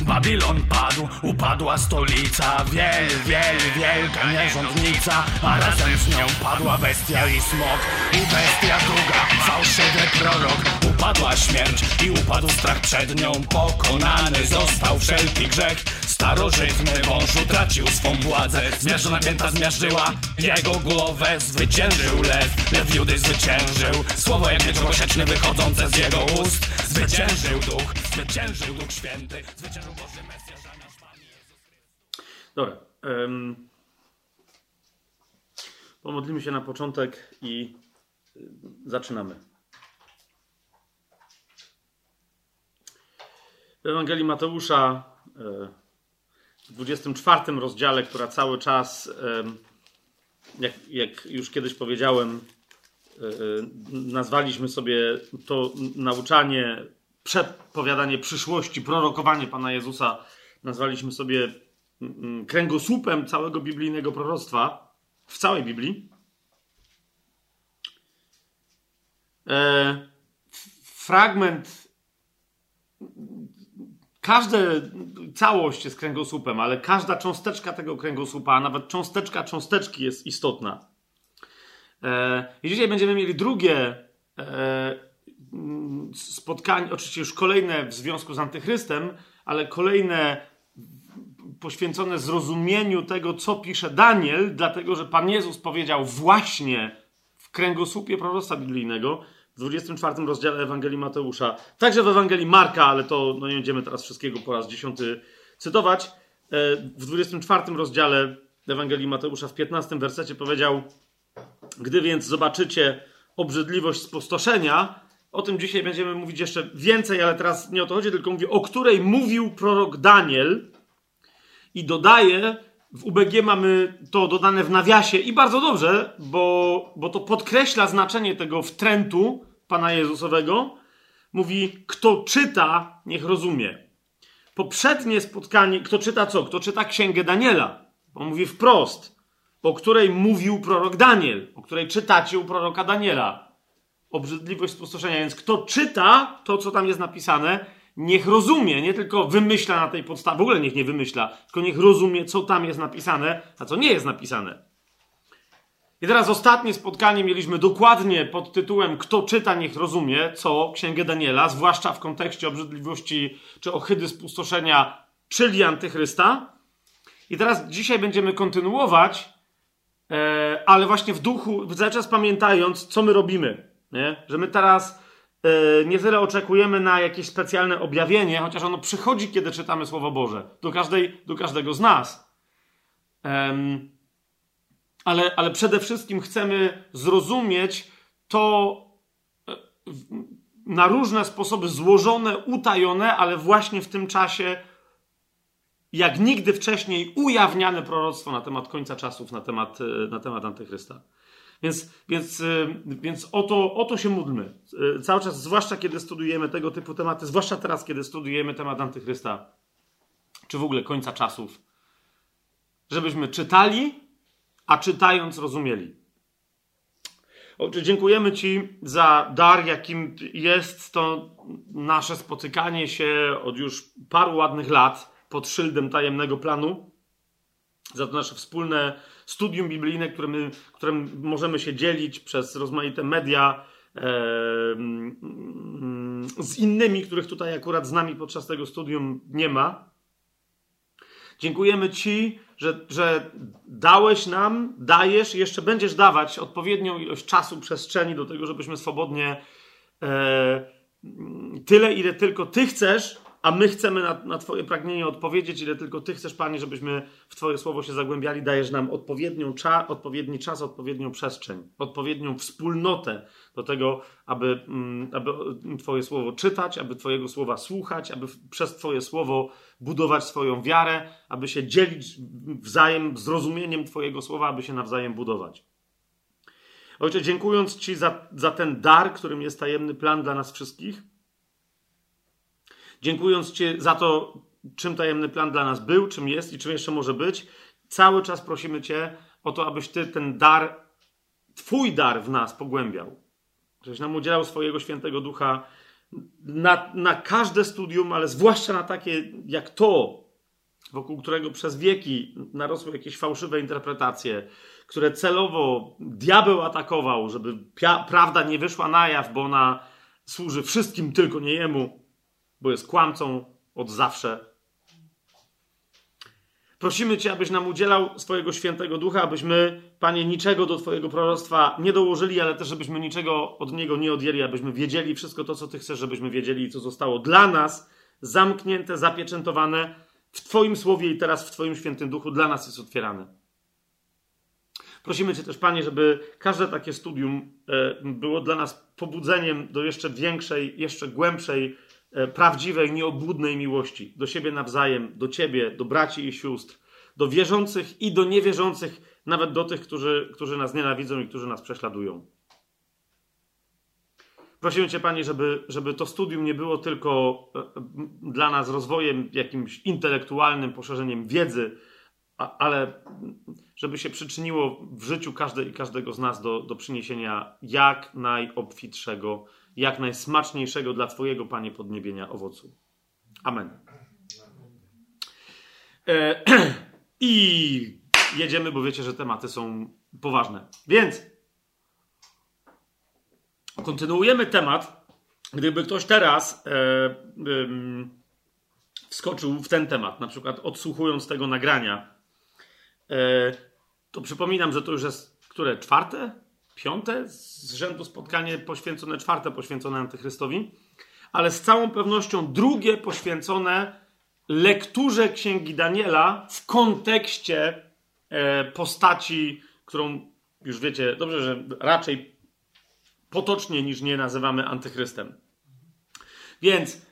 Babilon padł, upadła stolica. Wiel, wiel, wielka nierządnica. A razem z nią padła bestia i smok I bestia druga, fałszywy prorok. Upadła śmierć i upadł strach przed nią Pokonany. Został wszelki grzech Starożytny wąż utracił swą władzę. Zmiażdżona pięta zmiażdżyła jego głowę. Zwyciężył lew, lew Judy zwyciężył. Słowo jak gosieczny wychodzące z jego ust. Zwyciężył duch, zwyciężył duch święty. Zwyciężył Boży Mesjasz, a nasz Pan Jezus Dobra. em, pomodlimy się na początek i y, zaczynamy. W Ewangelii Mateusza e, w 24 rozdziale, która cały czas, jak, jak już kiedyś powiedziałem, e, e, nazwaliśmy sobie to nauczanie, przepowiadanie przyszłości, prorokowanie Pana Jezusa, nazwaliśmy sobie kręgosłupem całego biblijnego proroctwa w całej Biblii. E, fragment, każda całość jest kręgosłupem, ale każda cząsteczka tego kręgosłupa, a nawet cząsteczka cząsteczki jest istotna. E, I dzisiaj będziemy mieli drugie e, spotkanie, oczywiście już kolejne w związku z Antychrystem, ale kolejne poświęcone zrozumieniu tego, co pisze Daniel, dlatego że Pan Jezus powiedział właśnie w kręgosłupie proroctwa biblijnego, w 24 rozdziale Ewangelii Mateusza, także w Ewangelii Marka, ale to no nie będziemy teraz wszystkiego po raz dziesiąty cytować. E, W 24 rozdziale Ewangelii Mateusza, w 15 wersecie powiedział: Gdy więc zobaczycie obrzydliwość spustoszenia, o tym dzisiaj będziemy mówić jeszcze więcej, ale teraz nie o to chodzi, tylko mówię, o której mówił prorok Daniel, i dodaje, w UBG mamy to dodane w nawiasie i bardzo dobrze, bo, bo to podkreśla znaczenie tego wtrętu Pana Jezusowego. Mówi, kto czyta, niech rozumie. Poprzednie spotkanie, kto czyta co? Kto czyta Księgę Daniela? On mówi wprost, o której mówił prorok Daniel, o której czytacie u proroka Daniela. Obrzydliwość spustoszenia. Więc kto czyta to, co tam jest napisane, niech rozumie, nie tylko wymyśla na tej podstawie, w ogóle niech nie wymyśla, tylko niech rozumie, co tam jest napisane, a co nie jest napisane. I teraz ostatnie spotkanie mieliśmy dokładnie pod tytułem Kto czyta, niech rozumie, co Księgę Daniela, zwłaszcza w kontekście obrzydliwości czy ohydy spustoszenia, czyli Antychrysta. I teraz dzisiaj będziemy kontynuować, e, ale właśnie w duchu, cały czas pamiętając, co my robimy. Nie? Że my teraz e, nie tyle oczekujemy na jakieś specjalne objawienie, chociaż ono przychodzi, kiedy czytamy Słowo Boże. Do, każdej, do każdego z nas. Em, ale, ale przede wszystkim chcemy zrozumieć to e, na różne sposoby złożone, utajone, ale właśnie w tym czasie jak nigdy wcześniej ujawniane proroctwo na temat końca czasów, na temat, e, na temat Antychrysta. Więc, więc, y, więc o, to, o to się módlmy. Cały czas, zwłaszcza kiedy studujemy tego typu tematy, zwłaszcza teraz, kiedy studujemy temat Antychrysta, czy w ogóle końca czasów, żebyśmy czytali, a czytając rozumieli. Ojcze, dziękujemy Ci za dar, jakim jest to nasze spotykanie się od już paru ładnych lat pod szyldem tajemnego planu za to nasze wspólne studium biblijne, którym, którym możemy się dzielić przez rozmaite media e, z innymi, których tutaj akurat z nami podczas tego studium nie ma. Dziękujemy Ci, że, że dałeś nam, dajesz jeszcze będziesz dawać odpowiednią ilość czasu, przestrzeni do tego, żebyśmy swobodnie e, tyle, ile tylko Ty chcesz, a my chcemy na, na Twoje pragnienie odpowiedzieć, ile tylko Ty chcesz, Panie, żebyśmy w Twoje słowo się zagłębiali. Dajesz nam odpowiednią cza, odpowiedni czas, odpowiednią przestrzeń, odpowiednią wspólnotę do tego, aby, mm, aby Twoje słowo czytać, aby Twojego słowa słuchać, aby przez Twoje słowo budować swoją wiarę, aby się dzielić wzajem zrozumieniem Twojego słowa, aby się nawzajem budować. Ojcze, dziękując Ci za, za ten dar, którym jest tajemny plan dla nas wszystkich, dziękując Ci za to, czym tajemny plan dla nas był, czym jest i czym jeszcze może być, cały czas prosimy Cię o to, abyś Ty ten dar, Twój dar w nas pogłębiał. Żebyś nam udzielał swojego świętego ducha na, na każde studium, ale zwłaszcza na takie jak to, wokół którego przez wieki narosły jakieś fałszywe interpretacje, które celowo diabeł atakował, żeby prawda nie wyszła na jaw, bo ona służy wszystkim, tylko nie jemu, bo jest kłamcą od zawsze. Prosimy Cię, abyś nam udzielał swojego świętego ducha, abyśmy, Panie, niczego do Twojego proroctwa nie dołożyli, ale też, żebyśmy niczego od Niego nie odjęli, abyśmy wiedzieli wszystko to, co Ty chcesz, żebyśmy wiedzieli, co zostało dla nas zamknięte, zapieczętowane w Twoim słowie i teraz w Twoim świętym duchu dla nas jest otwierane. Prosimy Cię też, Panie, żeby każde takie studium e, było dla nas pobudzeniem do jeszcze większej, jeszcze głębszej, prawdziwej, nieobłudnej miłości do siebie nawzajem, do Ciebie, do braci i sióstr, do wierzących i do niewierzących, nawet do tych, którzy, którzy nas nienawidzą i którzy nas prześladują. Prosimy Cię, Panie, żeby, żeby to studium nie było tylko e, dla nas rozwojem jakimś intelektualnym, poszerzeniem wiedzy, ale żeby się przyczyniło w życiu każdej i każdego z nas do, do przyniesienia jak najobfitszego, jak najsmaczniejszego dla Twojego, Panie, podniebienia owocu. Amen. E, I jedziemy, bo wiecie, że tematy są poważne. Więc kontynuujemy temat. Gdyby ktoś teraz e, e, wskoczył w ten temat, na przykład odsłuchując tego nagrania, E, to przypominam, że to już jest które? Czwarte? Piąte z rzędu spotkanie poświęcone, czwarte poświęcone Antychrystowi, ale z całą pewnością drugie poświęcone lekturze Księgi Daniela w kontekście e, postaci, którą już wiecie dobrze, że raczej potocznie niż nie nazywamy antychrystem. Więc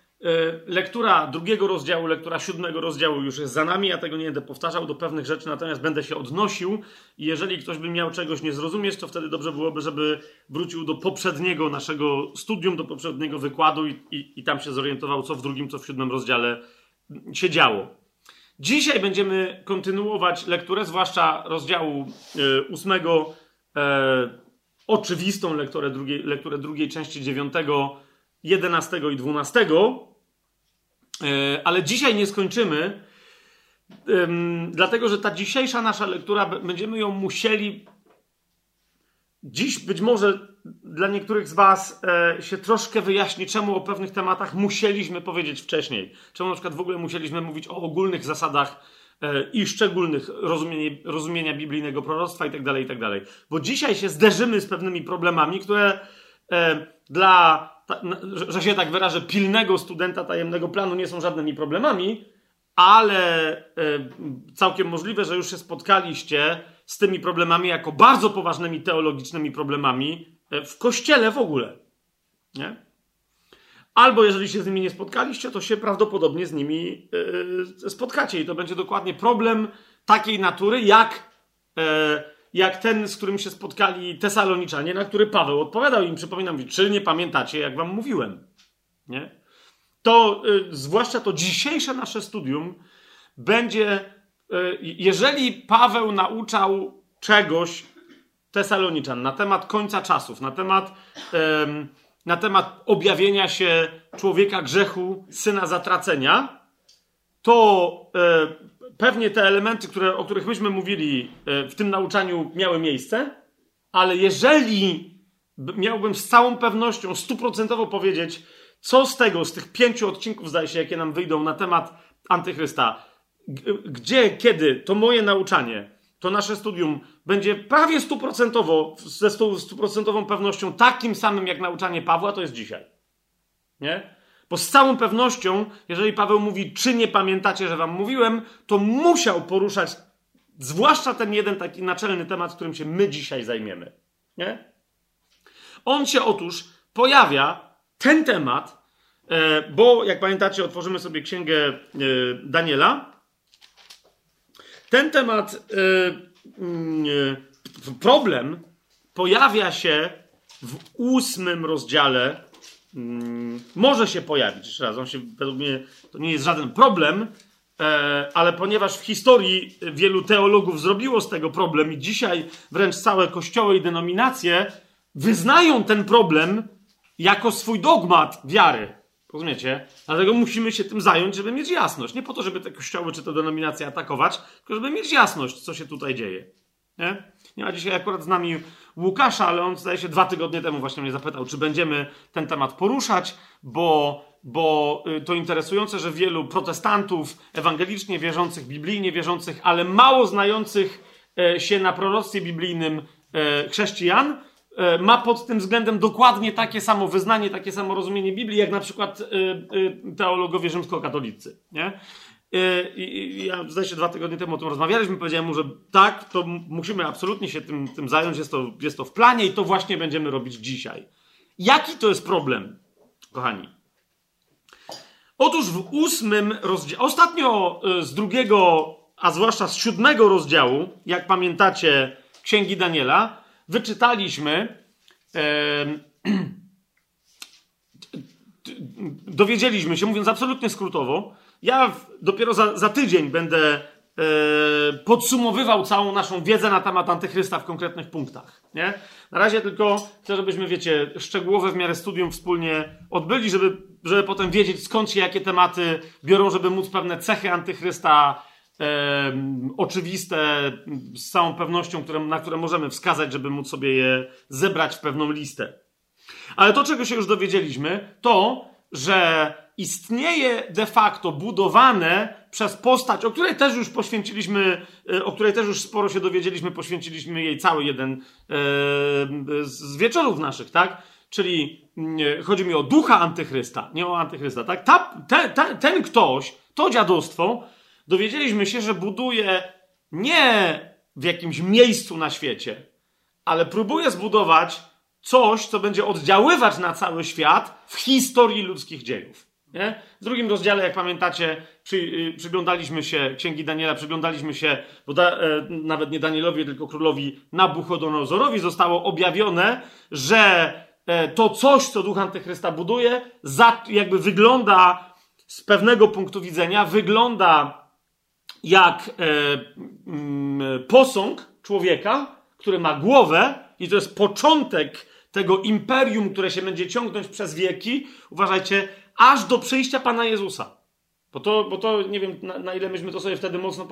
lektura drugiego rozdziału, lektura siódmego rozdziału już jest za nami. Ja tego nie będę powtarzał do pewnych rzeczy, natomiast będę się odnosił. I jeżeli ktoś by miał czegoś nie zrozumieć, to wtedy dobrze byłoby, żeby wrócił do poprzedniego naszego studium, do poprzedniego wykładu i, i, i tam się zorientował, co w drugim, co w siódmym rozdziale się działo. Dzisiaj będziemy kontynuować lekturę, zwłaszcza rozdziału e, ósmego, e, oczywistą lekturę drugiej, lekturę drugiej części dziewiątego, jedenastego i dwunastego E, ale dzisiaj nie skończymy, dlatego że ta dzisiejsza nasza lektura, będziemy ją musieli. Dziś być może dla niektórych z Was e, się troszkę wyjaśni, czemu o pewnych tematach musieliśmy powiedzieć wcześniej. Czemu na przykład w ogóle musieliśmy mówić o ogólnych zasadach e, i szczególnych rozumienia, rozumienia biblijnego proroctwa itd., tak itd. Tak Bo dzisiaj się zderzymy z pewnymi problemami, które dla że się tak wyrażę, pilnego studenta tajemnego planu nie są żadnymi problemami, ale e, całkiem możliwe, że już się spotkaliście z tymi problemami jako bardzo poważnymi teologicznymi problemami e, w kościele w ogóle. Nie? Albo jeżeli się z nimi nie spotkaliście, to się prawdopodobnie z nimi e, spotkacie i to będzie dokładnie problem takiej natury, jak jak ten, z którym się spotkali Tesaloniczanie, na który Paweł odpowiadał im, przypominam, czy nie pamiętacie, jak wam mówiłem. Nie? To, y, zwłaszcza to dzisiejsze nasze studium będzie, y, jeżeli Paweł nauczał czegoś Tesaloniczan na temat końca czasów, na temat, y, na temat objawienia się człowieka grzechu, syna zatracenia, to y, pewnie te elementy, które, o których myśmy mówili e, w tym nauczaniu, miały miejsce, ale jeżeli miałbym z całą pewnością stuprocentowo powiedzieć, co z tego, z tych pięciu odcinków, zdaje się, jakie nam wyjdą na temat antychrysta, gdzie, kiedy to moje nauczanie, to nasze studium będzie prawie stuprocentowo, ze stuprocentową pewnością takim samym jak nauczanie Pawła, to jest dzisiaj. Nie? Bo z całą pewnością, jeżeli Paweł mówi, czy nie pamiętacie, że wam mówiłem, to musiał poruszać zwłaszcza ten jeden taki naczelny temat, którym się my dzisiaj zajmiemy. Nie? On się otóż pojawia, ten temat, e, bo jak pamiętacie, otworzymy sobie księgę e, Daniela. Ten temat, e, mm, problem pojawia się w ósmym rozdziale Mm, może się pojawić. Jeszcze raz, on się, według mnie to nie jest żaden problem, e, ale ponieważ w historii wielu teologów zrobiło z tego problem i dzisiaj wręcz całe kościoły i denominacje wyznają ten problem jako swój dogmat wiary. Rozumiecie? Dlatego musimy się tym zająć, żeby mieć jasność. Nie po to, żeby te kościoły czy te denominacje atakować, tylko żeby mieć jasność, co się tutaj dzieje. Nie? Nie ma dzisiaj akurat z nami Łukasza, ale on zdaje się dwa tygodnie temu właśnie mnie zapytał, czy będziemy ten temat poruszać, bo, bo y, to interesujące, że wielu protestantów ewangelicznie wierzących, biblijnie wierzących, ale mało znających e, się na proroctwie biblijnym e, chrześcijan, e, ma pod tym względem dokładnie takie samo wyznanie, takie samo rozumienie Biblii, jak na przykład teologowie rzymskokatolicy. Nie? I ja zdaje się dwa tygodnie temu o tym rozmawialiśmy, powiedziałem mu, że tak, to musimy absolutnie się tym, tym zająć, jest to, jest to w planie i to właśnie będziemy robić dzisiaj. Jaki to jest problem, kochani? Otóż w ósmym rozdziale, ostatnio e, z drugiego, a zwłaszcza z siódmego rozdziału, jak pamiętacie, Księgi Daniela, wyczytaliśmy, e, dowiedzieliśmy się, mówiąc absolutnie skrótowo, ja dopiero za, za tydzień będę e, podsumowywał całą naszą wiedzę na temat antychrysta w konkretnych punktach. Nie? Na razie tylko chcę, żebyśmy, wiecie, szczegółowe w miarę studium wspólnie odbyli, żeby, żeby potem wiedzieć skąd się jakie tematy biorą, żeby móc pewne cechy antychrysta e, oczywiste z całą pewnością, które, na które możemy wskazać, żeby móc sobie je zebrać w pewną listę. Ale to, czego się już dowiedzieliśmy, to, że istnieje de facto budowane przez postać, o której też już poświęciliśmy, e, o której też już sporo się dowiedzieliśmy, poświęciliśmy jej cały jeden e, z wieczorów naszych, tak? Czyli mm, chodzi mi o ducha antychrysta, nie o antychrysta, tak? Ta, te, te, ten ktoś, to dziadostwo, dowiedzieliśmy się, że buduje nie w jakimś miejscu na świecie, ale próbuje zbudować coś, co będzie oddziaływać na cały świat w historii ludzkich dziejów. Nie? W drugim rozdziale, jak pamiętacie, przy, y, przyglądaliśmy się Księgi Daniela, przyglądaliśmy się, bo da, e, nawet nie Danielowi, tylko królowi Nabuchodonozorowi zostało objawione, że e, to coś, co duch Antychrysta buduje, za, jakby wygląda z pewnego punktu widzenia, wygląda jak e, mm, posąg człowieka, który ma głowę i to jest początek tego imperium, które się będzie ciągnąć przez wieki. Uważajcie, aż do przyjścia Pana Jezusa. Bo to, bo to nie wiem, na, na ile myśmy to sobie wtedy mocno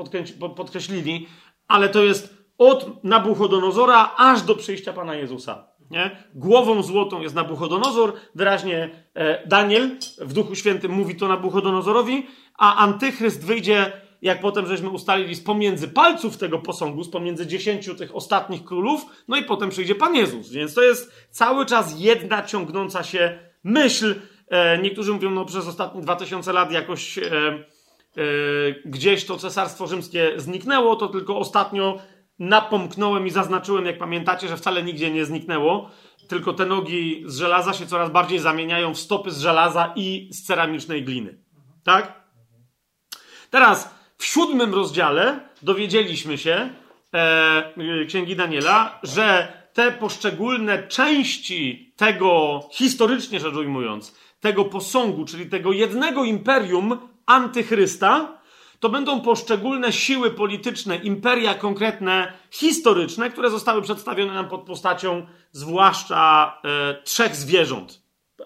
podkreślili, ale to jest od Nabuchodonozora aż do przyjścia Pana Jezusa. Nie? Głową złotą jest Nabuchodonozor, wyraźnie e, Daniel w Duchu Świętym mówi to Nabuchodonozorowi, a Antychryst wyjdzie, jak potem żeśmy ustalili, z pomiędzy palców tego posągu, z pomiędzy dziesięciu tych ostatnich królów, no i potem przyjdzie Pan Jezus. Więc to jest cały czas jedna ciągnąca się myśl, niektórzy mówią, no przez ostatnie 2000 lat jakoś e, e, gdzieś to cesarstwo rzymskie zniknęło, to tylko ostatnio napomknąłem i zaznaczyłem, jak pamiętacie, że wcale nigdzie nie zniknęło, tylko te nogi z żelaza się coraz bardziej zamieniają w stopy z żelaza i z ceramicznej gliny. Tak? Teraz w siódmym rozdziale dowiedzieliśmy się e, Księgi Daniela, że te poszczególne części tego, historycznie rzecz ujmując, tego posągu, czyli tego jednego imperium antychrysta, to będą poszczególne siły polityczne, imperia konkretne, historyczne, które zostały przedstawione nam pod postacią zwłaszcza e, trzech zwierząt.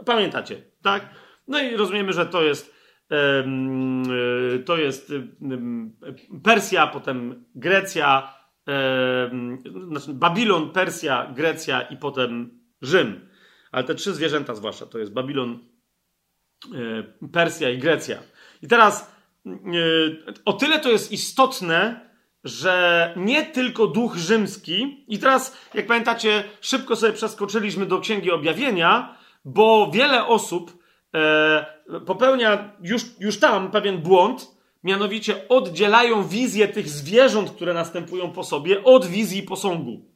Pamiętacie, tak? No i rozumiemy, że to jest e, to jest Persja, potem Grecja, e, znaczy Babilon, Persja, Grecja i potem Rzym. Ale te trzy zwierzęta zwłaszcza, to jest Babilon, E, Persja i Grecja. I teraz e, o tyle to jest istotne, że nie tylko duch rzymski, i teraz, jak pamiętacie, szybko sobie przeskoczyliśmy do Księgi Objawienia, bo wiele osób e, popełnia już, już tam pewien błąd, mianowicie oddzielają wizję tych zwierząt, które następują po sobie, od wizji posągu.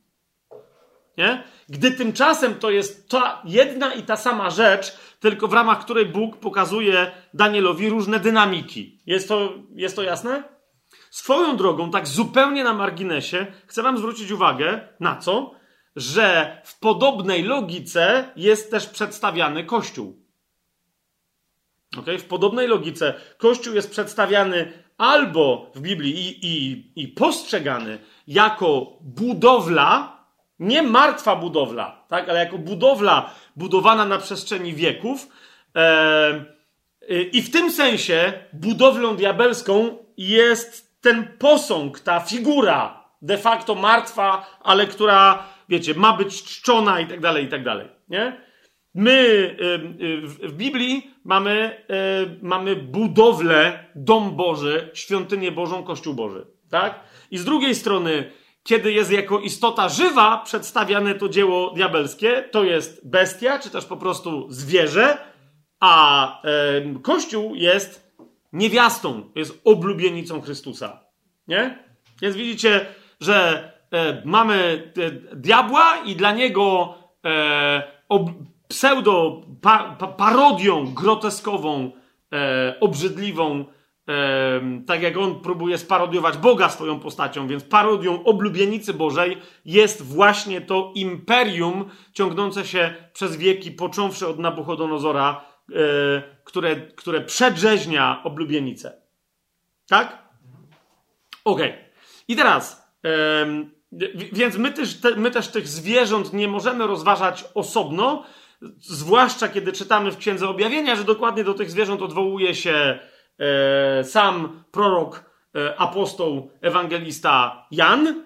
Nie? Gdy tymczasem to jest ta jedna i ta sama rzecz, tylko w ramach której Bóg pokazuje Danielowi różne dynamiki. Jest to, jest to jasne? Swoją drogą, tak zupełnie na marginesie, chcę Wam zwrócić uwagę na co? Że w podobnej logice jest też przedstawiany Kościół. Okay? W podobnej logice Kościół jest przedstawiany albo w Biblii i, i, i postrzegany jako budowla, Nie martwa budowla, tak? ale jako budowla budowana na przestrzeni wieków. I w tym sensie budowlą diabelską jest ten posąg, ta figura de facto martwa, ale która, wiecie, ma być czczona i tak dalej, i tak dalej. Nie? My w Biblii mamy, mamy budowlę, dom Boży, świątynię Bożą, Kościół Boży. Tak? I z drugiej strony, kiedy jest jako istota żywa przedstawiane to dzieło diabelskie, to jest bestia, czy też po prostu zwierzę, a Kościół jest niewiastą, jest oblubienicą Chrystusa. Nie? Więc widzicie, że e, mamy e, diabła i dla niego e, ob, pseudo pa, pa, parodią groteskową, e, obrzydliwą, e, tak jak on próbuje sparodiować Boga swoją postacią, więc parodią oblubienicy Bożej jest właśnie to imperium ciągnące się przez wieki, począwszy od Nabuchodonozora, e, które, które przedrzeźnia oblubienicę. Tak? Okej. Okay. I teraz, więc my też, te, my też tych zwierząt nie możemy rozważać osobno, zwłaszcza kiedy czytamy w Księdze Objawienia, że dokładnie do tych zwierząt odwołuje się sam prorok, e, apostoł, ewangelista Jan.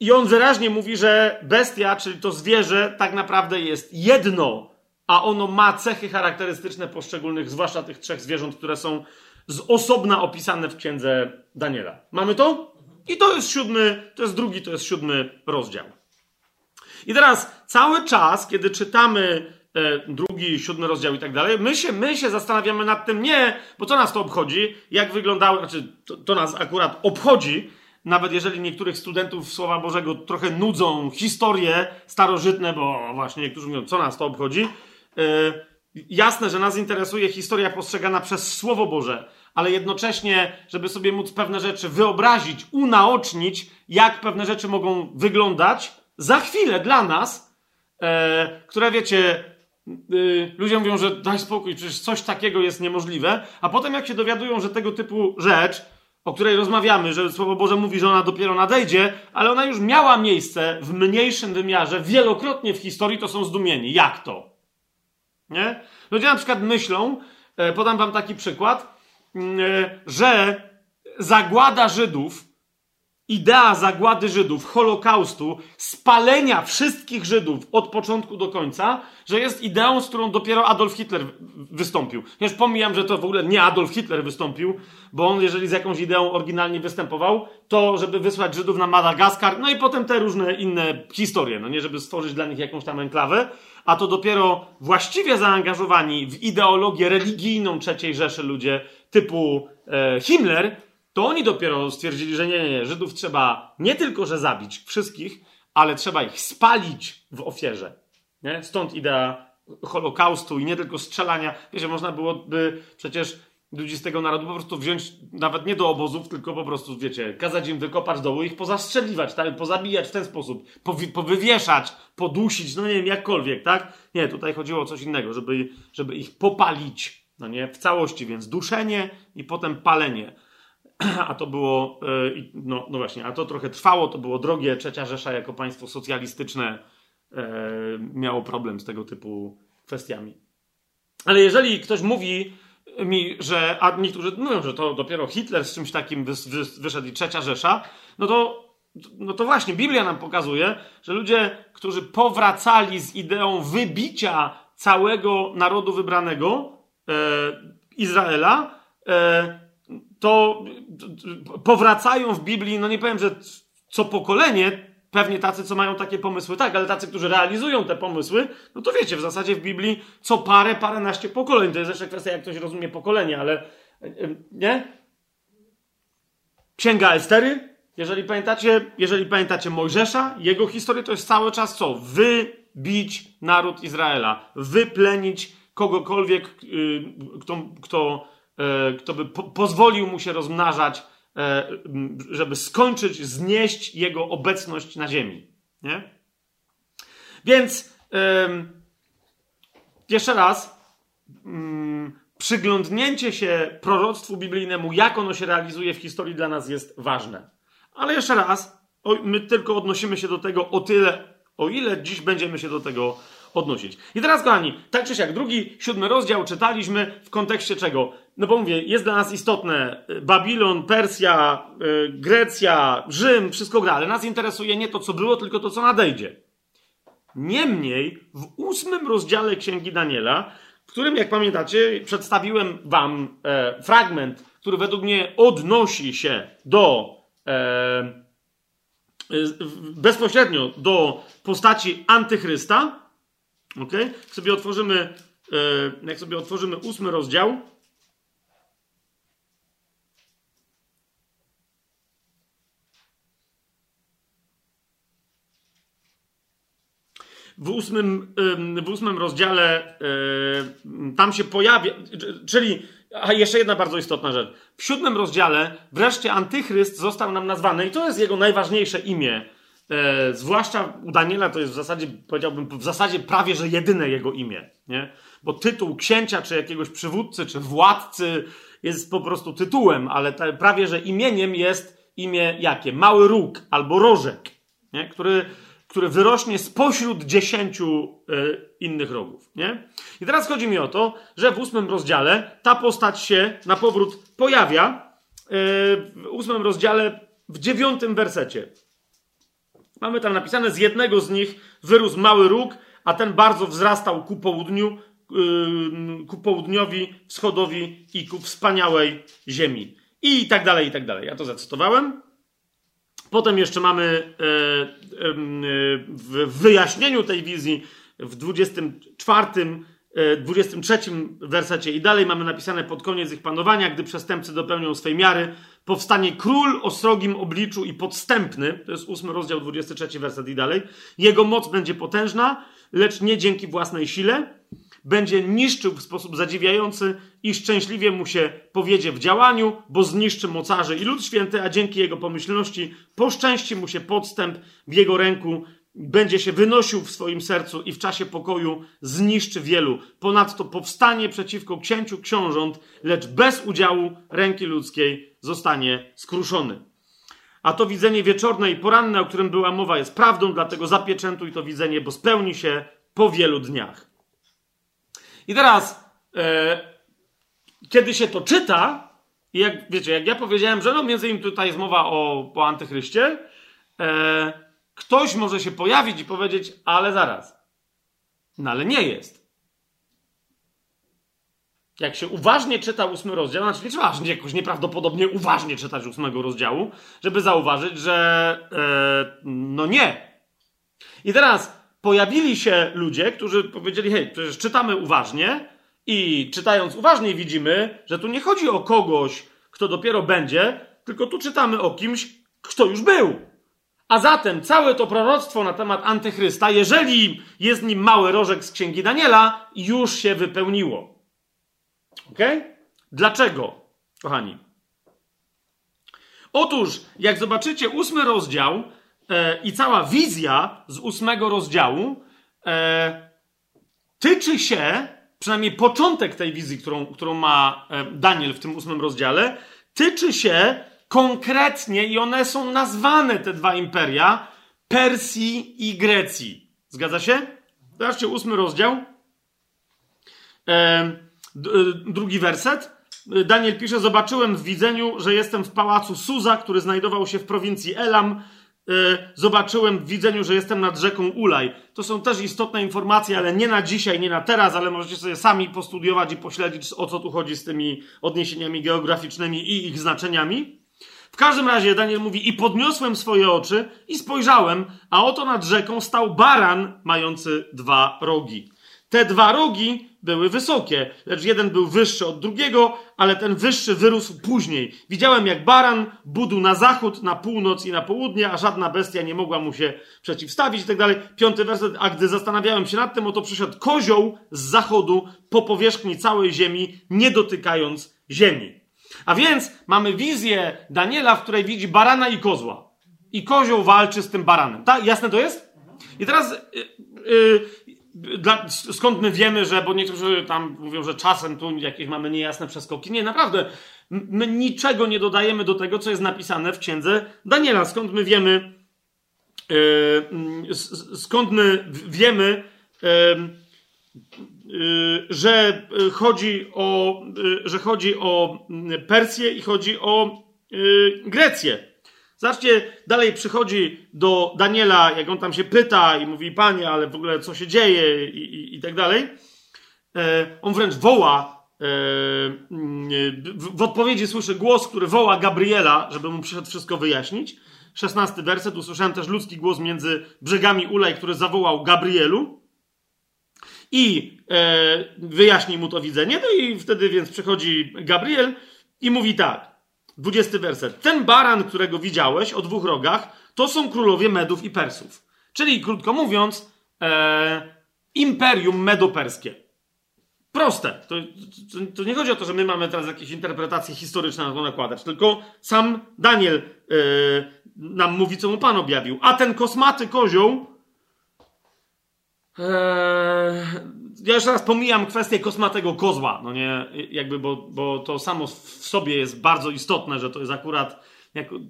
I on wyraźnie mówi, że bestia, czyli to zwierzę, tak naprawdę jest jedno, a ono ma cechy charakterystyczne poszczególnych, zwłaszcza tych trzech zwierząt, które są z osobna opisane w księdze Daniela. Mamy to? I to jest siódmy, to jest drugi, to jest siódmy rozdział. I teraz cały czas, kiedy czytamy e, drugi, siódmy rozdział i tak dalej, my się, my się zastanawiamy nad tym, nie, bo co nas to obchodzi, jak wyglądały, znaczy to, to nas akurat obchodzi, nawet jeżeli niektórych studentów Słowa Bożego trochę nudzą historie starożytne, bo właśnie niektórzy mówią, co nas to obchodzi. E, jasne, że nas interesuje historia postrzegana przez Słowo Boże, ale jednocześnie, żeby sobie móc pewne rzeczy wyobrazić, unaocznić, jak pewne rzeczy mogą wyglądać za chwilę dla nas, e, które wiecie, y, ludzie mówią, że daj spokój, przecież coś takiego jest niemożliwe, a potem jak się dowiadują, że tego typu rzecz, o której rozmawiamy, że Słowo Boże mówi, że ona dopiero nadejdzie, ale ona już miała miejsce w mniejszym wymiarze, wielokrotnie w historii, to są zdumieni. Jak to? Nie? Ludzie na przykład myślą, e, podam wam taki przykład, Mm, e, że zagłada Żydów, idea zagłady Żydów, Holokaustu, spalenia wszystkich Żydów od początku do końca, że jest ideą, z którą dopiero Adolf Hitler wystąpił. Już pomijam, że to w ogóle nie Adolf Hitler wystąpił, bo on, jeżeli z jakąś ideą oryginalnie występował, to żeby wysłać Żydów na Madagaskar, no i potem te różne inne historie, no nie żeby stworzyć dla nich jakąś tam enklawę, a to dopiero właściwie zaangażowani w ideologię religijną III Rzeszy ludzie typu e, Himmler, to oni dopiero stwierdzili, że nie, nie, nie, Żydów trzeba nie tylko, że zabić wszystkich, ale trzeba ich spalić w ofierze. Nie? Stąd idea Holokaustu i nie tylko strzelania. Wiecie, można byłoby przecież ludzi z tego narodu po prostu wziąć nawet nie do obozów, tylko po prostu, wiecie, kazać im wykopać dołu i ich pozastrzeliwać, tak? pozabijać w ten sposób, powi- powywieszać, podusić, no nie wiem, jakkolwiek, tak? Nie, tutaj chodziło o coś innego, żeby, żeby ich popalić, no nie, w całości, więc duszenie i potem palenie. A to było, e, no, no właśnie, a to trochę trwało, to było drogie. Trzecia Rzesza jako państwo socjalistyczne e, miało problem z tego typu kwestiami. Ale jeżeli ktoś mówi mi, że, a niektórzy mówią, że to dopiero Hitler z czymś takim wyszedł i trzecia Rzesza, no to, no to właśnie Biblia nam pokazuje, że ludzie, którzy powracali z ideą wybicia całego narodu wybranego, e, Izraela, to powracają w Biblii, no nie powiem, że co pokolenie, pewnie tacy, co mają takie pomysły, tak, ale tacy, którzy realizują te pomysły, no to wiecie, w zasadzie w Biblii co parę, paręnaście pokoleń. To jest jeszcze kwestia, jak ktoś rozumie pokolenie, ale nie? Księga Estery, jeżeli pamiętacie, jeżeli pamiętacie Mojżesza, jego historię to jest cały czas co? Wybić naród Izraela, wyplenić kogokolwiek, y, kto, kto, e, kto by po pozwolił mu się rozmnażać, e, żeby skończyć, znieść jego obecność na ziemi. Nie? Więc jeszcze raz, mm, przyglądnięcie się proroctwu biblijnemu, jak ono się realizuje w historii, dla nas jest ważne. Ale jeszcze raz, my tylko odnosimy się do tego o tyle O ile dziś będziemy się do tego odnosić. I teraz, kochani, tak czy siak, drugi, siódmy rozdział czytaliśmy w kontekście czego? No bo mówię, jest dla nas istotne y, Babilon, Persja, yy, Grecja, Rzym, wszystko gra, ale nas interesuje nie to, co było, tylko to, co nadejdzie. Niemniej, w ósmym rozdziale Księgi Daniela, w którym, jak pamiętacie, przedstawiłem wam e, fragment, który według mnie odnosi się do e, bezpośrednio do postaci antychrysta. Ok? Jak sobie otworzymy, e, jak sobie otworzymy ósmy rozdział. W ósmym, w ósmym rozdziale tam się pojawia, czyli a jeszcze jedna bardzo istotna rzecz. W siódmym rozdziale wreszcie Antychryst został nam nazwany i to jest jego najważniejsze imię. E, zwłaszcza u Daniela to jest w zasadzie, powiedziałbym, w zasadzie prawie, że jedyne jego imię. Nie? Bo tytuł księcia, czy jakiegoś przywódcy, czy władcy jest po prostu tytułem, ale prawie, że imieniem jest imię jakie? Mały róg albo rożek, nie? Który, który wyrośnie spośród dziesięciu y, innych rogów. Nie? I teraz chodzi mi o to, że w ósmym rozdziale ta postać się na powrót pojawia. Y, w ósmym rozdziale, w dziewiątym wersecie. Mamy tam napisane, z jednego z nich wyrósł mały róg, a ten bardzo wzrastał ku południu, yy, ku południowi, wschodowi i ku wspaniałej ziemi. I tak dalej, i tak dalej. Ja to zacytowałem. Potem jeszcze mamy e, w wyjaśnieniu tej wizji w 24, 23 e, wersecie i dalej mamy napisane pod koniec ich panowania, gdy przestępcy dopełnią swej miary, powstanie król o srogim obliczu i podstępny, to jest 8 rozdział 23 werset i dalej. Jego moc będzie potężna, lecz nie dzięki własnej sile, będzie niszczył w sposób zadziwiający i szczęśliwie mu się powiedzie w działaniu, bo zniszczy mocarzy i lud święty, a dzięki jego pomyślności poszczęści mu się podstęp w jego ręku, będzie się wynosił w swoim sercu i w czasie pokoju zniszczy wielu. Ponadto powstanie przeciwko księciu książąt, lecz bez udziału ręki ludzkiej zostanie skruszony. A to widzenie wieczorne i poranne, o którym była mowa, jest prawdą, dlatego zapieczętuj to widzenie, bo spełni się po wielu dniach. I teraz, e, kiedy się to czyta, jak wiecie, jak ja powiedziałem, że no między innymi tutaj jest mowa o, o antychryście, e, ktoś może się pojawić i powiedzieć, ale zaraz. No ale nie jest. Jak się uważnie czyta ósmy rozdział, znaczy nie trzeba jakoś nieprawdopodobnie uważnie czytać ósmego rozdziału, żeby zauważyć, że e, no nie. I teraz pojawili się ludzie, którzy powiedzieli: Hej, przecież czytamy uważnie, i czytając uważnie widzimy, że tu nie chodzi o kogoś, kto dopiero będzie, tylko tu czytamy o kimś, kto już był. A zatem całe to proroctwo na temat antychrysta, jeżeli jest nim mały rożek z księgi Daniela, już się wypełniło. Ok? Dlaczego, kochani? Otóż, jak zobaczycie ósmy rozdział, i cała wizja z ósmego rozdziału e, tyczy się, przynajmniej początek tej wizji, którą, którą ma e, Daniel w tym ósmym rozdziale, tyczy się konkretnie, i one są nazwane, te dwa imperia, Persji i Grecji. Zgadza się? Zobaczcie, ósmy rozdział, e, drugi werset. Daniel pisze: Zobaczyłem w widzeniu, że jestem w pałacu Suza, który znajdował się w prowincji Elam zobaczyłem w widzeniu, że jestem nad rzeką Ulaj. To są też istotne informacje, ale nie na dzisiaj, nie na teraz, ale możecie sobie sami postudiować i pośledzić, o co tu chodzi z tymi odniesieniami geograficznymi i ich znaczeniami. W każdym razie Daniel mówi: I podniosłem swoje oczy i spojrzałem, a oto nad rzeką stał baran mający dwa rogi. Te dwa rogi były wysokie, lecz jeden był wyższy od drugiego, ale ten wyższy wyrósł później. Widziałem, jak baran budł na zachód, na północ i na południe, a żadna bestia nie mogła mu się przeciwstawić i tak dalej. Piąty werset, a gdy zastanawiałem się nad tym, oto przyszedł kozioł z zachodu po powierzchni całej ziemi, nie dotykając ziemi. A więc mamy wizję Daniela, w której widzi barana i kozła. I kozioł walczy z tym baranem. Tak? Jasne to jest? I teraz yy, yy, dla, skąd my wiemy, że, bo niektórzy tam mówią, że czasem tu jakieś mamy niejasne przeskoki. Nie, naprawdę. My niczego nie dodajemy do tego, co jest napisane w księdze Daniela. Skąd my wiemy, e, skąd my wiemy, e, że chodzi o, że chodzi o Persję i chodzi o Grecję. Zobaczcie, dalej przychodzi do Daniela, jak on tam się pyta i mówi, panie, ale w ogóle co się dzieje i, i, i tak dalej. On wręcz woła, w odpowiedzi słyszy głos, który woła Gabriela, żeby mu przyszedł wszystko wyjaśnić. Szesnasty werset, usłyszałem też ludzki głos między brzegami Ulaj, który zawołał Gabrielu i e, wyjaśni mu to widzenie. No i wtedy więc przychodzi Gabriel i mówi tak. Dwudziesty werset. Ten baran, którego widziałeś o dwóch rogach, to są królowie Medów i Persów. Czyli, krótko mówiąc, e, imperium medoperskie. Proste. To, to, to, nie chodzi o to, że my mamy teraz jakieś interpretacje historyczne na to nakładać, tylko sam Daniel e, nam mówi, co mu Pan objawił. A ten kosmaty kozioł Eee, ja jeszcze raz pomijam kwestię kosmatego kozła, no nie, jakby, bo, bo to samo w sobie jest bardzo istotne, że to jest akurat,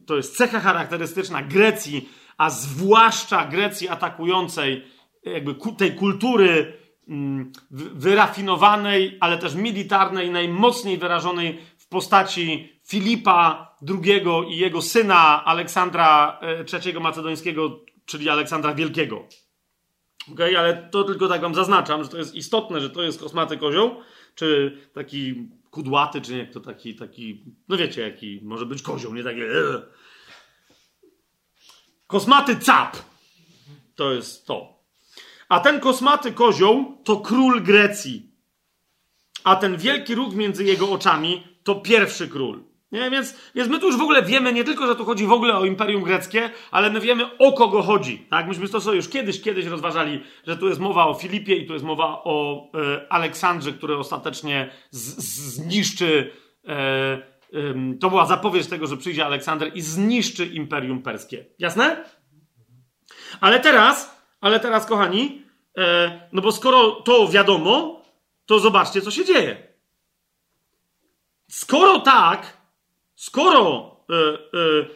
to jest cecha charakterystyczna Grecji, a zwłaszcza Grecji atakującej, jakby tej kultury mm, wyrafinowanej, ale też militarnej, najmocniej wyrażonej w postaci Filipa II i jego syna Aleksandra III e, Macedońskiego, czyli Aleksandra Wielkiego. Okay, ale to tylko tak wam zaznaczam, że to jest istotne, że to jest kosmaty kozioł, czy taki kudłaty, czy jak to taki, taki, no wiecie, jaki może być kozioł, nie takie. Ee. Kosmaty cap. To jest to. A ten kosmaty kozioł to król Grecji. A ten wielki róg między jego oczami to pierwszy król. Nie? Więc, więc my tu już w ogóle wiemy nie tylko, że tu chodzi w ogóle o Imperium Greckie, ale my wiemy o kogo chodzi. Tak? Myśmy to sobie już kiedyś, kiedyś rozważali, że tu jest mowa o Filipie i tu jest mowa o e, Aleksandrze, który ostatecznie z, zniszczy. E, to była zapowiedź tego, że przyjdzie Aleksander i zniszczy Imperium Perskie. Jasne? Ale teraz, ale teraz, kochani, e, no bo skoro to wiadomo, to zobaczcie, co się dzieje. Skoro tak, skoro y, y,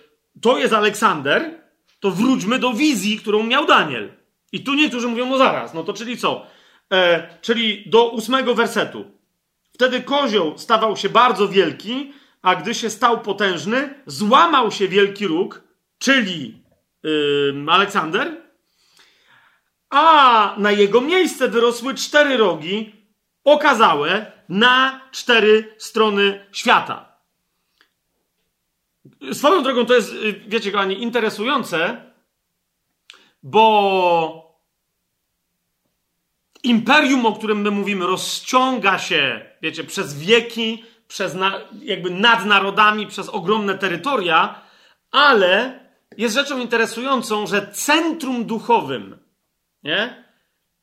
to jest Aleksander, to wróćmy do wizji, którą miał Daniel. I tu niektórzy mówią, no zaraz, no to czyli co? E, czyli do ósmego wersetu. Wtedy kozioł stawał się bardzo wielki, a gdy się stał potężny, złamał się wielki róg, czyli Aleksander, a na jego miejsce wyrosły cztery rogi, okazałe na cztery strony świata. Swoją drogą to jest, y, wiecie, kochani, interesujące, bo imperium, o którym my mówimy, rozciąga się, wiecie, przez wieki, przez na, jakby nad narodami, przez ogromne terytoria, ale jest rzeczą interesującą, że centrum duchowym nie?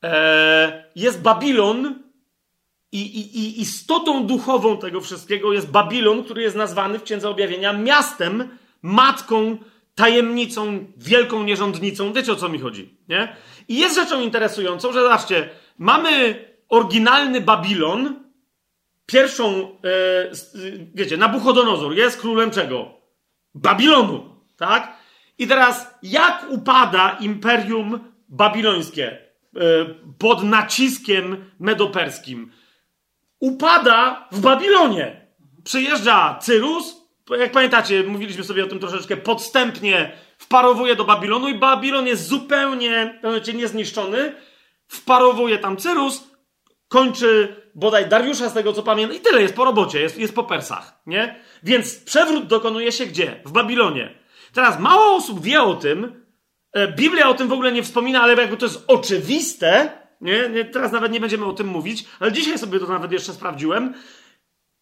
E, jest Babilon, i, i, I istotą duchową tego wszystkiego jest Babilon, który jest nazwany w Księdze Objawienia miastem, matką, tajemnicą, wielką nierządnicą. Wiecie o co mi chodzi, nie? I jest rzeczą interesującą, że zobaczcie, mamy oryginalny Babilon, pierwszą, e, wiecie, Nabuchodonozor jest królem czego? Babilonu, tak? I teraz, jak upada imperium babilońskie e, pod naciskiem medoperskim? Upada w Babilonie. Przyjeżdża Cyrus, jak pamiętacie, mówiliśmy sobie o tym troszeczkę, podstępnie wparowuje do Babilonu i Babilon jest zupełnie, mianowicie niezniszczony. Wparowuje tam Cyrus, kończy bodaj Dariusza z tego co pamiętam i tyle, jest po robocie, jest, jest po Persach, nie? Więc przewrót dokonuje się gdzie? W Babilonie. Teraz mało osób wie o tym, e, Biblia o tym w ogóle nie wspomina, ale jakby to jest oczywiste, nie? nie? Teraz nawet nie będziemy o tym mówić, ale dzisiaj sobie to nawet jeszcze sprawdziłem.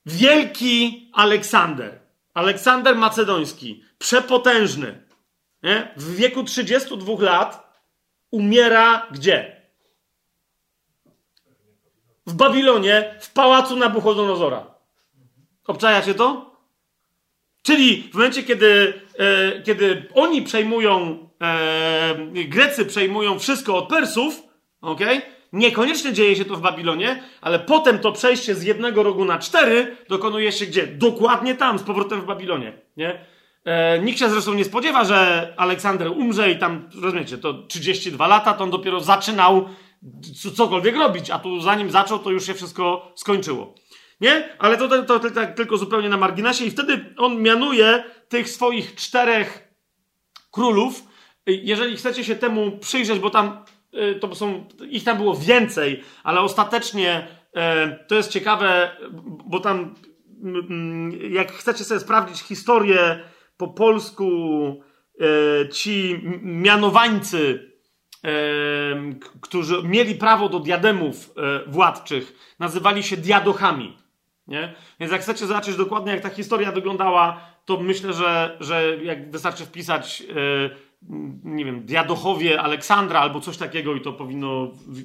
Wielki Aleksander. Aleksander Macedoński. Przepotężny. Nie? W wieku 32 lat umiera gdzie? W Babilonie, w pałacu Nabuchodonozora. Obczajacie to? Czyli w momencie, kiedy, e, kiedy oni przejmują, e, Grecy przejmują wszystko od Persów, Ok? Niekoniecznie dzieje się to w Babilonie, ale potem to przejście z jednego rogu na cztery dokonuje się gdzie? Dokładnie tam, z powrotem w Babilonie. Nie? E, nikt się zresztą nie spodziewa, że Aleksander umrze i tam, rozumiecie, to 32 lata, to on dopiero zaczynał cokolwiek robić, a tu zanim zaczął, to już się wszystko skończyło. Nie? Ale to, to, to, to tak tylko zupełnie na marginesie i wtedy on mianuje tych swoich czterech królów. Jeżeli chcecie się temu przyjrzeć, bo tam to są, ich tam było więcej, ale ostatecznie e, to jest ciekawe, bo tam jak chcecie sobie sprawdzić historię po polsku e, ci mianowańcy, e, którzy mieli prawo do diademów władczych, nazywali się diadochami. Nie? Więc jak chcecie zobaczyć dokładnie, jak ta historia wyglądała, to myślę, że, że jak wystarczy wpisać, nie wiem, diadochowie Aleksandra albo coś takiego i to powinno w,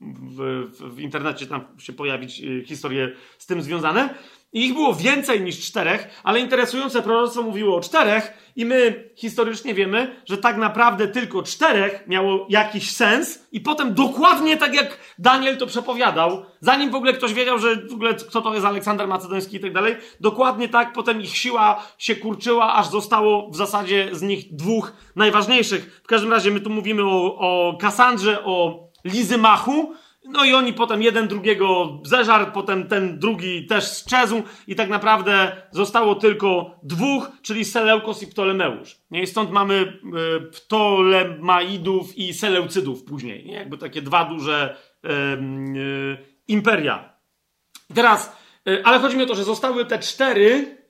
w, w, w internecie tam się pojawić yy, historie z tym związane. I ich było więcej niż czterech, ale interesujące proroctwo mówiło o czterech, i my historycznie wiemy, że tak naprawdę tylko czterech miało jakiś sens, i potem dokładnie tak jak Daniel to przepowiadał, zanim w ogóle ktoś wiedział, że w ogóle kto to jest Aleksander Macedoński i tak dalej, dokładnie tak potem ich siła się kurczyła, aż zostało w zasadzie z nich dwóch najważniejszych. W każdym razie my tu mówimy o, o Kasandrze, o Lizymachu, no i oni potem jeden drugiego zeżarł, potem ten drugi też sczezł i tak naprawdę zostało tylko dwóch, czyli Seleukos i Ptolemeusz. Nie? I stąd mamy y, Ptolemaidów i Seleucydów później. Nie? Jakby takie dwa duże y, y, imperia. Teraz, y, ale chodzi mi o to, że zostały te cztery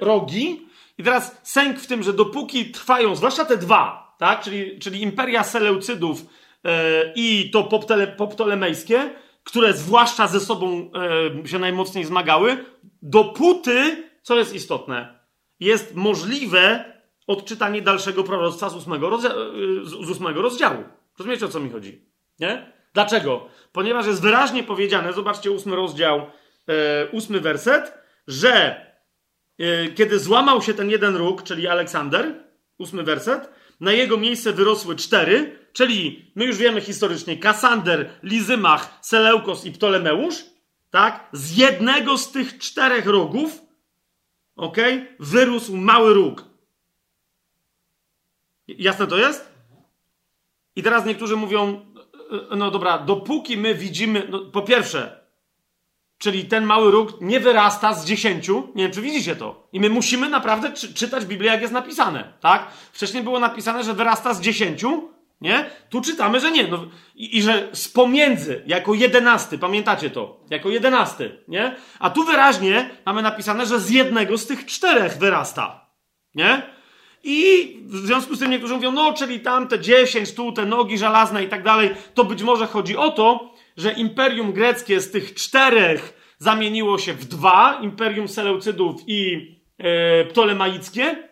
rogi i teraz sęk w tym, że dopóki trwają, zwłaszcza te dwa, tak? czyli, czyli imperia Seleucydów E, i to poptolemejskie, które zwłaszcza ze sobą e, się najmocniej zmagały, dopóty, co jest istotne, jest możliwe odczytanie dalszego proroctwa z ósmego, rozdzia e, z ósmego rozdziału. Rozumiecie, o co mi chodzi? Nie? Dlaczego? Ponieważ jest wyraźnie powiedziane, zobaczcie ósmy rozdział, ósmy werset, że kiedy złamał się ten jeden róg, czyli Aleksander, ósmy werset, na jego miejsce wyrosły cztery, czyli my już wiemy historycznie Kasander, Lizymach, Seleukos i Ptolemeusz, tak? Z jednego z tych czterech rogów, ok, wyrósł mały róg. Jasne to jest? I teraz niektórzy mówią, no dobra, dopóki my widzimy, no, po pierwsze, Czyli ten mały róg nie wyrasta z dziesięciu. Nie wiem, czy widzicie to. I my musimy naprawdę czy czytać Biblię, jak jest napisane. Tak? Wcześniej było napisane, że wyrasta z dziesięciu. Nie? Tu czytamy, że nie. No, i, I że z pomiędzy, jako jedenasty. Pamiętacie to? Jako jedenasty. Nie? A tu wyraźnie mamy napisane, że z jednego z tych czterech wyrasta. Nie? I w związku z tym niektórzy mówią, no, czyli tam te dziesięć, tu te nogi żelazne i tak dalej, to być może chodzi o to, że imperium greckie z tych czterech zamieniło się w dwa, imperium Seleucydów i e, ptolemaickie,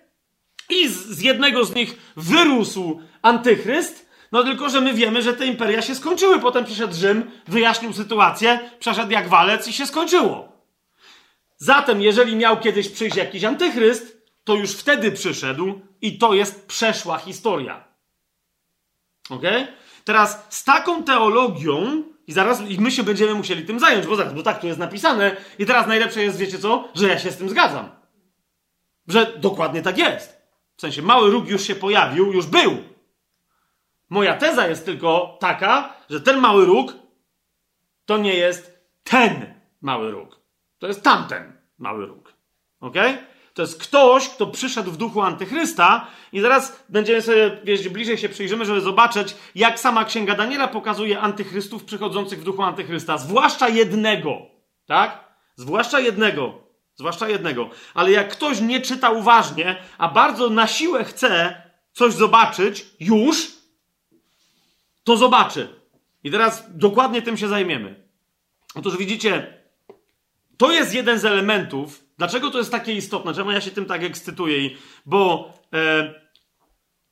i z, z jednego z nich wyrósł antychryst, no tylko, że my wiemy, że te imperia się skończyły. Potem przyszedł Rzym, wyjaśnił sytuację, przeszedł jak walec i się skończyło. Zatem, jeżeli miał kiedyś przyjść jakiś antychryst, to już wtedy przyszedł i to jest przeszła historia. Ok? Teraz z taką teologią i zaraz i my się będziemy musieli tym zająć, bo zaraz, bo tak tu jest napisane. I teraz najlepsze jest, wiecie co? Że ja się z tym zgadzam. Że dokładnie tak jest. W sensie mały róg już się pojawił, już był. Moja teza jest tylko taka, że ten mały róg to nie jest ten mały róg. To jest tamten mały róg. Ok? To jest ktoś, kto przyszedł w duchu antychrysta i zaraz będziemy sobie, wiesz, bliżej się przyjrzymy, żeby zobaczyć, jak sama Księga Daniela pokazuje antychrystów przychodzących w duchu antychrysta. Zwłaszcza jednego. Tak? Zwłaszcza jednego. Zwłaszcza jednego. Ale jak ktoś nie czyta uważnie, a bardzo na siłę chce coś zobaczyć już, to zobaczy. I teraz dokładnie tym się zajmiemy. Otóż widzicie, to jest jeden z elementów, Dlaczego to jest takie istotne? Czemu ja się tym tak ekscytuję? Bo e,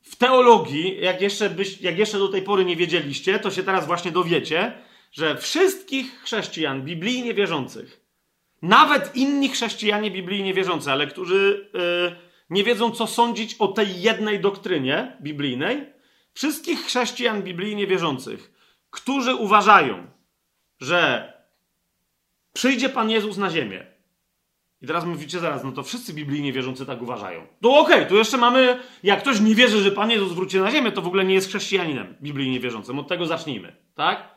w teologii, jak jeszcze, byś, jak jeszcze do tej pory nie wiedzieliście, to się teraz właśnie dowiecie, że wszystkich chrześcijan biblijnie wierzących, nawet inni chrześcijanie biblijnie wierzący, ale którzy e, nie wiedzą, co sądzić o tej jednej doktrynie biblijnej, wszystkich chrześcijan biblijnie wierzących, którzy uważają, że przyjdzie Pan Jezus na ziemię, I teraz mówicie zaraz, no to wszyscy biblijnie wierzący tak uważają. No okej, okay, tu jeszcze mamy, jak ktoś nie wierzy, że Pan Jezus wróci na ziemię, to w ogóle nie jest chrześcijaninem biblijnie wierzącym. Od tego zacznijmy, tak?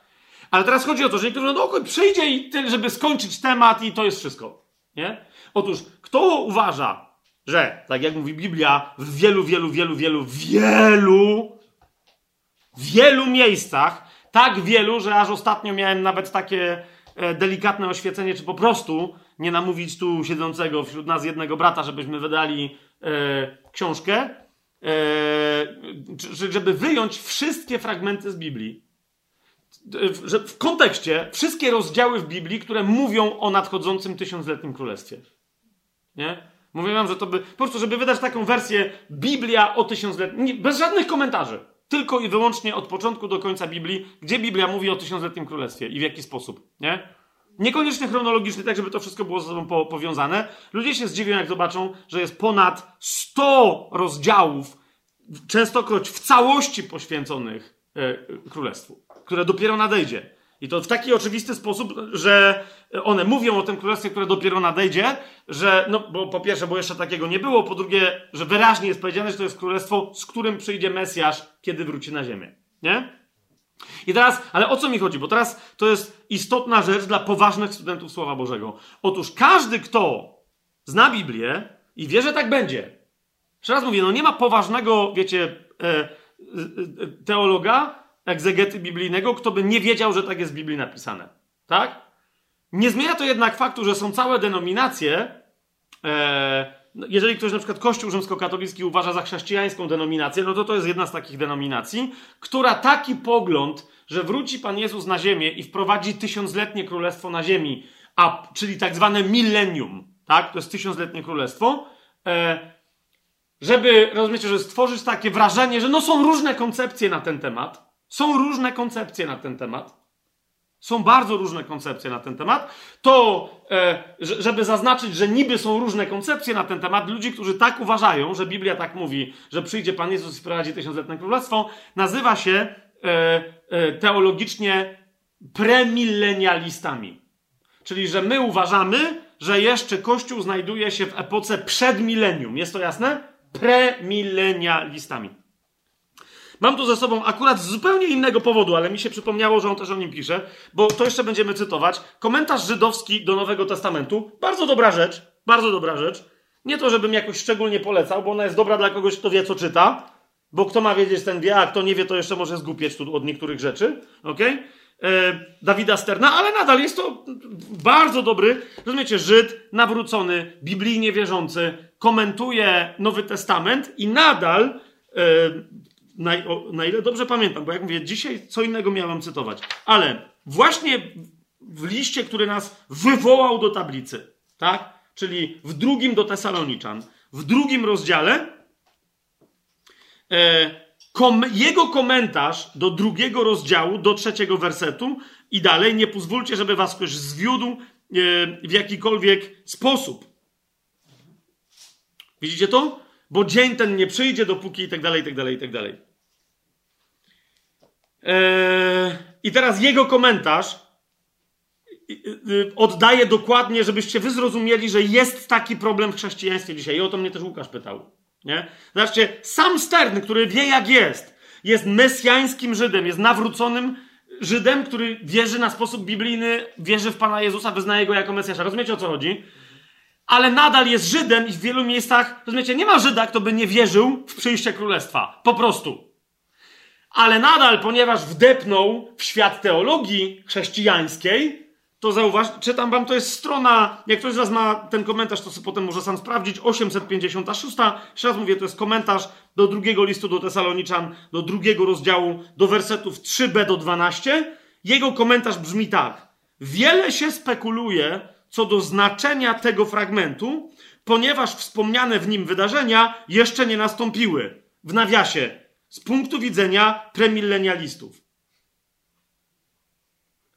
Ale teraz chodzi o to, że niektórzy no okej, przyjdzie i tyle, żeby skończyć temat i to jest wszystko, nie? Otóż, kto uważa, że, tak jak mówi Biblia, w wielu, wielu, wielu, wielu, wielu, wielu miejscach, tak wielu, że aż ostatnio miałem nawet takie e, delikatne oświecenie, czy po prostu nie namówić tu siedzącego wśród nas jednego brata, żebyśmy wydali e, książkę, e, żeby wyjąć wszystkie fragmenty z Biblii. E, że w kontekście wszystkie rozdziały w Biblii, które mówią o nadchodzącym tysiącletnim królestwie. Nie? Mówię wam, że to by. Po prostu, żeby wydać taką wersję Biblia o tysiącletnim. Bez żadnych komentarzy. Tylko i wyłącznie od początku do końca Biblii, gdzie Biblia mówi o tysiącletnim królestwie i w jaki sposób. Nie? Niekoniecznie chronologicznie, tak żeby to wszystko było ze sobą po, powiązane. Ludzie się zdziwią, jak zobaczą, że jest ponad 100 rozdziałów, częstokroć w całości poświęconych e, królestwu, które dopiero nadejdzie. I to w taki oczywisty sposób, że one mówią o tym królestwie, które dopiero nadejdzie, że, no, bo po pierwsze, bo jeszcze takiego nie było, po drugie, że wyraźnie jest powiedziane, że to jest królestwo, z którym przyjdzie Mesjasz, kiedy wróci na ziemię. Nie? I teraz, ale o co mi chodzi? Bo teraz to jest istotna rzecz dla poważnych studentów Słowa Bożego. Otóż każdy, kto zna Biblię i wie, że tak będzie. Jeszcze raz mówię, no nie ma poważnego, wiecie, e, e, e, teologa, egzegety biblijnego, kto by nie wiedział, że tak jest w Biblii napisane. Tak? Nie zmienia to jednak faktu, że są całe denominacje, e, jeżeli ktoś na przykład Kościół rzymskokatolicki uważa za chrześcijańską denominację, no to to jest jedna z takich denominacji, która taki pogląd, że wróci Pan Jezus na ziemię i wprowadzi tysiącletnie królestwo na ziemi, a, czyli tak zwane millennium, tak? To jest tysiącletnie królestwo, e, żeby, rozumiecie, że stworzyć takie wrażenie, że no są różne koncepcje na ten temat, są różne koncepcje na ten temat, są bardzo różne koncepcje na ten temat. To, e, żeby zaznaczyć, że niby są różne koncepcje na ten temat, ludzi, którzy tak uważają, że Biblia tak mówi, że przyjdzie Pan Jezus i wprowadzi tysiącletne królestwo, nazywa się e, e, teologicznie premilenialistami. Czyli, że my uważamy, że jeszcze Kościół znajduje się w epoce przed milenium. Jest to jasne? Premilenialistami. Mam tu ze sobą akurat z zupełnie innego powodu, ale mi się przypomniało, że on też o nim pisze, bo to jeszcze będziemy cytować. Komentarz żydowski do Nowego Testamentu. Bardzo dobra rzecz, bardzo dobra rzecz. Nie to, żebym jakoś szczególnie polecał, bo ona jest dobra dla kogoś, kto wie, co czyta, bo kto ma wiedzieć, ten wie, a kto nie wie, to jeszcze może zgupieć tu od niektórych rzeczy. ok? E, Dawida Sterna, ale nadal jest to bardzo dobry, rozumiecie, Żyd, nawrócony, biblijnie wierzący, komentuje Nowy Testament i nadal e, na, na ile dobrze pamiętam, bo jak mówię, dzisiaj co innego miałem cytować, ale właśnie w liście, który nas wywołał do tablicy, tak? Czyli w drugim do Tesaloniczan, w drugim rozdziale, e, kom, jego komentarz do drugiego rozdziału, do trzeciego wersetu i dalej, nie pozwólcie, żeby was ktoś zwiódł e, w jakikolwiek sposób. Widzicie to? Bo dzień ten nie przyjdzie, dopóki i tak dalej, i tak dalej, i tak dalej. Eee, I teraz jego komentarz oddaje dokładnie, żebyście wy zrozumieli, że jest taki problem w chrześcijaństwie dzisiaj. I o to mnie też Łukasz pytał. Nie? Zobaczcie, sam Stern, który wie jak jest, jest mesjańskim Żydem, jest nawróconym Żydem, który wierzy na sposób biblijny, wierzy w Pana Jezusa, wyznaje go jako Mesjasza. Rozumiecie o co chodzi? Ale nadal jest Żydem i w wielu miejscach, rozumiecie, nie ma Żyda, kto by nie wierzył w przyjście królestwa. Po prostu ale nadal, ponieważ wdepnął w świat teologii chrześcijańskiej, to zauważ, czytam wam, to jest strona, jak ktoś z was ma ten komentarz, to sobie potem może sam sprawdzić, 856. Jeszcze raz mówię, to jest komentarz do drugiego listu do Tesaloniczan, do drugiego rozdziału, do wersetów 3b do 12. Jego komentarz brzmi tak. Wiele się spekuluje co do znaczenia tego fragmentu, ponieważ wspomniane w nim wydarzenia jeszcze nie nastąpiły. W nawiasie z punktu widzenia premilenialistów.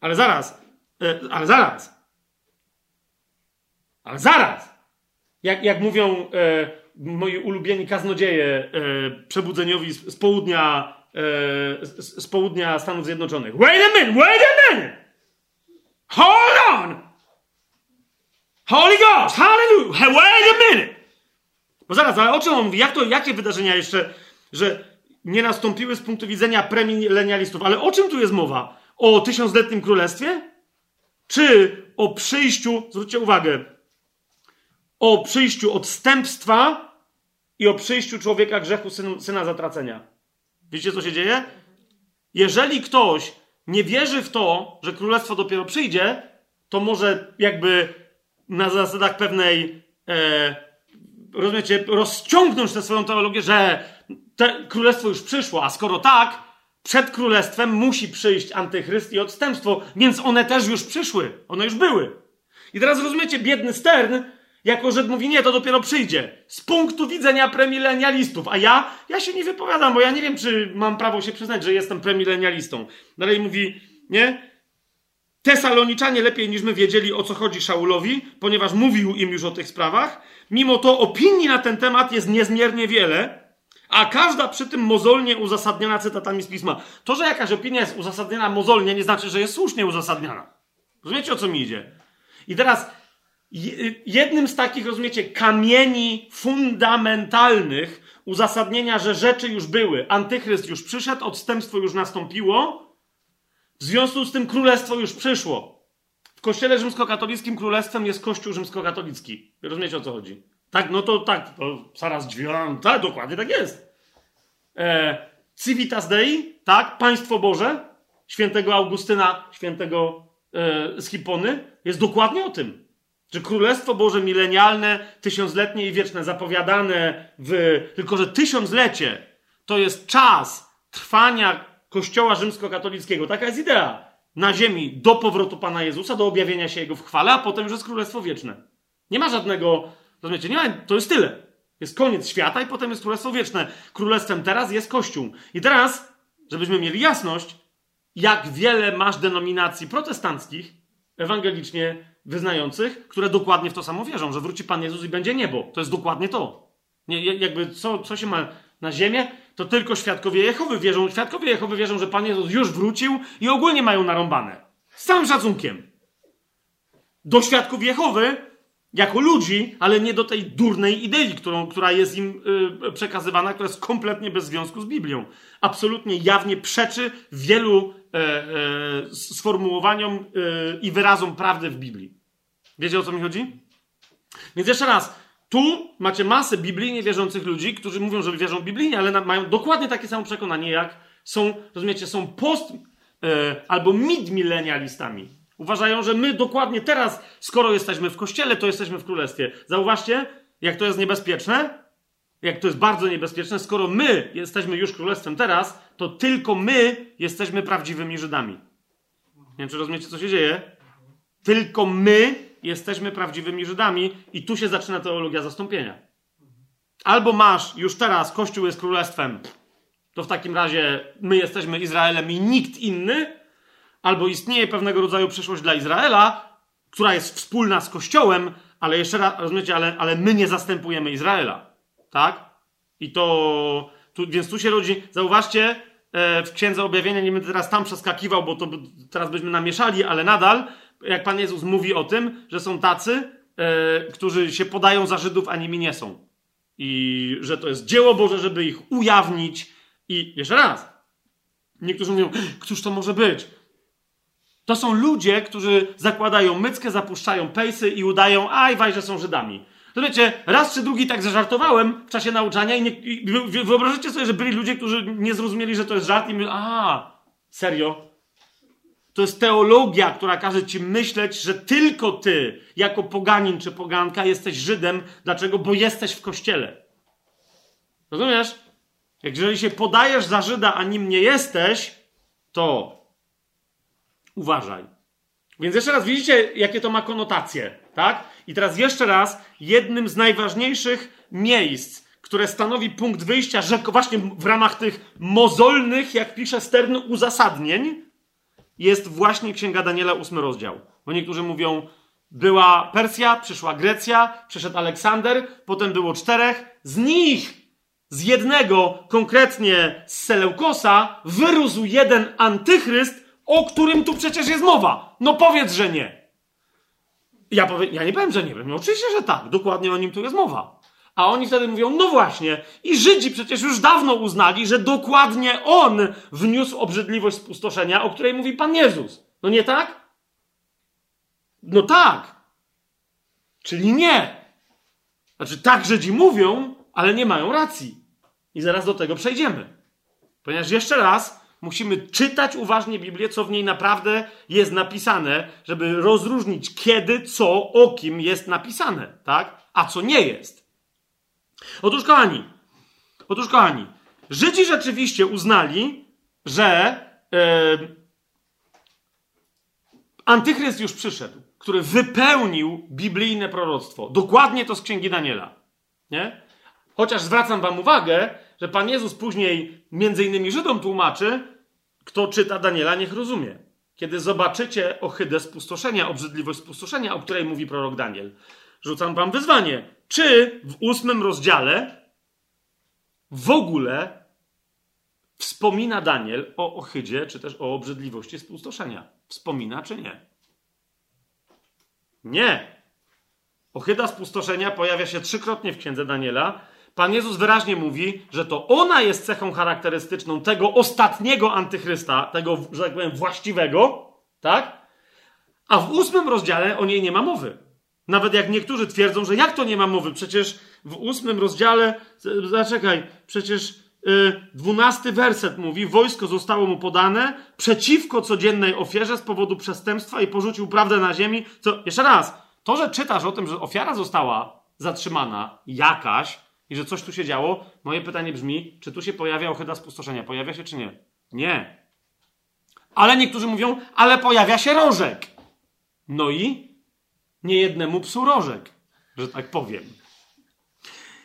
Ale zaraz, e, ale zaraz, ale zaraz. Jak, jak mówią e, moi ulubieni kaznodzieje e, przebudzeniowi z, z południa, e, z, z, południa Stanów Zjednoczonych. Wait a minute, wait a minute! Hold on! Holy Ghost! Hallelujah! Wait a minute! Bo zaraz, ale o czym on mówi? Jak to, jakie wydarzenia jeszcze, że nie nastąpiły z punktu widzenia premilenialistów? Ale o czym tu jest mowa? O tysiącletnim królestwie? Czy o przyjściu, zwróćcie uwagę, o przyjściu odstępstwa i o przyjściu człowieka grzechu, syna, syna zatracenia? Wiecie, co się dzieje? Jeżeli ktoś nie wierzy w to, że królestwo dopiero przyjdzie, to może jakby na zasadach pewnej, e, rozumiecie, rozciągnąć tę swoją teologię, że te królestwo już przyszło, a skoro tak, przed królestwem musi przyjść antychryst i odstępstwo, więc one też już przyszły, one już były. I teraz rozumiecie, biedny Stern, jako że mówi, nie, to dopiero przyjdzie. Z punktu widzenia premilenialistów. A ja, ja się nie wypowiadam, bo ja nie wiem, czy mam prawo się przyznać, że jestem premilenialistą. Dalej mówi, nie? Tesaloniczanie lepiej niż my wiedzieli, o co chodzi Szaulowi, ponieważ mówił im już o tych sprawach. Mimo to opinii na ten temat jest niezmiernie wiele, a każda przy tym mozolnie uzasadniona cytatami z pisma. To, że jakaś opinia jest uzasadniona mozolnie, nie znaczy, że jest słusznie uzasadniana. Rozumiecie, o co mi idzie? I teraz jednym z takich, rozumiecie, kamieni fundamentalnych uzasadnienia, że rzeczy już były, antychryst już przyszedł, odstępstwo już nastąpiło, w związku z tym królestwo już przyszło. W kościele rzymskokatolickim królestwem jest kościół rzymskokatolicki. Rozumiecie o co chodzi? Tak, no to tak, to zaraz drzwiom, tak, dokładnie tak jest. E, Civitas Dei, tak, państwo Boże, świętego Augustyna, świętego e, Schipony, jest dokładnie o tym. Że Królestwo Boże milenialne, tysiącletnie i wieczne, zapowiadane w. Tylko, że tysiąclecie to jest czas trwania Kościoła rzymskokatolickiego. Taka jest idea. Na ziemi do powrotu Pana Jezusa, do objawienia się Jego w chwale, a potem już jest Królestwo Wieczne. Nie ma żadnego. Rozumiecie? Nie to jest tyle. Jest koniec świata i potem jest Królestwo Wieczne. Królestwem teraz jest Kościół. I teraz, żebyśmy mieli jasność, jak wiele masz denominacji protestanckich, ewangelicznie wyznających, które dokładnie w to samo wierzą, że wróci Pan Jezus i będzie niebo. To jest dokładnie to. Nie, jakby co, co się ma na ziemię, to tylko świadkowie Jehowy wierzą. Świadkowie Jehowy wierzą, że Pan Jezus już wrócił i ogólnie mają narąbane. Z całym szacunkiem. Do świadków Jehowy, jako ludzi, ale nie do tej durnej idei, którą, która jest im yy, przekazywana, która jest kompletnie bez związku z Biblią. Absolutnie jawnie przeczy wielu e, e, sformułowaniom e, i wyrazom prawdy w Biblii. Wiecie o co mi chodzi? Więc jeszcze raz, tu macie masę biblijnie wierzących ludzi, którzy mówią, że wierzą biblijnie, ale mają dokładnie takie samo przekonanie, jak są, rozumiecie, są post e, albo mid-milenialistami. Uważają, że my dokładnie teraz, skoro jesteśmy w kościele, to jesteśmy w królestwie. Zauważcie, jak to jest niebezpieczne, jak to jest bardzo niebezpieczne, skoro my jesteśmy już królestwem teraz, to tylko my jesteśmy prawdziwymi Żydami. Nie wiem, czy rozumiecie, co się dzieje? Tylko my jesteśmy prawdziwymi Żydami i tu się zaczyna teologia zastąpienia. Albo masz już teraz, Kościół jest królestwem, to w takim razie my jesteśmy Izraelem i nikt inny, albo istnieje pewnego rodzaju przyszłość dla Izraela, która jest wspólna z Kościołem, ale jeszcze raz, rozumiecie, ale, ale my nie zastępujemy Izraela. Tak? I to, tu, więc tu się rodzi, zauważcie, e, w Księdze Objawienia, nie będę teraz tam przeskakiwał, bo to teraz byśmy namieszali, ale nadal jak Pan Jezus mówi o tym, że są tacy, e, którzy się podają za Żydów, a nimi nie są. I że to jest dzieło Boże, żeby ich ujawnić. I jeszcze raz, niektórzy mówią, któż to może być? To są ludzie, którzy zakładają myckę, zapuszczają pejsy i udają, aj, waj, że są Żydami. To wiecie, raz czy drugi tak zażartowałem w czasie nauczania i, nie, i wyobraźcie sobie, że byli ludzie, którzy nie zrozumieli, że to jest żart i mówią, a, serio? To jest teologia, która każe ci myśleć, że tylko ty, jako poganin czy poganka, jesteś Żydem. Dlaczego? Bo jesteś w kościele. Rozumiesz? Jak jeżeli się podajesz za Żyda, a nim nie jesteś, to uważaj. Więc jeszcze raz widzicie, jakie to ma konotacje, tak? I teraz jeszcze raz, jednym z najważniejszych miejsc, które stanowi punkt wyjścia, że właśnie w ramach tych mozolnych, jak pisze Stern, uzasadnień, jest właśnie Księga Daniela, ósmy rozdział. Bo niektórzy mówią, była Persja, przyszła Grecja, przyszedł Aleksander, potem było czterech. Z nich, z jednego, konkretnie z Seleukosa, wyrósł jeden antychryst, o którym tu przecież jest mowa. No powiedz, że nie. ja, powie, ja nie powiem, że nie wiem. No oczywiście, że tak. Dokładnie o nim tu jest mowa. A oni wtedy mówią, no właśnie, i Żydzi przecież już dawno uznali, że dokładnie on wniósł obrzydliwość spustoszenia, o której mówi Pan Jezus. No nie tak? No tak. Czyli nie. Znaczy, tak Żydzi mówią, ale nie mają racji. I zaraz do tego przejdziemy. Ponieważ jeszcze raz musimy czytać uważnie Biblię, co w niej naprawdę jest napisane, żeby rozróżnić, kiedy, co, o kim jest napisane, tak? A co nie jest. Otóż, kochani, otóż, kochani, Żydzi rzeczywiście uznali, że yy, Antychryst już przyszedł, który wypełnił biblijne proroctwo. Dokładnie to z księgi Daniela. Nie? Chociaż zwracam Wam uwagę, że Pan Jezus później między innymi Żydom tłumaczy, kto czyta Daniela, niech rozumie. Kiedy zobaczycie ohydę spustoszenia, obrzydliwość spustoszenia, o której mówi prorok Daniel, rzucam Wam wyzwanie. Czy w ósmym rozdziale w ogóle wspomina Daniel o ohydzie, czy też o obrzydliwości spustoszenia? Wspomina, czy nie? Nie. Ohyda spustoszenia pojawia się trzykrotnie w księdze Daniela. Pan Jezus wyraźnie mówi, że to ona jest cechą charakterystyczną tego ostatniego antychrysta, tego, że tak powiem, właściwego, tak? A w ósmym rozdziale o niej nie ma mowy. Nawet jak niektórzy twierdzą, że jak to nie ma mowy? Przecież w ósmym rozdziale, zaczekaj, przecież yy, dwunasty werset mówi, wojsko zostało mu podane przeciwko codziennej ofierze z powodu przestępstwa i porzucił prawdę na ziemi. Co, jeszcze raz, to, że czytasz o tym, że ofiara została zatrzymana jakaś i że coś tu się działo, moje pytanie brzmi, czy tu się pojawia ochyda spustoszenia? Pojawia się czy nie? Nie. Ale niektórzy mówią, ale pojawia się rożek. No i niejednemu psu rożek, że tak powiem.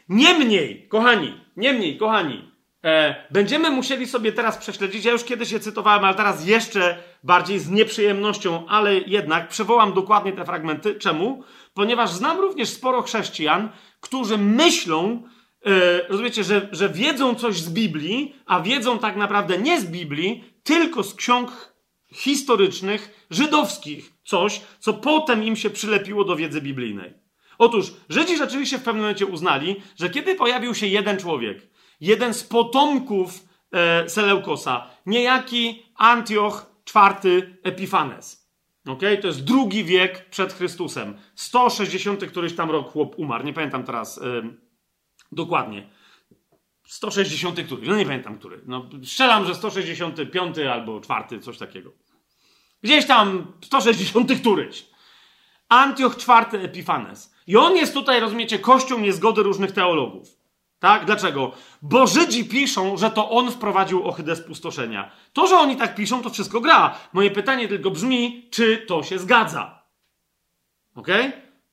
Niemniej, kochani, niemniej, kochani, e, będziemy musieli sobie teraz prześledzić, ja już kiedyś je cytowałem, ale teraz jeszcze bardziej z nieprzyjemnością, ale jednak przywołam dokładnie te fragmenty. Czemu? Ponieważ znam również sporo chrześcijan, którzy myślą, rozumiecie, że, że wiedzą coś z Biblii, a wiedzą tak naprawdę nie z Biblii, tylko z ksiąg historycznych, żydowskich. Coś, co potem im się przylepiło do wiedzy biblijnej. Otóż Żydzi rzeczywiście w pewnym momencie uznali, że kiedy pojawił się jeden człowiek, jeden z potomków e, Seleukosa, niejaki Antioch IV Epifanes, okay? to jest drugi wiek przed Chrystusem, 160 któryś tam rok chłop umarł, nie pamiętam teraz e, dokładnie. 160 któryś, no nie pamiętam który. No, strzelam, że 165 albo 4, coś takiego. Gdzieś tam 160 któryś. Antioch IV Epifanes. I on jest tutaj, rozumiecie, kością niezgody różnych teologów. Tak? Dlaczego? Bo Żydzi piszą, że to on wprowadził ohydę spustoszenia. To, że oni tak piszą, to wszystko gra. Moje pytanie tylko brzmi, czy to się zgadza? Ok?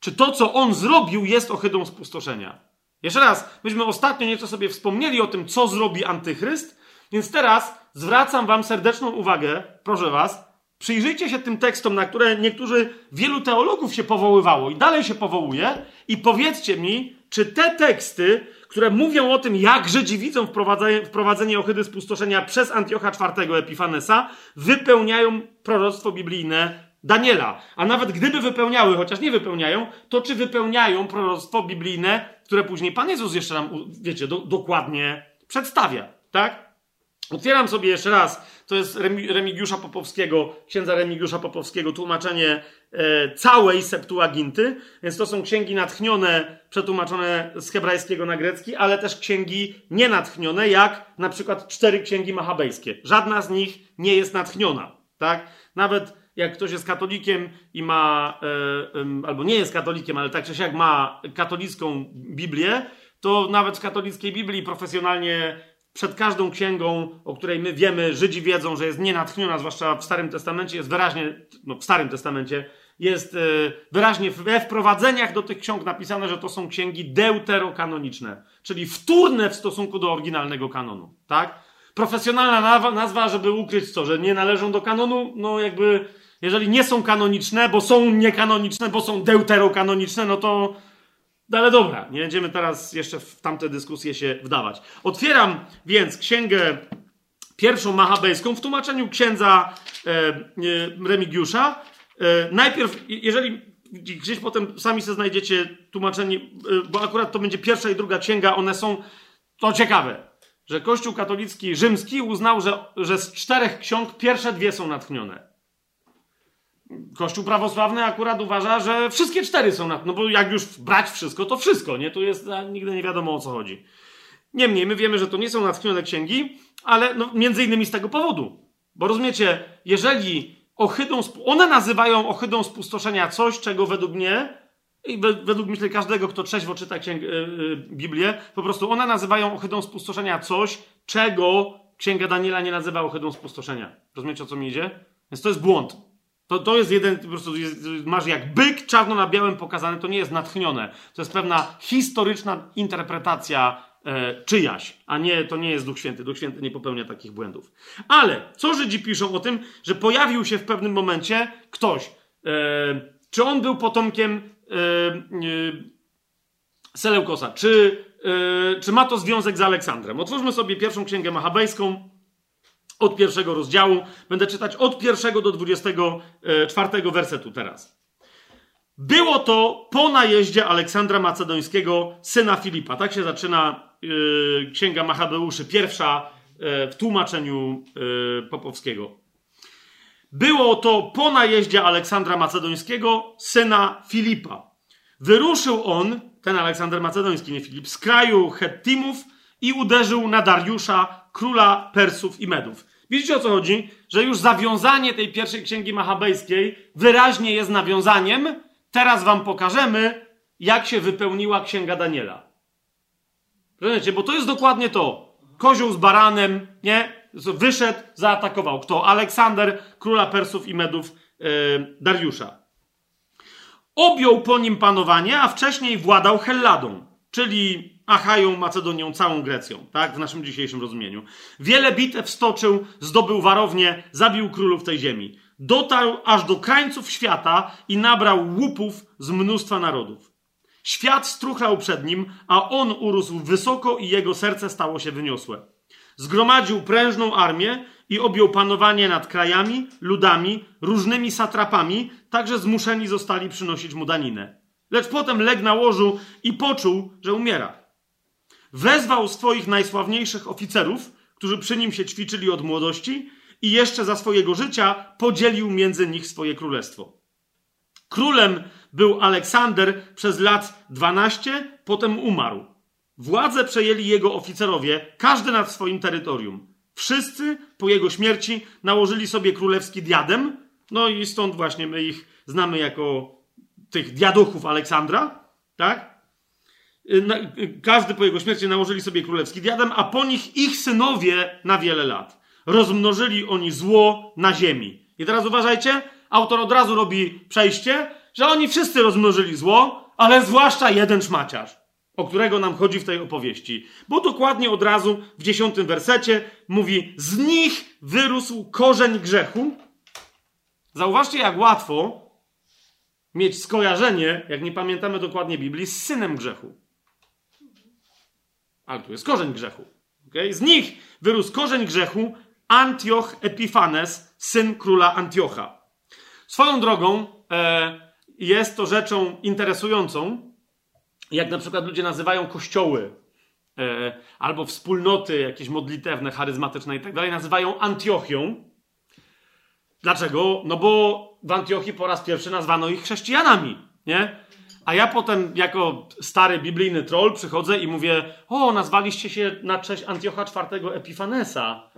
Czy to, co on zrobił, jest ohydą spustoszenia? Jeszcze raz, myśmy ostatnio nieco sobie wspomnieli o tym, co zrobi antychryst, więc teraz zwracam wam serdeczną uwagę, proszę was, Przyjrzyjcie się tym tekstom, na które niektórzy, wielu teologów się powoływało i dalej się powołuje, i powiedzcie mi, czy te teksty, które mówią o tym, jak Żydzi widzą wprowadzenie, wprowadzenie ohydy spustoszenia przez Antiocha IV Epifanesa, wypełniają proroctwo biblijne Daniela. A nawet gdyby wypełniały, chociaż nie wypełniają, to czy wypełniają proroctwo biblijne, które później Pan Jezus jeszcze nam, wiecie, do, dokładnie przedstawia, tak? Otwieram sobie jeszcze raz, to jest Remigiusza Popowskiego, księdza Remigiusza Popowskiego, tłumaczenie e, całej Septuaginty, więc to są księgi natchnione, przetłumaczone z hebrajskiego na grecki, ale też księgi nienatchnione, jak na przykład cztery księgi machabejskie. Żadna z nich nie jest natchniona, tak? Nawet jak ktoś jest katolikiem i ma, e, albo nie jest katolikiem, ale tak czy siak ma katolicką Biblię, to nawet w katolickiej Biblii profesjonalnie przed każdą księgą, o której my wiemy, Żydzi wiedzą, że jest nienatchniona, zwłaszcza w Starym Testamencie, jest wyraźnie, no w Starym Testamencie, jest yy, wyraźnie we wprowadzeniach do tych ksiąg napisane, że to są księgi deuterokanoniczne, czyli wtórne w stosunku do oryginalnego kanonu, tak? Profesjonalna nazwa, żeby ukryć co, że nie należą do kanonu, no jakby, jeżeli nie są kanoniczne, bo są niekanoniczne, bo są deuterokanoniczne, no to ale dobra, nie będziemy teraz jeszcze w tamte dyskusje się wdawać. Otwieram więc księgę pierwszą machabejską w tłumaczeniu księdza e, e, Remigiusza. E, najpierw, jeżeli gdzieś potem sami sobie znajdziecie tłumaczenie, y, bo akurat to będzie pierwsza i druga księga, one są, to ciekawe, że Kościół katolicki rzymski uznał, że, że z czterech ksiąg pierwsze dwie są natchnione. Kościół prawosławny akurat uważa, że wszystkie cztery są natchnione, no bo jak już brać wszystko, to wszystko, nie? Tu jest, nigdy nie wiadomo o co chodzi. Niemniej, my wiemy, że to nie są natchnione księgi, ale no, między innymi z tego powodu. Bo rozumiecie, jeżeli ohydą, one nazywają ohydą spustoszenia coś, czego według mnie i według myślę każdego, kto trzeźwo czyta księg, yy, Biblię, po prostu one nazywają ohydą spustoszenia coś, czego Księga Daniela nie nazywa ohydą spustoszenia. Rozumiecie, o co mi idzie? Więc to jest błąd. To, to jest jeden, po prostu jest, masz jak byk czarno na białym pokazane, to nie jest natchnione. To jest pewna historyczna interpretacja e, czyjaś, a nie, to nie jest Duch Święty. Duch Święty nie popełnia takich błędów. Ale co Żydzi piszą o tym, że pojawił się w pewnym momencie ktoś. E, czy on był potomkiem e, e Seleukosa? Czy, e, czy ma to związek z Aleksandrem? Otwórzmy sobie pierwszą księgę machabejską od pierwszego rozdziału. Będę czytać od pierwszego do dwudziestego e, czwartego wersetu teraz. Było to po najeździe Aleksandra Macedońskiego, syna Filipa. Tak się zaczyna yy, Księga Machabeuszy, pierwsza yy, w tłumaczeniu yy, Popowskiego. Było to po najeździe Aleksandra Macedońskiego, syna Filipa. Wyruszył on, ten Aleksander Macedoński, nie Filip, z kraju Hettimów i uderzył na Dariusza, króla Persów i Medów. Widzicie o co chodzi? Że już zawiązanie tej pierwszej księgi machabejskiej wyraźnie jest nawiązaniem. Teraz wam pokażemy, jak się wypełniła księga Daniela. Rozumiecie? Bo to jest dokładnie to. Kozioł z baranem, nie? Wyszedł, zaatakował. Kto? Aleksander, króla Persów i Medów, yy, Dariusza. Objął po nim panowanie, a wcześniej władał Helladą, czyli Achają, Macedonią, całą Grecją, tak? W naszym dzisiejszym rozumieniu. Wiele bitew stoczył, zdobył warownie, zabił królów tej ziemi. Dotarł aż do krańców świata i nabrał łupów z mnóstwa narodów. Świat struchlał przed nim, a on urósł wysoko i jego serce stało się wyniosłe. Zgromadził prężną armię i objął panowanie nad krajami, ludami, różnymi satrapami, także zmuszeni zostali przynosić mu daninę. Lecz potem legł na łożu i poczuł, że umiera. Wezwał swoich najsławniejszych oficerów, którzy przy nim się ćwiczyli od młodości, i jeszcze za swojego życia podzielił między nich swoje królestwo. Królem był Aleksander przez lat 12, potem umarł. Władzę przejęli jego oficerowie, każdy nad swoim terytorium. Wszyscy po jego śmierci nałożyli sobie królewski diadem, no i stąd właśnie my ich znamy jako tych diaduchów Aleksandra, tak? Y, y, każdy po jego śmierci nałożyli sobie królewski diadem, a po nich ich synowie na wiele lat. Rozmnożyli oni zło na ziemi. I teraz uważajcie, autor od razu robi przejście, że oni wszyscy rozmnożyli zło, ale zwłaszcza jeden szmaciarz, o którego nam chodzi w tej opowieści. Bo dokładnie od razu w dziesiątym wersecie mówi: Z nich wyrósł korzeń grzechu. Zauważcie, jak łatwo mieć skojarzenie, jak nie pamiętamy dokładnie Biblii, z synem grzechu. Ale tu jest korzeń grzechu. Okay? Z nich wyrósł korzeń grzechu Antioch Epifanes, syn króla Antiocha. Swoją drogą e, jest to rzeczą interesującą, jak na przykład ludzie nazywają kościoły e, albo wspólnoty jakieś modlitewne, charyzmatyczne i tak dalej, nazywają Antiochią. Dlaczego? No bo w Antiochii po raz pierwszy nazwano ich chrześcijanami, nie? A ja potem, jako stary biblijny troll, przychodzę i mówię: O, nazwaliście się na cześć Antiocha IV Epifanesa.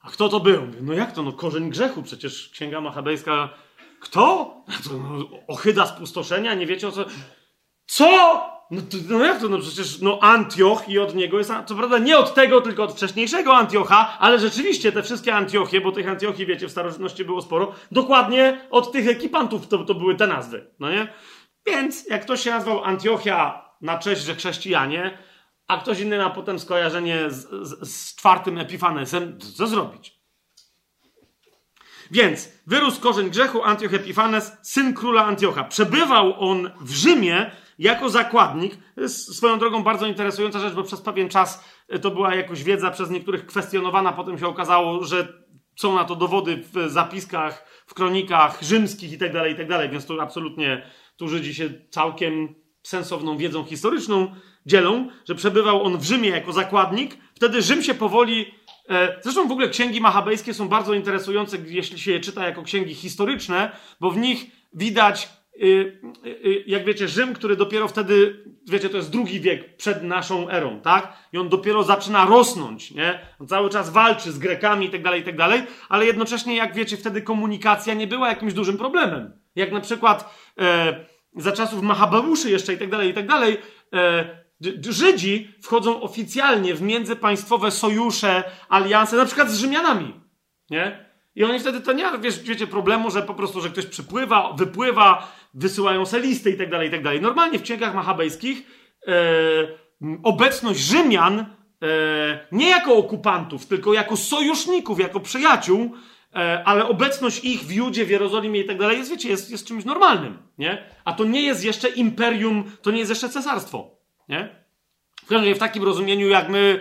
A kto to był? No jak to? No korzeń grzechu, przecież księga machabejska. Kto? No, ochyda spustoszenia, nie wiecie o co. Co? No, to, no jak to? No przecież no Antioch i od niego jest. Co prawda nie od tego, tylko od wcześniejszego Antiocha, ale rzeczywiście te wszystkie Antiochie, bo tych Antiochii, wiecie, w starożytności było sporo, dokładnie od tych ekipantów to, to były te nazwy. No nie? Więc jak ktoś się nazwał Antiochia na cześć, że chrześcijanie, a ktoś inny ma potem skojarzenie z, z, z czwartym Epifanesem, co zrobić? Więc wyrósł korzeń grzechu Antioch Epifanes, syn króla Antiocha. Przebywał on w Rzymie jako zakładnik. Jest swoją drogą bardzo interesująca rzecz, bo przez pewien czas to była jakoś wiedza przez niektórych kwestionowana. Potem się okazało, że są na to dowody w zapiskach, w kronikach rzymskich i tak dalej, i tak więc to absolutnie tu Żydzi się całkiem sensowną wiedzą historyczną dzielą, że przebywał on w Rzymie jako zakładnik. Wtedy Rzym się powoli. E, zresztą w ogóle księgi machabejskie są bardzo interesujące, jeśli się je czyta jako księgi historyczne, bo w nich widać, jak wiecie, Rzym, który dopiero wtedy, wiecie, to jest drugi wiek przed naszą erą, tak? I on dopiero zaczyna rosnąć, nie? On cały czas walczy z Grekami i tak dalej, i tak dalej, ale jednocześnie, jak wiecie, wtedy komunikacja nie była jakimś dużym problemem. Jak na przykład e, za czasów Machabeuszy jeszcze i tak dalej, i tak dalej, e, Żydzi wchodzą oficjalnie w międzypaństwowe sojusze, alianse, na przykład z Rzymianami. Nie? I oni wtedy to nie wiesz, wiecie problemu, że po prostu, że ktoś przypływa, wypływa, wysyłają se listy i tak dalej, i tak dalej. Normalnie w księgach machabejskich e, obecność Rzymian e, nie jako okupantów, tylko jako sojuszników, jako przyjaciół, e, ale obecność ich w Judzie, w Jerozolimie i tak dalej jest, wiecie, jest, jest czymś normalnym, nie? A to nie jest jeszcze imperium, to nie jest jeszcze cesarstwo. Nie? W takim rozumieniu, jak my,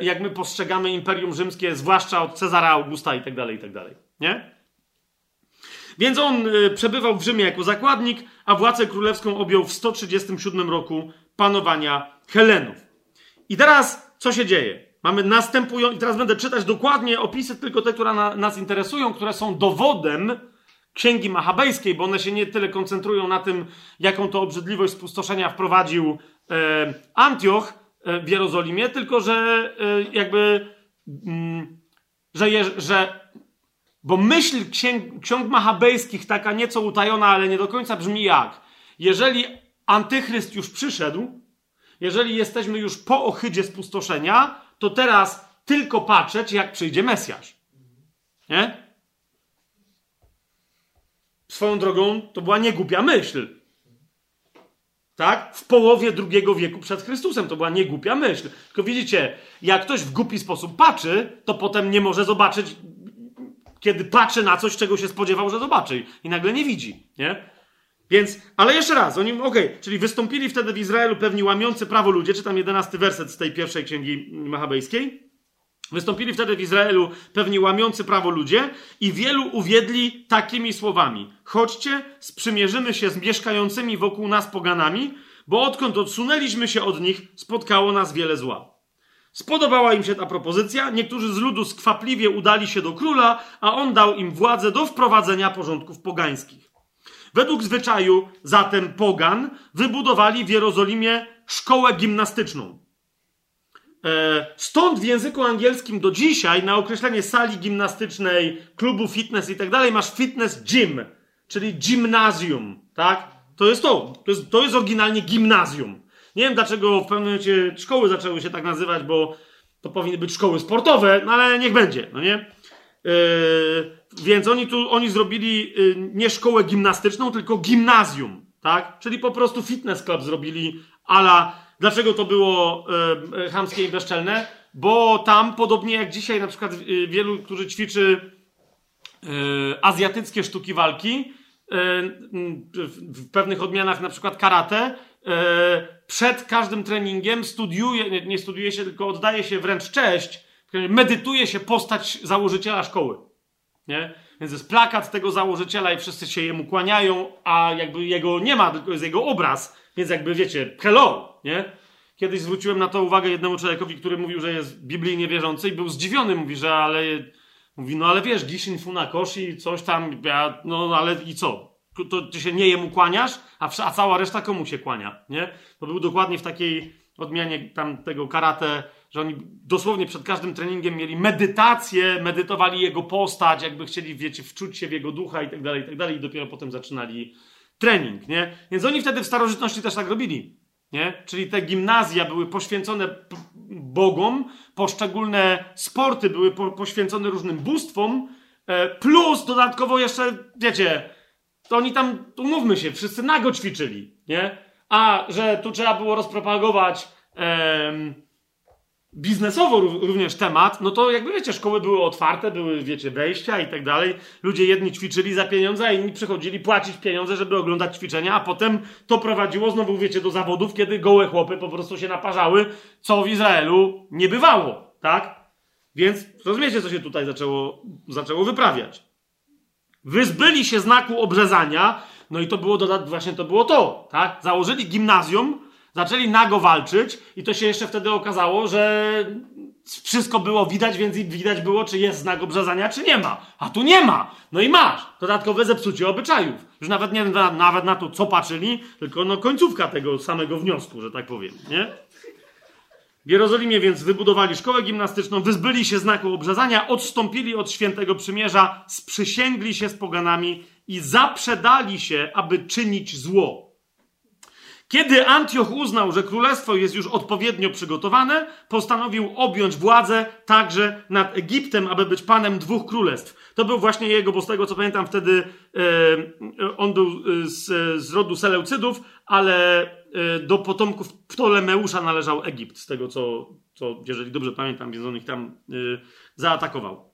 jak my postrzegamy Imperium Rzymskie, zwłaszcza od Cezara Augusta i tak dalej, i tak dalej. Nie? Więc on e, przebywał w Rzymie jako zakładnik, a władzę królewską objął w 137 roku panowania Helenów. I teraz co się dzieje? Mamy następujące, i teraz będę czytać dokładnie opisy, tylko te, które na, nas interesują, które są dowodem księgi machabejskiej, bo one się nie tyle koncentrują na tym, jaką to obrzydliwość spustoszenia wprowadził E, Antioch e, w Jerozolimie, tylko że e, jakby, mm, że, że bo myśl księg, ksiąg machabejskich, taka nieco utajona, ale nie do końca brzmi jak. Jeżeli antychryst już przyszedł, jeżeli jesteśmy już po ohydzie spustoszenia, to teraz tylko patrzeć, jak przyjdzie Mesjasz. Nie? Swoją drogą to była niegłupia myśl tak? W połowie drugiego wieku przed Chrystusem. To była niegłupia myśl. Tylko widzicie, jak ktoś w głupi sposób patrzy, to potem nie może zobaczyć, kiedy patrzy na coś, czego się spodziewał, że zobaczy. I nagle nie widzi, nie? Więc, ale jeszcze raz, oni, okej, okay, czyli wystąpili wtedy w Izraelu pewni łamiący prawo ludzie, czytam jedenasty werset z tej pierwszej księgi machabejskiej. Wystąpili wtedy w Izraelu pewni łamiący prawo ludzie i wielu uwiedli takimi słowami: Chodźcie, sprzymierzymy się z mieszkającymi wokół nas poganami, bo odkąd odsunęliśmy się od nich, spotkało nas wiele zła. Spodobała im się ta propozycja, niektórzy z ludu skwapliwie udali się do króla, a on dał im władzę do wprowadzenia porządków pogańskich. Według zwyczaju zatem pogan wybudowali w Jerozolimie szkołę gimnastyczną stąd w języku angielskim do dzisiaj na określenie sali gimnastycznej, klubu fitness i tak dalej masz fitness gym, czyli gimnazjum, tak? To jest to. To jest, to jest oryginalnie gimnazjum. Nie wiem dlaczego w pewnym momencie szkoły zaczęły się tak nazywać, bo to powinny być szkoły sportowe, no ale niech będzie, no nie? Yy, więc oni tu, oni zrobili yy, nie szkołę gimnastyczną, tylko gimnazjum, tak? Czyli po prostu fitness club zrobili ala Dlaczego to było e, chamskie i bezczelne? Bo tam, podobnie jak dzisiaj, na przykład e, wielu, którzy ćwiczy e, azjatyckie sztuki walki, w, pewnych odmianach, na przykład karate, przed każdym treningiem studiuje, nie, nie studiuje się, tylko oddaje się wręcz cześć, medytuje się postać założyciela szkoły. Nie? Więc jest plakat tego założyciela i wszyscy się jemu kłaniają, a jakby jego nie ma, tylko jest jego obraz. Więc jakby wiecie, hello, nie? Kiedyś zwróciłem na to uwagę jednemu człowiekowi, który mówił, że jest biblijnie wierzący i był zdziwiony. Mówi, że ale... Mówi, no ale wiesz, Gishin Funakoshi, coś tam, ja, no ale i co? To ty się nie jemu kłaniasz, a, a cała reszta komu się kłania, nie? To był dokładnie w takiej odmianie tam tego karate, że oni dosłownie przed każdym treningiem mieli medytację, medytowali jego postać, jakby chcieli, wiecie, wczuć się w jego ducha i tak dalej, i tak dalej, i dopiero potem zaczynali trening, nie? Więc oni wtedy w starożytności też tak robili, nie? Czyli te gimnazja były poświęcone bogom, poszczególne sporty były po, poświęcone różnym bóstwom, e, plus dodatkowo jeszcze, wiecie, to oni tam, umówmy się, wszyscy nago ćwiczyli, nie? A że tu trzeba było rozpropagować biznesowo również temat, no to jakby wiecie, szkoły były otwarte, były, wiecie, wejścia i tak dalej. Ludzie jedni ćwiczyli za pieniądze, a inni przychodzili płacić pieniądze, żeby oglądać ćwiczenia, a potem to prowadziło znowu, wiecie, do zawodów, kiedy gołe chłopy po prostu się naparzały, co w Izraelu nie bywało, tak? Więc rozumiecie, co się tutaj zaczęło, zaczęło wyprawiać. Wyzbyli się znaku obrzezania, no i to było dodat, właśnie to było to, tak? Założyli gimnazjum, zaczęli nago walczyć i to się jeszcze wtedy okazało, że wszystko było widać, więc widać było, czy jest znak obrzezania, czy nie ma. A tu nie ma. No i masz. Dodatkowe zepsucie obyczajów. Już nawet nie na, nawet na to, co patrzyli, tylko no końcówka tego samego wniosku, że tak powiem, nie? W Jerozolimie więc wybudowali szkołę gimnastyczną, wyzbyli się znaku obrzezania, odstąpili od świętego przymierza, sprzysięgli się z poganami i zaprzedali się, aby czynić zło. Kiedy Antioch uznał, że królestwo jest już odpowiednio przygotowane, postanowił objąć władzę także nad Egiptem, aby być panem dwóch królestw. To był właśnie jego, bo z tego co pamiętam, wtedy e, on był e, z, z rodu Seleucydów, ale e, do potomków Ptolemeusza należał Egipt, z tego co, co jeżeli dobrze pamiętam, więc on ich tam e, zaatakował.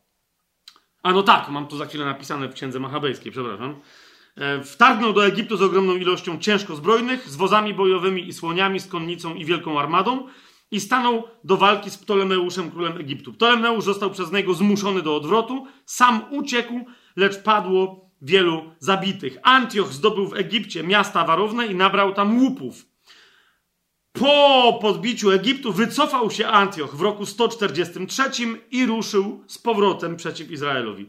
A no tak, mam to za chwilę napisane w księdze machabejskiej, przepraszam. E, wtargnął do Egiptu z ogromną ilością ciężko zbrojnych, z wozami bojowymi i słoniami, z konnicą i wielką armadą i stanął do walki z Ptolemeuszem, królem Egiptu. Ptolemeusz został przez niego zmuszony do odwrotu, sam uciekł, lecz padło wielu zabitych. Antioch zdobył w Egipcie miasta warowne i nabrał tam łupów. Po podbiciu Egiptu wycofał się Antioch w roku 143 i ruszył z powrotem przeciw Izraelowi.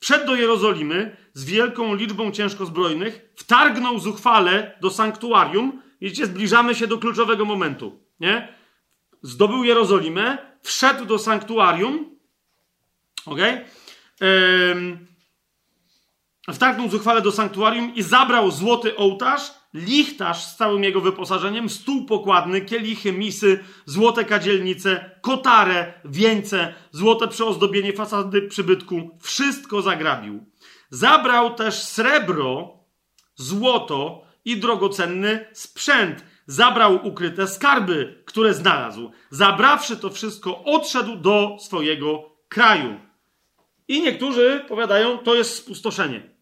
Wszedł do Jerozolimy z wielką liczbą ciężkozbrojnych, wtargnął zuchwale do sanktuarium. Widzicie, zbliżamy się do kluczowego momentu. Nie? Zdobył Jerozolimę, wszedł do sanktuarium. Ok? Wtargnął zuchwale do sanktuarium i zabrał złoty ołtarz, lichtarz z całym jego wyposażeniem, stół pokładny, kielichy, misy, złote kadzielnice, kotarę, wieńce, złote przeozdobienie fasady przybytku. Wszystko zagrabił. Zabrał też srebro, złoto i drogocenny sprzęt. Zabrał ukryte skarby, które znalazł. Zabrawszy to wszystko, odszedł do swojego kraju. I niektórzy powiadają, to jest spustoszenie.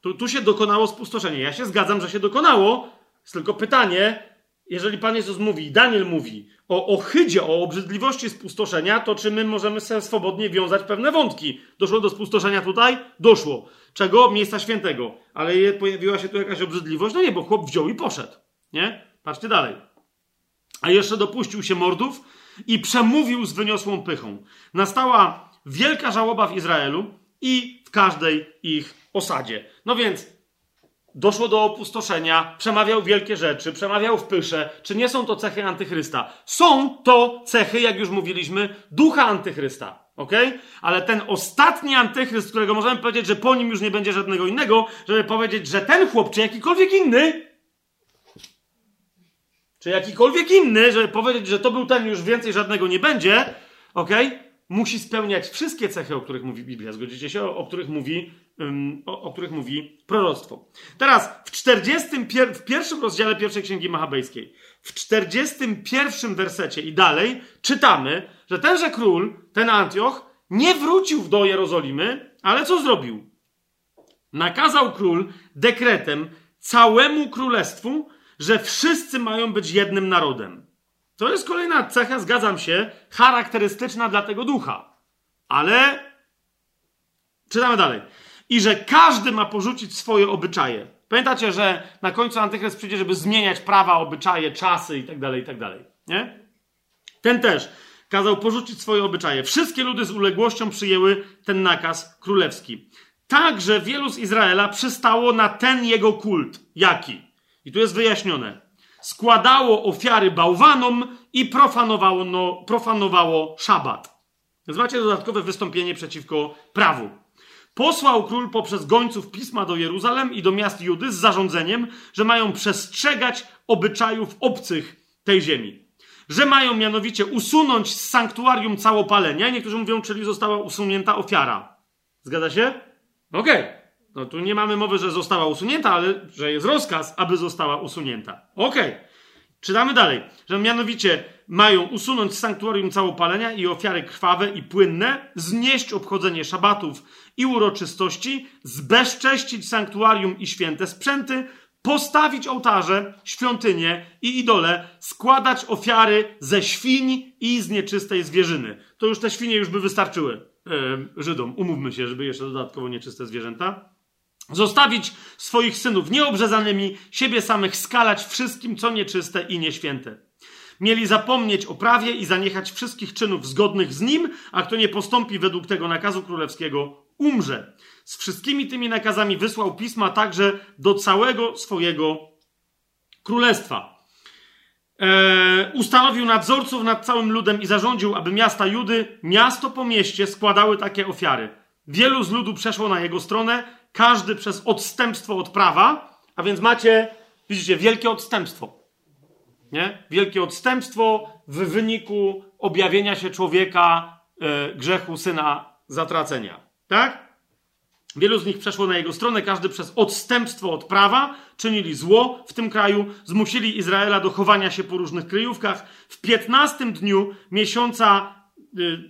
Tu, tu się dokonało spustoszenie. Ja się zgadzam, że się dokonało. Jest tylko pytanie, jeżeli Pan Jezus mówi, Daniel mówi o ohydzie, o obrzydliwości spustoszenia, to czy my możemy sobie swobodnie wiązać pewne wątki? Doszło do spustoszenia tutaj? Doszło. Czego? Miejsca świętego. Ale pojawiła się tu jakaś obrzydliwość? No nie, bo chłop wziął i poszedł. Nie? Patrzcie dalej. A jeszcze dopuścił się mordów i przemówił z wyniosłą pychą. Nastała wielka żałoba w Izraelu i w każdej ich osadzie. No więc doszło do opustoszenia, przemawiał wielkie rzeczy, przemawiał w pysze. Czy nie są to cechy antychrysta? Są to cechy, jak już mówiliśmy, ducha antychrysta. Ok? Ale ten ostatni antychryst, którego możemy powiedzieć, że po nim już nie będzie żadnego innego, żeby powiedzieć, że ten chłop, czy jakikolwiek inny, czy jakikolwiek inny, żeby powiedzieć, że to był ten, już więcej żadnego nie będzie, ok? Musi spełniać wszystkie cechy, o których mówi Biblia. Zgodzicie się? O, o których mówi o, o, których mówi proroctwo. Teraz w 41, w pierwszym rozdziale pierwszej księgi machabejskiej, w 41 wersecie i dalej czytamy, że tenże król, ten Antioch, nie wrócił do Jerozolimy, ale co zrobił? Nakazał król dekretem całemu królestwu, że wszyscy mają być jednym narodem. To jest kolejna cecha, zgadzam się, charakterystyczna dla tego ducha. Ale czytamy dalej i że każdy ma porzucić swoje obyczaje. Pamiętacie, że na końcu Antychryst przyjdzie, żeby zmieniać prawa, obyczaje, czasy itd., tak itd., tak nie? Ten też kazał porzucić swoje obyczaje. Wszystkie ludy z uległością przyjęły ten nakaz królewski. Także wielu z Izraela przystało na ten jego kult. Jaki? I tu jest wyjaśnione. Składało ofiary bałwanom i profanowało, no, profanowało szabat. Macie dodatkowe wystąpienie przeciwko prawu. Posłał król poprzez gońców pisma do Jeruzalem i do miast Judy z zarządzeniem, że mają przestrzegać obyczajów obcych tej ziemi. Że mają mianowicie usunąć z sanktuarium całopalenia. Niektórzy mówią, czyli została usunięta ofiara. Zgadza się? Okej. Okay. No tu nie mamy mowy, że została usunięta, ale że jest rozkaz, aby została usunięta. Okej. Okay. Czytamy dalej, że mianowicie mają usunąć z sanktuarium całopalenia i ofiary krwawe i płynne, znieść obchodzenie szabatów i uroczystości, zbezcześcić sanktuarium i święte sprzęty, postawić ołtarze, świątynie i idole, składać ofiary ze świń i z nieczystej zwierzyny. To już te świnie już by wystarczyły Żydom. Umówmy się, żeby jeszcze dodatkowo nieczyste zwierzęta. Zostawić swoich synów nieobrzezanymi, siebie samych skalać wszystkim, co nieczyste i nieświęte. Mieli zapomnieć o prawie i zaniechać wszystkich czynów zgodnych z nim, a kto nie postąpi według tego nakazu królewskiego, umrze. Z wszystkimi tymi nakazami wysłał pisma także do całego swojego królestwa. E, ustanowił nadzorców nad całym ludem i zarządził, aby miasta Judy, miasto po mieście, składały takie ofiary. Wielu z ludu przeszło na jego stronę, każdy przez odstępstwo od prawa, a więc macie, widzicie, wielkie odstępstwo. Nie? Wielkie odstępstwo w wyniku objawienia się człowieka e, grzechu syna zatracenia. Tak? Wielu z nich przeszło na jego stronę, każdy przez odstępstwo od prawa czynili zło w tym kraju, zmusili Izraela do chowania się po różnych kryjówkach. W piętnastym dniu miesiąca, y,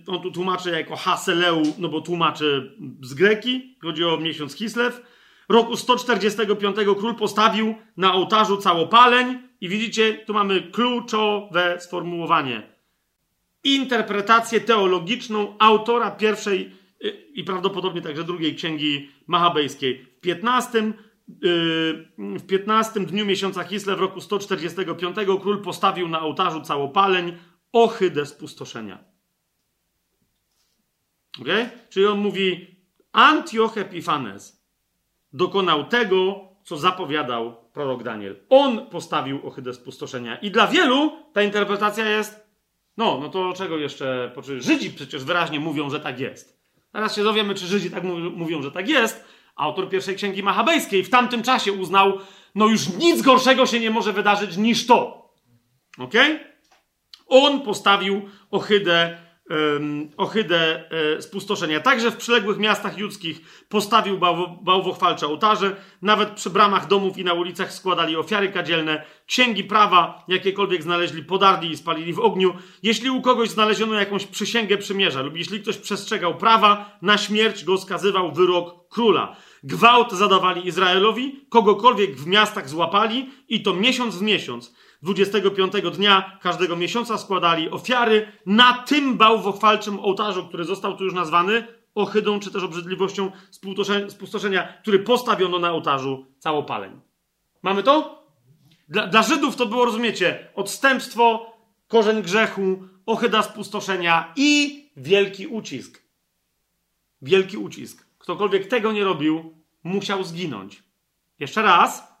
on tu tłumaczy jako Haseleu, no bo tłumaczy z greki, chodzi o miesiąc Kislew, roku 145 król postawił na ołtarzu całopaleń i widzicie, tu mamy kluczowe sformułowanie. Interpretację teologiczną autora pierwszej i prawdopodobnie także drugiej księgi machabejskiej. W 15, y, w 15 dniu miesiąca Kisle roku 145 król postawił na ołtarzu całopaleń ohydę spustoszenia. Okay? Czyli on mówi, Antioch Epifanes dokonał tego, co zapowiadał prorok Daniel. On postawił ohydę spustoszenia. I dla wielu ta interpretacja jest, no, no to czego jeszcze? Żydzi przecież wyraźnie mówią, że tak jest. Teraz się dowiemy, czy Żydzi tak mówią, że tak jest. Autor pierwszej księgi machabejskiej w tamtym czasie uznał, no już nic gorszego się nie może wydarzyć niż to. Ok? On postawił ohydę ohydę e, spustoszenia. Także w przyległych miastach judzkich postawił bałwo, bałwochwalcze ołtarze, nawet przy bramach domów i na ulicach składali ofiary kadzielne, księgi prawa, jakiekolwiek znaleźli, podarli i spalili w ogniu. Jeśli u kogoś znaleziono jakąś przysięgę przymierza lub jeśli ktoś przestrzegał prawa, na śmierć go skazywał wyrok króla. Gwałt zadawali Izraelowi, kogokolwiek w miastach złapali i to miesiąc w miesiąc 25 dnia każdego miesiąca składali ofiary na tym bałwochwalczym ołtarzu, który został tu już nazwany ohydą, czy też obrzydliwością spustoszenia, który postawiono na ołtarzu całopaleń. Mamy to? Dla, dla Żydów to było, rozumiecie, odstępstwo, korzeń grzechu, ohyda spustoszenia i wielki ucisk. Wielki ucisk. Ktokolwiek tego nie robił, musiał zginąć. Jeszcze raz,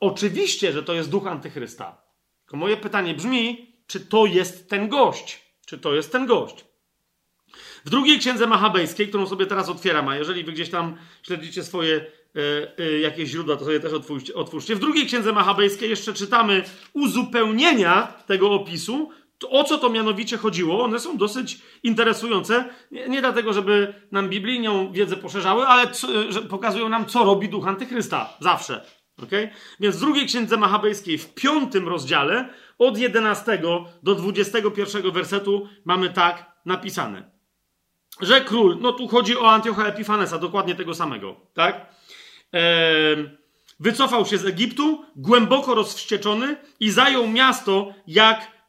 Oczywiście, że to jest duch antychrysta. Tylko moje pytanie brzmi, czy to jest ten gość? Czy to jest ten gość? W drugiej księdze machabejskiej, którą sobie teraz otwieram, a jeżeli wy gdzieś tam śledzicie swoje e, e, jakieś źródła, to sobie też otwórzcie, otwórzcie. W drugiej księdze machabejskiej jeszcze czytamy uzupełnienia tego opisu. O co to mianowicie chodziło? One są dosyć interesujące. Nie, nie dlatego, żeby nam biblijną wiedzę poszerzały, ale co, że pokazują nam, co robi duch antychrysta. Zawsze. Okay? Więc w drugiej księdze machabejskiej, w piątym rozdziale, od 11 do 21 wersetu, mamy tak napisane. Że król, no tu chodzi o Antiocha Epifanesa, dokładnie tego samego, tak? Wycofał się z Egiptu, głęboko rozwścieczony i zajął miasto jak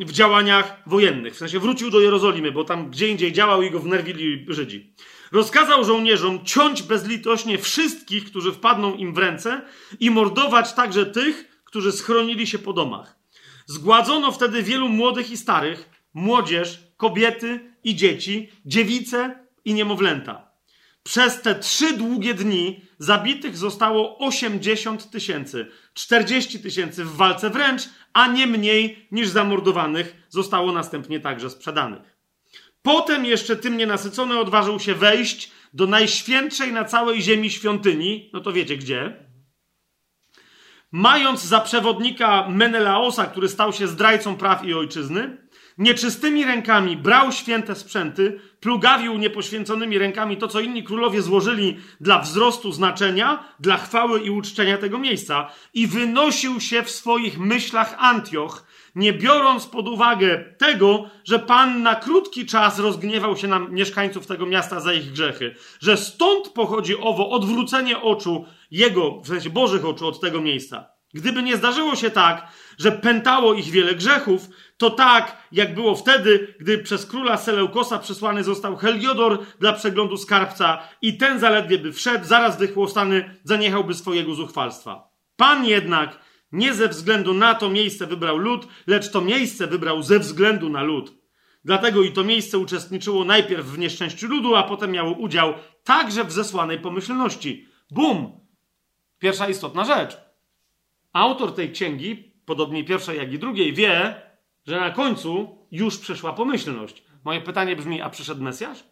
w działaniach wojennych. W sensie wrócił do Jerozolimy, bo tam gdzie indziej działał i go wnerwili Żydzi. Rozkazał żołnierzom ciąć bezlitośnie wszystkich, którzy wpadną im w ręce i mordować także tych, którzy schronili się po domach. Zgładzono wtedy wielu młodych i starych, młodzież, kobiety i dzieci, dziewice i niemowlęta. Przez te trzy długie dni zabitych zostało 80 tysięcy, 40 tysięcy w walce wręcz, a nie mniej niż zamordowanych zostało następnie także sprzedanych. Potem jeszcze tym nienasycony odważył się wejść do najświętszej na całej ziemi świątyni, no to wiecie gdzie. Mając za przewodnika Menelaosa, który stał się zdrajcą praw i ojczyzny, Nieczystymi rękami brał święte sprzęty, plugawił niepoświęconymi rękami to, co inni królowie złożyli dla wzrostu znaczenia, dla chwały i uczczenia tego miejsca i wynosił się w swoich myślach Antioch, nie biorąc pod uwagę tego, że Pan na krótki czas rozgniewał się na mieszkańców tego miasta za ich grzechy, że stąd pochodzi owo odwrócenie oczu Jego, w sensie Bożych oczu od tego miejsca. Gdyby nie zdarzyło się tak, że pętało ich wiele grzechów, to tak, jak było wtedy, gdy przez króla Seleukosa przysłany został Heliodor dla przeglądu skarbca i ten zaledwie by wszedł, zaraz wychłostany zaniechałby swojego zuchwalstwa. Pan jednak nie ze względu na to miejsce wybrał lud, lecz to miejsce wybrał ze względu na lud. Dlatego i to miejsce uczestniczyło najpierw w nieszczęściu ludu, a potem miało udział także w zesłanej pomyślności. Bum! Pierwsza istotna rzecz. Autor tej księgi, podobnie pierwszej jak i drugiej, wie, że na końcu już przyszła pomyślność. Moje pytanie brzmi: a przyszedł Mesjasz?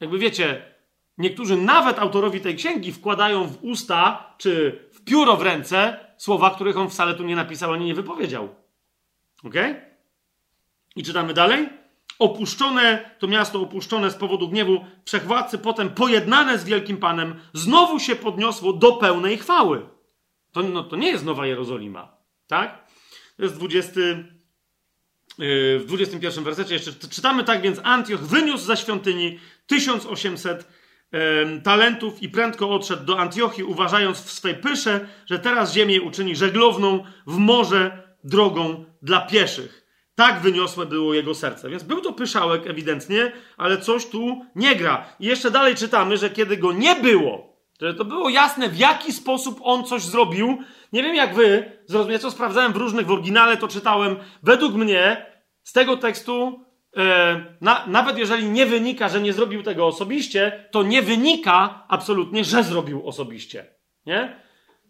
Jakby wiecie, niektórzy nawet autorowi tej księgi wkładają w usta czy pióro w ręce słowa, których on wcale tu nie napisał ani nie wypowiedział. Ok? I czytamy dalej. Opuszczone, to miasto opuszczone z powodu gniewu wszechwładcy, potem pojednane z wielkim panem, znowu się podniosło do pełnej chwały. To, no, to nie jest Nowa Jerozolima. Tak? To jest 20, yy, w 21 wersecie jeszcze czytamy tak, więc Antioch wyniósł za świątyni 1800 talentów i prędko odszedł do Antiochii, uważając w swej pysze, że teraz ziemię uczyni żeglowną w morze drogą dla pieszych. Tak wyniosłe było jego serce. Więc był to pyszałek ewidentnie, ale coś tu nie gra. I jeszcze dalej czytamy, że kiedy go nie było, to, to było jasne, w jaki sposób on coś zrobił. Nie wiem jak wy, zrozumiecie, co sprawdzałem w różnych, w oryginale to czytałem. Według mnie z tego tekstu na, nawet jeżeli nie wynika, że nie zrobił tego osobiście, to nie wynika absolutnie, że zrobił osobiście. Nie?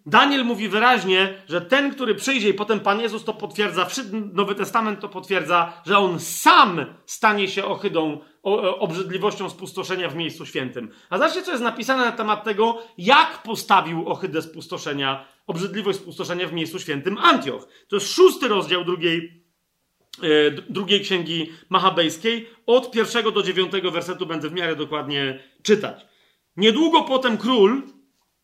Daniel mówi wyraźnie, że ten, który przyjdzie i potem Pan Jezus to potwierdza, Nowy Testament to potwierdza, że on sam stanie się ohydą, obrzydliwością spustoszenia w miejscu świętym. A zobaczcie, co jest napisane na temat tego, jak postawił ohydę spustoszenia, obrzydliwość spustoszenia w miejscu świętym Antioch. To jest szósty rozdział drugiej E, drugiej księgi machabejskiej. Od pierwszego do dziewiątego wersetu będę w miarę dokładnie czytać. Niedługo potem król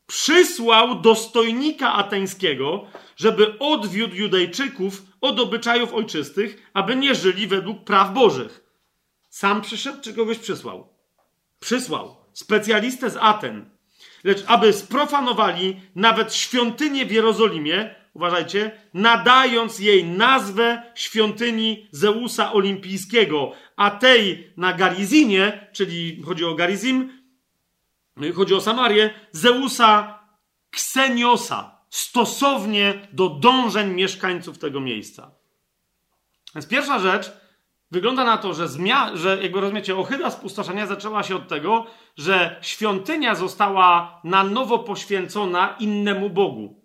przysłał dostojnika ateńskiego, żeby odwiódł Judejczyków od obyczajów ojczystych, aby nie żyli według praw bożych. Sam przyszedł, czy kogoś przysłał? Przysłał. Specjalistę z Aten. Lecz aby sprofanowali nawet świątynię w Jerozolimie, uważajcie, nadając jej nazwę świątyni Zeusa Olimpijskiego, a tej na Garizinie, czyli chodzi o Garizim, chodzi o Samarię, Zeusa Kseniosa, stosownie do dążeń mieszkańców tego miejsca. Więc pierwsza rzecz, wygląda na to, że, zmia- że jakby rozumiecie, ohyda spustoszenia zaczęła się od tego, że świątynia została na nowo poświęcona innemu Bogu.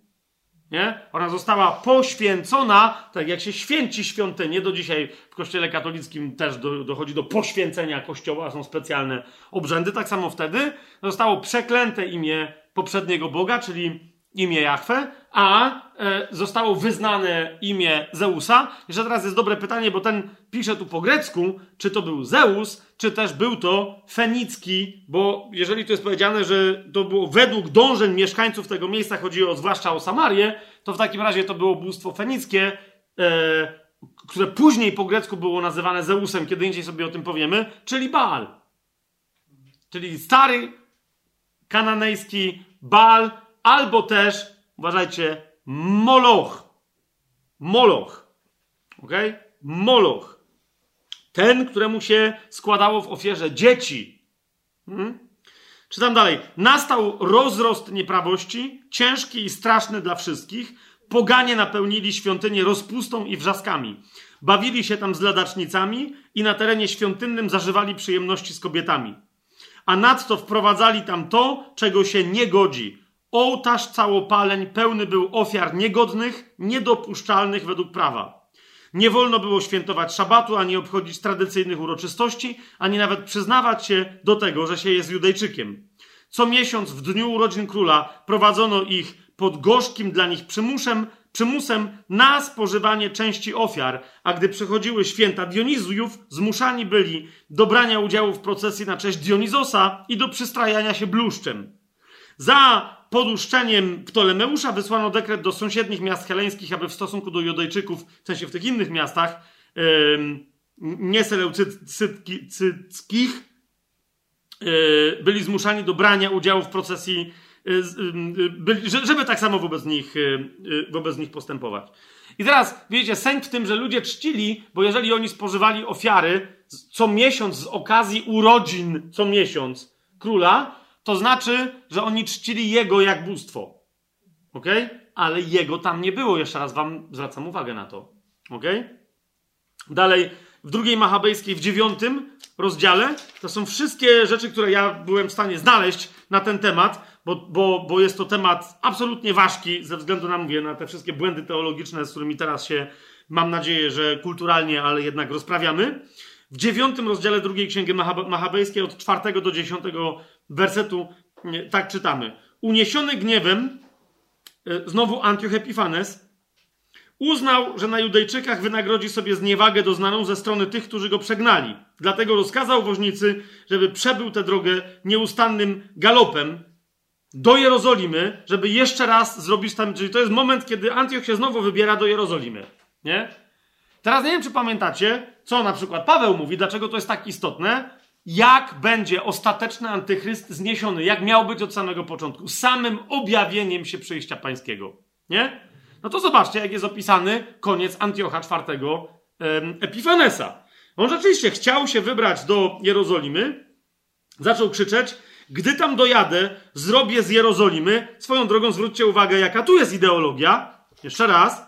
Nie? Ona została poświęcona, tak jak się święci świątynię, do dzisiaj w kościele katolickim też do, dochodzi do poświęcenia kościoła, są specjalne obrzędy, tak samo wtedy zostało przeklęte imię poprzedniego Boga, czyli imię Jahwe, a e, zostało wyznane imię Zeusa. Jeszcze teraz jest dobre pytanie, bo ten pisze tu po grecku, czy to był Zeus, czy też był to fenicki, bo jeżeli tu jest powiedziane, że to było według dążeń mieszkańców tego miejsca, chodzi o, zwłaszcza o Samarię, to w takim razie to było bóstwo fenickie, e, które później po grecku było nazywane Zeusem, kiedy indziej sobie o tym powiemy, czyli Baal. Czyli stary kananejski Baal, albo też, uważajcie, Moloch. Moloch. Ok? Moloch. Ten, któremu się składało w ofierze dzieci. Hmm? Czytam dalej. Nastał rozrost nieprawości, ciężki i straszny dla wszystkich. Poganie napełnili świątynię rozpustą i wrzaskami. Bawili się tam z ladacznicami i na terenie świątynnym zażywali przyjemności z kobietami. A nadto wprowadzali tam to, czego się nie godzi Ołtarz całopaleń pełny był ofiar niegodnych, niedopuszczalnych według prawa. Nie wolno było świętować szabatu, ani obchodzić tradycyjnych uroczystości, ani nawet przyznawać się do tego, że się jest Judejczykiem. Co miesiąc w dniu urodzin króla prowadzono ich pod gorzkim dla nich przymuszem przymusem na spożywanie części ofiar, a gdy przychodziły święta Dionizjów, zmuszani byli do brania udziału w procesji na cześć Dionizosa i do przystrajania się bluszczem. Za poduszczeniem Ptolemeusza wysłano dekret do sąsiednich miast heleńskich, aby w stosunku do Judejczyków, w sensie w tych innych miastach, yy, nie seleucyckich, yy, byli zmuszani do brania udziału w procesji Y, y, żeby tak samo wobec nich, y, wobec nich postępować. I teraz, wiecie, sęk w tym, że ludzie czcili, bo jeżeli oni spożywali ofiary co miesiąc z okazji urodzin, co miesiąc króla, to znaczy, że oni czcili jego jak bóstwo. Ok? Ale jego tam nie było. Jeszcze raz wam zwracam uwagę na to. Ok? Dalej, w drugiej Machabejskiej, w dziewiątym rozdziale, to są wszystkie rzeczy, które ja byłem w stanie znaleźć na ten temat bo, bo, bo jest to temat absolutnie ważki ze względu na, mówię, na te wszystkie błędy teologiczne, z którymi teraz się, mam nadzieję, że kulturalnie, ale jednak rozprawiamy. W dziewiątym rozdziale drugiej księgi Machabejskiej od czwartego do dziesiątego wersetu tak czytamy. Uniesiony gniewem, e, znowu Antioch Epifanes, uznał, że na Judejczykach wynagrodzi sobie zniewagę doznaną ze strony tych, którzy go przegnali. Dlatego rozkazał woźnicy, żeby przebył tę drogę nieustannym galopem, do Jerozolimy, żeby jeszcze raz zrobić tam, czyli to jest moment, kiedy Antioch się znowu wybiera do Jerozolimy, nie? Teraz nie wiem, czy pamiętacie, co na przykład Paweł mówi, dlaczego to jest tak istotne, jak będzie ostateczny antychryst zniesiony, jak miał być od samego początku, samym objawieniem się przyjścia pańskiego, nie? No to zobaczcie, jak jest opisany koniec Antiocha IV Epifanesa. On rzeczywiście chciał się wybrać do Jerozolimy, zaczął krzyczeć, gdy tam dojadę, zrobię z Jerozolimy. Swoją drogą zwróćcie uwagę, jaka tu jest ideologia. Jeszcze raz,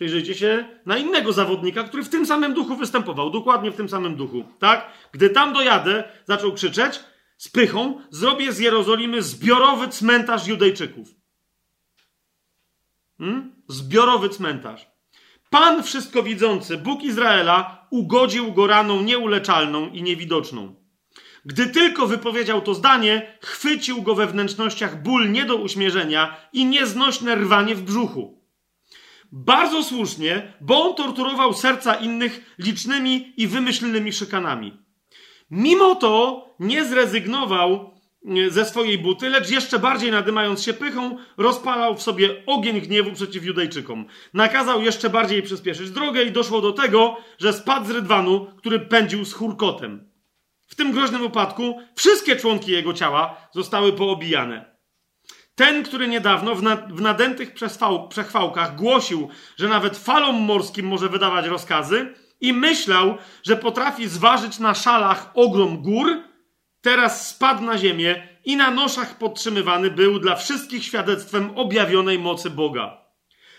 przyjrzyjcie się na innego zawodnika, który w tym samym duchu występował, dokładnie w tym samym duchu, tak? Gdy tam dojadę, zaczął krzyczeć z pychą, zrobię z Jerozolimy zbiorowy cmentarz Judejczyków. Hmm? Zbiorowy cmentarz. Pan wszystko widzący, Bóg Izraela, ugodził go raną nieuleczalną i niewidoczną. Gdy tylko wypowiedział to zdanie, chwycił go we wnętrznościach ból nie do uśmierzenia i nieznośne rwanie w brzuchu. Bardzo słusznie, bo on torturował serca innych licznymi i wymyślnymi szykanami. Mimo to nie zrezygnował e, ze swojej buty, lecz jeszcze bardziej nadymając się pychą, rozpalał w sobie ogień gniewu przeciw Judejczykom. Nakazał jeszcze bardziej przyspieszyć drogę i doszło do tego, że spadł z rydwanu, który pędził z hurkotem. W tym groźnym upadku wszystkie członki jego ciała zostały poobijane. Ten, który niedawno w, na, w nadętych przechwałkach głosił, że nawet falom morskim może wydawać rozkazy i myślał, że potrafi zważyć na szalach ogrom gór, teraz spadł na ziemię i na noszach podtrzymywany był dla wszystkich świadectwem objawionej mocy Boga.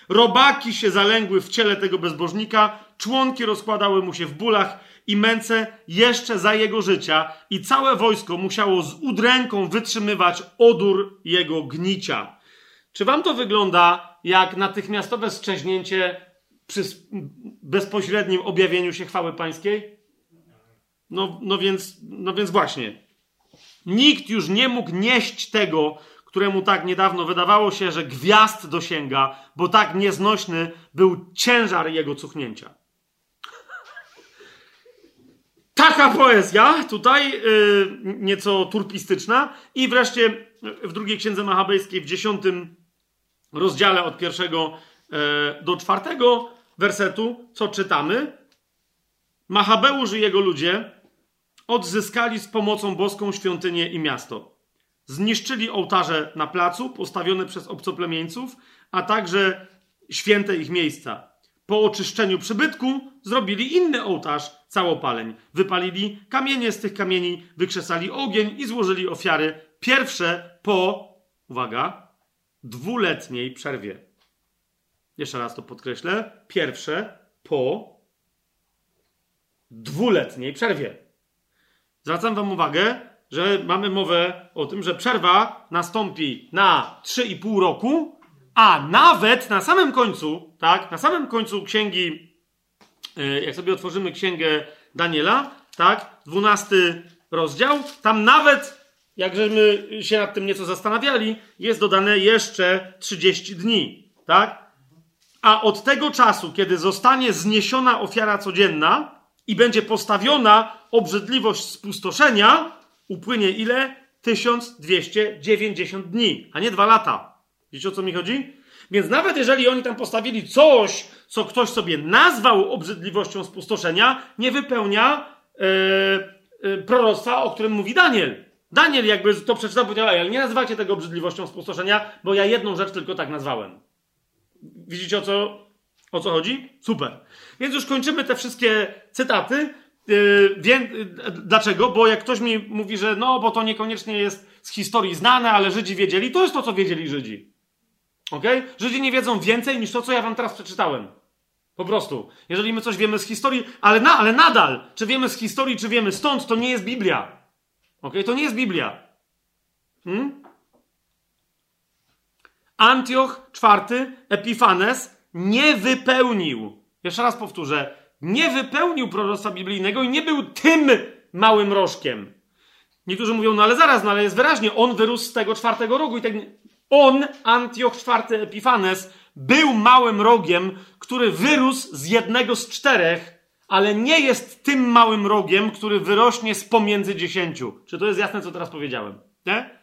Robaki się zalęgły w ciele tego bezbożnika, członki rozkładały mu się w bólach, i męce jeszcze za jego życia, i całe wojsko musiało z udręką wytrzymywać odór jego gnicia. Czy wam to wygląda jak natychmiastowe szczeźnięcie przy bezpośrednim objawieniu się chwały pańskiej? No, no, więc, no więc właśnie. Nikt już nie mógł nieść tego, któremu tak niedawno wydawało się, że gwiazd dosięga, bo tak nieznośny był ciężar jego cuchnięcia. Taka poezja, tutaj yy, nieco turpistyczna. I wreszcie w drugiej księdze machabejskiej, w dziesiątym rozdziale od pierwszego yy, do czwartego wersetu, co czytamy? Machabeusz i jego ludzie odzyskali z pomocą boską świątynię i miasto. Zniszczyli ołtarze na placu postawione przez obcoplemieńców, a także święte ich miejsca. Po oczyszczeniu przybytku zrobili inny ołtarz całopaleń. Wypalili kamienie z tych kamieni, wykrzesali ogień i złożyli ofiary. Pierwsze po, uwaga, dwuletniej przerwie. Jeszcze raz to podkreślę. Pierwsze po dwuletniej przerwie. Zwracam Wam uwagę, że mamy mowę o tym, że przerwa nastąpi na 3,5 roku, a nawet na samym końcu, tak, na samym końcu księgi E, jak sobie otworzymy księgę Daniela, tak, 12 rozdział, tam nawet, jak żeśmy się nad tym nieco zastanawiali, jest dodane jeszcze 30 dni, tak? A od tego czasu, kiedy zostanie zniesiona ofiara codzienna i będzie postawiona obrzydliwość spustoszenia, upłynie ile? 1290 dni, a nie dwa lata. Wiecie o co mi chodzi? Więc nawet jeżeli oni tam postawili coś, co ktoś sobie nazwał obrzydliwością spustoszenia, nie wypełnia yy, yy, proroctwa, o którym mówi Daniel. Daniel jakby to przeczytał, powiedział, ale nie nazywajcie tego obrzydliwością spustoszenia, bo ja jedną rzecz tylko tak nazwałem. Widzicie o co, o co chodzi? Super. Więc już kończymy te wszystkie cytaty. Yy, dlaczego? Bo jak ktoś mi mówi, że no, bo to niekoniecznie jest z historii znane, ale Żydzi wiedzieli, to jest to, co wiedzieli Żydzi. Ok? Żydzi nie wiedzą więcej niż to, co ja wam teraz przeczytałem. Po prostu. Jeżeli my coś wiemy z historii, ale, na, ale nadal, czy wiemy z historii, czy wiemy stąd, to nie jest Biblia. Ok? To nie jest Biblia. Hmm? Antioch IV Epifanes nie wypełnił, jeszcze raz powtórzę, nie wypełnił proroctwa biblijnego i nie był tym małym rożkiem. Niektórzy mówią, no ale zaraz, no ale jest wyraźnie, on wyrósł z tego czwartego rogu i tak. On, Antioch IV Epifanes, był małym rogiem, który wyrósł z jednego z czterech, ale nie jest tym małym rogiem, który wyrośnie z pomiędzy dziesięciu. Czy to jest jasne, co teraz powiedziałem? Nie?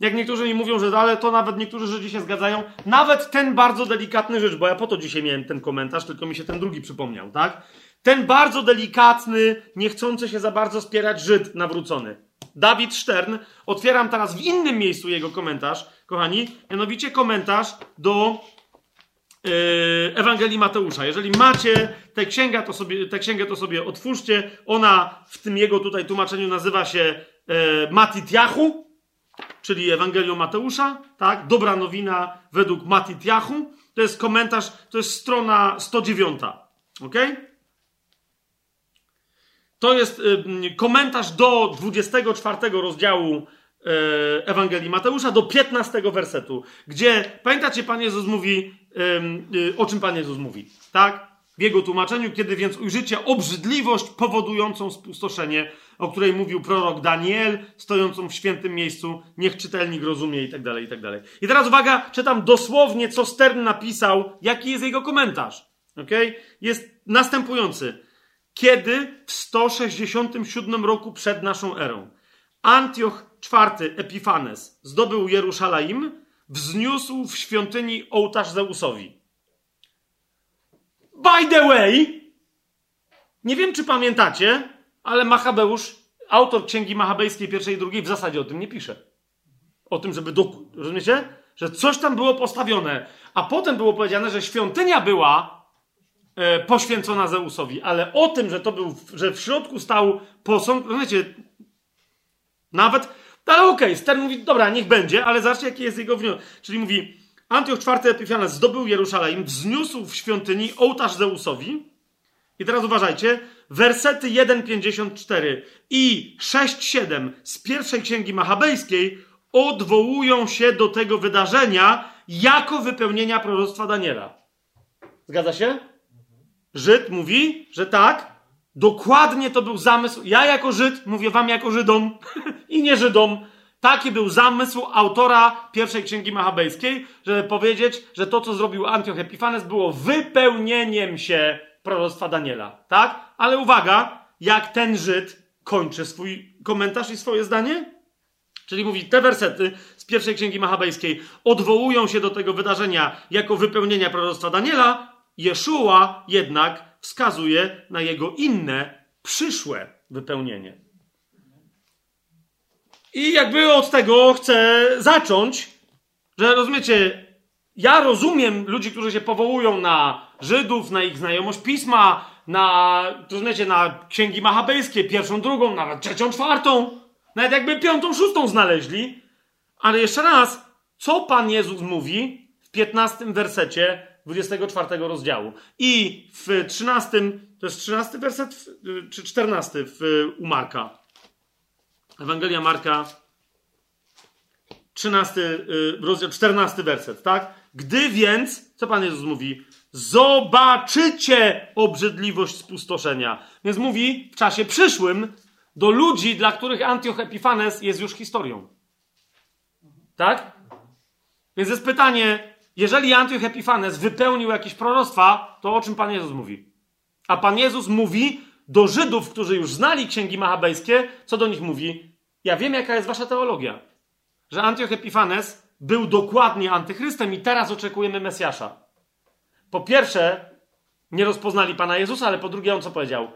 Jak niektórzy mi mówią, że ale to nawet niektórzy Żydzi się zgadzają, nawet ten bardzo delikatny rzecz, bo ja po to dzisiaj miałem ten komentarz, tylko mi się ten drugi przypomniał, tak? Ten bardzo delikatny, nie chcący się za bardzo spierać Żyd nawrócony. Dawid Stern, otwieram teraz w innym miejscu jego komentarz, kochani, mianowicie komentarz do yy, Ewangelii Mateusza. Jeżeli macie tę księgę, to sobie, tę księgę, to sobie otwórzcie. Ona w tym jego tutaj tłumaczeniu nazywa się yy, Matityahu, czyli Ewangelią Mateusza, tak? Dobra nowina według Matityahu. To jest komentarz, to jest strona 109. Ok? To jest y, komentarz do 24 rozdziału Ewangelii Mateusza, do 15 wersetu, gdzie, pamiętacie, Pan Jezus mówi, y, o czym Pan Jezus mówi, tak? W jego tłumaczeniu, kiedy więc ujrzycie obrzydliwość powodującą spustoszenie, o której mówił prorok Daniel, stojącą w świętym miejscu, niech czytelnik rozumie i tak dalej, i tak dalej. I teraz uwaga, czytam dosłownie, co Stern napisał, jaki jest jego komentarz. Okay? Jest następujący. Kiedy w 167 roku przed naszą erą Antioch IV Epifanes zdobył Jerusalem, wzniósł w świątyni ołtarz Zeusowi. By the way, nie wiem czy pamiętacie, ale Machabeusz, autor księgi machabejskiej pierwszej i drugiej, w zasadzie o tym nie pisze. O tym, żeby do... Rozumiecie? Że coś tam było postawione, a potem było powiedziane, że świątynia była e, poświęcona Zeusowi, ale o tym, że to był, że w środku stał posąg, rozumiecie? Nawet, ale okej, okay, Stern mówi, dobra, niech będzie, ale zobaczcie, jaki jest jego wniosek. Czyli mówi, Antioch IV Epifanes zdobył Jerusalem, wzniósł w świątyni ołtarz Zeusowi. I teraz uważajcie, wersety 1,54 i 6,7 z pierwszej księgi machabejskiej odwołują się do tego wydarzenia jako wypełnienia proroctwa Daniela. Zgadza się? Żyd mówi, że tak, dokładnie to był zamysł. Ja jako Żyd, mówię wam jako Żydom i nie Żydom, Taki był zamysł autora pierwszej księgi machabejskiej, żeby powiedzieć, że to, co zrobił Antioch Epifanes, było wypełnieniem się proroctwa Daniela. Tak? Ale uwaga, jak ten Żyd kończy swój komentarz i swoje zdanie? Czyli mówi, te wersety z pierwszej księgi machabejskiej odwołują się do tego wydarzenia jako wypełnienia proroctwa Daniela. Jeszua jednak wskazuje na jego inne, przyszłe wypełnienie. I jakby od tego chcę zacząć, że rozumiecie, ja rozumiem ludzi, którzy się powołują na Żydów, na ich znajomość pisma, na, rozumiecie, na księgi machabejskie, pierwszą, drugą, nawet trzecią, czwartą, nawet jakby piątą, szóstą znaleźli. Ale jeszcze raz, co Pan Jezus mówi w 15 wersecie 24 rozdziału i w 13, to jest 13 werset, czy 14 w, u Marka. Ewangelia Marka, 13, y, rozdział, 14 werset, tak? Gdy więc, co Pan Jezus mówi? Zobaczycie obrzydliwość spustoszenia. Więc mówi w czasie przyszłym do ludzi, dla których Antioch Epifanes jest już historią. Tak? Więc jest pytanie, jeżeli Antioch Epifanes wypełnił jakieś proroctwa, to o czym Pan Jezus mówi? A Pan Jezus mówi do Żydów, którzy już znali księgi machabejskie, co do nich mówi? Ja wiem, jaka jest wasza teologia. Że Antioch Epifanes był dokładnie antychrystem i teraz oczekujemy Mesjasza. Po pierwsze, nie rozpoznali Pana Jezusa, ale po drugie, on co powiedział?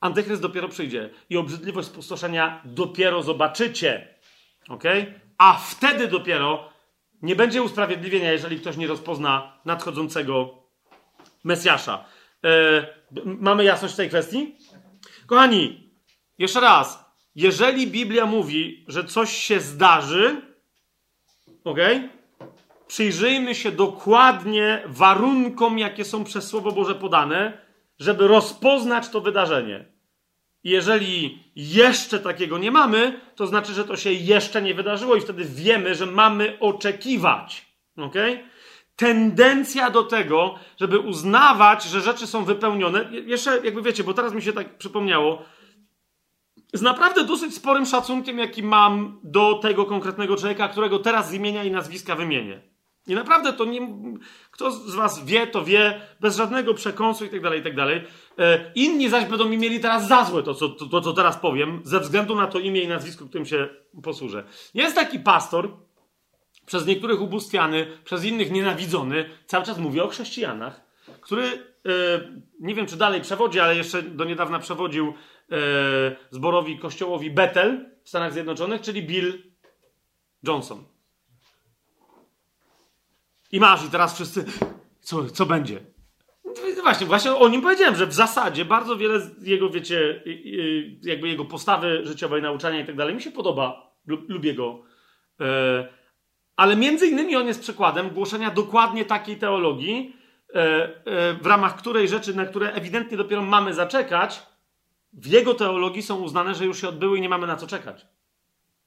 Antychryst dopiero przyjdzie i obrzydliwość spustoszenia dopiero zobaczycie. Ok? A wtedy dopiero nie będzie usprawiedliwienia, jeżeli ktoś nie rozpozna nadchodzącego Mesjasza. E, mamy jasność w tej kwestii? Kochani, jeszcze raz. Jeżeli Biblia mówi, że coś się zdarzy, ok? Przyjrzyjmy się dokładnie warunkom, jakie są przez Słowo Boże podane, żeby rozpoznać to wydarzenie. Jeżeli jeszcze takiego nie mamy, to znaczy, że to się jeszcze nie wydarzyło i wtedy wiemy, że mamy oczekiwać. Ok? Tendencja do tego, żeby uznawać, że rzeczy są wypełnione, jeszcze jakby wiecie, bo teraz mi się tak przypomniało, z naprawdę dosyć sporym szacunkiem, jaki mam do tego konkretnego człowieka, którego teraz z imienia i nazwiska wymienię. I naprawdę to nie. Kto z Was wie, to wie, bez żadnego przekąsu i tak dalej, i tak dalej. E, inni zaś będą mi mieli teraz za złe to co, to, to, co teraz powiem, ze względu na to imię i nazwisko, którym się posłużę. Jest taki pastor, przez niektórych ubóstwiany, przez innych nienawidzony, cały czas mówi o chrześcijanach, który, e, nie wiem czy dalej przewodzi, ale jeszcze do niedawna przewodził e, zborowi kościołowi Bethel w Stanach Zjednoczonych, czyli Bill Johnson. I masz, i teraz wszyscy, co, co będzie? Właśnie, właśnie o nim powiedziałem, że w zasadzie bardzo wiele jego, wiecie, jakby jego postawy życiowej, nauczania i tak dalej mi się podoba, lubię go. E, ale między innymi on jest przykładem głoszenia dokładnie takiej teologii, e, e, w ramach której rzeczy, na które ewidentnie dopiero mamy zaczekać, w jego teologii są uznane, że już się odbyły i nie mamy na co czekać.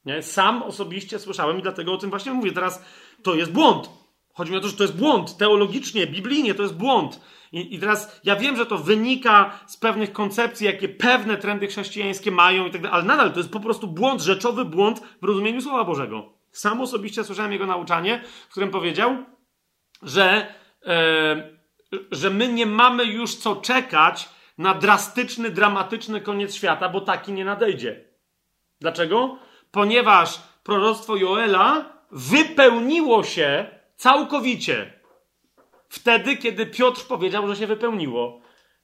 Nie? Sam osobiście słyszałem i dlatego o tym właśnie mówię. Teraz to jest błąd. Chodzi mi o to, że to jest błąd. Teologicznie, biblijnie to jest błąd. I, I, teraz ja wiem, że to wynika z pewnych koncepcji, jakie pewne trendy chrześcijańskie mają i tak dalej, ale nadal to jest po prostu błąd, rzeczowy błąd w rozumieniu Słowa Bożego. Sam osobiście słyszałem jego nauczanie, w którym powiedział, że, e, że my nie mamy już co czekać na drastyczny, dramatyczny koniec świata, bo taki nie nadejdzie. Dlaczego? Ponieważ proroctwo Joela wypełniło się Całkowicie. Wtedy, kiedy Piotr powiedział, że się wypełniło.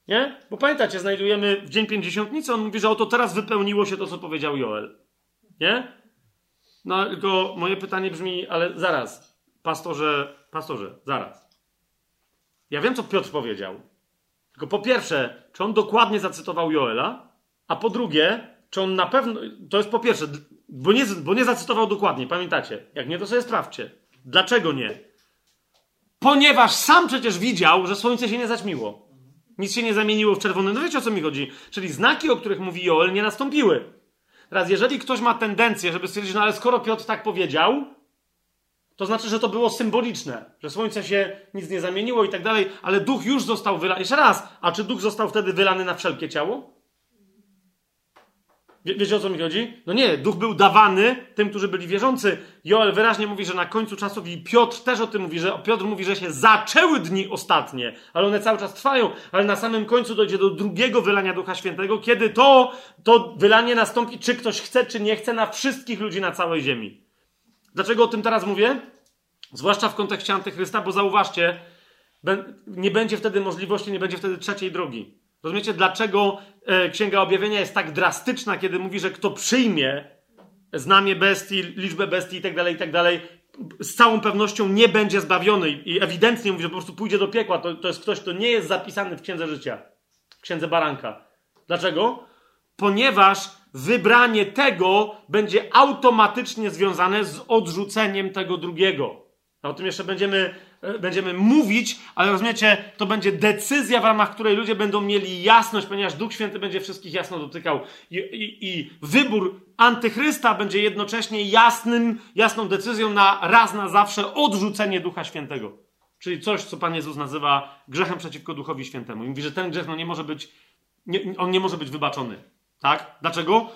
Nie? Bo pamiętacie, znajdujemy w Dzień Pięćdziesiątnicy, on mówi, że oto teraz wypełniło się to, co powiedział Joel. Nie? No, tylko moje pytanie brzmi, ale zaraz, pastorze, pastorze, zaraz. Ja wiem, co Piotr powiedział. Tylko po pierwsze, czy on dokładnie zacytował Joela, a po drugie, czy on na pewno. To jest po pierwsze, bo nie, bo nie zacytował dokładnie, pamiętacie? Jak nie, to sobie sprawdźcie. Dlaczego nie? Ponieważ sam przecież widział, że słońce się nie zaćmiło. Nic się nie zamieniło w czerwone. No wiecie o co mi chodzi? Czyli znaki, o których mówi Joel, nie nastąpiły. Teraz, jeżeli ktoś ma tendencję, żeby stwierdzić, no ale skoro Piotr tak powiedział, to znaczy, że to było symboliczne, że słońce się nic nie zamieniło i tak dalej, ale duch już został wylany. Jeszcze raz, a czy duch został wtedy wylany na wszelkie ciało? Wie, wiecie o co mi chodzi? No nie, duch był dawany tym, którzy byli wierzący. Joel wyraźnie mówi, że na końcu czasów i Piotr też o tym mówi, że Piotr mówi, że się zaczęły dni ostatnie, ale one cały czas trwają, ale na samym końcu dojdzie do drugiego wylania Ducha Świętego, kiedy to, to wylanie nastąpi, czy ktoś chce, czy nie chce, na wszystkich ludzi na całej ziemi. Dlaczego o tym teraz mówię? Zwłaszcza w kontekście antychrysta, bo zauważcie, nie będzie wtedy możliwości, nie będzie wtedy trzeciej drogi. Rozumiecie, dlaczego e, Księga Objawienia jest tak drastyczna, kiedy mówi, że kto przyjmie znamie bestii, liczbę bestii itd., tak itd., tak z całą pewnością nie będzie zbawiony i ewidentnie mówi, że po prostu pójdzie do piekła. To, to jest ktoś, kto nie jest zapisany w Księdze Życia, w Księdze Baranka. Dlaczego? Ponieważ wybranie tego będzie automatycznie związane z odrzuceniem tego drugiego. A o tym jeszcze będziemy będziemy mówić, ale rozumiecie, to będzie decyzja, w ramach której ludzie będą mieli jasność, ponieważ Duch Święty będzie wszystkich jasno dotykał. I, i, i wybór antychrysta będzie jednocześnie jasnym, jasną decyzją na raz na zawsze odrzucenie Ducha Świętego. Czyli coś, co Pan Jezus nazywa grzechem przeciwko Duchowi Świętemu. I mówi, że ten grzech no, nie może być, nie, on nie może być wybaczony. Tak? Dlaczego?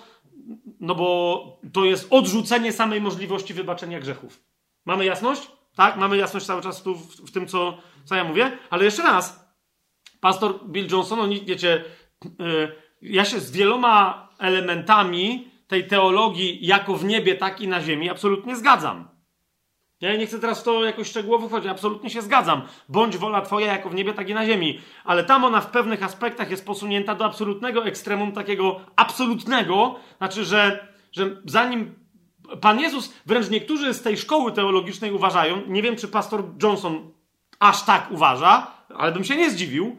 No bo to jest odrzucenie samej możliwości wybaczenia grzechów. Mamy jasność? Tak? Mamy jasność cały czas tu w, w tym, co, co ja mówię. Ale jeszcze raz, pastor Bill Johnson, oni, wiecie, yy, ja się z wieloma elementami tej teologii jako w niebie, tak i na ziemi absolutnie zgadzam. Ja nie chcę teraz w to jakoś szczegółowo wchodzić, absolutnie się zgadzam. Bądź wola Twoja jako w niebie, tak i na ziemi. Ale tam ona w pewnych aspektach jest posunięta do absolutnego ekstremum, takiego absolutnego, znaczy, że, że zanim Pan Jezus, wręcz niektórzy z tej szkoły teologicznej uważają, nie wiem czy pastor Johnson aż tak uważa, ale bym się nie zdziwił,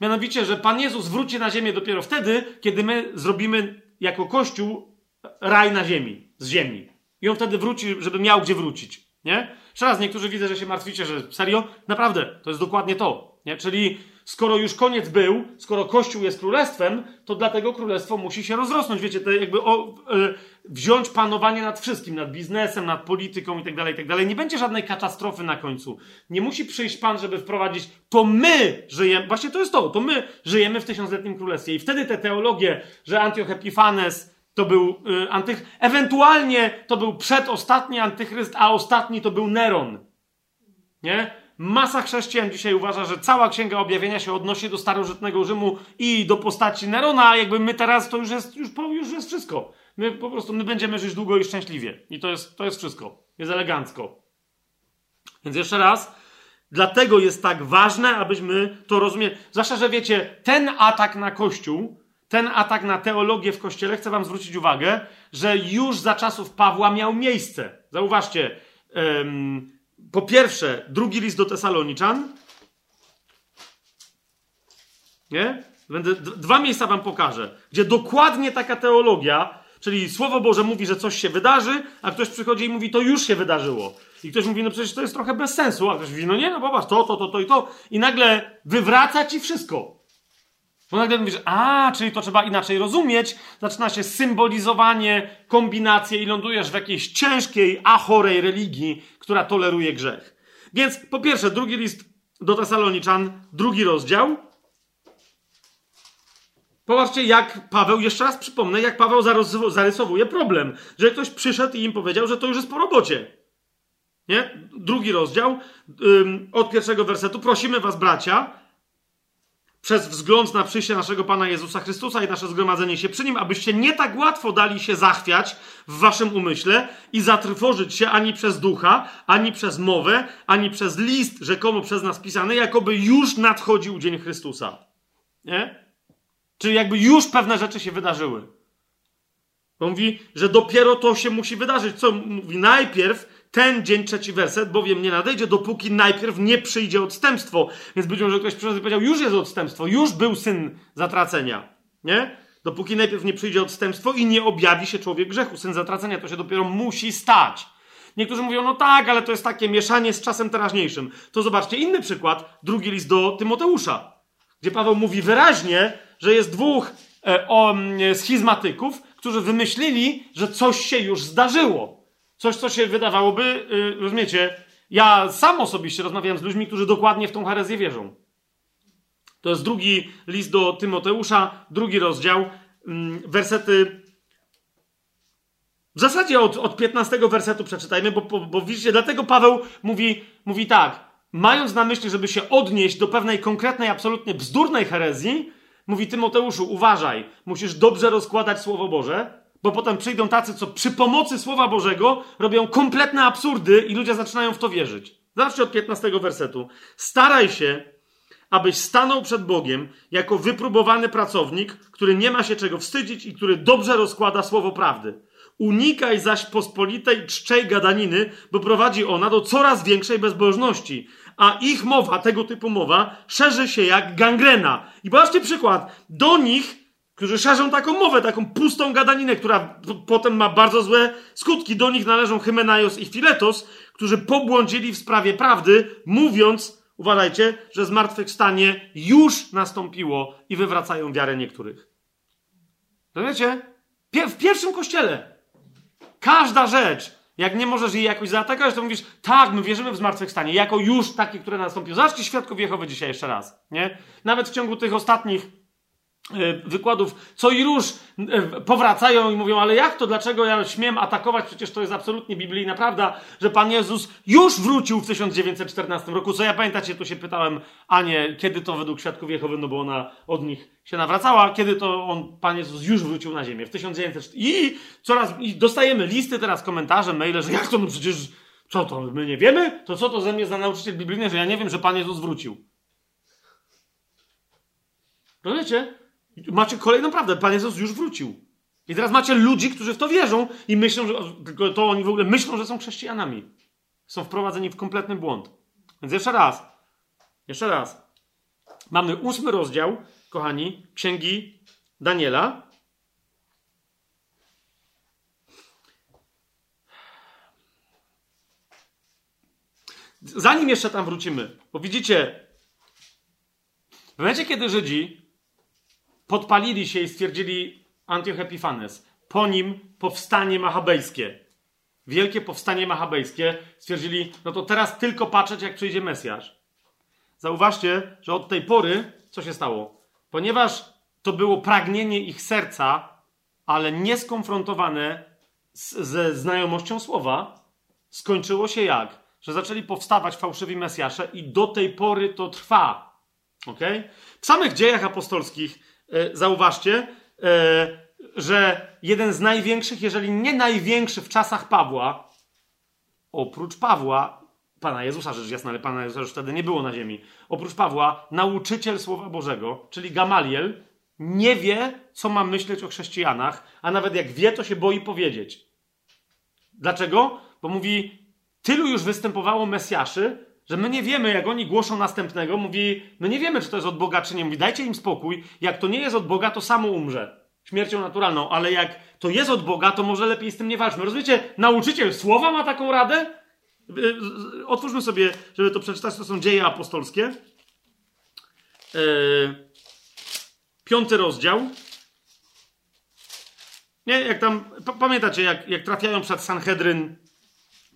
mianowicie, że Pan Jezus wróci na ziemię dopiero wtedy, kiedy my zrobimy jako Kościół raj na ziemi, z ziemi. I on wtedy wróci, żeby miał gdzie wrócić. Nie? Jeszcze raz, niektórzy widzę, że się martwicie, że serio? Naprawdę, to jest dokładnie to. Nie? Czyli skoro już koniec był, skoro Kościół jest królestwem, to dlatego królestwo musi się rozrosnąć. Wiecie, to jakby o, e, wziąć panowanie nad wszystkim, nad biznesem, nad polityką itd., tak itd. Tak Nie będzie żadnej katastrofy na końcu. Nie musi przyjść Pan, żeby wprowadzić, to my żyjemy, właśnie to jest to, to my żyjemy w tysiącletnim królestwie. I wtedy te teologie, że Antioch Epifanes to był y, antych... Ewentualnie to był przedostatni antychryst, a ostatni to był Neron. Nie? Masa chrześcijan dzisiaj uważa, że cała Księga Objawienia się odnosi do starożytnego Rzymu i do postaci Nerona, a jakby my teraz to już jest, już, już jest wszystko. My po prostu my będziemy żyć długo i szczęśliwie. I to jest, to jest wszystko. Jest elegancko. Więc jeszcze raz, dlatego jest tak ważne, abyśmy to rozumieli. Zwłaszcza, że wiecie, ten atak na Kościół ten atak na teologię w kościele, chcę Wam zwrócić uwagę, że już za czasów Pawła miał miejsce. Zauważcie, um, po pierwsze, drugi list do Tesaloniczan. Nie? Będę, dwa miejsca Wam pokażę, gdzie dokładnie taka teologia, czyli Słowo Boże mówi, że coś się wydarzy, a ktoś przychodzi i mówi, to już się wydarzyło. I ktoś mówi, no przecież to jest trochę bez sensu, a ktoś mówi, no nie, no popatrz, to, to, to, to i to. I nagle wywraca ci wszystko. Bo nagle mówisz, a, czyli to trzeba inaczej rozumieć. Zaczyna się symbolizowanie, kombinacje i lądujesz w jakiejś ciężkiej, a chorej religii, która toleruje grzech. Więc po pierwsze, drugi list do Tesaloniczan, drugi rozdział. Popatrzcie, jak Paweł, jeszcze raz przypomnę, jak Paweł zarysowuje problem, że ktoś przyszedł i im powiedział, że to już jest po robocie. Nie? Drugi rozdział, od pierwszego wersetu. Prosimy was, bracia, przez wzgląd na przyjście naszego Pana Jezusa Chrystusa i nasze zgromadzenie się przy Nim, abyście nie tak łatwo dali się zachwiać w waszym umyśle i zatrwożyć się ani przez ducha, ani przez mowę, ani przez list rzekomo przez nas pisany, jakoby już nadchodził dzień Chrystusa. Nie? Czyli jakby już pewne rzeczy się wydarzyły. On mówi, że dopiero to się musi wydarzyć. Co mówi? Najpierw ten dzień, trzeci werset, bowiem nie nadejdzie, dopóki najpierw nie przyjdzie odstępstwo. Więc być może ktoś przyszedł i powiedział, już jest odstępstwo, już był syn zatracenia. Nie? Dopóki najpierw nie przyjdzie odstępstwo i nie objawi się człowiek grzechu, syn zatracenia, to się dopiero musi stać. Niektórzy mówią, no tak, ale to jest takie mieszanie z czasem teraźniejszym. To zobaczcie inny przykład, drugi list do Tymoteusza, gdzie Paweł mówi wyraźnie, że jest dwóch e, o, schizmatyków, którzy wymyślili, że coś się już zdarzyło. Coś, co się wydawałoby, yy, rozumiecie, ja sam osobiście rozmawiałem z ludźmi, którzy dokładnie w tą herezję wierzą. To jest drugi list do Tymoteusza, drugi rozdział, yy, wersety. W zasadzie od, od 15 wersetu przeczytajmy, bo, bo, bo widzicie, dlatego Paweł mówi, mówi tak, mając na myśli, żeby się odnieść do pewnej konkretnej, absolutnie bzdurnej herezji, mówi Tymoteuszu, uważaj, musisz dobrze rozkładać Słowo Boże, bo potem przyjdą tacy, co przy pomocy Słowa Bożego robią kompletne absurdy i ludzie zaczynają w to wierzyć. Zobaczcie od 15 wersetu. Staraj się, abyś stanął przed Bogiem jako wypróbowany pracownik, który nie ma się czego wstydzić i który dobrze rozkłada słowo prawdy. Unikaj zaś pospolitej czczej gadaniny, bo prowadzi ona do coraz większej bezbożności, a ich mowa, tego typu mowa, szerzy się jak gangrena. I zobaczcie przykład. Do nich którzy szerzą taką mowę, taką pustą gadaninę, która potem ma bardzo złe skutki. Do nich należą Hymenaios i Filetos, którzy pobłądzili w sprawie prawdy, mówiąc, uważajcie, że zmartwychwstanie już nastąpiło i wywracają wiarę niektórych. Rozumiecie? W pierwszym kościele każda rzecz, jak nie możesz jej jakoś zaatakować, to mówisz, tak, my wierzymy w zmartwychwstanie, jako już takie, które nastąpiło. Zobaczcie świadków Jehowy dzisiaj jeszcze raz, nie? Nawet w ciągu tych ostatnich wykładów, co i róż e, powracają i mówią, ale jak to, dlaczego ja śmiem atakować, przecież to jest absolutnie biblijna prawda, że Pan Jezus już wrócił w 1914 roku, co ja pamiętacie, tu się pytałem Anię, kiedy to według Świadków Jehowy, no bo ona od nich się nawracała, kiedy to on, Pan Jezus już wrócił na ziemię, w 1914 i coraz, i dostajemy listy teraz, komentarze, maile, że jak to, no przecież, co to, my nie wiemy? To co to ze mnie za nauczyciel biblijny, że ja nie wiem, że Pan Jezus wrócił? Rozumiecie? Macie kolejną prawdę. Pan Jezus już wrócił. I teraz macie ludzi, którzy w to wierzą i myślą, że to oni w ogóle myślą, że są chrześcijanami. Są wprowadzeni w kompletny błąd. Więc jeszcze raz. Jeszcze raz. Mamy ósmy rozdział, kochani, księgi Daniela. Zanim jeszcze tam wrócimy, bo widzicie, w momencie, kiedy Żydzi podpalili się i stwierdzili Antioch Epifanes. Po nim powstanie machabejskie. Wielkie powstanie machabejskie. Stwierdzili, no to teraz tylko patrzeć, jak przyjdzie Mesjasz. Zauważcie, że od tej pory co się stało? Ponieważ to było pragnienie ich serca, ale nieskonfrontowane ze znajomością słowa, skończyło się jak? Że zaczęli powstawać fałszywi Mesjasze i do tej pory to trwa. Okay? W samych dziejach apostolskich zauważcie, e, że jeden z największych, jeżeli nie największy w czasach Pawła, oprócz Pawła, Pana Jezusa, rzecz jasna, ale Pana Jezusa już wtedy nie było na ziemi, oprócz Pawła, nauczyciel Słowa Bożego, czyli Gamaliel, nie wie, co ma myśleć o chrześcijanach, a nawet jak wie, to się boi powiedzieć. Dlaczego? Bo mówi, tylu już występowało Mesjaszy, że my nie wiemy, jak oni głoszą następnego, mówi, my nie wiemy, czy to jest od Boga, czy nie. Mówi, dajcie im spokój. Jak to nie jest od Boga, to samo umrze. Śmiercią naturalną. Ale jak to jest od Boga, to może lepiej z tym nie walczmy. Rozumiecie? Nauczyciel słowa ma taką radę? Y, y, otwórzmy sobie, żeby to przeczytać. To są dzieje apostolskie. Yy, piąty rozdział. Nie, jak tam, pamiętacie, jak, jak trafiają przed Sanhedryn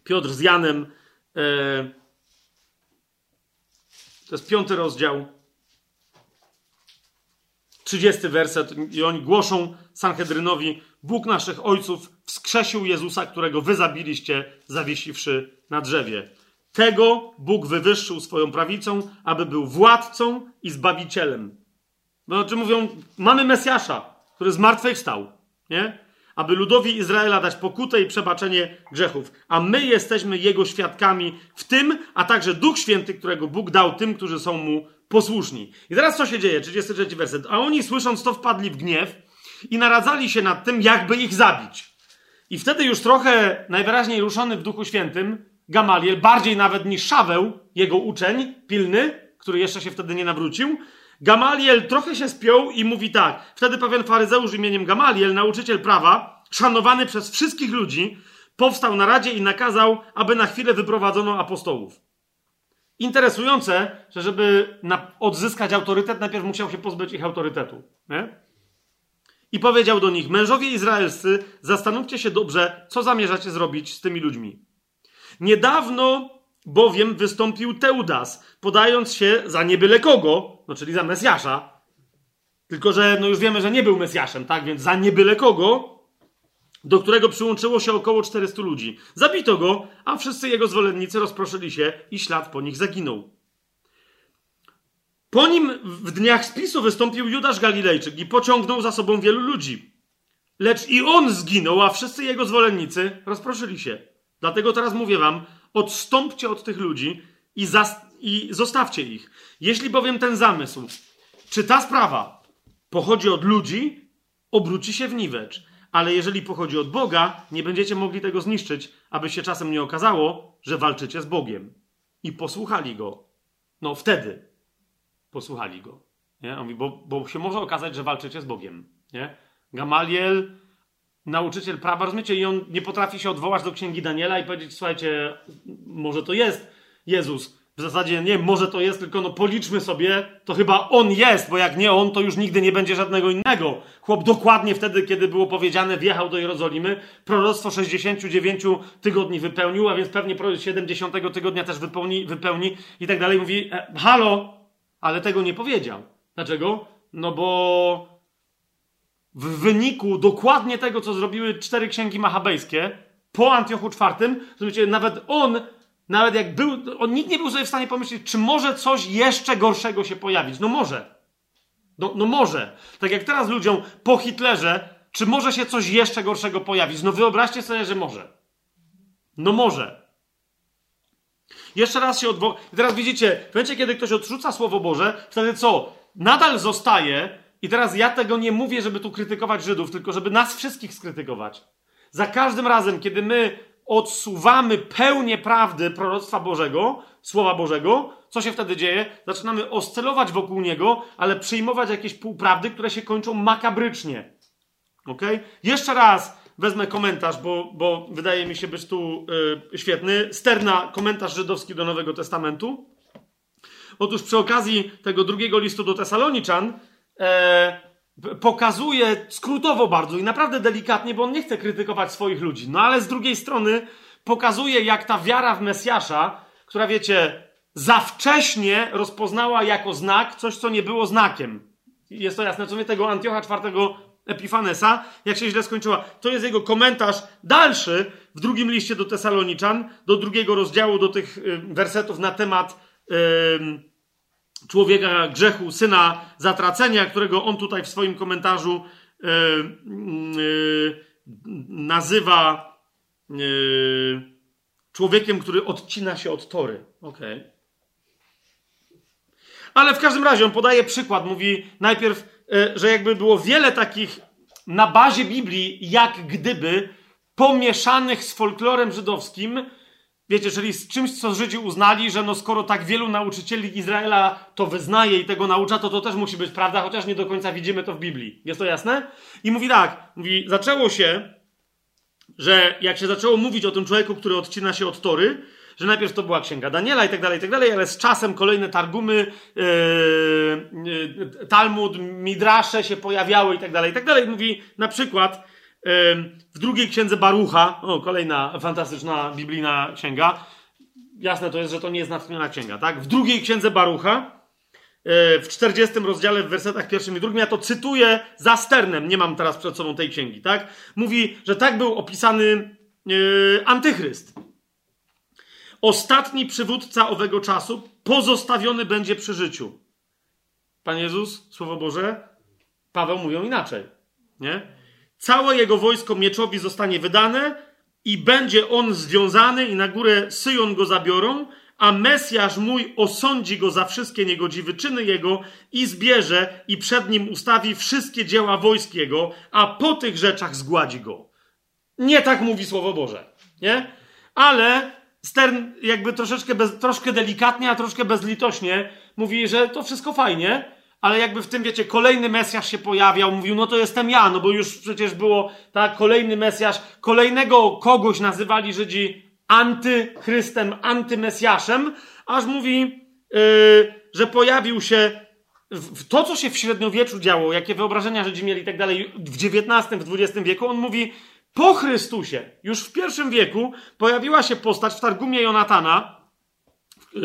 Piotr z Janem, yy, to jest piąty rozdział, trzydziesty werset. I oni głoszą Sanhedrynowi: Bóg naszych ojców wskrzesił Jezusa, którego wy zabiliście, zawiesiwszy na drzewie. Tego Bóg wywyższył swoją prawicą, aby był władcą i zbawicielem. Znaczy mówią, mamy Mesjasza, który zmartwychwstał, nie? Aby ludowi Izraela dać pokutę i przebaczenie grzechów. A my jesteśmy Jego świadkami w tym, a także Duch Święty, którego Bóg dał tym, którzy są Mu posłuszni. I teraz co się dzieje? 33 werset. A oni słysząc to wpadli w gniew i naradzali się nad tym, jakby ich zabić. I wtedy już trochę najwyraźniej ruszony w Duchu Świętym, Gamaliel, bardziej nawet niż Szaweł, jego uczeń pilny, który jeszcze się wtedy nie nawrócił, Gamaliel trochę się spiął i mówi tak. Wtedy pewien faryzeusz imieniem Gamaliel, nauczyciel prawa, szanowany przez wszystkich ludzi, powstał na radzie i nakazał, aby na chwilę wyprowadzono apostołów. Interesujące, że żeby odzyskać autorytet, najpierw musiał się pozbyć ich autorytetu. Nie? I powiedział do nich: Mężowie izraelscy, zastanówcie się dobrze, co zamierzacie zrobić z tymi ludźmi. Niedawno bowiem wystąpił Teudas, podając się za niebyle kogo, no czyli za Mesjasza. Tylko, że no już wiemy, że nie był Mesjaszem, tak? Więc za niebyle kogo, do którego przyłączyło się około 400 ludzi. Zabito go, a wszyscy jego zwolennicy rozproszyli się i ślad po nich zaginął. Po nim w dniach spisu wystąpił Judasz Galilejczyk i pociągnął za sobą wielu ludzi. Lecz i on zginął, a wszyscy jego zwolennicy rozproszyli się. Dlatego teraz mówię wam, odstąpcie od tych ludzi i, i zostawcie ich. Jeśli bowiem ten zamysł, czy ta sprawa pochodzi od ludzi, obróci się w niwecz. Ale jeżeli pochodzi od Boga, nie będziecie mogli tego zniszczyć, aby się czasem nie okazało, że walczycie z Bogiem. I posłuchali go. No wtedy posłuchali go. Nie? On mówi, bo, bo się może okazać, że walczycie z Bogiem. Nie? Gamaliel nauczyciel prawa, rozumiecie? I on nie potrafi się odwołać do księgi Daniela i powiedzieć, słuchajcie, może to jest Jezus. W zasadzie nie, może to jest, tylko no policzmy sobie, to chyba on jest, bo jak nie on, to już nigdy nie będzie żadnego innego. Chłop dokładnie wtedy, kiedy było powiedziane, wjechał do Jerozolimy, proroctwo 69 tygodni wypełnił, a więc pewnie 70 tygodnia też wypełni, wypełni i tak dalej. Mówi, e, halo, ale tego nie powiedział. Dlaczego? No bo w wyniku dokładnie tego, co zrobiły cztery księgi machabejskie po Antiochu IV, rozumiecie, nawet on, nawet jak był, on nikt nie był sobie w stanie pomyśleć, czy może coś jeszcze gorszego się pojawić. No może. No, no może. Tak jak teraz ludziom po Hitlerze, czy może się coś jeszcze gorszego pojawić? No wyobraźcie sobie, że może. No może. Jeszcze raz się odwołał. I teraz widzicie, w momencie, kiedy ktoś odrzuca Słowo Boże, wtedy co? Nadal zostaje, i teraz ja tego nie mówię, żeby tu krytykować Żydów, tylko żeby nas wszystkich skrytykować. Za każdym razem, kiedy my odsuwamy pełnię prawdy proroctwa Bożego, Słowa Bożego, co się wtedy dzieje? Zaczynamy oscylować wokół niego, ale przyjmować jakieś półprawdy, które się kończą makabrycznie. Ok? Jeszcze raz wezmę komentarz, bo, bo wydaje mi się być tu yy, świetny. Sterna, komentarz żydowski do Nowego Testamentu. Otóż przy okazji tego drugiego listu do Tesaloniczan e, pokazuje skrótowo bardzo i naprawdę delikatnie, bo on nie chce krytykować swoich ludzi. No ale z drugiej strony pokazuje, jak ta wiara w Mesjasza, która wiecie, za wcześnie rozpoznała jako znak coś, co nie było znakiem. Jest to jasne, co mnie tego Antiocha IV Epifanesa, jak się źle skończyła. To jest jego komentarz dalszy w drugim liście do Tesaloniczan, do drugiego rozdziału, do tych y, wersetów na temat człowieka grzechu, syna zatracenia, którego on tutaj w swoim komentarzu yy, yy, nazywa yy, człowiekiem, który odcina się od tory. Okay. Ale w każdym razie on podaje przykład, mówi najpierw, że jakby było wiele takich na bazie Biblii, jak gdyby pomieszanych z folklorem żydowskim, Wiecie, czyli z czymś, co Żydzi uznali, że no skoro tak wielu nauczycieli Izraela to wyznaje i tego naucza, to to też musi być prawda, chociaż nie do końca widzimy to w Biblii. Jest to jasne? I mówi tak, mówi, zaczęło się, że jak się zaczęło mówić o tym człowieku, który odcina się od Tory, że najpierw to była księga Daniela i tak dalej, i tak dalej, ale z czasem kolejne targumy, yy, yy, Talmud, Midrasze się pojawiały i tak dalej, i tak dalej. Mówi na przykład, w drugiej księdze Barucha, o, kolejna fantastyczna biblijna księga. Jasne to jest, że to nie jest natchniona księga, tak? W drugiej księdze Barucha, e, w 40 rozdziale, w wersetach pierwszym i drugim, ja to cytuję za sternem, nie mam teraz przed sobą tej księgi, tak? Mówi, że tak był opisany yy, antychryst. Ostatni przywódca owego czasu pozostawiony będzie przy życiu. Pan Jezus, Słowo Boże, Paweł mówią inaczej, nie? Całe jego wojsko mieczowi zostanie wydane i będzie on związany i na górę Syjon go zabiorą, a Mesjasz mój osądzi go za wszystkie niegodziwe czyny jego i zbierze i przed nim ustawi wszystkie dzieła wojsk jego, a po tych rzeczach zgładzi go. Nie tak mówi Słowo Boże, nie? Ale Stern jakby troszeczkę, bez, troszkę delikatnie, a troszkę bezlitośnie mówi, że to wszystko fajnie, ale jakby w tym, wiecie, kolejny Mesjasz się pojawiał, mówił, no to jestem ja, no bo już przecież było, tak, kolejny Mesjasz, kolejnego kogoś nazywali Żydzi antychrystem, antymesjaszem, aż mówi, yy, że pojawił się w to, co się w średniowieczu działo, jakie wyobrażenia Żydzi mieli i tak dalej, w XIX, w XX wieku, on mówi, po Chrystusie, już w pierwszym wieku, pojawiła się postać w Targumie Jonatana, yy,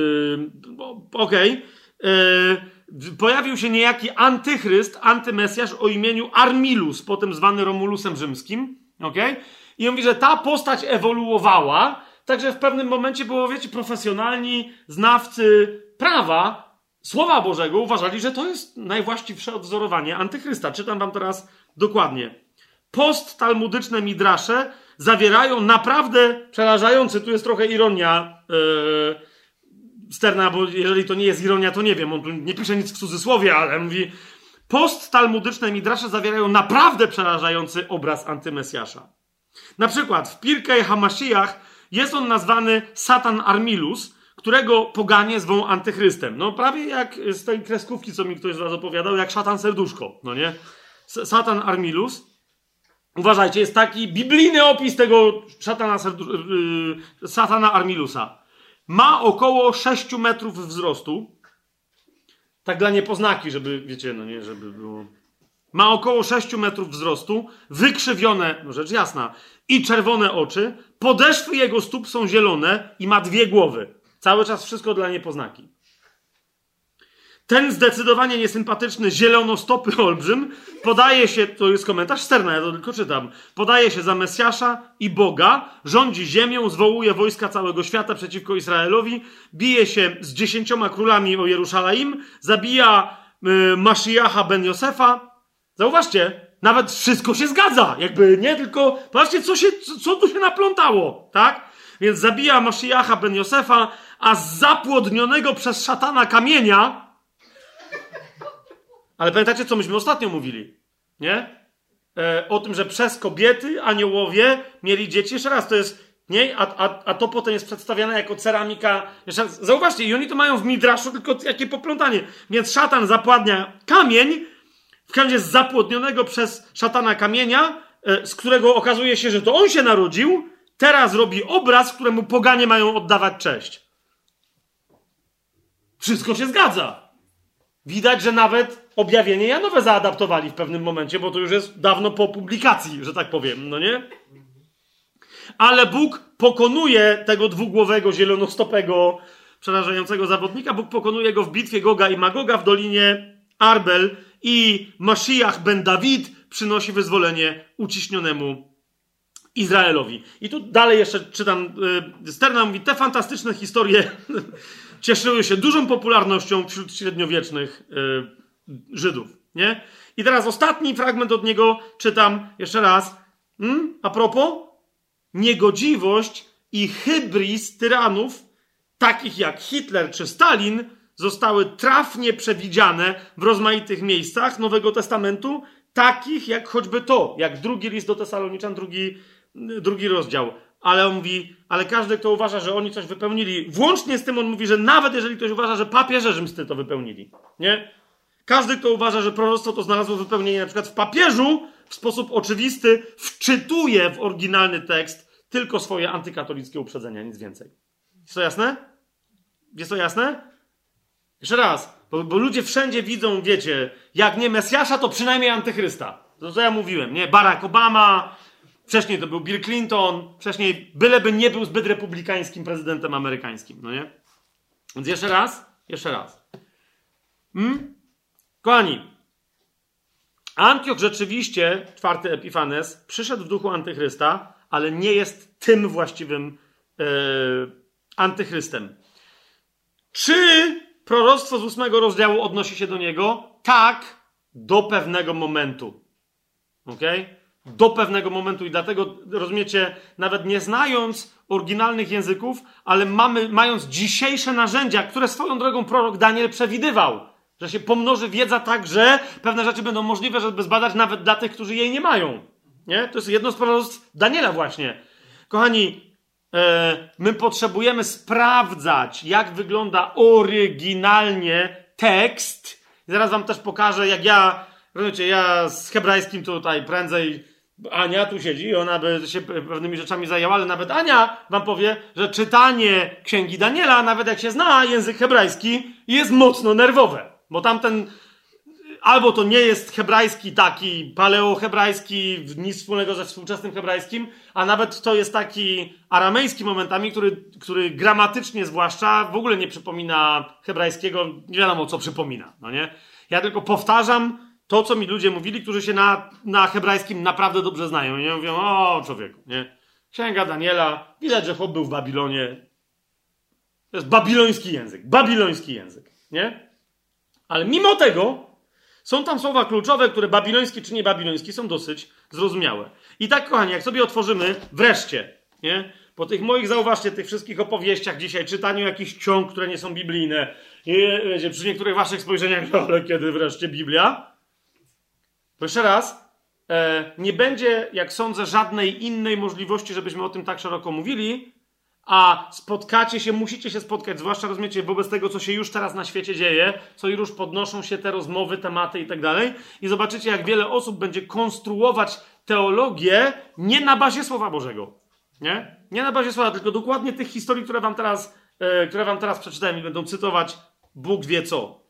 okej, okay, yy, pojawił się niejaki antychryst, antymesjasz o imieniu Armilus, potem zwany Romulusem rzymskim. Okay? I on mówi, że ta postać ewoluowała, także w pewnym momencie było, wiecie, profesjonalni znawcy prawa, Słowa Bożego uważali, że to jest najwłaściwsze odwzorowanie antychrysta. Czytam wam teraz dokładnie. Post-talmudyczne midrasze zawierają naprawdę przerażający, tu jest trochę ironia, yy, Sterna, bo jeżeli to nie jest ironia, to nie wiem, on tu nie pisze nic w cudzysłowie, ale mówi post-talmudyczne midrasze zawierają naprawdę przerażający obraz antymesjasza. Na przykład w Pirkei Hamashiach jest on nazwany Satan Armilus, którego poganie zwą antychrystem. No prawie jak z tej kreskówki, co mi ktoś z was opowiadał, jak szatan serduszko, no nie? Satan Armilus. Uważajcie, jest taki biblijny opis tego szatana, serdu... Yy, Armilusa. Ma około 6 metrów wzrostu. Tak dla niepoznaki, żeby, wiecie, no nie, żeby było. Ma około 6 metrów wzrostu, wykrzywione, no rzecz jasna, i czerwone oczy. Podeszwy jego stóp są zielone i ma dwie głowy. Cały czas wszystko dla niepoznaki. Ten zdecydowanie niesympatyczny zielonostopy olbrzym podaje się, to jest komentarz Sterna, ja to tylko czytam, podaje się za Mesjasza i Boga, rządzi ziemią, zwołuje wojska całego świata przeciwko Izraelowi, bije się z dziesięcioma królami o Jerusalem, zabija y, Mashiacha ben Josefa. Zauważcie, nawet wszystko się zgadza, jakby nie, tylko patrzcie, co, się, co, tu się naplątało, tak? Więc zabija Mashiacha ben Josefa, a z zapłodnionego przez szatana kamienia ale pamiętacie, co myśmy ostatnio mówili? Nie? E, o tym, że przez kobiety aniołowie mieli dzieci. Jeszcze raz, to jest. Nie? A, a, a to potem jest przedstawiane jako ceramika. Jeszcze raz, zauważcie, i oni to mają w Midraszu, tylko jakie poplątanie. Więc szatan zapładnia kamień, w każdym z zapłodnionego przez szatana kamienia, e, z którego okazuje się, że to on się narodził, teraz robi obraz, któremu poganie mają oddawać cześć. Wszystko się zgadza. Widać, że nawet objawienie Janowe zaadaptowali w pewnym momencie, bo to już jest dawno po publikacji, że tak powiem, no nie? Ale Bóg pokonuje tego dwugłowego, zielonostopego, przerażającego zawodnika. Bóg pokonuje go w bitwie Goga i Magoga w dolinie Arbel i Mashiach ben Dawid przynosi wyzwolenie uciśnionemu Izraelowi. I tu dalej jeszcze czytam, y, Sterna mówi, te fantastyczne historie cieszyły się dużą popularnością wśród średniowiecznych yy, Żydów. Nie? I teraz ostatni fragment od niego czytam jeszcze raz. Hmm? A propos, niegodziwość i hybris tyranów, takich jak Hitler czy Stalin, zostały trafnie przewidziane w rozmaitych miejscach Nowego Testamentu, takich jak choćby to, jak drugi list do Tesaloniczan, drugi, drugi rozdział ale on mówi, ale każdy, kto uważa, że oni coś wypełnili, włącznie z tym on mówi, że nawet jeżeli ktoś uważa, że papieże rzymscy to wypełnili, nie? Każdy, kto uważa, że proroctwo to znalazło wypełnienie na przykład w papieżu, w sposób oczywisty wczytuje w oryginalny tekst tylko swoje antykatolickie uprzedzenia, nic więcej. Jest to jasne? Jest to jasne? Jeszcze raz, bo, bo ludzie wszędzie widzą, wiecie, jak nie Mesjasza, to przynajmniej antychrysta. To co ja mówiłem, nie? Barack Obama, Wcześniej to był Bill Clinton, wcześniej byleby nie był zbyt republikańskim prezydentem amerykańskim, no nie? Więc jeszcze raz, jeszcze raz. Hmm? Kochani, Antioch rzeczywiście, czwarty Epifanes, przyszedł w duchu antychrysta, ale nie jest tym właściwym yy, antychrystem. Czy proroctwo z ósmego rozdziału odnosi się do niego? Tak, do pewnego momentu. Okay? do pewnego momentu i dlatego, rozumiecie, nawet nie znając oryginalnych języków, ale mamy, mając dzisiejsze narzędzia, które swoją drogą prorok Daniel przewidywał, że się pomnoży wiedza tak, że pewne rzeczy będą możliwe, żeby zbadać nawet dla tych, którzy jej nie mają. Nie? To jest jedno z proroctw Daniela właśnie. Kochani, e, my potrzebujemy sprawdzać, jak wygląda oryginalnie tekst. Zaraz wam też pokażę, jak ja, rozumiecie, ja z hebrajskim tutaj prędzej Ania tu siedzi i ona by się pewnymi rzeczami zajęła, ale nawet Ania wam powie, że czytanie księgi Daniela, nawet jak się zna język hebrajski, jest mocno nerwowe. Bo tamten albo to nie jest hebrajski taki paleohebrajski, nic wspólnego ze współczesnym hebrajskim, a nawet to jest taki aramejski momentami, który, który gramatycznie zwłaszcza w ogóle nie przypomina hebrajskiego, nie wiadomo co przypomina, no nie? Ja tylko powtarzam to, co mi ludzie mówili, którzy się na, na hebrajskim naprawdę dobrze znają. I mówią, o człowieku, nie? Księga Daniela, widać, że chłop był w Babilonie. To jest babiloński język, babiloński język, nie? Ale mimo tego są tam słowa kluczowe, które babiloński czy nie babiloński są dosyć zrozumiałe. I tak, kochani, jak sobie otworzymy wreszcie, nie? Po tych moich, zauważcie, tych wszystkich opowieściach dzisiaj, czytaniu jakichś ksiąg, które nie są biblijne, i, wiecie, przy niektórych waszych spojrzeniach, ale kiedy wreszcie Biblia? To jeszcze raz, e, nie będzie, jak sądzę, żadnej innej możliwości, żebyśmy o tym tak szeroko mówili, a spotkacie się, musicie się spotkać, zwłaszcza rozumiecie, wobec tego, co się już teraz na świecie dzieje, co już podnoszą się te rozmowy, tematy i tak dalej, i zobaczycie, jak wiele osób będzie konstruować teologię nie na bazie Słowa Bożego. Nie? Nie na bazie Słowa, tylko dokładnie tych historii, które wam teraz, e, które wam teraz przeczytałem i będą cytować Bóg wie co.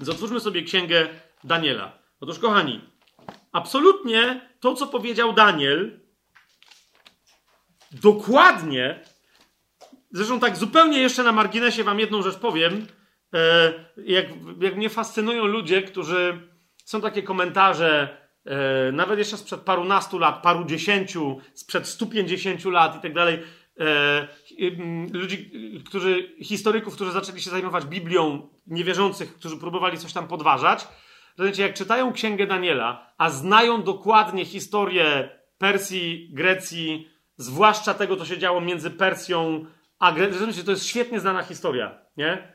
Więc sobie księgę Daniela. Otóż, kochani, absolutnie to, co powiedział Daniel, dokładnie, zresztą tak zupełnie jeszcze na marginesie wam jedną rzecz powiem, e, jak, jak mnie fascynują ludzie, którzy są takie komentarze, e, nawet jeszcze sprzed parunastu lat, paru dziesięciu, sprzed 150 lat i tak dalej. E, ludzi, którzy, historyków, którzy zaczęli się zajmować Biblią, niewierzących, którzy próbowali coś tam podważać. Rozumiecie, jak czytają Księgę Daniela, a znają dokładnie historię Persji, Grecji, zwłaszcza tego, co się działo między Persją a Grecją, to jest świetnie znana historia, nie?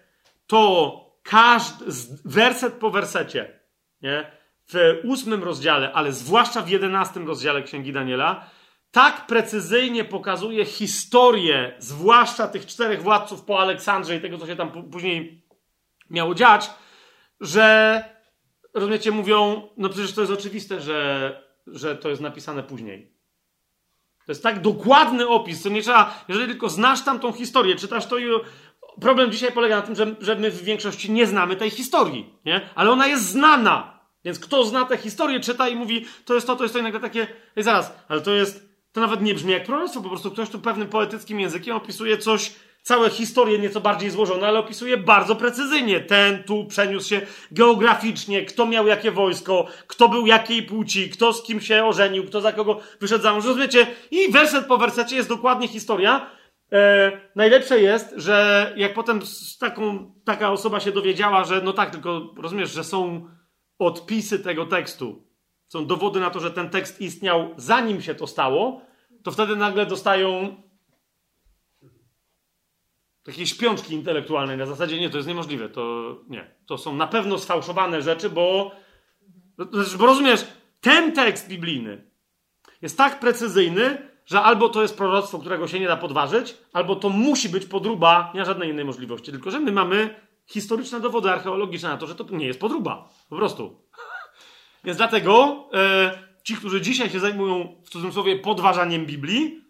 To każdy, werset po wersecie, nie? W ósmym rozdziale, ale zwłaszcza w jedenastym rozdziale Księgi Daniela, tak precyzyjnie pokazuje historię, zwłaszcza tych czterech władców po Aleksandrze i tego, co się tam później miało dziać, że rozumiecie, mówią, no przecież to jest oczywiste, że, że to jest napisane później. To jest tak dokładny opis, co nie trzeba, jeżeli tylko znasz tamtą historię, czytasz to i problem dzisiaj polega na tym, że, że my w większości nie znamy tej historii, nie? Ale ona jest znana. Więc kto zna tę historię, czyta i mówi, to jest to, to jest to i nagle takie, zaraz, ale to jest, to nawet nie brzmi jak proroctwo, po prostu ktoś tu pewnym poetyckim językiem opisuje coś, całe historie nieco bardziej złożone, ale opisuje bardzo precyzyjnie. Ten tu przeniósł się geograficznie, kto miał jakie wojsko, kto był jakiej płci, kto z kim się ożenił, kto za kogo wyszedł za mąż. Rozumiecie? I werset po wersecie jest dokładnie historia. E, najlepsze jest, że jak potem taką, taka osoba się dowiedziała, że no tak, tylko rozumiesz, że są odpisy tego tekstu, są dowody na to, że ten tekst istniał zanim się to stało, to wtedy nagle dostają takiej śpiączki intelektualnej na zasadzie nie, to jest niemożliwe, to nie. To są na pewno sfałszowane rzeczy, bo, bo rozumiesz, ten tekst biblijny jest tak precyzyjny, że albo to jest proroctwo, którego się nie da podważyć, albo to musi być podruba, nie ma żadnej innej możliwości. Tylko, że my mamy historyczne dowody archeologiczne na to, że to nie jest podruba. Po prostu. Więc dlatego e, ci, którzy dzisiaj się zajmują w cudzysłowie podważaniem Biblii,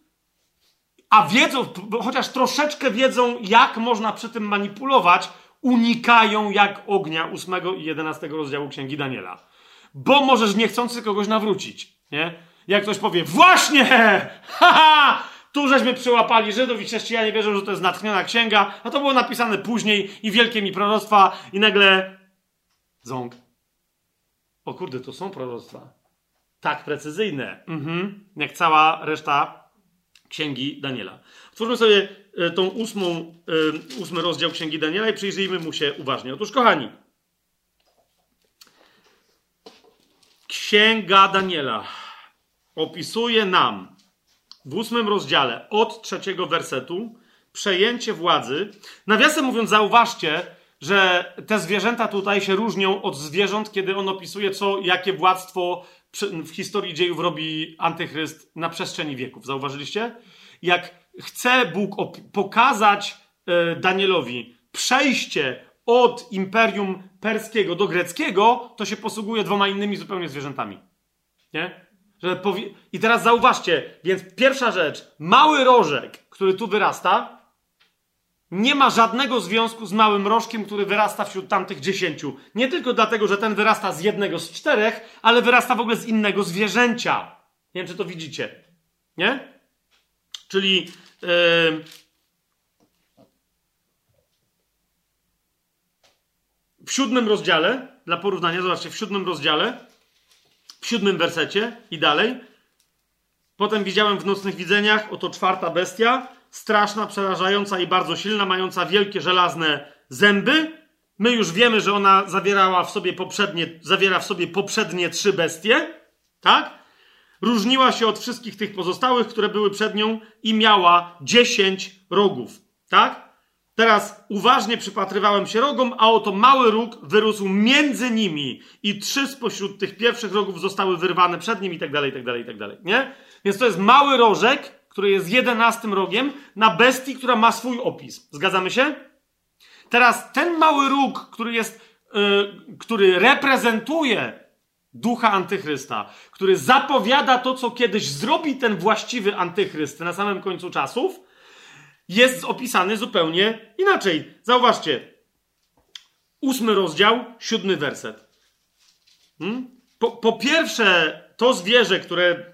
a wiedzą, chociaż troszeczkę wiedzą, jak można przy tym manipulować, unikają jak ognia 8 i 11 rozdziału Księgi Daniela. Bo możesz niechcący kogoś nawrócić, nie? Jak ktoś powie, właśnie! Haha! Tu żeśmy przyłapali Żydów i chrześcijanie wierzą, że to jest natchniona księga, a to było napisane później i wielkie mi proroctwa i nagle ząg. O kurde, to są proroctwa. Tak precyzyjne. Mhm. Jak cała reszta Księgi Daniela. Otwórzmy sobie e, tą ósmą, e, ósmy rozdział Księgi Daniela i przyjrzyjmy mu się uważnie. Otóż, kochani, Księga Daniela opisuje nam w ósmym rozdziale od trzeciego wersetu przejęcie władzy. Nawiasem mówiąc, zauważcie, że te zwierzęta tutaj się różnią od zwierząt, kiedy on opisuje, co, jakie władztwo w historii dziejów robi antychryst na przestrzeni wieków. Zauważyliście? Jak chce Bóg pokazać e, Danielowi przejście od imperium perskiego do greckiego, to się posługuje dwoma innymi zupełnie zwierzętami. Nie? Że I teraz zauważcie, więc pierwsza rzecz, mały rożek, który tu wyrasta, nie ma żadnego związku z małym rożkiem, który wyrasta wśród tamtych dziesięciu. Nie tylko dlatego, że ten wyrasta z jednego z czterech, ale wyrasta w ogóle z innego zwierzęcia. Nie wiem, czy to widzicie. Nie? Czyli yy, w siódmym rozdziale, dla porównania, zobaczcie, w siódmym rozdziale, w siódmym wersecie i dalej. Potem widziałem w nocnych widzeniach, oto czwarta bestia, straszna, przerażająca i bardzo silna, mająca wielkie żelazne zęby. My już wiemy, że ona zawierała w sobie poprzednie, zawiera w sobie poprzednie trzy bestie, tak? Różniła się od wszystkich tych pozostałych, które były przed nią i miała dziesięć rogów, tak? Teraz uważnie przypatrywałem się rogom, a oto mały róg wyrósł między nimi i trzy spośród tych pierwszych rogów zostały wyrwane przed nim i tak dalej, i tak dalej, i tak dalej, nie? Więc to jest mały rożek, który jest jedenastym rogiem, na bestii, która ma swój opis. Zgadzamy się? Teraz ten mały róg, który jest, yy, który reprezentuje ducha antychrysta, który zapowiada to, co kiedyś zrobi ten właściwy antychryst na samym końcu czasów, jest opisany zupełnie inaczej. Zauważcie. Ósmy rozdział, siódmy werset. Hmm? Po, po pierwsze, to zwierzę, które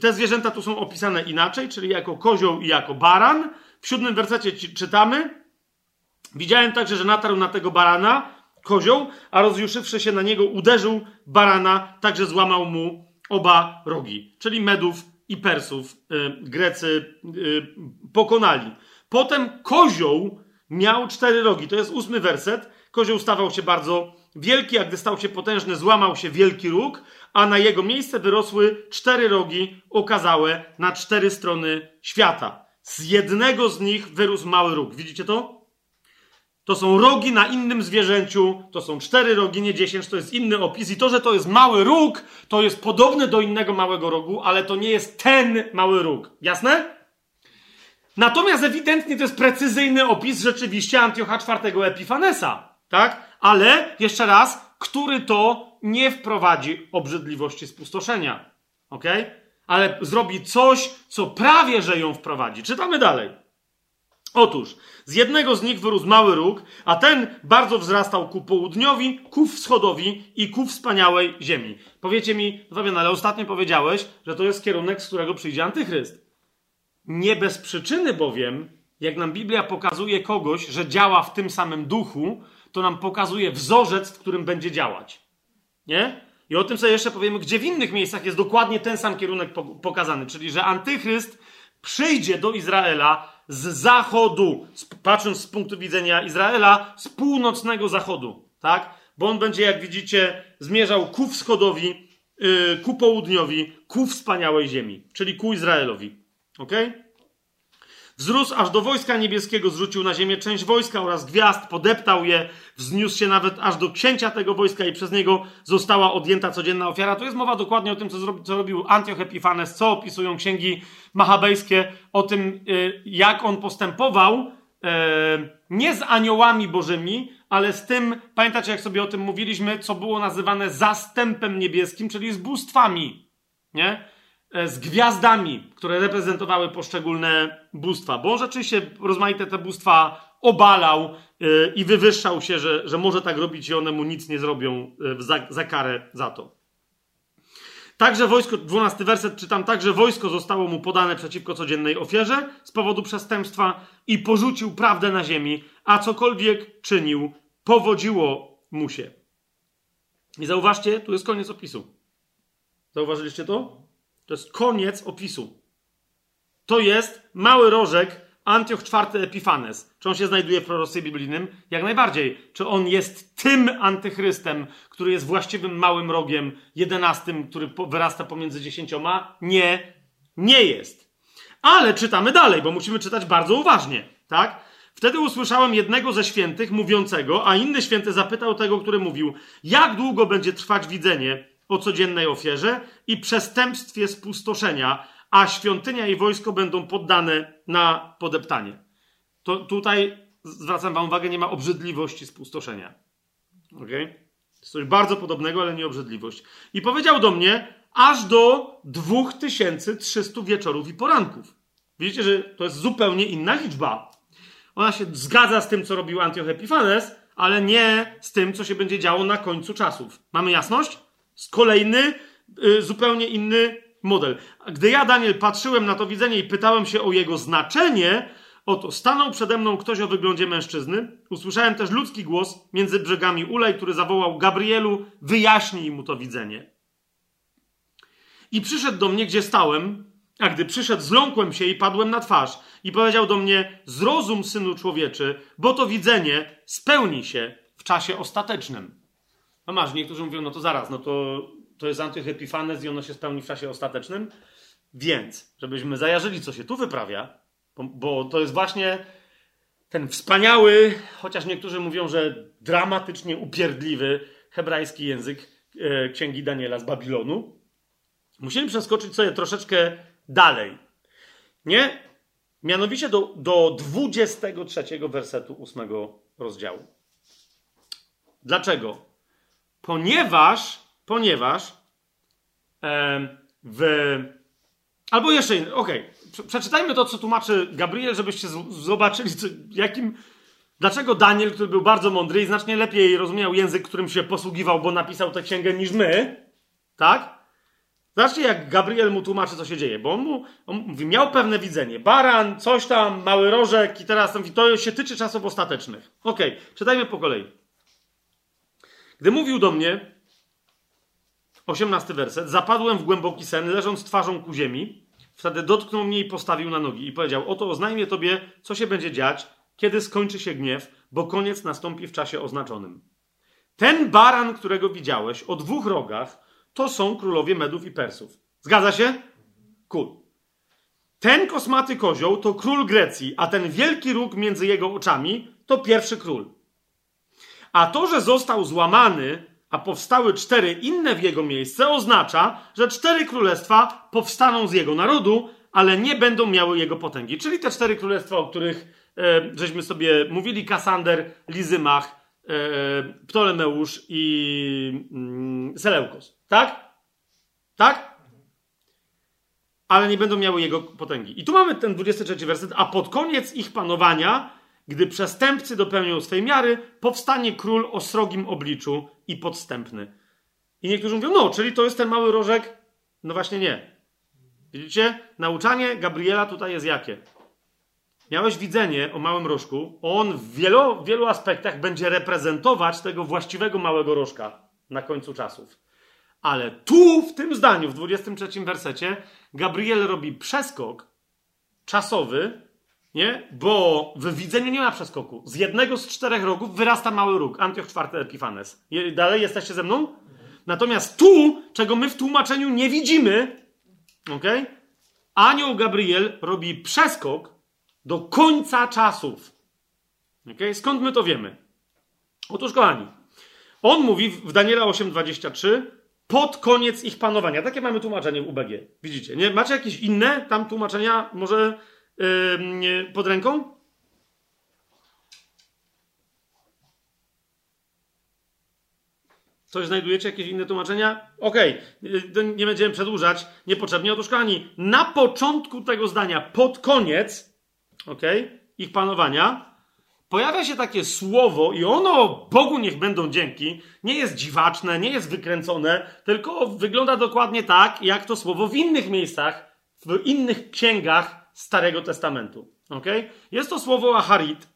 te zwierzęta tu są opisane inaczej, czyli jako kozioł i jako baran. W siódmym wersecie czytamy: Widziałem także, że natarł na tego barana, kozioł, a rozjuszywszy się na niego, uderzył barana, także złamał mu oba rogi. Czyli Medów i Persów Grecy pokonali. Potem kozioł miał cztery rogi. To jest ósmy werset. Kozioł stawał się bardzo wielki, a gdy stał się potężny, złamał się wielki róg, a na jego miejsce wyrosły cztery rogi okazałe na cztery strony świata. Z jednego z nich wyrósł mały róg. Widzicie to? To są rogi na innym zwierzęciu, to są cztery rogi, nie dziesięć, to jest inny opis. I to, że to jest mały róg, to jest podobny do innego małego rogu, ale to nie jest ten mały róg. Jasne? Natomiast ewidentnie to jest precyzyjny opis rzeczywiście Antiocha IV Epifanesa. Tak? Ale, jeszcze raz, który to nie wprowadzi obrzydliwości spustoszenia. Ok? Ale zrobi coś, co prawie że ją wprowadzi. Czytamy dalej. Otóż z jednego z nich wyrósł mały róg, a ten bardzo wzrastał ku południowi, ku wschodowi i ku wspaniałej ziemi. Powiecie mi, Fabian, ale ostatnio powiedziałeś, że to jest kierunek, z którego przyjdzie antychryst. Nie bez przyczyny bowiem, jak nam Biblia pokazuje kogoś, że działa w tym samym duchu, to nam pokazuje wzorzec, w którym będzie działać. Nie? I o tym sobie jeszcze powiemy, gdzie w innych miejscach jest dokładnie ten sam kierunek pokazany, czyli że antychryst przyjdzie do Izraela z zachodu, patrząc z punktu widzenia Izraela, z północnego zachodu, tak? Bo on będzie, jak widzicie, zmierzał ku wschodowi, yy, ku południowi, ku wspaniałej ziemi, czyli ku Izraelowi. Ok? Wzrósł aż do wojska niebieskiego, zrzucił na ziemię część wojska oraz gwiazd, podeptał je, wzniósł się nawet aż do księcia tego wojska i przez niego została odjęta codzienna ofiara. Tu jest mowa dokładnie o tym, co, zrobi, co robił Antioch Epifanes, co opisują księgi machabejskie, o tym, y, jak on postępował y, nie z aniołami bożymi, ale z tym, pamiętacie, jak sobie o tym mówiliśmy, co było nazywane zastępem niebieskim, czyli z bóstwami. Nie? E, z gwiazdami, które reprezentowały poszczególne bóstwa. Bo on rzeczywiście rozmaite te bóstwa obalał e, i wywyższał się, że, że może tak robić i one mu nic nie zrobią e, za, za karę za to. Także wojsko, dwunasty werset czytam, także wojsko zostało mu podane przeciwko codziennej ofierze z powodu przestępstwa i porzucił prawdę na ziemi, a cokolwiek czynił, powodziło mu się. I zauważcie, tu jest koniec opisu. Zauważyliście to? To jest koniec opisu. To jest mały rożek Antioch IV Epifanes. Czy on się znajduje w proroctwie biblijnym? Jak najbardziej. Czy on jest tym antychrystem, który jest właściwym małym rogiem, jedenastym, który wyrasta pomiędzy dziesięcioma? Nie, nie jest. Ale czytamy dalej, bo musimy czytać bardzo uważnie, tak? Wtedy usłyszałem jednego ze świętych mówiącego, a inny święty zapytał tego, który mówił: Jak długo będzie trwać widzenie? O codziennej ofierze i przestępstwie spustoszenia, a świątynia i wojsko będą poddane na podeptanie. To tutaj zwracam Wam uwagę, nie ma obrzydliwości spustoszenia. Ok? Jest coś bardzo podobnego, ale nie obrzydliwość. I powiedział do mnie, aż do 2300 wieczorów i poranków. Widzicie, że to jest zupełnie inna liczba. Ona się zgadza z tym, co robił Antioch Epifanes, ale nie z tym, co się będzie działo na końcu czasów. Mamy jasność? Kolejny, y, zupełnie inny model. Gdy ja, Daniel, patrzyłem na to widzenie i pytałem się o jego znaczenie, oto stanął przede mną ktoś o wyglądzie mężczyzny. Usłyszałem też ludzki głos między brzegami ulej, który zawołał Gabrielu, wyjaśnij mu to widzenie. I przyszedł do mnie, gdzie stałem, a gdy przyszedł, zląkłem się i padłem na twarz. I powiedział do mnie: Zrozum, synu człowieczy, bo to widzenie spełni się w czasie ostatecznym. No masz, niektórzy mówią, no to zaraz, no to, to jest Antych Epifanes i ono się spełni w czasie ostatecznym. Więc, żebyśmy zajarzyli, co się tu wyprawia, bo, bo to jest właśnie ten wspaniały, chociaż niektórzy mówią, że dramatycznie upierdliwy hebrajski język e, księgi Daniela z Babilonu. Musimy przeskoczyć sobie troszeczkę dalej. Nie? Mianowicie do, do 23 wersetu 8 rozdziału. Dlaczego? Ponieważ, ponieważ e, w. Albo jeszcze, okej, okay. przeczytajmy to, co tłumaczy Gabriel, żebyście zobaczyli, co, jakim. Dlaczego Daniel, który był bardzo mądry i znacznie lepiej rozumiał język, którym się posługiwał, bo napisał tę księgę niż my, tak? Zobaczcie, jak Gabriel mu tłumaczy, co się dzieje, bo on mu on mówi, miał pewne widzenie. Baran, coś tam, mały rożek i teraz mówi, to się tyczy czasów ostatecznych. Okej, okay, czytajmy po kolei. Gdy mówił do mnie, osiemnasty werset, zapadłem w głęboki sen, leżąc twarzą ku ziemi. Wtedy dotknął mnie i postawił na nogi i powiedział, oto oznajmię tobie, co się będzie dziać, kiedy skończy się gniew, bo koniec nastąpi w czasie oznaczonym. Ten baran, którego widziałeś, o dwóch rogach, to są królowie Medów i Persów. Zgadza się? Cool. Ten kosmaty kozioł to król Grecji, a ten wielki róg między jego oczami to pierwszy król. A to, że został złamany, a powstały cztery inne w jego miejsce, oznacza, że cztery królestwa powstaną z jego narodu, ale nie będą miały jego potęgi. Czyli te cztery królestwa, o których e, żeśmy sobie mówili: Kasander, Lizymach, e, Ptolemeusz i mm, Seleukos. Tak? Tak? Ale nie będą miały jego potęgi. I tu mamy ten 23 werset, a pod koniec ich panowania, gdy przestępcy dopełnią swej miary, powstanie król o srogim obliczu i podstępny. I niektórzy mówią, no, czyli to jest ten mały rożek? No właśnie nie. Widzicie? Nauczanie Gabriela tutaj jest jakie? Miałeś widzenie o małym rożku. On w wielu, wielu aspektach będzie reprezentować tego właściwego małego rożka na końcu czasów. Ale tu, w tym zdaniu, w 23 wersecie, Gabriel robi przeskok czasowy, nie? Bo w widzeniu nie ma przeskoku. Z jednego z czterech rogów wyrasta mały róg. Antioch IV Epifanes. Dalej jesteście ze mną? Natomiast tu, czego my w tłumaczeniu nie widzimy, ok? Anioł Gabriel robi przeskok do końca czasów. Okay? Skąd my to wiemy? Otóż, kochani, on mówi w Daniela 8:23 pod koniec ich panowania. Takie mamy tłumaczenie w UBG. Widzicie, nie? Macie jakieś inne tam tłumaczenia może pod ręką? Coś znajdujecie? Jakieś inne tłumaczenia? Okej, okay. nie będziemy przedłużać niepotrzebnie. Otóż, kochani, na początku tego zdania, pod koniec, okay, ich panowania, pojawia się takie słowo i ono, Bogu niech będą dzięki, nie jest dziwaczne, nie jest wykręcone, tylko wygląda dokładnie tak, jak to słowo w innych miejscach, w innych księgach Starego Testamentu. Okay? Jest to słowo aharit,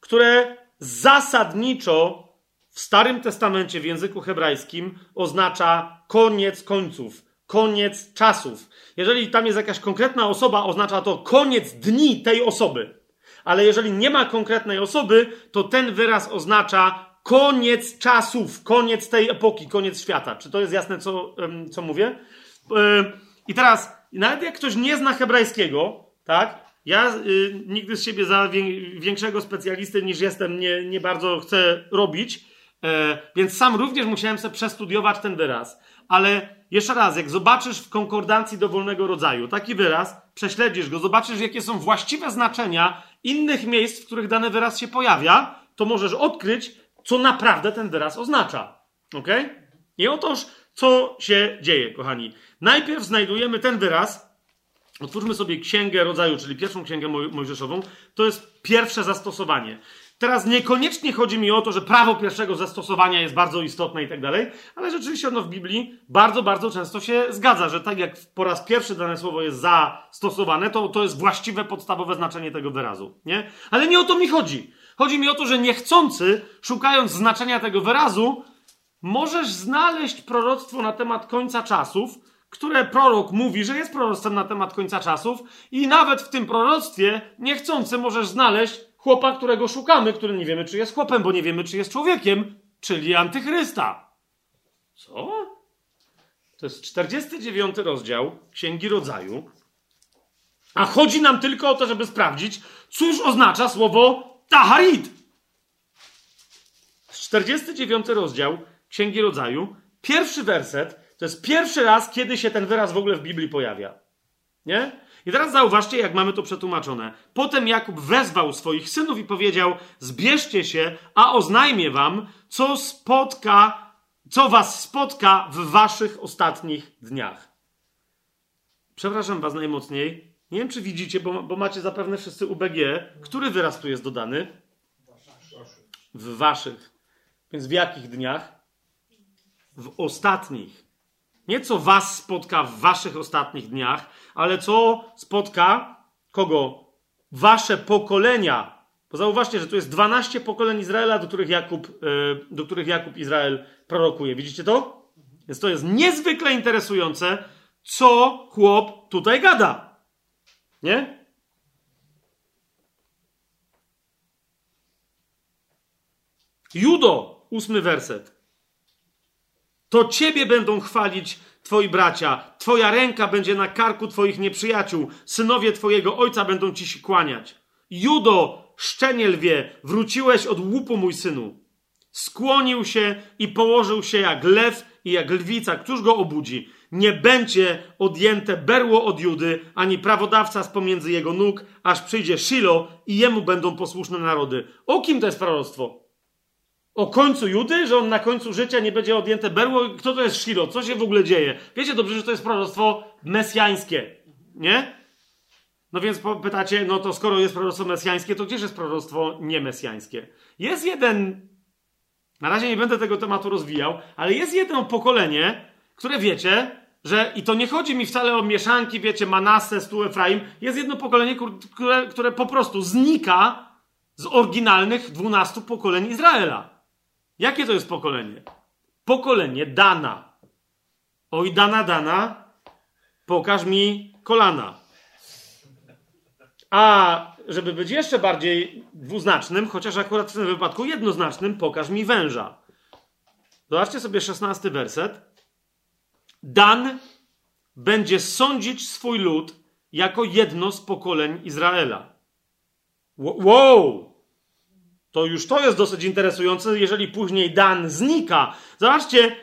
które zasadniczo w Starym Testamencie w języku hebrajskim oznacza koniec końców, koniec czasów. Jeżeli tam jest jakaś konkretna osoba, oznacza to koniec dni tej osoby ale jeżeli nie ma konkretnej osoby, to ten wyraz oznacza koniec czasów, koniec tej epoki, koniec świata. Czy to jest jasne, co, co mówię? I teraz, nawet jak ktoś nie zna hebrajskiego, tak? Ja y, nigdy z siebie za większego specjalisty niż jestem nie, nie bardzo chcę robić, e, więc sam również musiałem sobie przestudiować ten wyraz. Ale jeszcze raz, jak zobaczysz w konkordancji dowolnego rodzaju taki wyraz, prześledzisz go, zobaczysz, jakie są właściwe znaczenia innych miejsc, w których dany wyraz się pojawia, to możesz odkryć, co naprawdę ten wyraz oznacza. Ok? I otóż, co się dzieje, kochani. Najpierw znajdujemy ten wyraz. Otwórzmy sobie księgę rodzaju, czyli pierwszą księgę mojżeszową. To jest pierwsze zastosowanie. Teraz niekoniecznie chodzi mi o to, że prawo pierwszego zastosowania jest bardzo istotne i tak dalej, ale rzeczywiście ono w Biblii bardzo, bardzo często się zgadza, że tak jak po raz pierwszy dane słowo jest zastosowane, to to jest właściwe, podstawowe znaczenie tego wyrazu. Nie? Ale nie o to mi chodzi. Chodzi mi o to, że niechcący, szukając znaczenia tego wyrazu, możesz znaleźć proroctwo na temat końca czasów, które prorok mówi, że jest proroctwem na temat końca czasów, i nawet w tym proroctwie niechcący możesz znaleźć chłopa, którego szukamy, który nie wiemy, czy jest chłopem, bo nie wiemy, czy jest człowiekiem, czyli antychrysta. Co? To jest 49 rozdział Księgi Rodzaju. A chodzi nam tylko o to, żeby sprawdzić, cóż oznacza słowo taharit. 49 rozdział Księgi Rodzaju, pierwszy werset, to jest pierwszy raz, kiedy się ten wyraz w ogóle w Biblii pojawia. Nie? I teraz zauważcie, jak mamy to przetłumaczone. Potem Jakub wezwał swoich synów i powiedział: Zbierzcie się, a oznajmię wam, co spotka, co was spotka w waszych ostatnich dniach. Przepraszam was najmocniej. Nie wiem, czy widzicie, bo, bo macie zapewne wszyscy UBG. Który wyraz tu jest dodany? W waszych. Więc w jakich dniach? W ostatnich. Nie co was spotka w waszych ostatnich dniach, ale co spotka kogo? Wasze pokolenia. Bo zauważcie, że tu jest 12 pokoleń Izraela, do których Jakub, yy, do których Jakub Izrael prorokuje. Widzicie to? Więc to jest niezwykle interesujące, co chłop tutaj gada. Nie? Judo, ósmy werset. To ciebie będą chwalić twoi bracia, twoja ręka będzie na karku twoich nieprzyjaciół, synowie twojego ojca będą ci się kłaniać. Judo, szczenie lwie, wróciłeś od łupu, mój synu. Skłonił się i położył się jak lew i jak lwica. Któż go obudzi? Nie będzie odjęte berło od Judy, ani prawodawca z pomiędzy jego nóg, aż przyjdzie Shilo i jemu będą posłuszne narody. O kim to jest proroctwo? O końcu Judy, że on na końcu życia nie będzie odjęte berło? Kto to jest Shilo? Co się w ogóle dzieje? Wiecie dobrze, że to jest proroctwo mesjańskie, nie? No więc pytacie, no to skoro jest proroctwo mesjańskie, to gdzież jest proroctwo niemesjańskie? Jest jeden, na razie nie będę tego tematu rozwijał, ale jest jedno pokolenie, które wiecie, że i to nie chodzi mi wcale o mieszanki, wiecie, Manases, tu Efraim, jest jedno pokolenie, które, które po prostu znika z oryginalnych dwunastu pokoleń Izraela. Jakie to jest pokolenie? Pokolenie Dana. Oj, Dana, Dana, pokaż mi kolana. A żeby być jeszcze bardziej dwuznacznym, chociaż akurat w tym wypadku jednoznacznym, pokaż mi węża. Zobaczcie sobie szesnasty werset. Dan będzie sądzić swój lud jako jedno z pokoleń Izraela. Wow! To już to jest dosyć interesujące, jeżeli później Dan znika. Zobaczcie,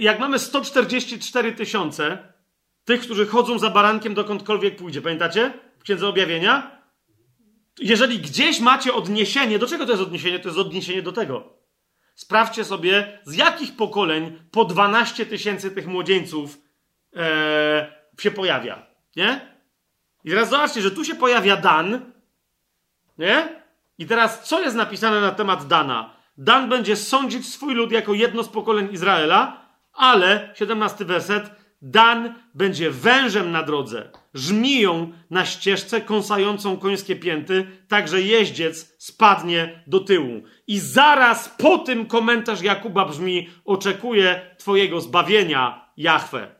jak mamy 144 tysiące tych, którzy chodzą za barankiem dokądkolwiek pójdzie. Pamiętacie? W Księdze Objawienia? Jeżeli gdzieś macie odniesienie, do czego to jest odniesienie? To jest odniesienie do tego. Sprawdźcie sobie, z jakich pokoleń po 12 tysięcy tych młodzieńców e, się pojawia. Nie? I teraz zobaczcie, że tu się pojawia Dan. Nie? I teraz co jest napisane na temat Dana? Dan będzie sądzić swój lud jako jedno z pokoleń Izraela, ale, 17 werset, Dan będzie wężem na drodze, żmiją na ścieżce kąsającą końskie pięty, tak że jeździec spadnie do tyłu. I zaraz po tym komentarz Jakuba brzmi: Oczekuję Twojego zbawienia, Jahwe.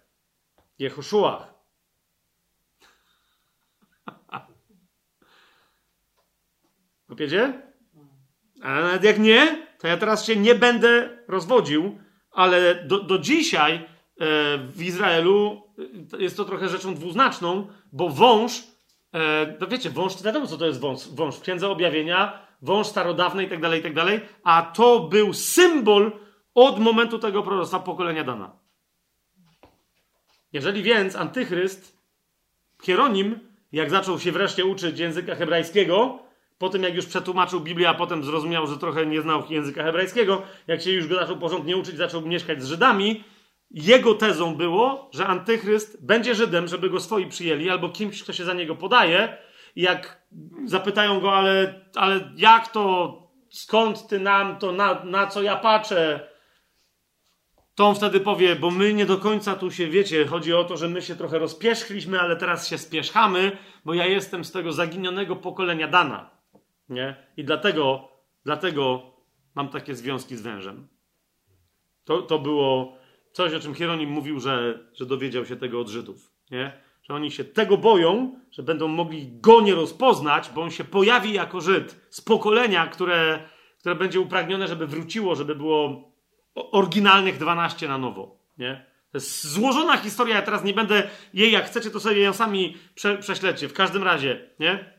Jehoszua. Kopiecie? A nawet jak nie, to ja teraz się nie będę rozwodził, ale do, do dzisiaj e, w Izraelu e, jest to trochę rzeczą dwuznaczną, bo wąż, e, no wiecie, wąż, wiadomo co to jest wąż, wąż w Księdze Objawienia, wąż starodawny i tak dalej, i tak dalej, a to był symbol od momentu tego proroctwa pokolenia Dana. Jeżeli więc antychryst, Hieronim, jak zaczął się wreszcie uczyć języka hebrajskiego, po tym jak już przetłumaczył Biblię, a potem zrozumiał, że trochę nie znał języka hebrajskiego, jak się już go zaczął porządnie uczyć, zaczął mieszkać z Żydami, jego tezą było, że antychryst będzie Żydem, żeby go swoi przyjęli, albo kimś, kto się za niego podaje. I jak zapytają go, ale, ale jak to, skąd ty nam to, na, na co ja patrzę, to on wtedy powie, bo my nie do końca tu się, wiecie, chodzi o to, że my się trochę rozpieszchliśmy, ale teraz się spieszchamy, bo ja jestem z tego zaginionego pokolenia Dana. Nie? I dlatego, dlatego mam takie związki z wężem. To, to było coś, o czym Hieronim mówił, że, że dowiedział się tego od Żydów. Nie? Że oni się tego boją, że będą mogli go nie rozpoznać, bo on się pojawi jako Żyd z pokolenia, które, które będzie upragnione, żeby wróciło, żeby było oryginalnych 12 na nowo. Nie? To jest złożona historia, ja teraz nie będę jej, jak chcecie, to sobie ją sami prze, prześledźcie. W każdym razie, nie?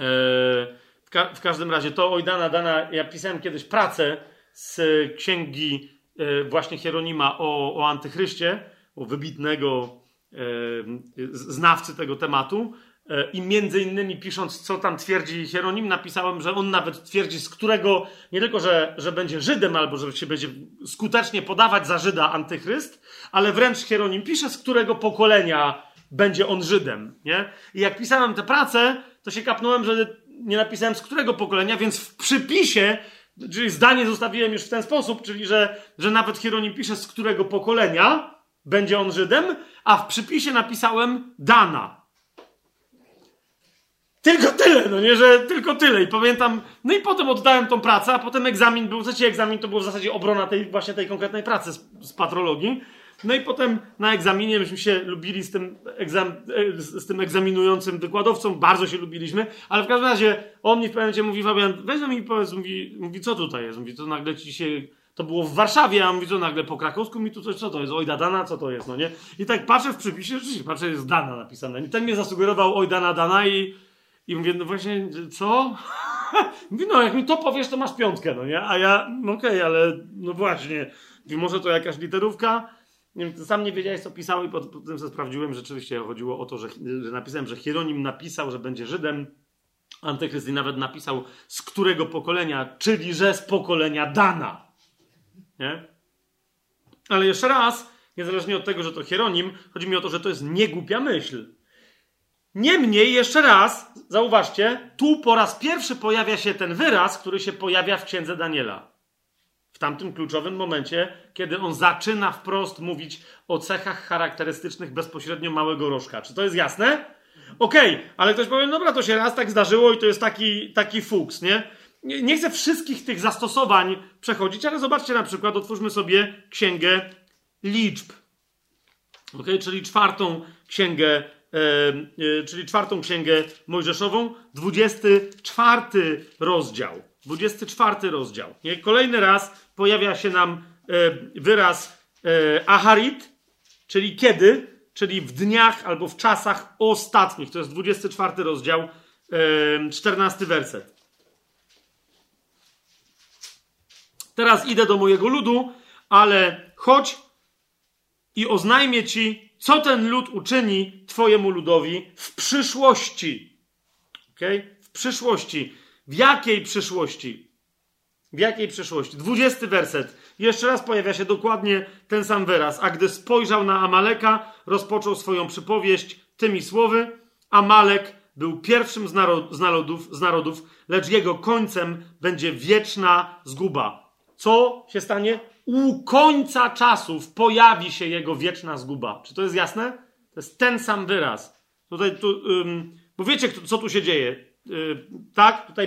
W, ka w, każdym razie, to oj dana, dana, ja pisałem kiedyś pracę z księgi e, właśnie Hieronima o, o antychryście, o wybitnego e, znawcy tego tematu. E, I między innymi pisząc, co tam twierdzi Hieronim, napisałem, że on nawet twierdzi, z którego nie tylko, że, że będzie Żydem, albo że się będzie skutecznie podawać za Żyda antychryst, ale wręcz Hieronim pisze, z którego pokolenia będzie on Żydem. Nie? I jak pisałem tę pracę, to się kapnąłem, że nie napisałem z którego pokolenia, więc w przypisie, czyli zdanie zostawiłem już w ten sposób, czyli że, że nawet Hieronim pisze z którego pokolenia, będzie on Żydem, a w przypisie napisałem Dana. Tylko tyle, no nie, że tylko tyle. I pamiętam, no i potem oddałem tą pracę, a potem egzamin był, trzeci egzamin to był w zasadzie obrona tej właśnie tej konkretnej pracy z, z patrologii. No i potem na egzaminie myśmy się lubili z tym, egzam, e, z tym egzaminującym wykładowcą, bardzo się lubiliśmy, ale w każdym razie on mi w pewnym momencie mówi, Fabian, weź mi powiedz, mówi, mówi, co tutaj jest? Mówi, to nagle ci się, to było w Warszawie, a mówi, co nagle po krakowsku mi tu coś, co to jest? Oj, Dana, co to jest, no nie? I tak patrzę w przypisie, rzeczywiście, patrzę, jest Dana napisane. I ten mnie zasugerował, oj, Dana, Dana i, i mówię, no właśnie, co? mówi, no jak mi to powiesz, to masz piątkę, no nie? A ja, no okej, okay, ale no właśnie, może to jakaś literówka? Nie wiem, sam nie wiedziałeś, co pisał, i potem sobie sprawdziłem. Rzeczywiście chodziło o to, że, że napisałem, że Hieronim napisał, że będzie Żydem. Antychryst i nawet napisał, z którego pokolenia, czyli że z pokolenia Dana. Nie? Ale jeszcze raz, niezależnie od tego, że to Hieronim, chodzi mi o to, że to jest niegłupia myśl. Niemniej, jeszcze raz, zauważcie, tu po raz pierwszy pojawia się ten wyraz, który się pojawia w księdze Daniela tamtym kluczowym momencie, kiedy on zaczyna wprost mówić o cechach charakterystycznych bezpośrednio małego rożka. Czy to jest jasne? Okej, okay, ale ktoś powie, dobra, to się raz tak zdarzyło i to jest taki, taki fuks, nie? nie? Nie chcę wszystkich tych zastosowań przechodzić, ale zobaczcie na przykład, otwórzmy sobie księgę liczb. Ok, czyli czwartą księgę, e, e, czyli czwartą księgę Mojżeszową, 24 rozdział. 24 rozdział. Nie? Kolejny raz pojawia się nam e, wyraz e, aharit, czyli kiedy, czyli w dniach albo w czasach ostatnich. To jest 24 rozdział, e, 14 werset. Teraz idę do mojego ludu, ale chodź i oznajmię ci, co ten lud uczyni twojemu ludowi w przyszłości. Okay? W przyszłości. W jakiej przyszłości? W jakiej przyszłości? Dwudziesty werset. Jeszcze raz pojawia się dokładnie ten sam wyraz. A gdy spojrzał na Amaleka, rozpoczął swoją przypowieść tymi słowy. Amalek był pierwszym z, z, narodów, z narodów, lecz jego końcem będzie wieczna zguba. Co się stanie? U końca czasów pojawi się jego wieczna zguba. Czy to jest jasne? To jest ten sam wyraz. Tutaj, tu, ym, bo wiecie, co tu się dzieje. Yy, tak, tutaj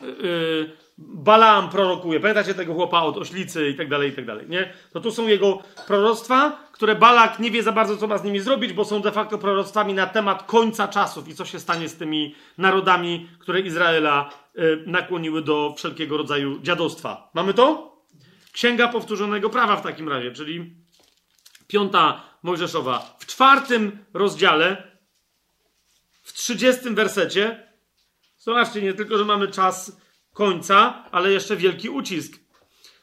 yy, yy, Balaam prorokuje. Pamiętacie tego chłopa od oślicy i tak dalej, i tak dalej, nie? To tu są jego proroctwa, które Balak nie wie za bardzo, co ma z nimi zrobić, bo są de facto proroctwami na temat końca czasów i co się stanie z tymi narodami, które Izraela nakłoniły do wszelkiego rodzaju dziadostwa. Mamy to? Księga Powtórzonego Prawa w takim razie, czyli piąta Mojżeszowa. W czwartym rozdziale w 30 wersecie, zobaczcie, nie tylko, że mamy czas końca, ale jeszcze wielki ucisk.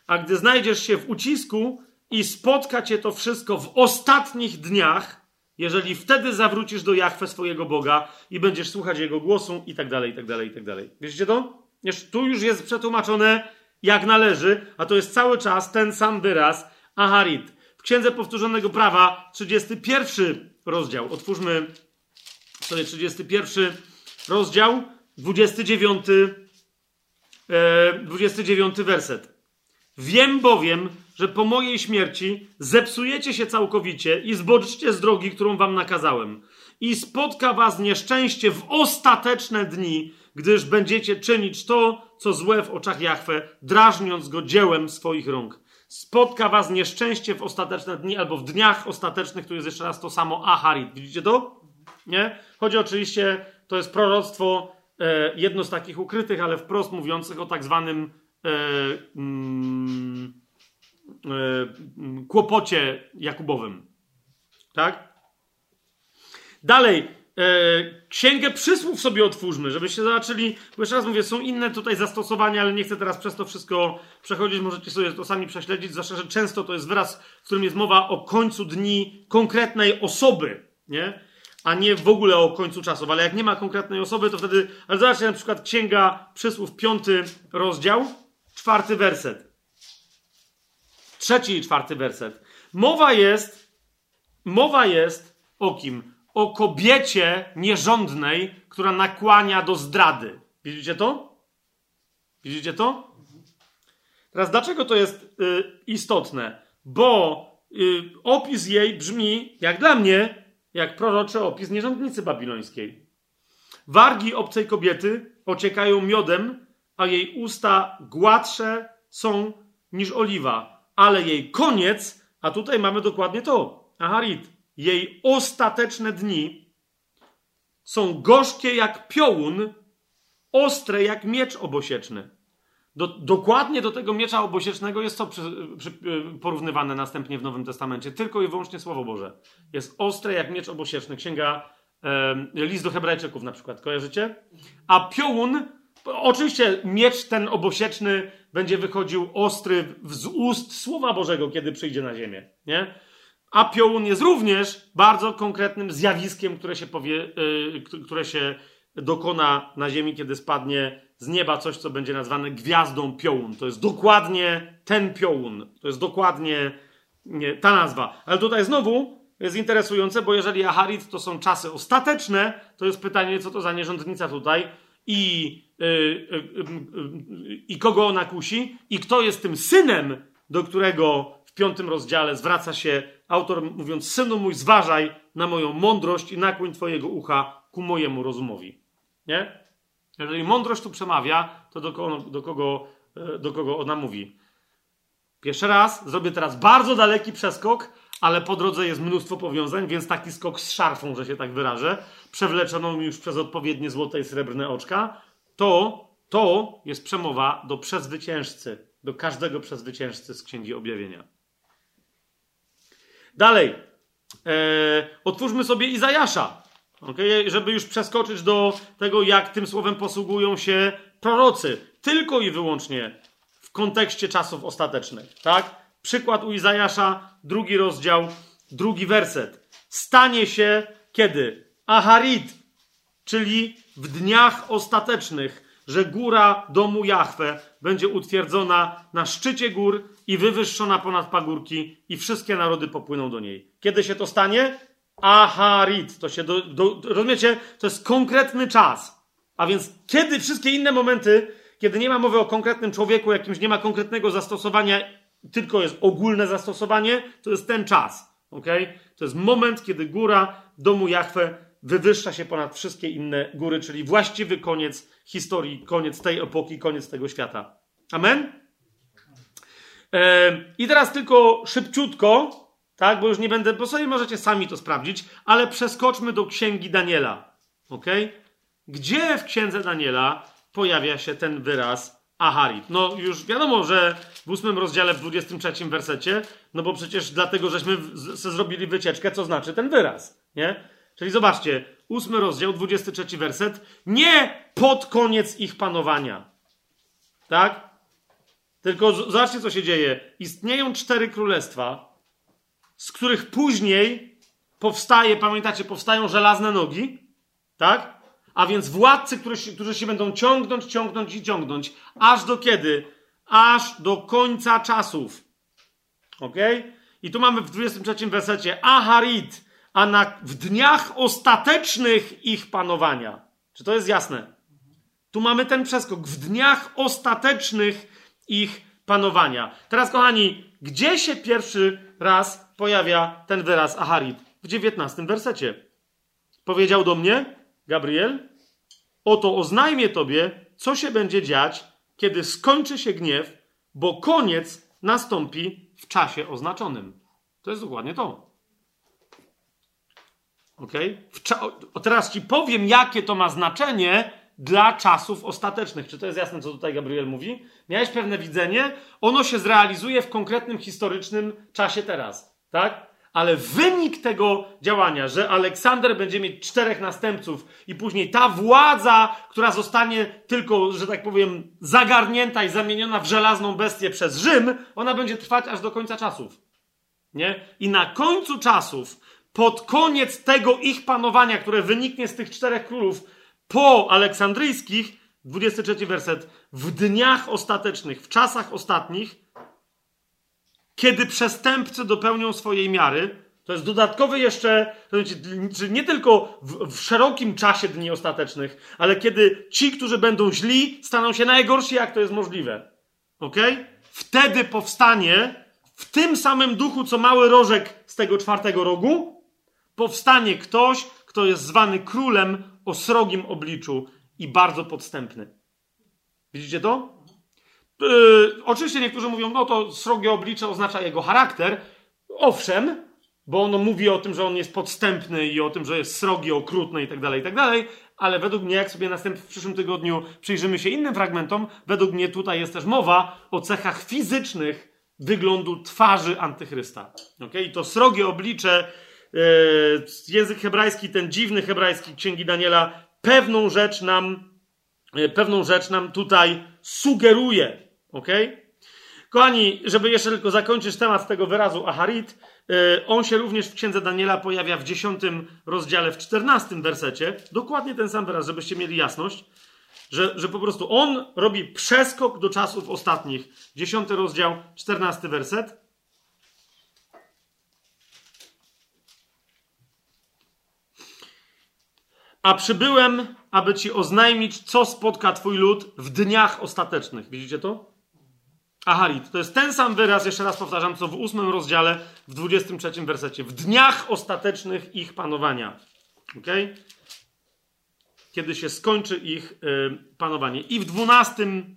A gdy znajdziesz się w ucisku i spotka cię to wszystko w ostatnich dniach, jeżeli wtedy zawrócisz do Jachwę swojego Boga i będziesz słuchać Jego głosu i tak dalej, i tak dalej, i tak dalej. Wiecie to? Tu już jest przetłumaczone jak należy, a to jest cały czas ten sam wyraz Aharit. W Księdze Powtórzonego Prawa, 31 rozdział. Otwórzmy sobie 31 rozdział, 29, e, 29 werset. Wiem bowiem, że po mojej śmierci zepsujecie się całkowicie i zboczcie z drogi, którą wam nakazałem. I spotka was nieszczęście w ostateczne dni, gdyż będziecie czynić to, co złe w oczach Jahwe, drażniąc go dziełem swoich rąk. Spotka was nieszczęście w ostateczne dni, albo w dniach ostatecznych, tu jest jeszcze raz to samo Aharit. Widzicie to? Nie? Chodzi oczywiście, to jest proroctwo, e, jedno z takich ukrytych, ale wprost mówiących o tak zwanym e, mm, e, kłopocie Jakubowym. Tak? Dalej, e, Księgę przysłów sobie otwórzmy, żebyście zobaczyli, bo jeszcze raz mówię, są inne tutaj zastosowania, ale nie chcę teraz przez to wszystko przechodzić, możecie sobie to sami prześledzić, zwłaszcza, że często to jest wyraz, w którym jest mowa o końcu dni konkretnej osoby, nie? A nie w ogóle o końcu czasów. Ale jak nie ma konkretnej osoby, to wtedy. Ale zobaczcie na przykład Księga Przysłów, piąty rozdział, czwarty werset. Trzeci i czwarty werset. Mowa jest, mowa jest o kim? O kobiecie nierządnej, która nakłania do zdrady. Widzicie to? Widzicie to? Teraz dlaczego to jest y, istotne? Bo y, opis jej brzmi, jak dla mnie, jak proroczy opis nierządnicy babilońskiej. Wargi obcej kobiety ociekają miodem, a jej usta gładsze są niż oliwa, ale jej koniec, a tutaj mamy dokładnie to, Aharit, jej ostateczne dni są gorzkie jak piołun, ostre jak miecz obosieczny. Do, dokładnie do tego miecza obosiecznego jest co przy, przy, porównywane następnie w Nowym Testamencie. Tylko i wyłącznie Słowo Boże. Jest ostre jak miecz obosieczny. Księga e, List do Hebrajczyków na przykład. Kojarzycie? A piołun, oczywiście miecz ten obosieczny będzie wychodził ostry z ust Słowa Bożego, kiedy przyjdzie na ziemię. Nie? A piołun jest również bardzo konkretnym zjawiskiem, które się, powie, e, które się dokona na ziemi, kiedy spadnie z nieba coś, co będzie nazwane gwiazdą piołun. To jest dokładnie ten piołun. To jest dokładnie nie, ta nazwa. Ale tutaj znowu jest interesujące, bo jeżeli Aharit to są czasy ostateczne, to jest pytanie, co to za nierządnica tutaj i, yy, yy, yy, i kogo ona kusi i kto jest tym synem, do którego w piątym rozdziale zwraca się autor mówiąc, synu mój, zważaj na moją mądrość i nakłoń twojego ucha ku mojemu rozumowi. Nie? Jeżeli mądrość tu przemawia, to do kogo, do kogo, e, do kogo ona mówi? Pierwszy raz, zrobię teraz bardzo daleki przeskok, ale po drodze jest mnóstwo powiązań, więc taki skok z szarfą, że się tak wyrażę, przewleczoną już przez odpowiednie złote i srebrne oczka, to, to jest przemowa do przezwyciężcy, do każdego przezwyciężcy z Księgi Objawienia. Dalej. Eee, otwórzmy sobie Izajasza. Okay? Żeby już przeskoczyć do tego, jak tym słowem posługują się prorocy. Tylko i wyłącznie w kontekście czasów ostatecznych. Tak? Przykład u Izajasza, drugi rozdział, drugi werset. Stanie się kiedy? Aharit, czyli w dniach ostatecznych, że góra domu Jahwe będzie utwierdzona na szczycie gór i wywyższona ponad pagórki i wszystkie narody popłyną do niej. Kiedy się to stanie? Aharit. To się do, do, rozumiecie? To jest konkretny czas. A więc kiedy wszystkie inne momenty, kiedy nie ma mowy o konkretnym człowieku, jakimś nie ma konkretnego zastosowania, tylko jest ogólne zastosowanie, to jest ten czas. Okay? To jest moment, kiedy góra domu Jahwe wywyższa się ponad wszystkie inne góry, czyli właściwy koniec historii, koniec tej epoki, koniec tego świata. Amen? I teraz tylko szybciutko, tak, bo już nie będę, bo sobie możecie sami to sprawdzić, ale przeskoczmy do księgi Daniela. Ok? Gdzie w księdze Daniela pojawia się ten wyraz Aharit? No już wiadomo, że w ósmym rozdziale, w 23 wersecie, no bo przecież dlatego, żeśmy zrobili wycieczkę, co znaczy ten wyraz, nie? Czyli zobaczcie, ósmy rozdział, 23 werset, nie pod koniec ich panowania. Tak? Tylko zobaczcie, co się dzieje. Istnieją cztery królestwa, z których później powstaje, pamiętacie, powstają żelazne nogi, tak? A więc władcy, którzy, którzy się będą ciągnąć, ciągnąć i ciągnąć. Aż do kiedy? Aż do końca czasów. Ok? I tu mamy w 23 wersecie Aharit, a na, w dniach ostatecznych ich panowania. Czy to jest jasne? Tu mamy ten przeskok. W dniach ostatecznych ich panowania. Teraz, kochani, gdzie się pierwszy raz pojawia ten wyraz Aharit? W dziewiętnastym wersecie. Powiedział do mnie, Gabriel, oto oznajmię tobie, co się będzie dziać, kiedy skończy się gniew, bo koniec nastąpi w czasie oznaczonym. To jest dokładnie to. Ok? Teraz ci powiem, jakie to ma znaczenie dla czasów ostatecznych. Czy to jest jasne, co tutaj Gabriel mówi? Miałeś pewne widzenie, ono się zrealizuje w konkretnym historycznym czasie teraz, tak? Ale wynik tego działania, że Aleksander będzie mieć czterech następców i później ta władza, która zostanie tylko, że tak powiem, zagarnięta i zamieniona w żelazną bestię przez Rzym, ona będzie trwać aż do końca czasów. Nie? I na końcu czasów, pod koniec tego ich panowania, które wyniknie z tych czterech królów, po aleksandryjskich, 23 werset, w dniach ostatecznych, w czasach ostatnich, kiedy przestępcy dopełnią swojej miary, to jest dodatkowy jeszcze, znaczy nie tylko w, w, szerokim czasie dni ostatecznych, ale kiedy ci, którzy będą źli, staną się najgorsi, jak to jest możliwe. Ok? Wtedy powstanie w tym samym duchu, co mały rożek z tego czwartego rogu, powstanie ktoś, kto jest zwany królem o srogim obliczu i bardzo podstępny. Widzicie to? Yy, oczywiście niektórzy mówią, no to srogie oblicze oznacza jego charakter. Owszem, bo ono mówi o tym, że on jest podstępny i o tym, że jest srogi, okrutny i tak dalej, i tak ale według mnie, jak sobie następnie w przyszłym tygodniu przyjrzymy się innym fragmentom, według mnie tutaj jest też mowa o cechach fizycznych wyglądu twarzy antychrysta. Okay? I to srogie oblicze, yy, język hebrajski, ten dziwny hebrajski Księgi Daniela, pewną rzecz nam, yy, pewną rzecz nam tutaj sugeruje. Okay? Kochani, żeby jeszcze tylko zakończyć temat tego wyrazu Aharit, E, on się również w księdze Daniela pojawia w 10 rozdziale, w 14 wersecie. Dokładnie ten sam wyraz, żebyście mieli jasność, że, że po prostu on robi przeskok do czasów ostatnich. 10 rozdział, 14 werset. A przybyłem, aby ci oznajmić, co spotka twój lud w dniach ostatecznych. Widzicie to? Aharit. To jest ten sam wyraz, jeszcze raz powtarzam, co w ósmym rozdziale, w 23 wersecie. W dniach ostatecznych ich panowania. ok? Kiedy się skończy ich y, panowanie. I w dwunastym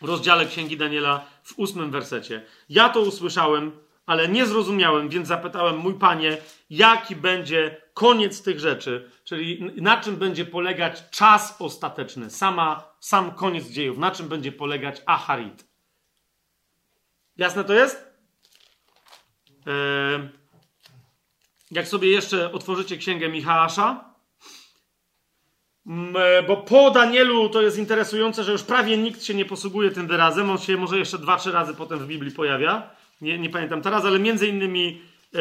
rozdziale Księgi Daniela, w ósmym wersecie. Ja to usłyszałem, ale nie zrozumiałem, więc zapytałem, mój panie, jaki będzie koniec tych rzeczy, czyli na czym będzie polegać czas ostateczny, sama, sam koniec dziejów, na czym będzie polegać Aharit. Jasne to jest? Jak sobie jeszcze otworzycie księgę Michała, e, bo po Danielu to jest interesujące, że już prawie nikt się nie posługuje tym wyrazem. On się może jeszcze dwa, trzy razy potem w Biblii pojawia. Nie, nie pamiętam teraz, ale między innymi e,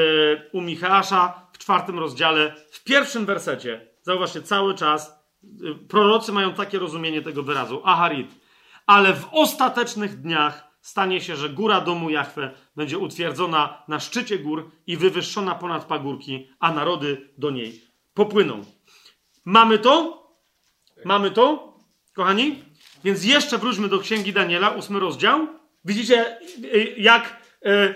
u Michała w czwartym rozdziale, w pierwszym wersecie. Zauważcie, cały czas e, prorocy mają takie rozumienie tego wyrazu. Aharit. Ale w ostatecznych dniach stanie się, że góra domu Jahwe będzie utwierdzona na szczycie gór i wywyższona ponad pagórki, a narody do niej popłyną. Mamy to? Mamy to, kochani? Więc jeszcze wróćmy do Księgi Daniela, ósmy rozdział. Widzicie, jak e,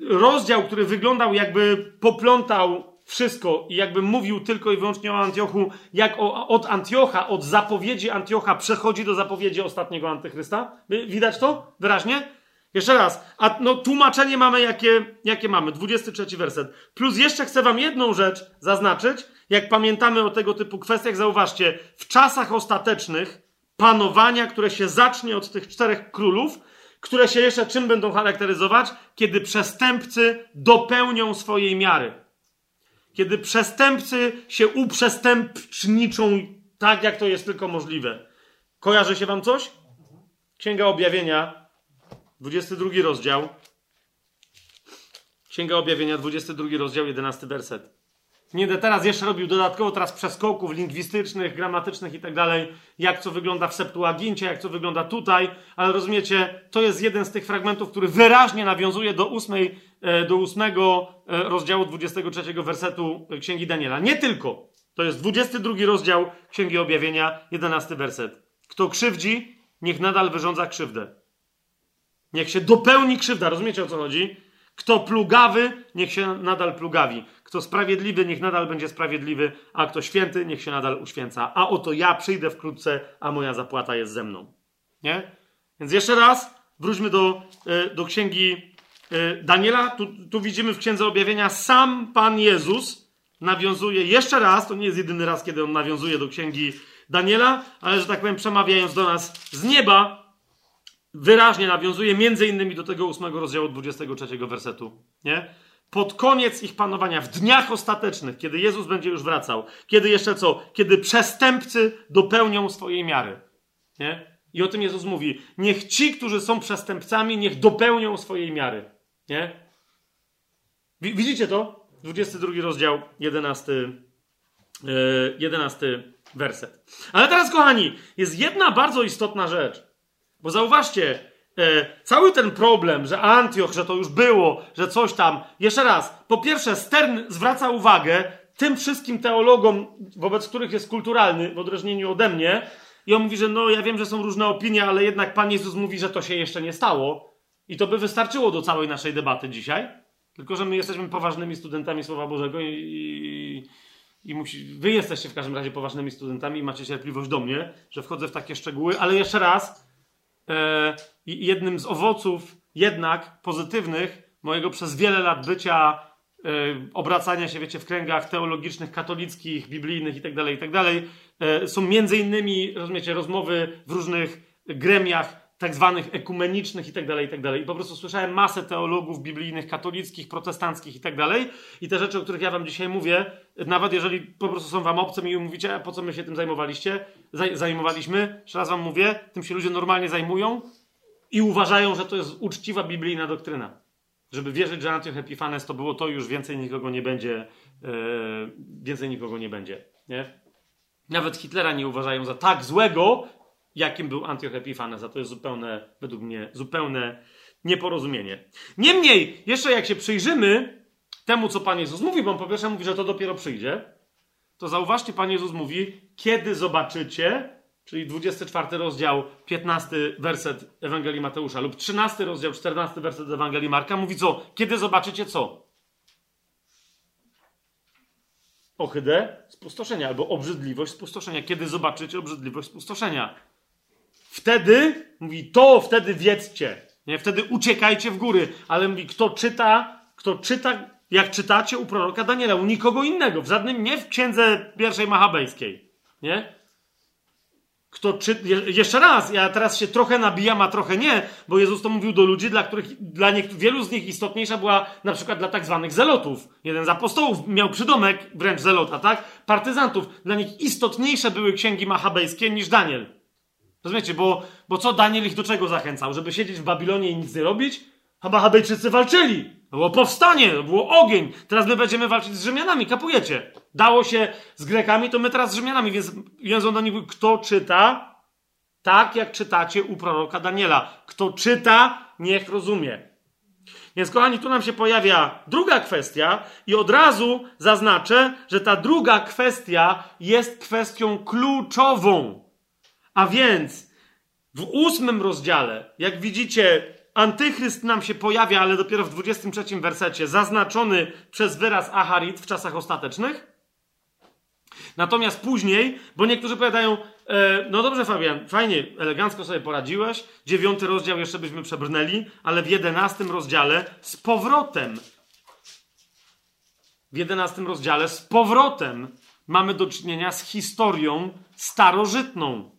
rozdział, który wyglądał jakby poplątał wszystko i jakby mówił tylko i wyłącznie o Antiochu, jak o, od Antiocha, od zapowiedzi Antiocha przechodzi do zapowiedzi ostatniego antychrysta. Widać to wyraźnie? Jeszcze raz, a no tłumaczenie mamy jakie, jakie mamy, 23 werset. Plus jeszcze chcę wam jedną rzecz zaznaczyć, jak pamiętamy o tego typu kwestiach, zauważcie, w czasach ostatecznych panowania, które się zacznie od tych czterech królów, które się jeszcze czym będą charakteryzować? Kiedy przestępcy dopełnią swojej miary. Kiedy przestępcy się uprzestępczniczą tak, jak to jest tylko możliwe. Kojarzy się wam coś? Księga Objawienia, 22 rozdział. Księga Objawienia, 22 rozdział, 11 werset. Nie będę teraz jeszcze robił dodatkowo teraz przeskoków lingwistycznych, gramatycznych i tak dalej, jak co wygląda w Septuagincie, jak co wygląda tutaj, ale rozumiecie, to jest jeden z tych fragmentów, który wyraźnie nawiązuje do, ósmej, do ósmego e, rozdziału 23 wersetu Księgi Daniela. Nie tylko. To jest 22 rozdział Księgi Objawienia, 11 werset. Kto krzywdzi, niech nadal wyrządza krzywdę. Niech się dopełni krzywda. Rozumiecie o co chodzi? Kto plugawy, niech się nadal plugawi. Kto sprawiedliwy, niech nadal będzie sprawiedliwy, a kto święty, niech się nadal uświęca. A oto ja przyjdę wkrótce, a moja zapłata jest ze mną. Nie? Więc jeszcze raz wróćmy do, e, do księgi e, Daniela. Tu, tu widzimy w księdze objawienia sam Pan Jezus nawiązuje jeszcze raz, to nie jest jedyny raz, kiedy on nawiązuje do księgi Daniela, ale że tak powiem, przemawiając do nas z nieba, wyraźnie nawiązuje między innymi do tego ósmego rozdziału 23 wersetu. Nie? pod koniec ich panowania, w dniach ostatecznych, kiedy Jezus będzie już wracał, kiedy jeszcze co? Kiedy przestępcy dopełnią swojej miary. Nie? I o tym Jezus mówi. Niech ci, którzy są przestępcami, niech dopełnią swojej miary. Nie? Widzicie to? 22 rozdział, 11, 11 e, werset. Ale teraz, kochani, jest jedna bardzo istotna rzecz. Bo zauważcie, E, cały ten problem, że Antioch, że to już było, że coś tam. Jeszcze raz, po pierwsze, Stern zwraca uwagę tym wszystkim teologom, wobec których jest kulturalny, w odróżnieniu ode mnie, i on mówi, że no, ja wiem, że są różne opinie, ale jednak Pan Jezus mówi, że to się jeszcze nie stało. I to by wystarczyło do całej naszej debaty dzisiaj. Tylko, że my jesteśmy poważnymi studentami Słowa Bożego i, i, i musi, wy jesteście w każdym razie poważnymi studentami i macie cierpliwość do mnie, że wchodzę w takie szczegóły, ale jeszcze raz, e, jednym z owoców jednak pozytywnych mojego przez wiele lat bycia, e, obracania się, wiecie, w kręgach teologicznych, katolickich, biblijnych itd., itd., e, są między innymi, rozumiecie, rozmowy w różnych gremiach tak zwanych ekumenicznych i tak dalej, i tak. I po prostu słyszałem masę teologów biblijnych, katolickich, protestanckich i tak. I te rzeczy, o których ja wam dzisiaj mówię, nawet jeżeli po prostu są wam obce i mówicie, po co my się tym zajmowaliście, zaj zajmowaliśmy, jeszcze raz wam mówię, tym się ludzie normalnie zajmują i uważają, że to jest uczciwa biblijna doktryna. Żeby wierzyć, że Antioch Epifanes to było to, już więcej nikogo nie będzie, yy, więcej nikogo nie będzie, nie? Nawet Hitlera nie uważają za tak złego, jakim był Antioch Epifanes, a to jest zupełne, według mnie, zupełne nieporozumienie. Niemniej, jeszcze jak się przyjrzymy temu, co Pan Jezus mówi, bo on po pierwsze mówi, że to dopiero przyjdzie, to zauważcie, Pan Jezus mówi, kiedy zobaczycie, czyli 24 rozdział, 15 werset Ewangelii Mateusza lub 13 rozdział, 14 werset Ewangelii Marka, mówi co? Kiedy zobaczycie co? Ohydę spustoszenia albo obrzydliwość spustoszenia. Kiedy zobaczycie obrzydliwość spustoszenia? Wtedy, mówi, to wtedy wiedzcie. Nie? Wtedy uciekajcie w góry. Ale mówi, kto czyta, kto czyta, jak czytacie u proroka Daniela, u nikogo innego, w żadnym, nie w księdze pierwszej Machabejskiej. Nie? Kto czy... Jeszcze raz, ja teraz się trochę nabijam, a trochę nie, bo Jezus to mówił do ludzi, dla których, dla niektórych, wielu z nich istotniejsza była na przykład dla tak zwanych zelotów. Jeden z apostołów miał przydomek wręcz zelota, tak? Partyzantów. Dla nich istotniejsze były księgi machabejskie niż Daniel. Rozumiecie, bo, bo co Daniel ich do czego zachęcał? Żeby siedzieć w Babilonie i nic nie robić? Chyba Habejczycy walczyli. Było powstanie, było ogień. Teraz my będziemy walczyć z Rzymianami, kapujecie? Dało się z Grekami, to my teraz z Rzymianami. Więc, on do nich kto czyta, tak jak czytacie u proroka Daniela. Kto czyta, niech rozumie. Więc kochani, tu nam się pojawia druga kwestia i od razu zaznaczę, że ta druga kwestia jest kwestią kluczową. A więc w ósmym rozdziale, jak widzicie, antychryst nam się pojawia, ale dopiero w 23 wersecie, zaznaczony przez wyraz aharit w czasach ostatecznych. Natomiast później, bo niektórzy powiadają, e, no dobrze Fabian, fajnie, elegancko sobie poradziłeś, dziewiąty rozdział jeszcze byśmy przebrnęli, ale w jedenastym rozdziale z powrotem, w jedenastym rozdziale z powrotem mamy do czynienia z historią starożytną.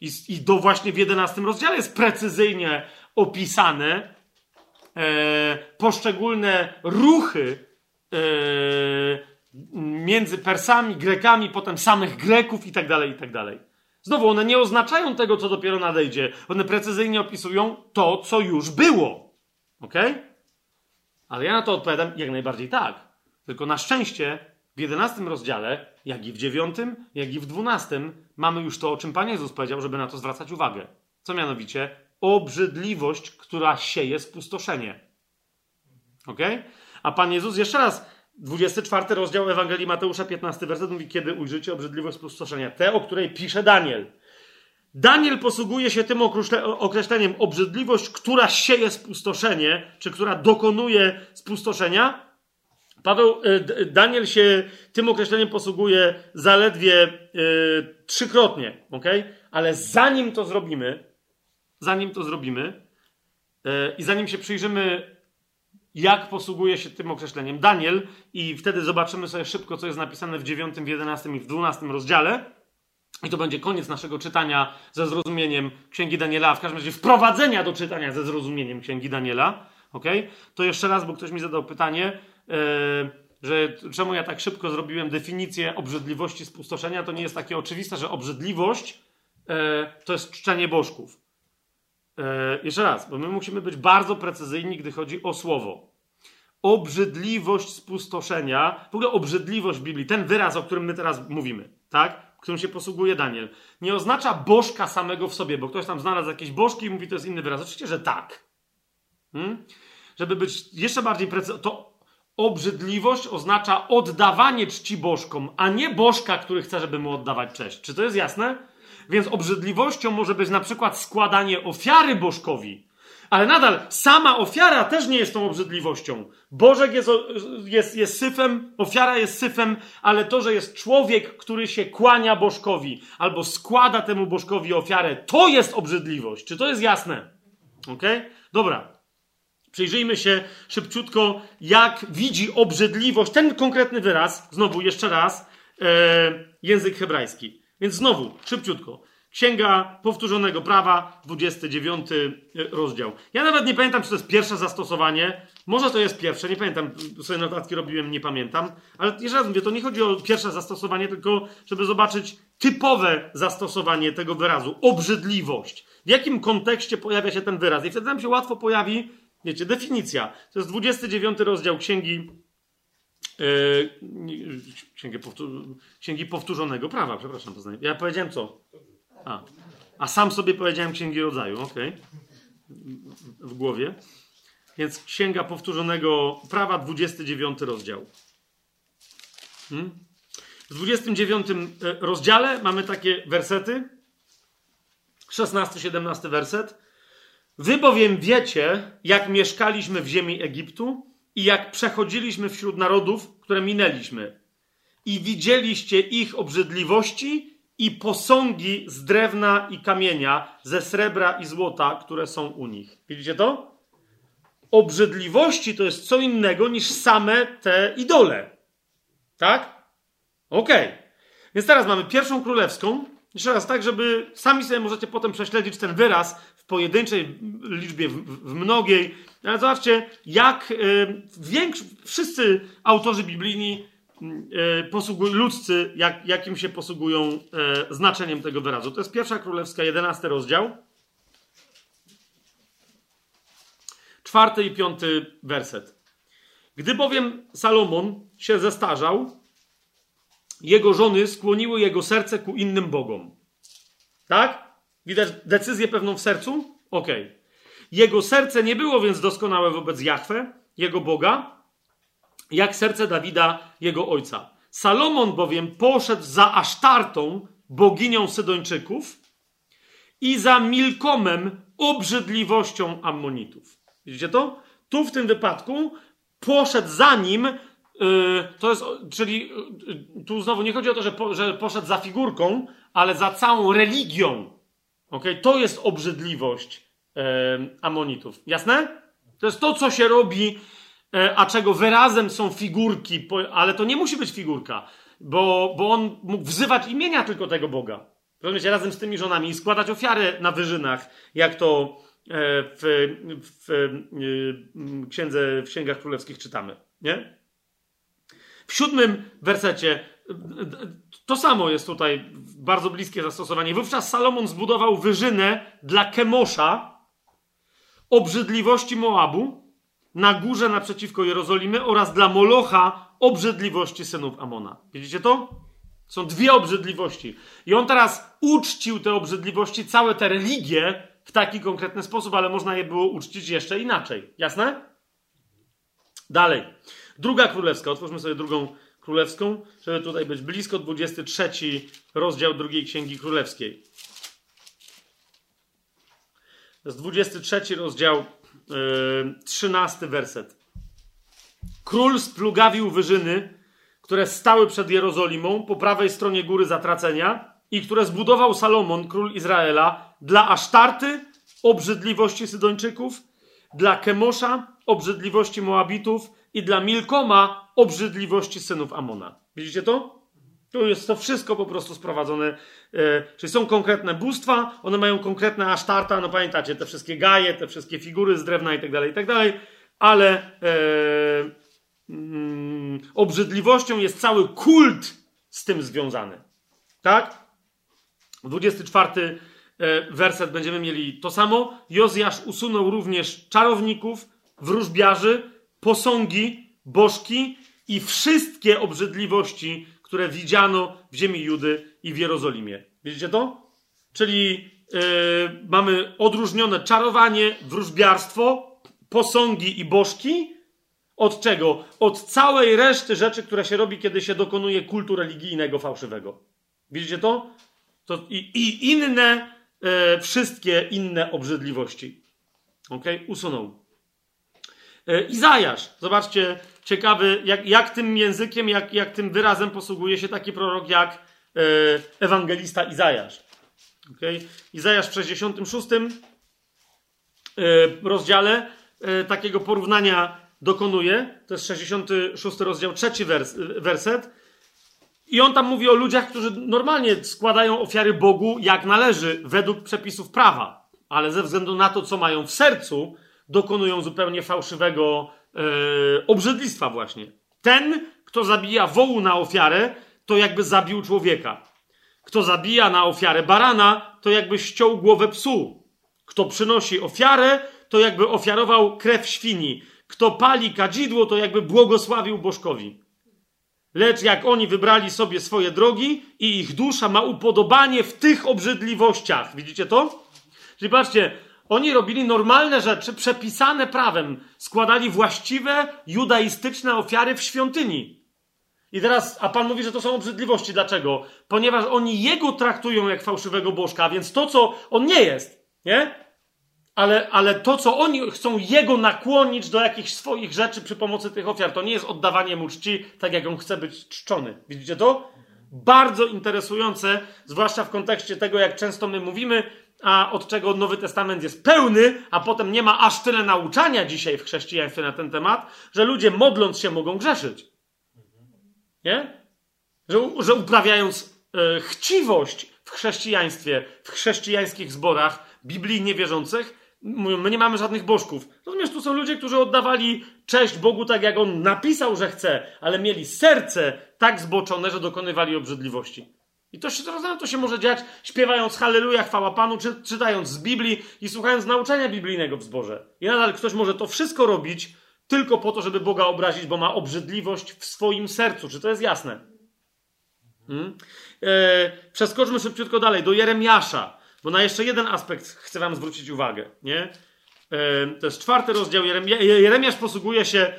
I, I do właśnie w 11 rozdziale jest precyzyjnie opisane e, poszczególne ruchy e, między Persami, Grekami, potem samych Greków i tak dalej, i tak dalej. Znowu, one nie oznaczają tego, co dopiero nadejdzie. One precyzyjnie opisują to, co już było. Ok? Ale ja na to odpowiadam jak najbardziej tak. Tylko na szczęście w 11 rozdziale, jak i w 9, jak i w 12 mamy już to, o czym Pan Jezus powiedział, żeby na to zwracać uwagę. Co mianowicie? Obrzydliwość, która sieje spustoszenie. Ok? A Pan Jezus jeszcze raz, 24 rozdział Ewangelii Mateusza, 15 werset mówi, kiedy ujrzycie obrzydliwość spustoszenia. Te, o której pisze Daniel. Daniel posługuje się tym określeniem obrzydliwość, która sieje spustoszenie, czy która dokonuje spustoszenia, Paweł, e, Daniel się tym określeniem posługuje zaledwie yy, trzykrotnie, ok? Ale zanim to zrobimy, zanim to zrobimy yy, i zanim się przyjrzymy, jak posługuje się tym określeniem Daniel, i wtedy zobaczymy sobie szybko, co jest napisane w 9, w 11 i w 12 rozdziale, i to będzie koniec naszego czytania ze zrozumieniem Księgi Daniela, a w każdym razie wprowadzenia do czytania ze zrozumieniem Księgi Daniela, ok? To jeszcze raz, bo ktoś mi zadał pytanie, że czemu ja tak szybko zrobiłem definicję obrzydliwości spustoszenia, to nie jest takie oczywiste, że obrzydliwość yy, to jest czczenie bożków. Yy, jeszcze raz, bo my musimy być bardzo precyzyjni, gdy chodzi o słowo. Obrzydliwość spustoszenia, w ogóle obrzydliwość Biblii, ten wyraz, o którym my teraz mówimy, tak? którym się posługuje Daniel, nie oznacza bożka samego w sobie, bo ktoś tam znalazł jakieś bożki i mówi, to jest inny wyraz. Oczywiście, że tak. Hmm? Żeby być jeszcze bardziej precyzyjny, to obrzydliwość oznacza oddawanie czci bożkom, a nie bożka, który chce, żeby mu oddawać cześć. Czy to jest jasne? Więc obrzydliwością może być na przykład składanie ofiary bożkowi, Ale nadal sama ofiara też nie jest tą obrzydliwością. Bożek jest, jest, jest syfem, ofiara jest syfem, ale to, że jest człowiek, który się kłania Bożkowi albo składa temu Bożkowi ofiarę, to jest obrzydliwość. Czy to jest jasne? Ok? Dobra. Przyjrzyjmy się szybciutko, jak widzi obrzydliwość ten konkretny wyraz, znowu jeszcze raz, e, język hebrajski. Więc znowu, szybciutko. Księga Powtórzonego Prawa, 29 rozdział. Ja nawet nie pamiętam, czy to jest pierwsze zastosowanie. Może to jest pierwsze, nie pamiętam. Sobie notatki robiłem, nie pamiętam. Ale jeszcze raz mówię, to nie chodzi o pierwsze zastosowanie, tylko żeby zobaczyć typowe zastosowanie tego wyrazu. Obrzydliwość. W jakim kontekście pojawia się ten wyraz. I wtedy nam się łatwo pojawi, wiecie, definicja. To jest 29 rozdział Księgi Yy, księgi, powtór- księgi powtórzonego prawa, przepraszam. Poznaję. Ja powiedziałem co? A, a sam sobie powiedziałem księgi rodzaju, ok. W głowie. Więc księga powtórzonego prawa, 29 rozdział. Hmm? W 29 rozdziale mamy takie wersety. 16-17 werset. Wy bowiem wiecie, jak mieszkaliśmy w ziemi Egiptu i jak przechodziliśmy wśród narodów, które minęliśmy. I widzieliście ich obrzydliwości i posągi z drewna i kamienia, ze srebra i złota, które są u nich. Widzicie to? Obrzydliwości to jest co innego niż same te idole. Tak? Okej. Okay. Więc teraz mamy pierwszą królewską. Jeszcze raz tak, żeby sami sobie możecie potem prześledzić ten wyraz pojedynczej liczbie, w, w mnogiej. Ale zobaczcie, jak y, większy, wszyscy autorzy biblijni E, posługują, ludzcy, jak, jakim się posługują e, znaczeniem tego wyrazu. To jest pierwsza królewska, jedenasty rozdział. Czwarty i piąty werset. Gdy bowiem Salomon się zestarzał, jego żony skłoniły jego serce ku innym bogom. Tak? Widać decyzję pewną w sercu? Okej. Okay. Jego serce nie było więc doskonałe wobec Jahwe, jego Boga, jak serce Dawida, jego ojca. Salomon bowiem poszedł za Asztartą, boginią Sydończyków, i za Milkomem, obrzydliwością Ammonitów. Widzicie to? Tu w tym wypadku poszedł za nim, yy, to jest, czyli yy, tu znowu nie chodzi o to, że, po, że poszedł za figurką, ale za całą religią. Okay? To jest obrzydliwość yy, Ammonitów. Jasne? To jest to, co się robi E, a czego wyrazem są figurki, ale to nie musi być figurka, bo, bo on mógł wzywać imienia tylko tego Boga. Rozumiecie, razem z tymi żonami i składać ofiary na wyżynach, jak to e, w, w, w e, księdze, w księgach królewskich czytamy. Nie? W siódmym wersecie to samo jest tutaj bardzo bliskie zastosowanie. Wówczas Salomon zbudował wyżynę dla Kemosza, obrzydliwości Moabu, na górze naprzeciwko Jerozolimy oraz dla Molocha obrzydliwości synów Amona. Widzicie to? Są dwie obrzydliwości. I on teraz uczcił te obrzydliwości, całe te religie w taki konkretny sposób, ale można je było uczcić jeszcze inaczej. Jasne? Dalej. Druga królewska. Otwórzmy sobie drugą królewską, żeby tutaj być blisko 23 rozdział drugiej księgi królewskiej. To jest 23 rozdział 13 yy, werset. Król splugawił wyżyny, które stały przed Jerozolimą po prawej stronie góry zatracenia i które zbudował Salomon, król Izraela, dla Asztarty, obrzydliwości Sydończyków, dla Kemosza, obrzydliwości Moabitów i dla Milkoma, obrzydliwości synów Amona. Widzicie to? Tu jest to wszystko po prostu sprowadzone. E, czyli są konkretne bóstwa, one mają konkretne asztarta, no pamiętacie, te wszystkie gaje, te wszystkie figury z drewna i tak dalej, i tak dalej, ale e, mm, obrzydliwością jest cały kult z tym związany. Tak? 24 e, werset będziemy mieli to samo. Jozjasz usunął również czarowników, wróżbiarzy, posągi, bożki i wszystkie obrzydliwości, które widziano w ziemi Judy i w Jerozolimie. Widzicie to? Czyli yy, mamy odróżnione czarowanie, wróżbiarstwo, posągi i bożki. Od czego? Od całej reszty rzeczy, które się robi, kiedy się dokonuje kultu religijnego fałszywego. Widzicie to? to i, I inne, yy, wszystkie inne obrzydliwości. Ok? Usunął. E, Izajasz. Zobaczcie, ciekawy, jak, jak tym językiem, jak, jak tym wyrazem posługuje się taki prorok jak e, ewangelista Izajasz. Okay? Izajasz w 66 e, rozdziale takiego porównania dokonuje. To jest 66 rozdział, trzeci wers, werset. I on tam mówi o ludziach, którzy normalnie składają ofiary Bogu jak należy, według przepisów prawa, ale ze względu na to, co mają w sercu, dokonują zupełnie fałszywego e, obrzydlistwa, właśnie. Ten, kto zabija wołu na ofiarę, to jakby zabił człowieka. Kto zabija na ofiarę barana, to jakby ściął głowę psu. Kto przynosi ofiarę, to jakby ofiarował krew świni. Kto pali kadzidło, to jakby błogosławił bożkowi. Lecz jak oni wybrali sobie swoje drogi i ich dusza ma upodobanie w tych obrzydliwościach. Widzicie to? Czyli patrzcie, oni robili normalne rzeczy, przepisane prawem. Składali właściwe, judaistyczne ofiary w świątyni. I teraz, a Pan mówi, że to są obrzydliwości. Dlaczego? Ponieważ oni Jego traktują jak fałszywego bożka, więc to, co On nie jest, nie? Ale, ale to, co oni chcą Jego nakłonić do jakichś swoich rzeczy przy pomocy tych ofiar, to nie jest oddawanie Mu czci, tak jak On chce być czczony. Widzicie to? Bardzo interesujące, zwłaszcza w kontekście tego, jak często my mówimy, a od czego Nowy Testament jest pełny, a potem nie ma aż tyle nauczania dzisiaj w chrześcijaństwie na ten temat, że ludzie modląc się mogą grzeszyć. Nie? Że, że uprawiając e, chciwość w chrześcijaństwie, w chrześcijańskich zborach Biblii niewierzących, mówią, my nie mamy żadnych bożków. Natomiast tu są ludzie, którzy oddawali cześć Bogu tak, jak On napisał, że chce, ale mieli serce tak zboczone, że dokonywali obrzydliwości. I to się, to się może dziać śpiewając Halleluja, chwała Panu, czy, czytając z Biblii i słuchając nauczania biblijnego w zborze. I nadal ktoś może to wszystko robić tylko po to, żeby Boga obrazić, bo ma obrzydliwość w swoim sercu. Czy to jest jasne? Hmm? E, przeskoczmy szybciutko dalej, do Jeremiasza, bo na jeszcze jeden aspekt chcę wam zwrócić uwagę. Nie? E, to jest czwarty rozdział. Jeremia, Jeremiasz posługuje się,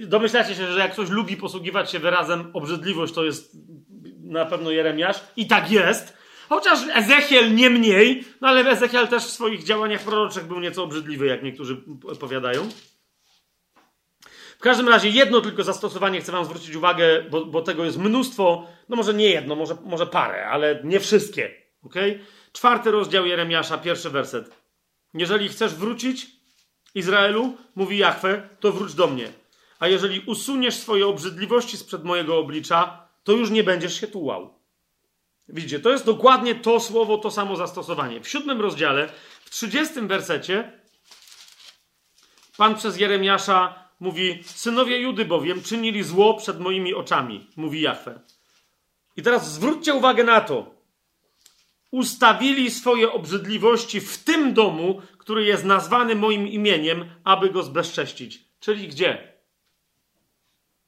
domyślacie się, że jak ktoś lubi posługiwać się wyrazem obrzydliwość, to jest na pewno Jeremiasz. I tak jest. Chociaż Ezechiel nie mniej, no ale Ezechiel też w swoich działaniach proroczych był nieco obrzydliwy, jak niektórzy powiadają. W każdym razie jedno tylko zastosowanie chcę wam zwrócić uwagę, bo, bo tego jest mnóstwo, no może nie jedno, może, może parę, ale nie wszystkie. Okay? Czwarty rozdział Jeremiasza, pierwszy werset. Jeżeli chcesz wrócić, Izraelu, mówi Jahwe, to wróć do mnie. A jeżeli usuniesz swoje obrzydliwości sprzed mojego oblicza, to już nie będziesz się tułał. Widzicie, to jest dokładnie to słowo, to samo zastosowanie. W siódmym rozdziale, w trzydziestym wersecie, Pan przez Jeremiasza mówi: Synowie Judy bowiem czynili zło przed moimi oczami, mówi Jahwe. I teraz zwróćcie uwagę na to. Ustawili swoje obrzydliwości w tym domu, który jest nazwany moim imieniem, aby go zbezcześcić. Czyli gdzie?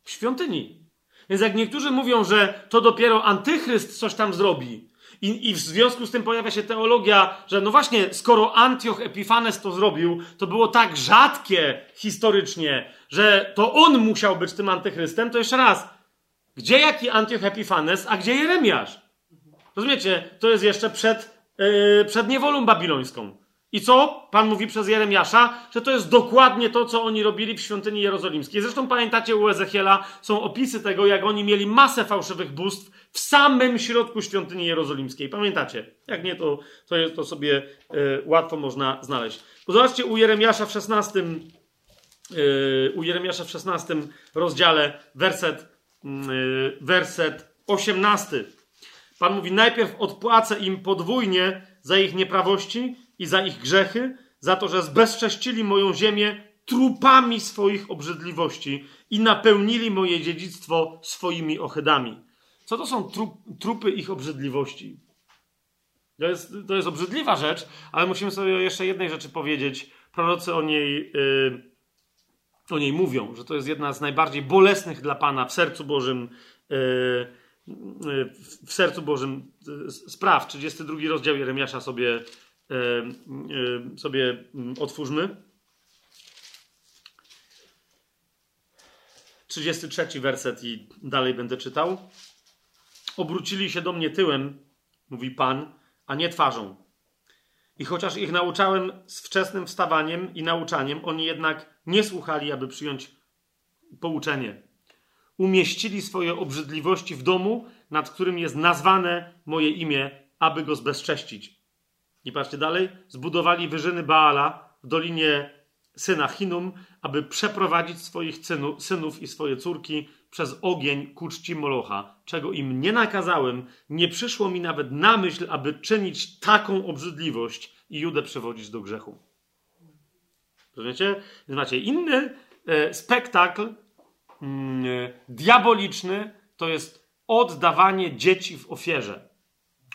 W świątyni. Więc jak niektórzy mówią, że to dopiero antychryst coś tam zrobi, i, I, w związku z tym pojawia się teologia, że no właśnie, skoro Antioch Epifanes to zrobił, to było tak rzadkie historycznie, że to on musiał być tym antychrystem, to jeszcze raz, gdzie jaki Antioch Epifanes, a gdzie Jeremiasz? Rozumiecie? To jest jeszcze przed, yy, przed niewolą babilońską. I co? Pan mówi przez Jeremiasza, że to jest dokładnie to, co oni robili w świątyni jerozolimskiej. Zresztą pamiętacie u Ezechiela są opisy tego, jak oni mieli masę fałszywych bóstw w samym środku świątyni jerozolimskiej. Pamiętacie? Jak nie, to, to, to sobie y, łatwo można znaleźć. Bo zobaczcie u Jeremiasza w 16, y, e, u Jeremiasza w 16 rozdziale, werset, y, werset 18. Pan mówi, najpierw odpłacę im podwójnie za ich nieprawości, i za ich grzechy, za to, że zbezcześcili moją ziemię trupami swoich obrzydliwości i napełnili moje dziedzictwo swoimi ohydami. Co to są trup, trupy ich obrzydliwości? To jest, to jest obrzydliwa rzecz, ale musimy sobie jeszcze jednej rzeczy powiedzieć. Prorocy o niej, yy, o niej mówią, że to jest jedna z najbardziej bolesnych dla Pana w sercu Bożym. Yy, w sercu Bożym y, spraw. 32 rozdział Jeremiasza sobie sobie mm, otwórzmy. 33 werset i dalej będę czytał. Obrócili się do mnie tyłem, mówi Pan, a nie twarzą. I chociaż ich nauczałem z wczesnym wstawaniem i nauczaniem, oni jednak nie słuchali, aby przyjąć pouczenie. Umieścili swoje obrzydliwości w domu, nad którym jest nazwane moje imię, aby go zbezcześcić. I patrzcie dalej. Zbudowali wyżyny Baala w dolinie syna Hinum, aby przeprowadzić swoich synu, synów i swoje córki przez ogień ku czci Molocha, czego im nie nakazałem, nie przyszło mi nawet na myśl, aby czynić taką obrzydliwość i Judę przewodzić do grzechu. Rozumiecie? Macie inny e, spektakl mm, e, diaboliczny, to jest oddawanie dzieci w ofierze.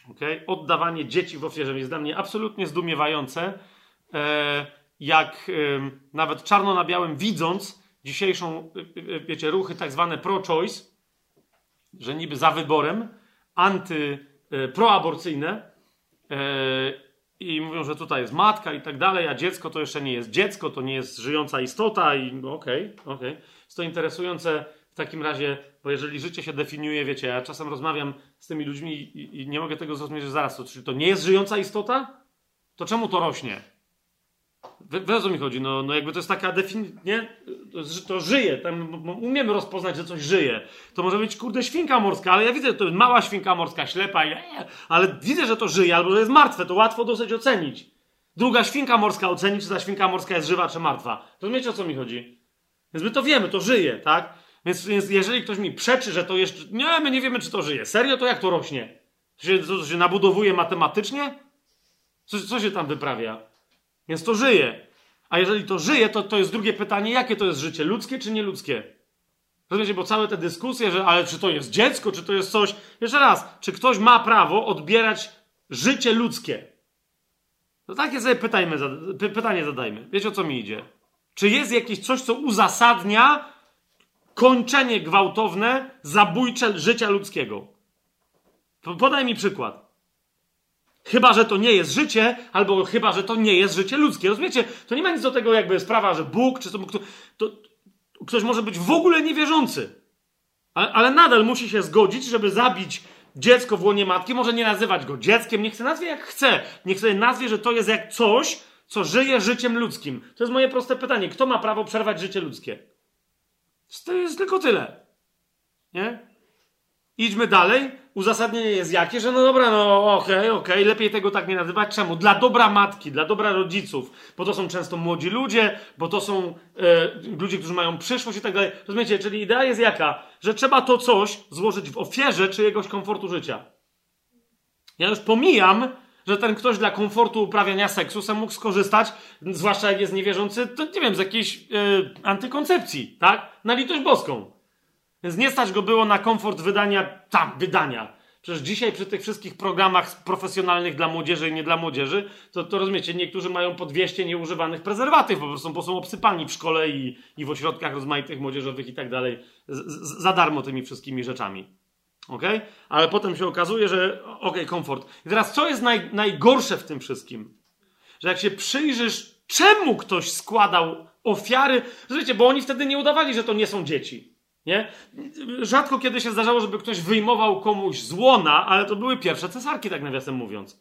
Okay? Oddawanie dzieci w ofierze jest dla mnie absolutnie zdumiewające. E, jak e, nawet czarno na białym widząc dzisiejszą, e, wiecie, ruchy tak zwane pro-choice, że niby za wyborem, anty, e, proaborcyjne i mówią, że tutaj jest matka i tak dalej, a dziecko to jeszcze nie jest dziecko, to nie jest żyjąca istota i okej, okay, okej. Okay. Jest to interesujące w takim razie, bo jeżeli życie się definiuje, wiecie, ja czasem rozmawiam z tymi ludźmi i, i nie mogę tego zrozumieć, że zaraz, to, czyli to nie jest żyjąca istota? To czemu to rośnie? Wiesz o mi chodzi? No, no jakby to jest taka definicja, nie? To, żyje, tam umiemy rozpoznać, że coś żyje. To może być, kurde, świnka morska, ale ja widzę, że to jest mała świnka morska, ślepa, ale widzę, że to żyje, albo że jest martwe, to łatwo dosyć ocenić. Druga świnka morska oceni, czy ta świnka morska jest żywa, czy martwa. Rozumiecie, o co mi chodzi? Więc my to wiemy, to żyje, tak? Więc, jeżeli ktoś mi przeczy, że to jeszcze... Nie, my nie wiemy, czy to żyje. Serio? To jak to rośnie? To się, to się nabudowuje matematycznie? Co, co się tam wyprawia? Więc to żyje. A jeżeli to żyje, to, to jest drugie pytanie, jakie to jest życie? Ludzkie czy nieludzkie? Rozumiecie, bo całe te dyskusje, że ale czy to jest dziecko, czy to jest coś... Jeszcze raz, czy ktoś ma prawo odbierać życie ludzkie? To takie sobie pytajmy, pytanie zadajmy. Wiecie, o co mi idzie? Czy jest jakieś coś, co uzasadnia kończenie gwałtowne, zabójcze życia ludzkiego? Podaj mi przykład. Chyba, że to nie jest życie, albo chyba, że to nie jest życie ludzkie. Rozumiecie? To nie ma nic do tego jakby sprawa, że Bóg, czy to, to, to ktoś może być w ogóle niewierzący. Ale, ale, nadal musi się zgodzić, żeby zabić dziecko w łonie matki. Może nie nazywać go dzieckiem, niech chce nazwie jak chce. Niech sobie nazwie, że to jest jak coś, co żyje życiem ludzkim. To jest moje proste pytanie. Kto ma prawo przerwać życie ludzkie? To jest tylko tyle. Nie? Idźmy dalej uzasadnienie jest jakie, że no dobra, no okej, okay, okej, okay, lepiej tego tak nie nazywać. Czemu? Dla dobra matki, dla dobra rodziców, bo to są często młodzi ludzie, bo to są e, ludzie, którzy mają przyszłość i tak dalej. Rozumiecie? Czyli idea jest jaka, że trzeba to coś złożyć w ofierze czyjegoś komfortu życia. Ja już pomijam, że ten ktoś dla komfortu uprawiania seksu sam mógł skorzystać, zwłaszcza jak jest niewierzący, to nie wiem, z jakiejś e, antykoncepcji, tak? Na litość boską. Więc nie stać go było na komfort wydania, tam, wydania. Przecież dzisiaj przy tych wszystkich programach profesjonalnych dla młodzieży i nie dla młodzieży, to, to rozumiecie, niektórzy mają po 200 nieużywanych prezerwatyw, po prostu bo są obsypani w szkole i, i w ośrodkach rozmaitych młodzieżowych i tak dalej, za darmo tymi wszystkimi rzeczami. Ok? Ale potem się okazuje, że ok, komfort. I teraz co jest naj, najgorsze w tym wszystkim? Że jak się przyjrzysz, czemu ktoś składał ofiary, rozumiecie, bo oni wtedy nie udawali, że to nie są dzieci. Nie? Rzadko kiedy się zdarzało, żeby ktoś wyjmował komuś z łona, ale to były pierwsze cesarki, tak nawiasem mówiąc.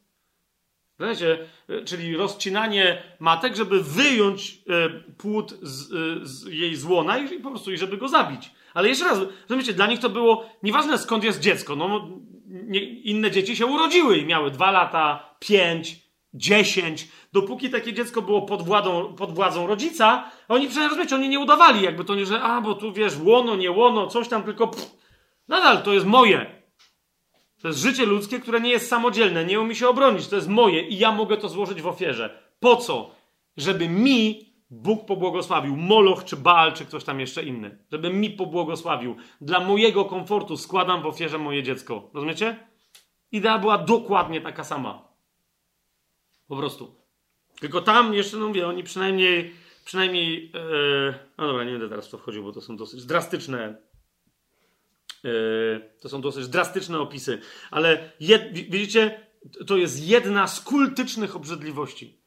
Wiecie, czyli rozcinanie matek, żeby wyjąć e, płód z, e, z jej złona i po prostu i żeby go zabić. Ale jeszcze raz, rozumiecie, dla nich to było nieważne skąd jest dziecko. No, nie, inne dzieci się urodziły i miały dwa lata, pięć, dziesięć, dopóki takie dziecko było pod, władą, pod władzą rodzica, oni przecież rozumiecie, oni nie udawali, jakby to nie, że a, bo tu wiesz, łono, nie łono, coś tam, tylko pff, nadal to jest moje. To jest życie ludzkie, które nie jest samodzielne, nie umie się obronić, to jest moje i ja mogę to złożyć w ofierze. Po co? Żeby mi Bóg pobłogosławił, Moloch czy Baal czy ktoś tam jeszcze inny. Żeby mi pobłogosławił. Dla mojego komfortu składam w ofierze moje dziecko. Rozumiecie? Idea była dokładnie taka sama. Po prostu. Tylko tam jeszcze, no mówię, oni przynajmniej, przynajmniej, e, no dobra, nie będę teraz w to wchodził, bo to są dosyć drastyczne, e, to są dosyć drastyczne opisy, ale jed, widzicie, to jest jedna z kultycznych obrzydliwości.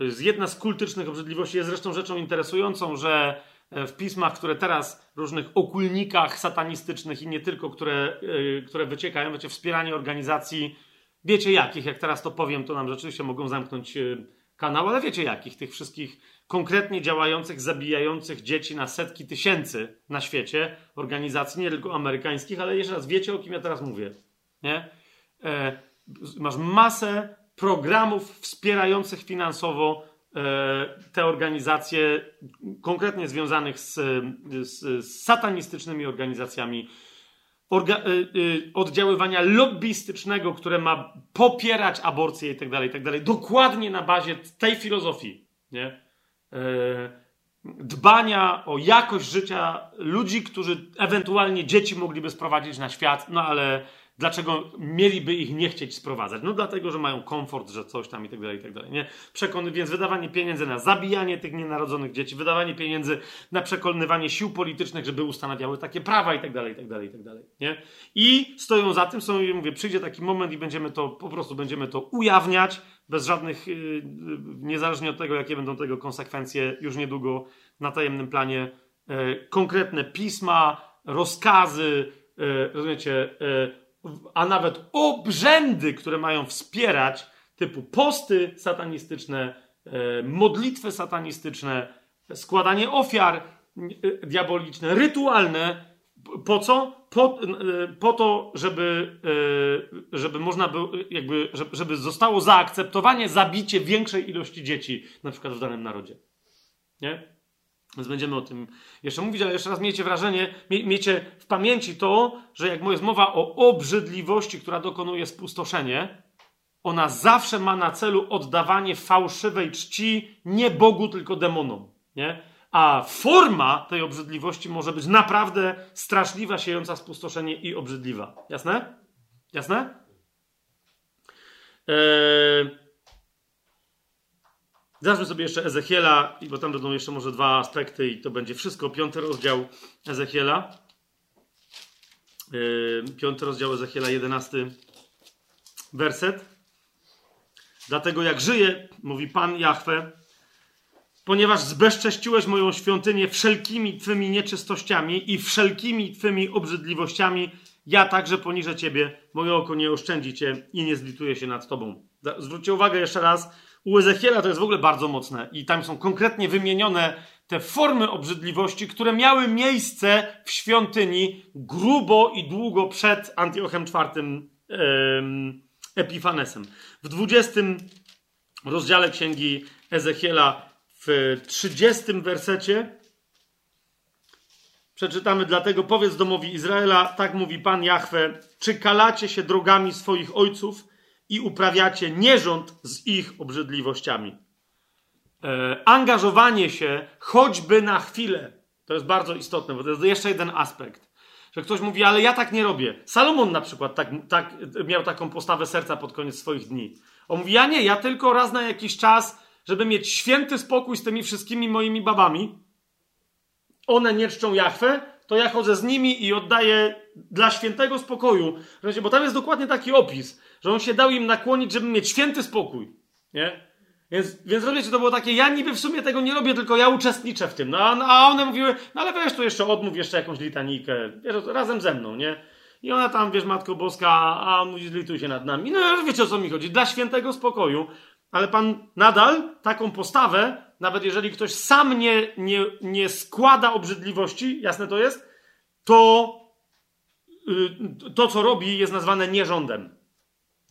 Jest jedna z kultycznych obrzydliwości. Jest zresztą rzeczą interesującą, że e, w pismach, które teraz, różnych okulnikach satanistycznych i nie tylko, które, które wyciekają, wiecie, wspieranie organizacji Wiecie jakich, jak teraz to powiem, to nam rzeczywiście mogą zamknąć e, kanał, ale wiecie jakich, tych wszystkich konkretnie działających, zabijających dzieci na setki tysięcy na świecie, organizacji nie tylko amerykańskich, ale jeszcze raz wiecie, o kim ja teraz mówię. Nie? E, masz masę programów wspierających finansowo e, te organizacje, konkretnie związanych z, z, z satanistycznymi organizacjami, orga, y, y, oddziaływania lobbystycznego, które ma popierać aborcję i tak dalej, tak. Dokładnie na bazie tej filozofii, nie? E, dbania o jakość życia ludzi, którzy ewentualnie dzieci mogliby sprowadzić na świat, no ale Dlaczego mieliby ich nie chcieć sprowadzać? No dlatego, że mają komfort, że coś tam i tak dalej, i tak dalej. Nie? Przekony, więc wydawanie pieniędzy na zabijanie tych nienarodzonych dzieci, wydawanie pieniędzy na przekonywanie sił politycznych, żeby ustanawiały takie prawa i tak dalej, i tak dalej, i tak dalej. Nie? I stoją za tym, są, mówię, przyjdzie taki moment i będziemy to, po prostu będziemy to ujawniać, bez żadnych, yy, niezależnie od tego, jakie będą tego konsekwencje, już niedługo na tajemnym planie, yy, konkretne pisma, rozkazy, yy, rozumiecie, yy, a nawet obrzędy, które mają wspierać, typu posty satanistyczne, e, modlitwy satanistyczne, składanie ofiar e, diaboliczne, rytualne. Po co? Po, e, po to, żeby, żeby można było, jakby, żeby zostało zaakceptowanie zabicie większej ilości dzieci, na przykład w danym narodzie. Nie? Więc będziemy o tym jeszcze mówić, ale jeszcze raz miejcie wrażenie, miejcie w pamięci to, że jak jest mowa o obrzydliwości, która dokonuje spustoszenie, ona zawsze ma na celu oddawanie fałszywej czci nie Bogu, tylko demonom. Nie? A forma tej obrzydliwości może być naprawdę straszliwa, siejąca spustoszenie i obrzydliwa. Jasne? Jasne? Eee... Zobaczmy sobie jeszcze Ezechiela, bo tam będą jeszcze może dwa aspekty i to będzie wszystko. Piąty rozdział Ezechiela. Yy, piąty rozdział Ezechiela, jedenasty werset. Dlatego jak żyje, mówi Pan Jahwe, ponieważ zbezcześciłeś moją świątynię wszelkimi Twymi nieczystościami i wszelkimi Twymi obrzydliwościami, ja także poniżę Ciebie, moje oko nie oszczędzi Cię i nie zlituje się nad Tobą. Zwróćcie uwagę jeszcze raz, u Ezechiela to jest w ogóle bardzo mocne i tam są konkretnie wymienione te formy obrzydliwości, które miały miejsce w świątyni grubo i długo przed Antiochem IV Epifanesem. W 20 rozdziale księgi Ezechiela w 30 wersecie przeczytamy, dlatego powiedz domowi Izraela, tak mówi Pan Jahwe, czy kalacie się drogami swoich ojców, i uprawiacie nierząd z ich obrzydliwościami. E, angażowanie się choćby na chwilę. To jest bardzo istotne, bo to jest jeszcze jeden aspekt. Że ktoś mówi, ale ja tak nie robię. Salomon na przykład tak, tak, miał taką postawę serca pod koniec swoich dni. On mówi, ja nie, ja tylko raz na jakiś czas, żeby mieć święty spokój z tymi wszystkimi moimi babami. One nie czczą Jachwę, to ja chodzę z nimi i oddaję dla świętego spokoju. Bo tam jest dokładnie taki opis że on się dał im nakłonić, żeby mieć święty spokój. Nie? Więc, więc rozumiecie, to było takie, ja niby w sumie tego nie robię, tylko ja uczestniczę w tym. No, a, one mówiły, no ale weź tu jeszcze odmów jeszcze jakąś litanijkę, wiesz, razem ze mną, nie? I ona tam, wiesz, Matko Boska, a mówi, zlituj się nad nami. No wiecie o co mi chodzi, dla świętego spokoju. Ale Pan nadal taką postawę, nawet jeżeli ktoś sam nie, nie, nie składa obrzydliwości, jasne to jest, to yy, to, co robi, jest nazwane nierządem.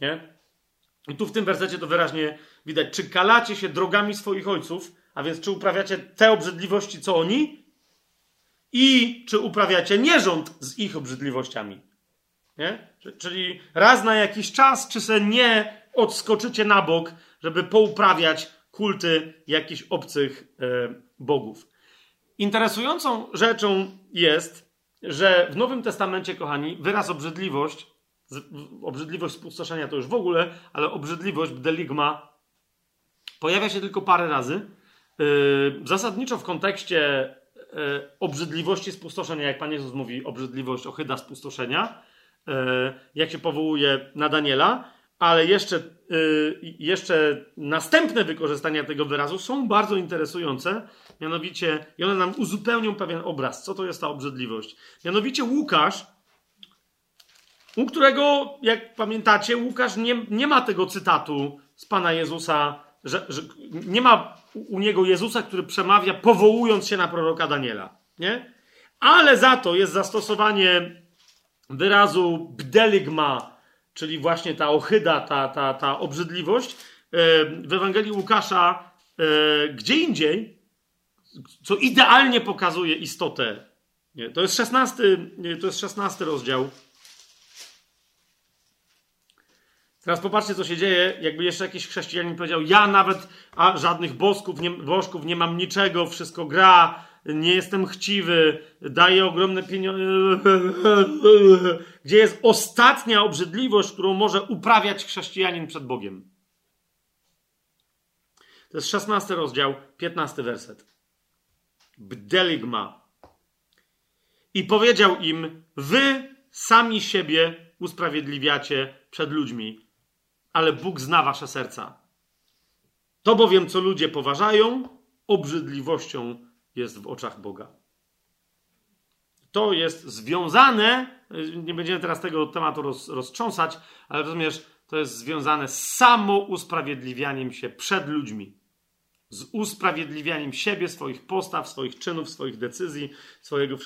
Nie? I tu w tym wersecie to wyraźnie widać. Czy kalacie się drogami swoich ojców, a więc czy uprawiacie te obrzydliwości, co oni? I czy uprawiacie nierząd z ich obrzydliwościami? Nie? Czyli raz na jakiś czas, czy se nie odskoczycie na bok, żeby pouprawiać kulty jakichś obcych e, bogów. Interesującą rzeczą jest, że w Nowym Testamencie, kochani, wyraz obrzydliwość obrzydliwość spustoszenia to już w ogóle, ale obrzydliwość bdeligma pojawia się tylko parę razy. Yy, zasadniczo w kontekście yy, obrzydliwości spustoszenia, jak Pan Jezus mówi, obrzydliwość, ochyda spustoszenia, yy, jak się powołuje na Daniela, ale jeszcze, jeszcze następne wykorzystania tego wyrazu są bardzo interesujące, mianowicie, i one nam uzupełnią pewien obraz, co to jest ta obrzydliwość. Mianowicie Łukasz u którego, jak pamiętacie, Łukasz nie, nie ma tego cytatu z Pana Jezusa, że, że nie ma u niego Jezusa, który przemawia powołując się na proroka Daniela. Nie? Ale za to jest zastosowanie wyrazu bdeligma, czyli właśnie ta ochyda, ta, ta, ta obrzydliwość, e, w Ewangelii Łukasza e, gdzie indziej, co idealnie pokazuje istotę. To jest szesnasty, to jest szesnasty rozdział. Teraz popatrzcie, co się dzieje, jakby jeszcze jakiś chrześcijanin powiedział, ja nawet a żadnych bosków nie, bożków nie mam niczego, wszystko gra, nie jestem chciwy, daję ogromne pieniądze. Gdzie jest ostatnia obrzydliwość, którą może uprawiać chrześcijanin przed Bogiem. To jest 16 rozdział, 15 werset. Bdeligma. I powiedział im: Wy sami siebie usprawiedliwiacie przed ludźmi, ale Bóg zna wasze serca. To bowiem, co ludzie poważają, obrzydliwością jest w oczach Boga. To jest związane, nie będziemy teraz tego tematu roz, roztrząsać, ale rozumiesz, to jest związane z samo usprawiedliwianiem się przed ludźmi. Z usprawiedliwianiem siebie, swoich postaw, swoich czynów, swoich decyzji, swojego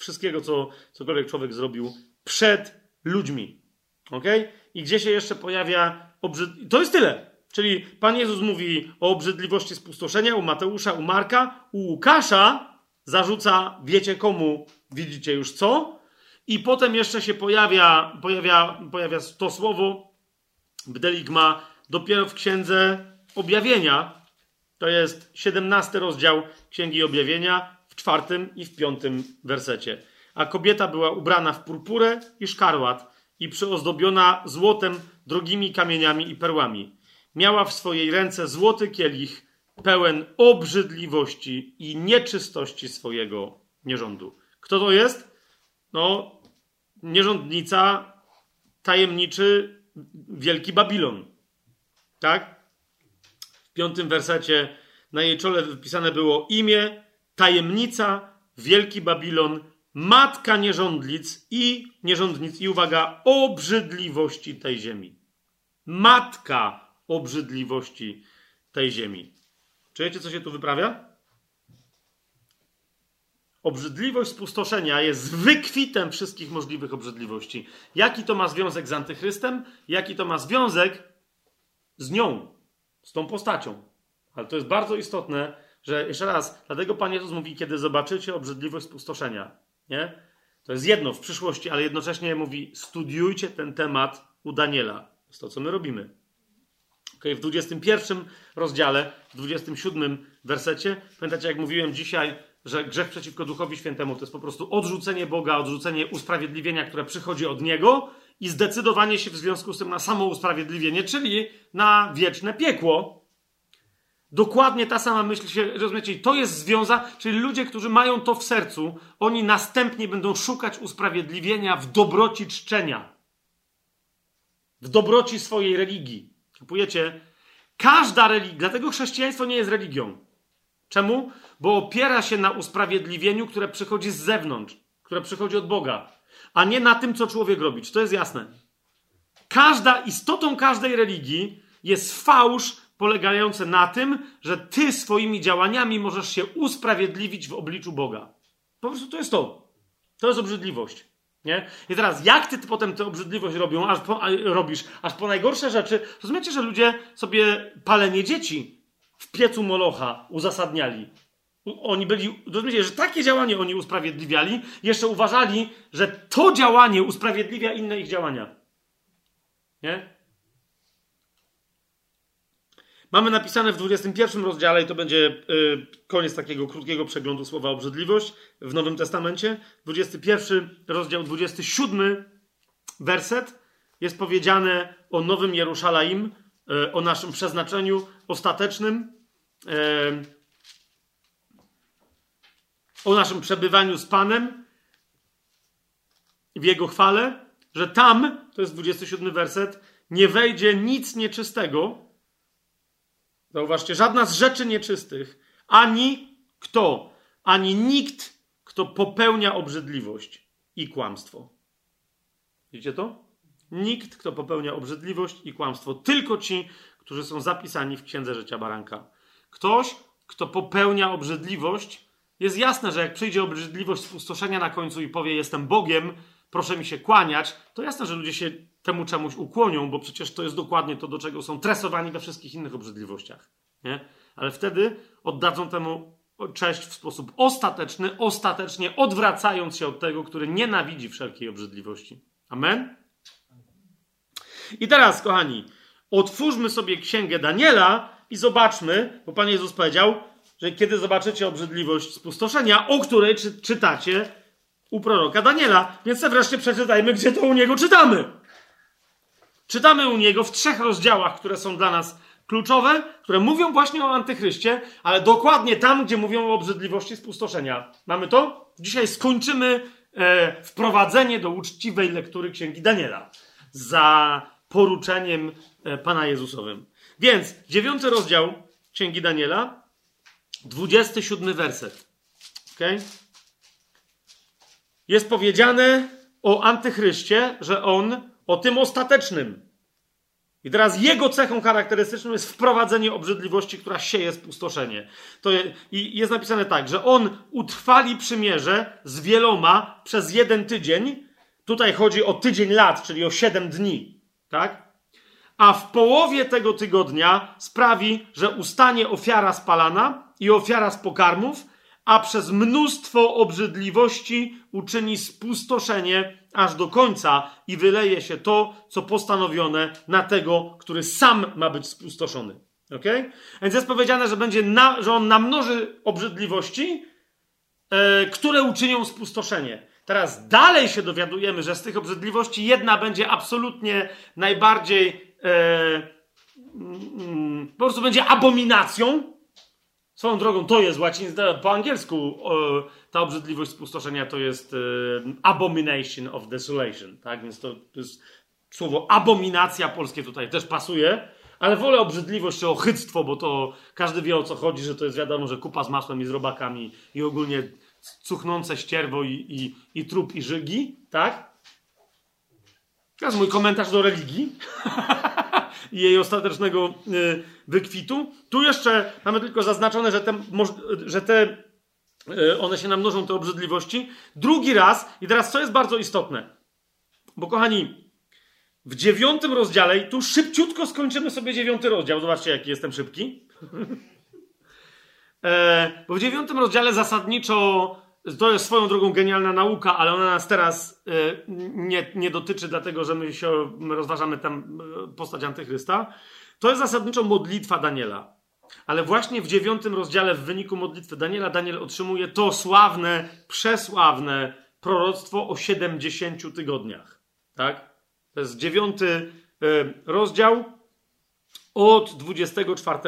wszystkiego, co cokolwiek człowiek zrobił przed ludźmi. Ok? I gdzie się jeszcze pojawia obrzyd... To jest tyle. Czyli Pan Jezus mówi o obrzydliwości spustoszenia u Mateusza, u Marka, u Łukasza zarzuca, wiecie komu, widzicie już co. I potem jeszcze się pojawia, pojawia, pojawia to słowo Bdeligma dopiero w księdze objawienia. To jest 17 rozdział Księgi Objawienia w czwartym i w piątym wersecie. A kobieta była ubrana w purpurę i szkarłat i przyozdobiona złotem, drogimi kamieniami i perłami miała w swojej ręce złoty kielich pełen obrzydliwości i nieczystości swojego nierządu. Kto to jest? No, nierządnica, tajemniczy wielki Babilon. Tak? W piątym wersecie na jej czole wypisane było imię, tajemnica, wielki Babilon, matka nierządlic i nierządnic i uwaga, obrzydliwości tej ziemi. Matka obrzydliwości tej ziemi. Czujecie, co się tu wyprawia? Obrzydliwość spustoszenia jest wykwitem wszystkich możliwych obrzydliwości. Jaki to ma związek z antychrystem? Jaki to ma związek z nią, z tą postacią? Ale to jest bardzo istotne, że jeszcze raz, dlatego Pan Jezus mówi, kiedy zobaczycie obrzydliwość spustoszenia, nie? To jest jedno w przyszłości, ale jednocześnie mówi, studiujcie ten temat u Daniela. To jest to, co my robimy. Okay, w 21 rozdziale, w 27 wersecie, pamiętacie, jak mówiłem dzisiaj, że grzech przeciwko Duchowi Świętemu to jest po prostu odrzucenie Boga, odrzucenie usprawiedliwienia, które przychodzi od Niego i zdecydowanie się w związku z tym na samo usprawiedliwienie, czyli na wieczne piekło. Dokładnie ta sama myśl się, rozumiecie, to jest związana, czyli ludzie, którzy mają to w sercu, oni następnie będą szukać usprawiedliwienia w dobroci czczenia, w dobroci swojej religii. Kupujecie? Każda religia, dlatego chrześcijaństwo nie jest religią. Czemu? Bo opiera się na usprawiedliwieniu, które przychodzi z zewnątrz, które przychodzi od Boga, a nie na tym, co człowiek robi. To jest jasne? Każda, istotą każdej religii jest fałsz polegający na tym, że ty swoimi działaniami możesz się usprawiedliwić w obliczu Boga. Po prostu to jest to. To jest obrzydliwość. Nie? I teraz, jak ty potem tę obrzydliwość robią, aż po, a, robisz, aż po najgorsze rzeczy, rozumiecie, że ludzie sobie palenie dzieci w piecu Molocha uzasadniali. Oni byli, rozumiecie, że takie działanie oni usprawiedliwiali, jeszcze uważali, że to działanie usprawiedliwia inne ich działania. Nie? Mamy napisane w 21 rozdziale, i to będzie y, koniec takiego krótkiego przeglądu słowa obrzydliwość w Nowym Testamencie. 21 rozdział, 27 werset jest powiedziane o Nowym Jerusalem, y, o naszym przeznaczeniu ostatecznym, y, o naszym przebywaniu z Panem w Jego chwale, że tam, to jest 27 werset, nie wejdzie nic nieczystego, Zauważcie, żadna z rzeczy nieczystych, ani kto, ani nikt, kto popełnia obrzydliwość i kłamstwo. Widzicie to? Nikt, kto popełnia obrzydliwość i kłamstwo, tylko ci, którzy są zapisani w Księdze Życia Baranka. Ktoś, kto popełnia obrzydliwość, jest jasne, że jak przyjdzie obrzydliwość spustoszenia na końcu i powie: Jestem Bogiem, proszę mi się kłaniać, to jasne, że ludzie się temu czemuś ukłonią, bo przecież to jest dokładnie to, do czego są tresowani we wszystkich innych obrzydliwościach. Nie? Ale wtedy oddadzą temu cześć w sposób ostateczny, ostatecznie odwracając się od tego, który nienawidzi wszelkiej obrzydliwości. Amen? I teraz, kochani, otwórzmy sobie księgę Daniela i zobaczmy, bo Pan Jezus powiedział, że kiedy zobaczycie obrzydliwość spustoszenia, o której czy, czytacie u proroka Daniela. Więc wreszcie przeczytajmy, gdzie to u niego czytamy. Czytamy u niego w trzech rozdziałach, które są dla nas kluczowe, które mówią właśnie o antychryście, ale dokładnie tam, gdzie mówią o obrzydliwości spustoszenia. Mamy to? Dzisiaj skończymy e, wprowadzenie do uczciwej lektury Księgi Daniela za poruczeniem e, Pana Jezusowym. Więc dziewiąty rozdział Księgi Daniela, dwudziesty siódmy werset. Okay? Jest powiedziane o antychryście, że on o tym ostatecznym. I teraz jego cechą charakterystyczną jest wprowadzenie obrzydliwości, która sieje spustoszenie. To je, I jest napisane tak, że on utrwali przymierze z wieloma przez jeden tydzień. Tutaj chodzi o tydzień lat, czyli o siedem dni. Tak? A w połowie tego tygodnia sprawi, że ustanie ofiara spalana i ofiara z pokarmów, a przez mnóstwo obrzydliwości uczyni spustoszenie aż do końca i wyleje się to, co postanowione na tego, który sam ma być spustoszony. Okay? Więc jest powiedziane, że, będzie na, że on namnoży obrzydliwości, e, które uczynią spustoszenie. Teraz dalej się dowiadujemy, że z tych obrzydliwości jedna będzie absolutnie najbardziej e, mm, po prostu będzie abominacją, Swoją drogą to jest łaciń, po angielsku ta obrzydliwość spustoszenia to jest e, abomination of desolation, tak? Więc to, to jest słowo abominacja polskie tutaj też pasuje, ale wolę obrzydliwość czy ochyctwo, bo to każdy wie o co chodzi, że to jest wiadomo, że kupa z masłem i z robakami i ogólnie cuchnące ścierwo i, i, i trup i żygi, tak? To jest mój komentarz do religii. i jej ostatecznego y, wykwitu. Tu jeszcze mamy tylko zaznaczone, że te, że te y, one się namnożą, te obrzydliwości. Drugi raz, i teraz co jest bardzo istotne, bo kochani, w dziewiątym rozdziale, tu szybciutko skończymy sobie dziewiąty rozdział, zobaczcie jaki jestem szybki. e, bo w dziewiątym rozdziale zasadniczo to jest swoją drogą genialna nauka, ale ona nas teraz y, nie, nie dotyczy, dlatego że my się my rozważamy tam y, postać antychrysta. To jest zasadniczo modlitwa Daniela. Ale właśnie w dziewiątym rozdziale, w wyniku modlitwy Daniela, Daniel otrzymuje to sławne, przesławne proroctwo o 70 tygodniach. Tak? To jest dziewiąty y, rozdział od 24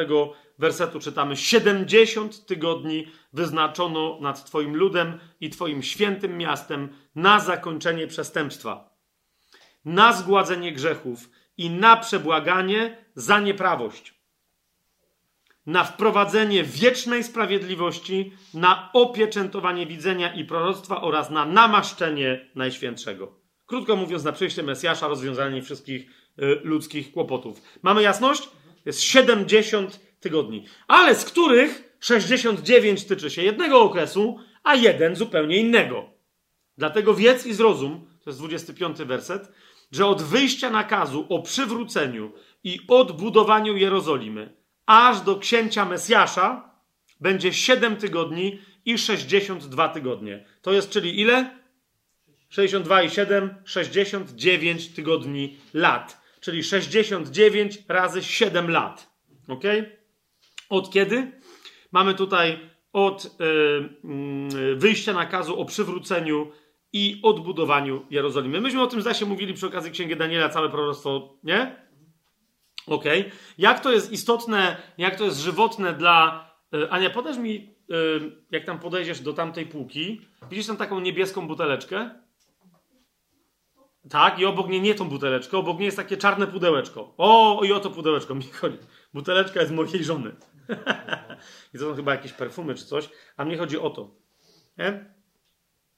wersetu czytamy: 70 tygodni wyznaczono nad Twoim ludem i Twoim świętym miastem na zakończenie przestępstwa, na zgładzenie grzechów i na przebłaganie za nieprawość, na wprowadzenie wiecznej sprawiedliwości, na opieczętowanie widzenia i proroctwa oraz na namaszczenie Najświętszego. Krótko mówiąc, na przyjście Mesjasza, rozwiązanie wszystkich y, ludzkich kłopotów. Mamy jasność? Jest 70 tygodni, ale z których 69 tyczy się jednego okresu, a jeden zupełnie innego. Dlatego wiedz i zrozum, to jest 25 werset, że od wyjścia nakazu o przywróceniu i odbudowaniu Jerozolimy aż do księcia Mesjasza będzie 7 tygodni i 62 tygodnie. To jest czyli ile? 62 i 7, 69 tygodni lat. Czyli 69 razy 7 lat. Ok? Od kiedy? Mamy tutaj od yy, wyjścia nakazu o przywróceniu i odbudowaniu Jerozolimy. Myśmy o tym zaś mówili przy okazji Księgi Daniela, całe proroctwo, nie? Okej. Okay. Jak to jest istotne, jak to jest żywotne dla... Yy, Ania, podasz mi, yy, jak tam podejdziesz do tamtej półki, widzisz tam taką niebieską buteleczkę? Tak, i obok niej nie tą buteleczkę, obok niej jest takie czarne pudełeczko. O, i o to pudełeczko mi chodzi. Buteleczka jest mojej żony. I to są chyba jakieś perfumy czy coś, a mnie chodzi o to. Nie?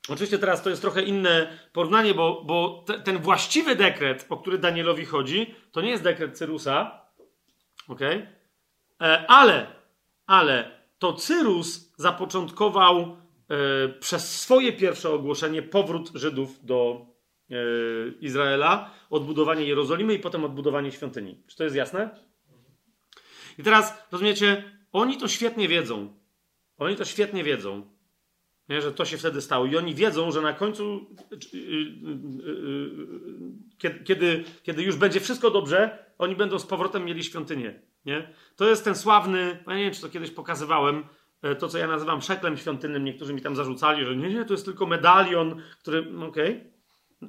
Oczywiście teraz to jest trochę inne porównanie, bo, bo te, ten właściwy dekret, o który Danielowi chodzi, to nie jest dekret Cyrusa, ok? E, ale, ale to Cyrus zapoczątkował e, przez swoje pierwsze ogłoszenie powrót Żydów do e, Izraela, odbudowanie Jerozolimy i potem odbudowanie świątyni. Czy to jest jasne? I teraz, rozumiecie, oni to świetnie wiedzą. Oni to świetnie wiedzą, nie, że to się wtedy stało. I oni wiedzą, że na końcu, y, y, y, kiedy, kiedy już będzie wszystko dobrze, oni będą z powrotem mieli świątynię. Nie? To jest ten sławny, ja nie wiem, czy to kiedyś pokazywałem, e, to co ja nazywam szeklem świątynnym. Niektórzy mi tam zarzucali, że nie, nie, to jest tylko medalion, który, no okej. Okay.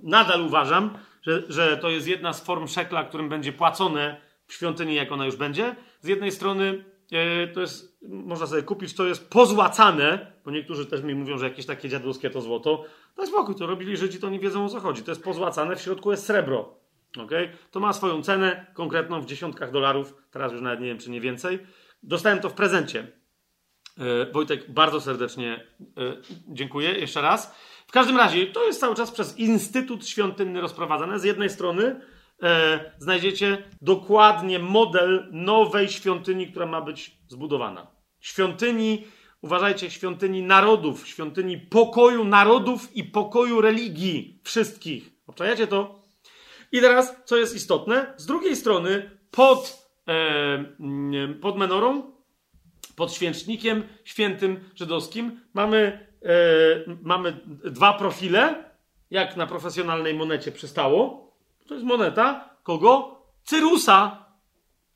Nadal uważam, że, że to jest jedna z form szekla, którym będzie płacone w świątyni, jak ona już będzie. Z jednej strony e, to jest, można sobie kupić, to jest pozłacane, bo niektórzy też mi mówią, że jakieś takie dziadowskie to złoto. Daj spokój, to robili Żydzi, to nie wiedzą o co chodzi. To jest pozłacane, w środku jest srebro. Okay? To ma swoją cenę konkretną w dziesiątkach dolarów, teraz już nawet nie wiem, czy nie więcej. Dostałem to w prezencie. E, Wojtek, bardzo serdecznie e, dziękuję jeszcze raz. W każdym razie, to jest cały czas przez Instytut Świątynny rozprowadzane. Z jednej strony e, znajdziecie dokładnie model nowej świątyni, która ma być zbudowana. Świątyni, uważajcie, świątyni narodów, świątyni pokoju narodów i pokoju religii wszystkich. Obczajacie to? I teraz, co jest istotne, z drugiej strony pod, e, pod menorą, pod święcznikiem świętym żydowskim mamy, e, mamy dwa profile, jak na profesjonalnej monecie przystało. To jest moneta kogo? Cyrusa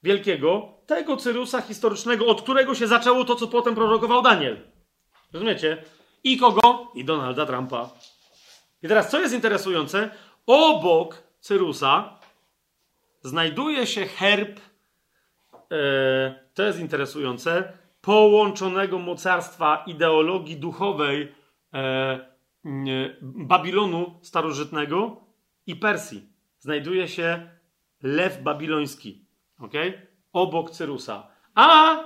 Wielkiego, tego Cyrusa historycznego, od którego się zaczęło to, co potem prorokował Daniel. Rozumiecie? I kogo? I Donalda Trumpa. I teraz, co jest interesujące? Obok Cyrusa znajduje się herb, e, to jest interesujące, połączonego mocarstwa ideologii duchowej e, Babilonu starożytnego i Persji. Znajduje się lew babiloński, okay? obok Cyrusa. A,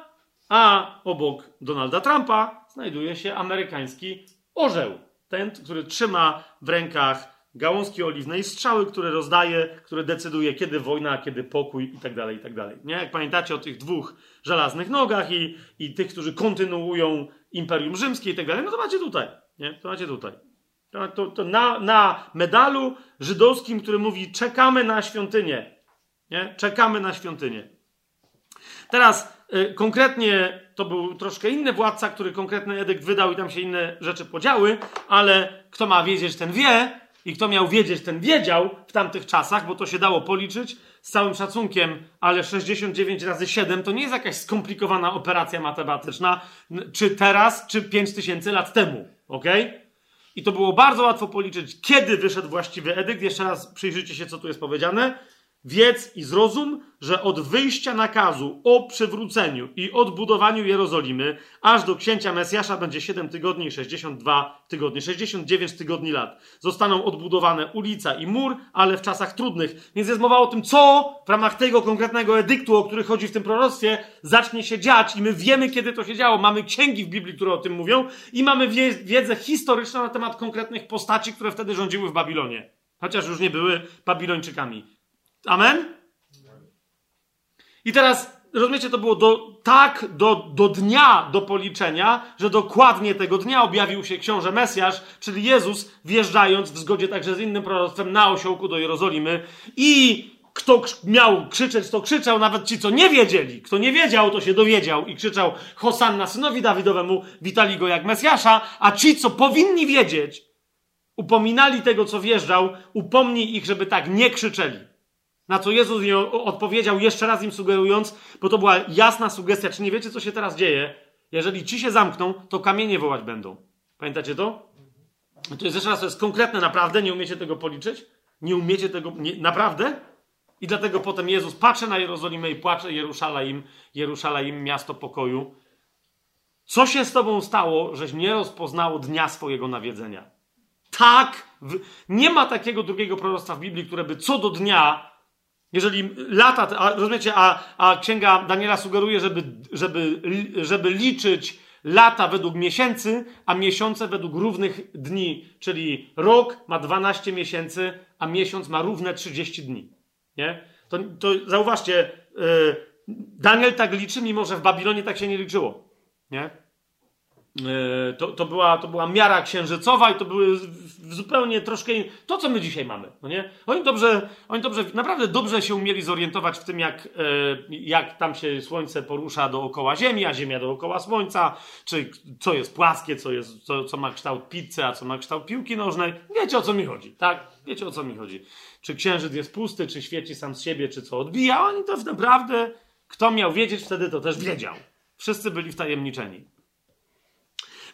a obok Donalda Trumpa znajduje się amerykański orzeł. Ten, który trzyma w rękach gałązki oliwne i strzały, które rozdaje, które decyduje, kiedy wojna, kiedy pokój i tak dalej, i tak dalej. Nie? Jak pamiętacie o tych dwóch żelaznych nogach i, i tych, którzy kontynuują Imperium Rzymskie i tak dalej, no to macie tutaj. Nie? To macie tutaj. To, to, to na, na medalu żydowskim, który mówi czekamy na świątynię. Nie? Czekamy na świątynię. Teraz y, konkretnie to był troszkę inny władca, który konkretny edykt wydał i tam się inne rzeczy podziały, ale kto ma wiedzieć, ten wie. I kto miał wiedzieć, ten wiedział w tamtych czasach, bo to się dało policzyć z całym szacunkiem, ale 69 razy 7 to nie jest jakaś skomplikowana operacja matematyczna, czy teraz, czy 5000 lat temu. ok? I to było bardzo łatwo policzyć, kiedy wyszedł właściwy edykt. Jeszcze raz przyjrzyjcie się, co tu jest powiedziane. Wiedz i zrozum, że od wyjścia nakazu o przywróceniu i odbudowaniu Jerozolimy, aż do księcia Mesjasza będzie 7 tygodni i 62 tygodnie, 69 tygodni lat. Zostaną odbudowane ulica i mur, ale w czasach trudnych. Więc jest mowa o tym, co w ramach tego konkretnego edyktu, o który chodzi w tym proroctwie, zacznie się dziać i my wiemy, kiedy to się działo. Mamy księgi w Biblii, które o tym mówią i mamy wiedzę historyczną na temat konkretnych postaci, które wtedy rządziły w Babilonie. Chociaż już nie były Babilończykami. Amen? I teraz, rozumiecie, to było do, tak do, do dnia do policzenia, że dokładnie tego dnia objawił się książę Mesjasz, czyli Jezus, wjeżdżając w zgodzie także z innym proroctwem na osiołku do Jerozolimy i kto miał krzyczeć, to krzyczał, nawet ci, co nie wiedzieli. Kto nie wiedział, to się dowiedział i krzyczał Hosanna synowi Dawidowemu, witali go jak Mesjasza, a ci, co powinni wiedzieć, upominali tego, co wjeżdżał, upomnij ich, żeby tak nie krzyczeli. Na co Jezus odpowiedział, jeszcze raz im sugerując, bo to była jasna sugestia, czy nie wiecie, co się teraz dzieje? Jeżeli ci się zamkną, to kamienie wołać będą. Pamiętacie to? To jest jeszcze raz, to jest konkretne naprawdę, nie umiecie tego policzyć? Nie umiecie tego, nie, naprawdę? I dlatego potem Jezus patrzy na Jerozolimę i płacze Jeruszalaim, Jeruszalaim, miasto pokoju. Co się z tobą stało, żeś nie rozpoznało dnia swojego nawiedzenia? Tak, nie ma takiego drugiego proroctwa w Biblii, które by co do dnia jeżeli lata, a, rozumiecie, a, a księga Daniela sugeruje, żeby, żeby, żeby liczyć lata według miesięcy, a miesiące według równych dni. Czyli rok ma 12 miesięcy, a miesiąc ma równe 30 dni. Nie? To, to zauważcie, yy, Daniel tak liczy, mimo że w Babilonie tak się nie liczyło. Nie? E, to, to, była, to była miara księżycowa i to były zupełnie troszkę to, co my dzisiaj mamy. No nie? Oni, dobrze, oni dobrze, naprawdę dobrze się umieli zorientować w tym, jak, e, jak tam się słońce porusza dookoła Ziemi, a Ziemia dookoła Słońca, czy co jest płaskie, co, jest, co, co ma kształt pizzy, a co ma kształt piłki nożnej. Wiecie o co mi chodzi, tak? Wiecie o co mi chodzi. Czy księżyc jest pusty, czy świeci sam z siebie, czy co odbija. Oni to naprawdę, kto miał wiedzieć wtedy, to też wiedział. Wszyscy byli wtajemniczeni.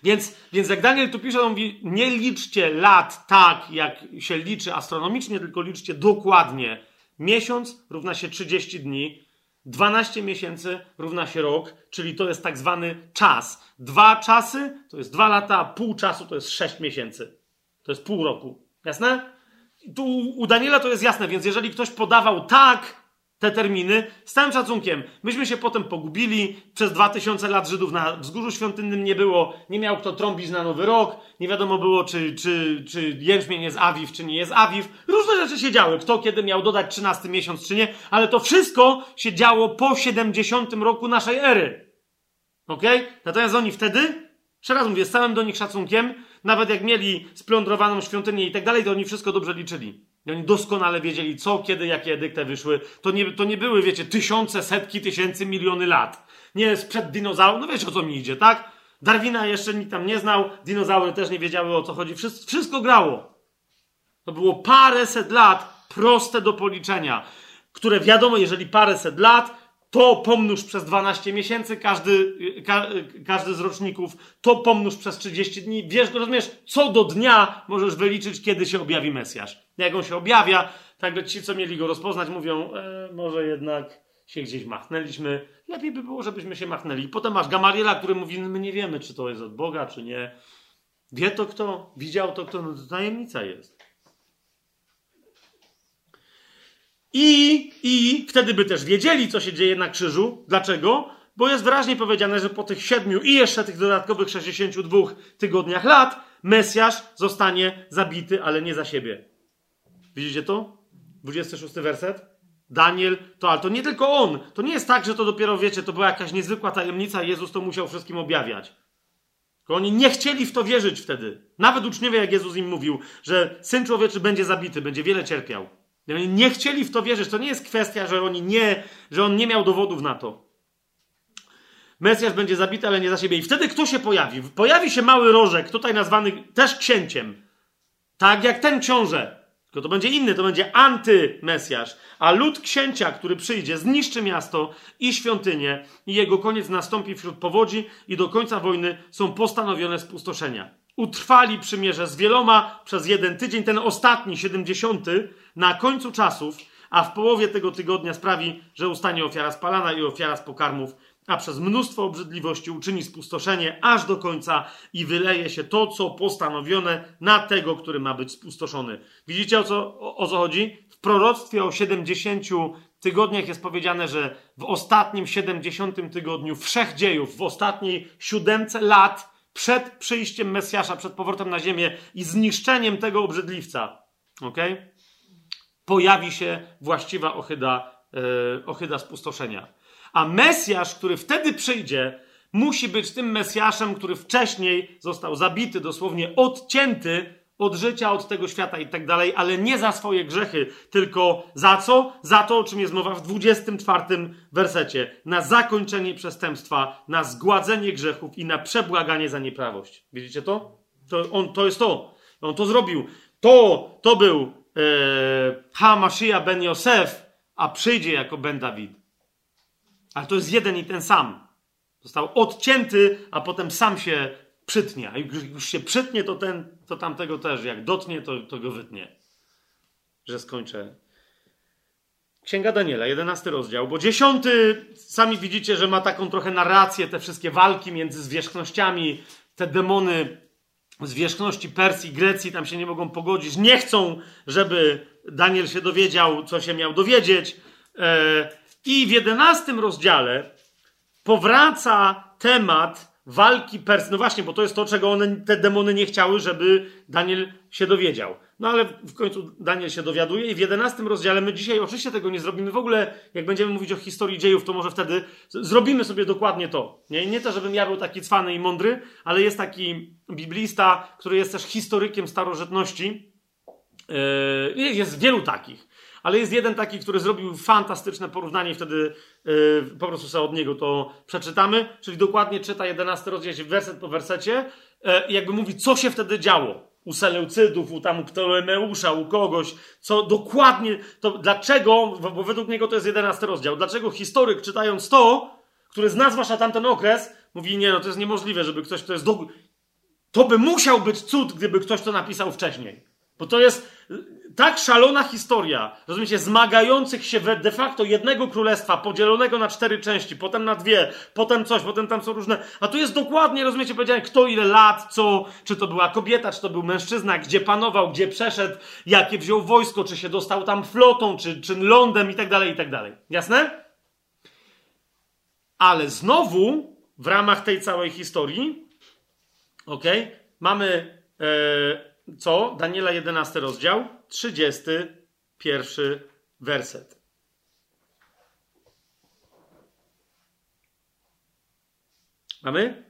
Więc, więc jak Daniel tu pisze, on mówi, nie liczcie lat tak, jak się liczy astronomicznie, tylko liczcie dokładnie. Miesiąc równa się 30 dni, 12 miesięcy równa się rok, czyli to jest tak zwany czas. Dwa czasy to jest dwa lata, pół czasu to jest 6 miesięcy. To jest pół roku. Jasne? Tu u Daniela to jest jasne, więc jeżeli ktoś podawał tak, te terminy, z całym szacunkiem. Myśmy się potem pogubili, przez 2000 lat Żydów na wzgórzu świątynnym nie było, nie miał kto trąbić na nowy rok, nie wiadomo było, czy, czy, czy jęczmień jest awiw, czy nie jest awiw. Różne rzeczy się działy, kto kiedy miał dodać 13 miesiąc, czy nie, ale to wszystko się działo po 70 roku naszej ery. Ok? Natomiast oni wtedy, jeszcze raz mówię, z całym do nich szacunkiem, nawet jak mieli splądrowaną świątynię i tak dalej, to oni wszystko dobrze liczyli. I oni doskonale wiedzieli, co, kiedy, jakie edykty wyszły. To nie, to nie były, wiecie, tysiące, setki tysięcy, miliony lat. Nie sprzed dinozaurów. No wiecie, o co mi idzie, tak? Darwina jeszcze nikt tam nie znał, dinozaury też nie wiedziały, o co chodzi. Wszystko, wszystko grało. To było paręset lat proste do policzenia, które wiadomo, jeżeli paręset lat, to pomnóż przez 12 miesięcy, każdy, ka, każdy z roczników, to pomnóż przez 30 dni. Wiesz, rozumiesz, co do dnia możesz wyliczyć, kiedy się objawi Mesjasz. Jak on się objawia, tak ci, co mieli go rozpoznać, mówią, e, może jednak się gdzieś machnęliśmy. Lepiej by było, żebyśmy się machnęli. Potem masz Gamaliela, który mówi, my nie wiemy, czy to jest od Boga, czy nie. Wie to kto? Widział to kto? No to tajemnica jest. I, I wtedy by też wiedzieli, co się dzieje na krzyżu. Dlaczego? Bo jest wyraźnie powiedziane, że po tych siedmiu i jeszcze tych dodatkowych 62 tygodniach lat Mesjasz zostanie zabity, ale nie za siebie. Widzicie to? 26 werset. Daniel, to, ale to nie tylko on. To nie jest tak, że to dopiero wiecie, to była jakaś niezwykła tajemnica, Jezus to musiał wszystkim objawiać. Tylko oni nie chcieli w to wierzyć wtedy. Nawet uczniowie, jak Jezus im mówił, że syn człowieczy będzie zabity, będzie wiele cierpiał. Oni nie chcieli w to wierzyć. To nie jest kwestia, że oni nie, że on nie miał dowodów na to. Mesjasz będzie zabity, ale nie za siebie. I wtedy kto się pojawi? Pojawi się mały rożek, tutaj nazwany też księciem. Tak jak ten książę. Tylko to będzie inny, to będzie antymesjasz. A lud księcia, który przyjdzie, zniszczy miasto i świątynię i jego koniec nastąpi wśród powodzi i do końca wojny są postanowione spustoszenia utrwali przymierze z wieloma przez jeden tydzień, ten ostatni, 70, na końcu czasów, a w połowie tego tygodnia sprawi, że ustanie ofiara spalana i ofiara z pokarmów, a przez mnóstwo obrzydliwości uczyni spustoszenie aż do końca i wyleje się to, co postanowione na tego, który ma być spustoszony. Widzicie o co, o, o co chodzi? W proroctwie o 70 tygodniach jest powiedziane, że w ostatnim 70 tygodniu wszechdziejów, w ostatniej siódemce lat, przed przyjściem Mesjasza, przed powrotem na ziemię i zniszczeniem tego obrzydliwca, okay? pojawi się właściwa ochyda, yy, ochyda spustoszenia. A Mesjasz, który wtedy przyjdzie, musi być tym Mesjaszem, który wcześniej został zabity, dosłownie odcięty od życia, od tego świata i tak dalej, ale nie za swoje grzechy, tylko za co? Za to, o czym jest mowa w 24 wersecie. Na zakończenie przestępstwa, na zgładzenie grzechów i na przebłaganie za nieprawość. Widzicie to? To, on, to jest to. On to zrobił. To, to był e, ben Yosef, a przyjdzie jako Ben Dawid. Ale to jest jeden i ten sam. Został odcięty, a potem sam się przytnie. A jak już się przytnie, to, ten, to tamtego też. Jak dotnie, to, to go wytnie. Że skończę. Księga Daniela, jedenasty rozdział, bo dziesiąty, sami widzicie, że ma taką trochę narrację, te wszystkie walki między zwierzchnościami, te demony zwierzchności Persji, Grecji tam się nie mogą pogodzić, nie chcą, żeby Daniel się dowiedział, co się miał dowiedzieć. E, I w jedenastym rozdziale powraca temat walki pers... No właśnie, bo to jest to, czego one, te demony nie chciały, żeby Daniel się dowiedział. No ale w końcu Daniel się dowiaduje i w 11 rozdziale my dzisiaj oczywiście tego nie zrobimy. W ogóle, jak będziemy mówić o historii dziejów, to może wtedy zrobimy sobie dokładnie to. Nie, nie to, żebym ja był taki cwany i mądry, ale jest taki biblista, który jest też historykiem starożytności. Yy, jest wielu takich ale jest jeden taki, który zrobił fantastyczne porównanie wtedy yy, po prostu sobie od niego to przeczytamy, czyli dokładnie czyta 11 rozdział, werset po wersecie, yy, jakby mówi, co się wtedy działo u Seleucydów, u tam Ptolemeusza, u kogoś, co dokładnie, to dlaczego, bo według niego to jest 11 rozdział, dlaczego historyk czytając to, który zna zwłaszcza tamten okres, mówi, nie no, to jest niemożliwe, żeby ktoś, kto jest do... To by musiał być cud, gdyby ktoś to napisał wcześniej. Bo to jest tak szalona historia, rozumiecie, zmagających się de facto jednego królestwa, podzielonego na cztery części, potem na dwie, potem coś, potem tam są różne. A tu jest dokładnie, rozumiecie, powiedziane, kto ile lat, co, czy to była kobieta, czy to był mężczyzna, gdzie panował, gdzie przeszedł, jakie wziął wojsko, czy się dostał tam flotą, czy, czy lądem i tak dalej, i tak dalej. Jasne? Ale znowu, w ramach tej całej historii, ok, mamy. E, co? Daniela 11 rozdział, 31 werset. Mamy?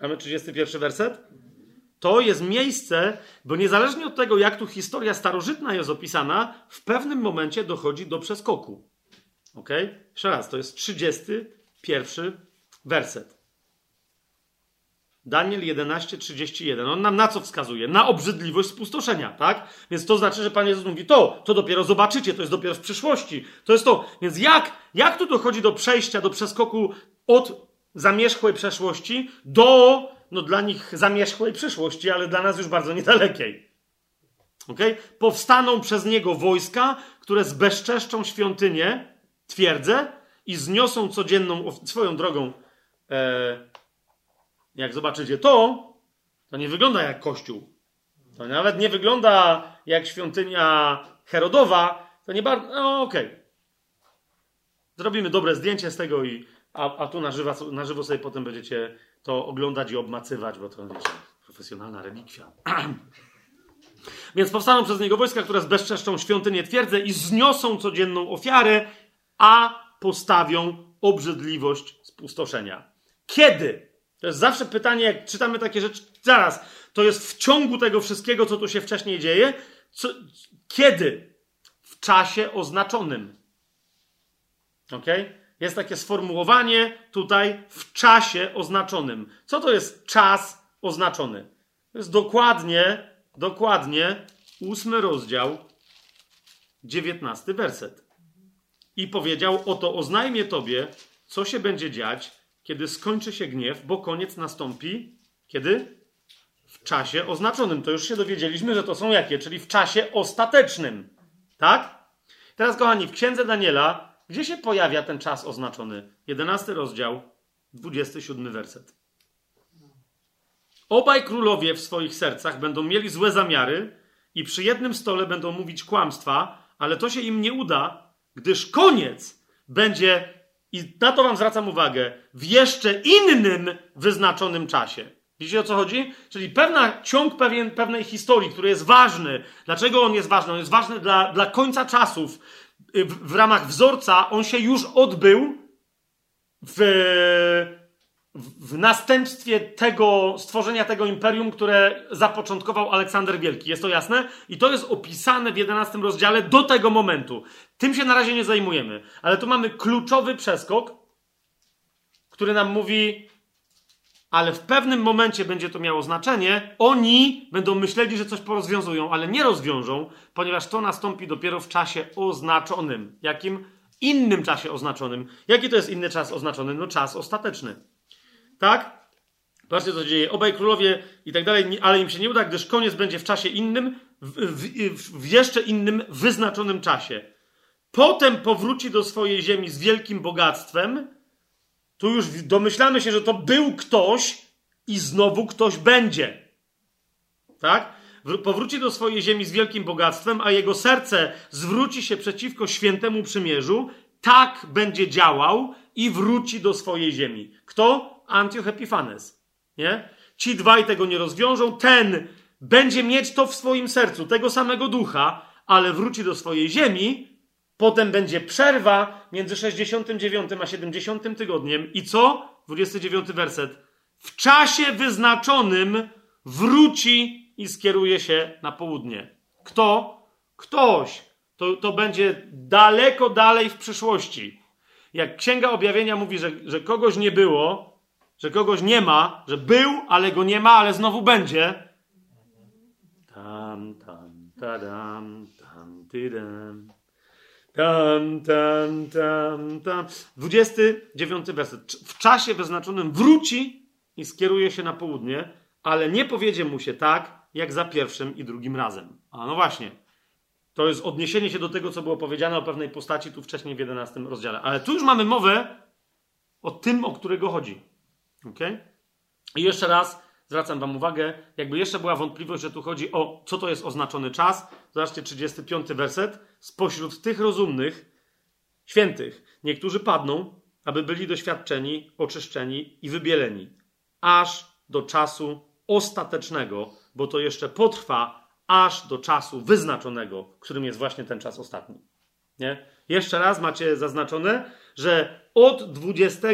Mamy 31 werset? To jest miejsce, bo niezależnie od tego, jak tu historia starożytna jest opisana, w pewnym momencie dochodzi do przeskoku. Ok? Jeszcze raz, to jest 31 werset. Daniel 11:31. On nam na co wskazuje? Na obrzydliwość spustoszenia, tak? Więc to znaczy, że Pan Jezus mówi, to, to dopiero zobaczycie, to jest dopiero w przyszłości. To jest to. Więc jak, jak tu dochodzi do przejścia, do przeskoku od zamierzchłej przeszłości do, no dla nich zamierzchłej przyszłości, ale dla nas już bardzo niedalekiej. Okay? Powstaną przez niego wojska, które zbezczeszczą świątynię, twierdzę, i zniosą codzienną swoją drogą e, jak zobaczycie to, to nie wygląda jak kościół. To nawet nie wygląda jak świątynia Herodowa. To nie bardzo. No, okej. Okay. Zrobimy dobre zdjęcie z tego i. A, a tu na żywo, na żywo sobie potem będziecie to oglądać i obmacywać, bo to wiecie, profesjonalna relikwia. Więc powstaną przez niego wojska, które zbezczeszczą świątynię twierdzę i zniosą codzienną ofiarę, a postawią obrzydliwość spustoszenia. Kiedy? To jest zawsze pytanie, jak czytamy takie rzeczy, zaraz, to jest w ciągu tego wszystkiego, co tu się wcześniej dzieje, co, kiedy? W czasie oznaczonym. Ok? Jest takie sformułowanie tutaj w czasie oznaczonym. Co to jest czas oznaczony? To jest dokładnie, dokładnie ósmy rozdział, dziewiętnasty werset. I powiedział: Oto oznajmię tobie, co się będzie dziać, kiedy skończy się gniew, bo koniec nastąpi kiedy? W czasie oznaczonym. To już się dowiedzieliśmy, że to są jakie? Czyli w czasie ostatecznym. Tak? Teraz, kochani, w księdze Daniela, gdzie się pojawia ten czas oznaczony? 11 rozdział, 27 werset. Obaj królowie w swoich sercach będą mieli złe zamiary i przy jednym stole będą mówić kłamstwa, ale to się im nie uda, gdyż koniec będzie i na to wam zwracam uwagę, w jeszcze innym wyznaczonym czasie. Widzicie o co chodzi? Czyli pewna, ciąg pewien, pewnej historii, który jest ważny. Dlaczego on jest ważny? On jest ważny dla, dla końca czasów. W, w ramach wzorca on się już odbył w, w następstwie tego stworzenia tego imperium, które zapoczątkował Aleksander Wielki. Jest to jasne? I to jest opisane w 11 rozdziale do tego momentu. Tym się na razie nie zajmujemy, ale tu mamy kluczowy przeskok, który nam mówi, ale w pewnym momencie będzie to miało znaczenie. Oni będą myśleli, że coś porozwiązują, ale nie rozwiążą, ponieważ to nastąpi dopiero w czasie oznaczonym. Jakim? Innym czasie oznaczonym. Jaki to jest inny czas oznaczony? No czas ostateczny. Tak? Patrzcie, co się dzieje. Obaj królowie i tak dalej, ale im się nie uda, gdyż koniec będzie w czasie innym, w, w, w jeszcze innym, wyznaczonym czasie. Potem powróci do swojej ziemi z wielkim bogactwem. Tu już domyślamy się, że to był ktoś i znowu ktoś będzie. Tak? Powróci do swojej ziemi z wielkim bogactwem, a jego serce zwróci się przeciwko świętemu przymierzu. Tak będzie działał i wróci do swojej ziemi. Kto? Antioch Epifanes. Nie? Ci dwaj tego nie rozwiążą. Ten będzie mieć to w swoim sercu, tego samego ducha, ale wróci do swojej ziemi. Potem będzie przerwa między 69 a 70 tygodniem. I co? 29 werset. W czasie wyznaczonym wróci i skieruje się na południe. Kto? Ktoś. To, to będzie daleko dalej w przyszłości. Jak Księga Objawienia mówi, że, że kogoś nie było, że kogoś nie ma, że był, ale go nie ma, ale znowu będzie. Tam, tam, tadam, tam. Tam, tam, tam, tam. 29 werset. W czasie wyznaczonym wróci i skieruje się na południe, ale nie powiedzie mu się tak, jak za pierwszym i drugim razem. A no właśnie. To jest odniesienie się do tego, co było powiedziane o pewnej postaci tu wcześniej w 11 rozdziale. Ale tu już mamy mowę o tym, o którego chodzi. Ok? I jeszcze raz zwracam Wam uwagę, jakby jeszcze była wątpliwość, że tu chodzi o co to jest oznaczony czas. Zobaczcie 35 werset. Spośród tych rozumnych, świętych, niektórzy padną, aby byli doświadczeni, oczyszczeni i wybieleni, aż do czasu ostatecznego, bo to jeszcze potrwa aż do czasu wyznaczonego, którym jest właśnie ten czas ostatni. Nie? Jeszcze raz macie zaznaczone, że od 20,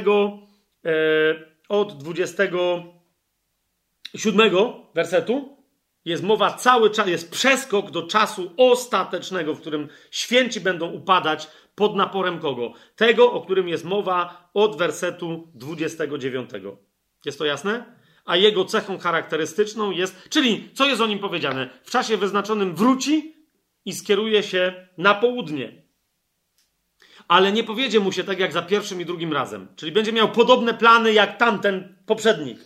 e, od 27 wersetu jest mowa cały czas, jest przeskok do czasu ostatecznego, w którym święci będą upadać pod naporem kogo? Tego, o którym jest mowa od wersetu 29. Jest to jasne? a jego cechą charakterystyczną jest, czyli co jest o nim powiedziane? W czasie wyznaczonym wróci i skieruje się na południe. Ale nie powiedzie mu się tak jak za pierwszym i drugim razem. Czyli będzie miał podobne plany jak tamten poprzednik.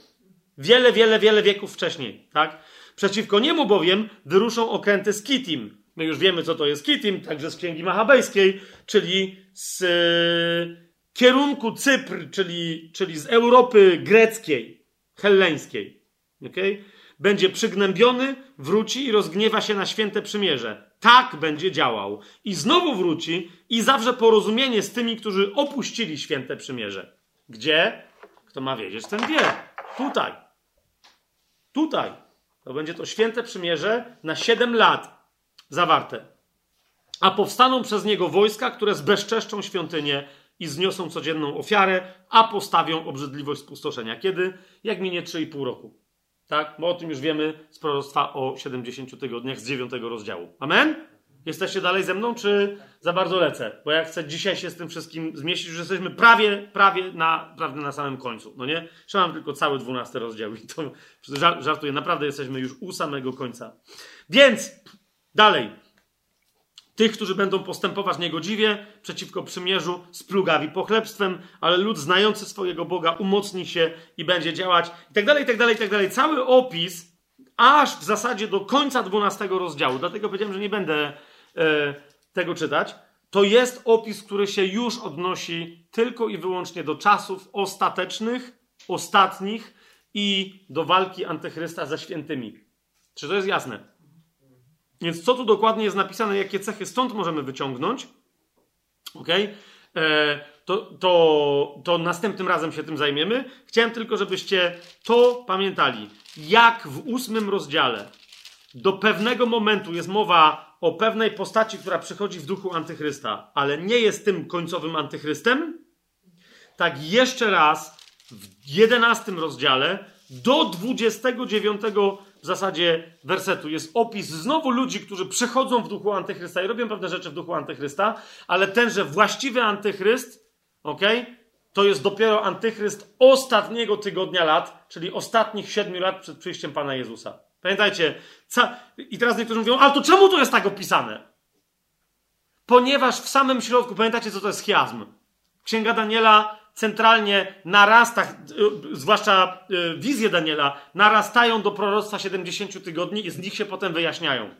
Wiele, wiele, wiele wieków wcześniej, tak? Przeciwko niemu bowiem wyruszą okręty z Kitim. My już wiemy, co to jest Kitim, także z Księgi Machabejskiej, czyli z e, kierunku Cypr, czyli, czyli z Europy greckiej helleńskiej. Okay? Będzie przygnębiony, wróci i rozgniewa się na święte przymierze. Tak będzie działał. I znowu wróci i zawrze porozumienie z tymi, którzy opuścili święte przymierze. Gdzie? Kto ma wiedzieć, ten wie. Tutaj. Tutaj. To będzie to święte przymierze na 7 lat zawarte. A powstaną przez niego wojska, które zbezczeszczą świątynię i zniosą codzienną ofiarę, a postawią obrzydliwość spustoszenia. Kiedy? Jak minie 3,5 roku. Tak? Bo o tym już wiemy z proroctwa o 70 tygodniach z 9 rozdziału. Amen? Jesteście dalej ze mną, czy za bardzo lecę? Bo ja chcę dzisiaj się z tym wszystkim zmieścić, że jesteśmy prawie, prawie na, prawie na samym końcu. No nie? Jeszcze mam tylko cały 12 rozdział i to żartuję. Naprawdę jesteśmy już u samego końca. Więc dalej tych, którzy będą postępować niegodziwie przeciwko przymierzu, splugawi pochlebstwem, ale lud znający swojego Boga umocni się i będzie działać i tak dalej, i tak dalej, i tak dalej. Cały opis aż w zasadzie do końca 12 rozdziału, dlatego powiedziałem, że nie będę e, tego czytać, to jest opis, który się już odnosi tylko i wyłącznie do czasów ostatecznych, ostatnich i do walki antychrysta ze świętymi. Czy to jest jasne? Więc co tu dokładnie jest napisane, jakie cechy stąd możemy wyciągnąć? Ok? E, to, to, to następnym razem się tym zajmiemy. Chciałem tylko, żebyście to pamiętali. Jak w ósmym rozdziale do pewnego momentu jest mowa o pewnej postaci, która przychodzi w duchu antychrysta, ale nie jest tym końcowym antychrystem, tak jeszcze raz w jedenastym rozdziale do 29 w zasadzie wersetu jest opis znowu ludzi, którzy przychodzą w duchu antychrysta i robią pewne rzeczy w duchu antychrysta, ale tenże właściwy antychryst, ok, to jest dopiero antychryst ostatniego tygodnia lat, czyli ostatnich siedmiu lat przed przyjściem Pana Jezusa. Pamiętajcie, ca... i teraz niektórzy mówią, ale to czemu to jest tak opisane? Ponieważ w samym środku, pamiętacie co to jest chiasm? Księga Daniela centralnie narasta, y, zwłaszcza y, wizje Daniela, narastają do proroctwa 70 tygodni i z nich się potem wyjaśniają.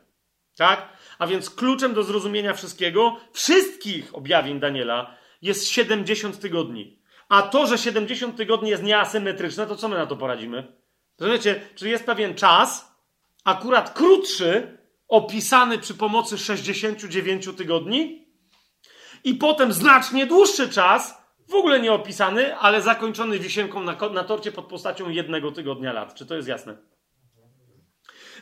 Tak? A więc kluczem do zrozumienia wszystkiego, wszystkich objawień Daniela, jest 70 tygodni. A to, że 70 tygodni jest nieasymetryczne, to co my na to poradzimy? Rozumiecie, czyli jest pewien czas, akurat krótszy, opisany przy pomocy 69 tygodni, i potem znacznie dłuższy czas, w ogóle nie opisany, ale zakończony wisienką na, na torcie pod postacią jednego tygodnia lat. Czy to jest jasne?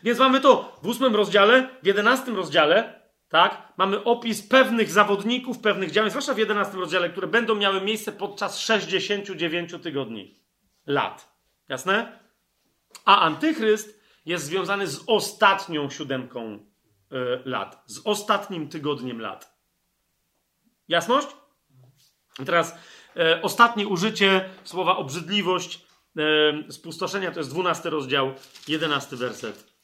Więc mamy to w ósmym rozdziale, w jedenastym rozdziale, tak? Mamy opis pewnych zawodników, pewnych działań, zwłaszcza w jedenastym rozdziale, które będą miały miejsce podczas 69 tygodni, lat. Jasne? A antychryst jest związany z ostatnią siódemką y, lat, z ostatnim tygodniem lat. Jasność? Teraz y, ostatnie użycie słowa obrzydliwość, y, spustoszenia, to jest 12 rozdział, 11 werset.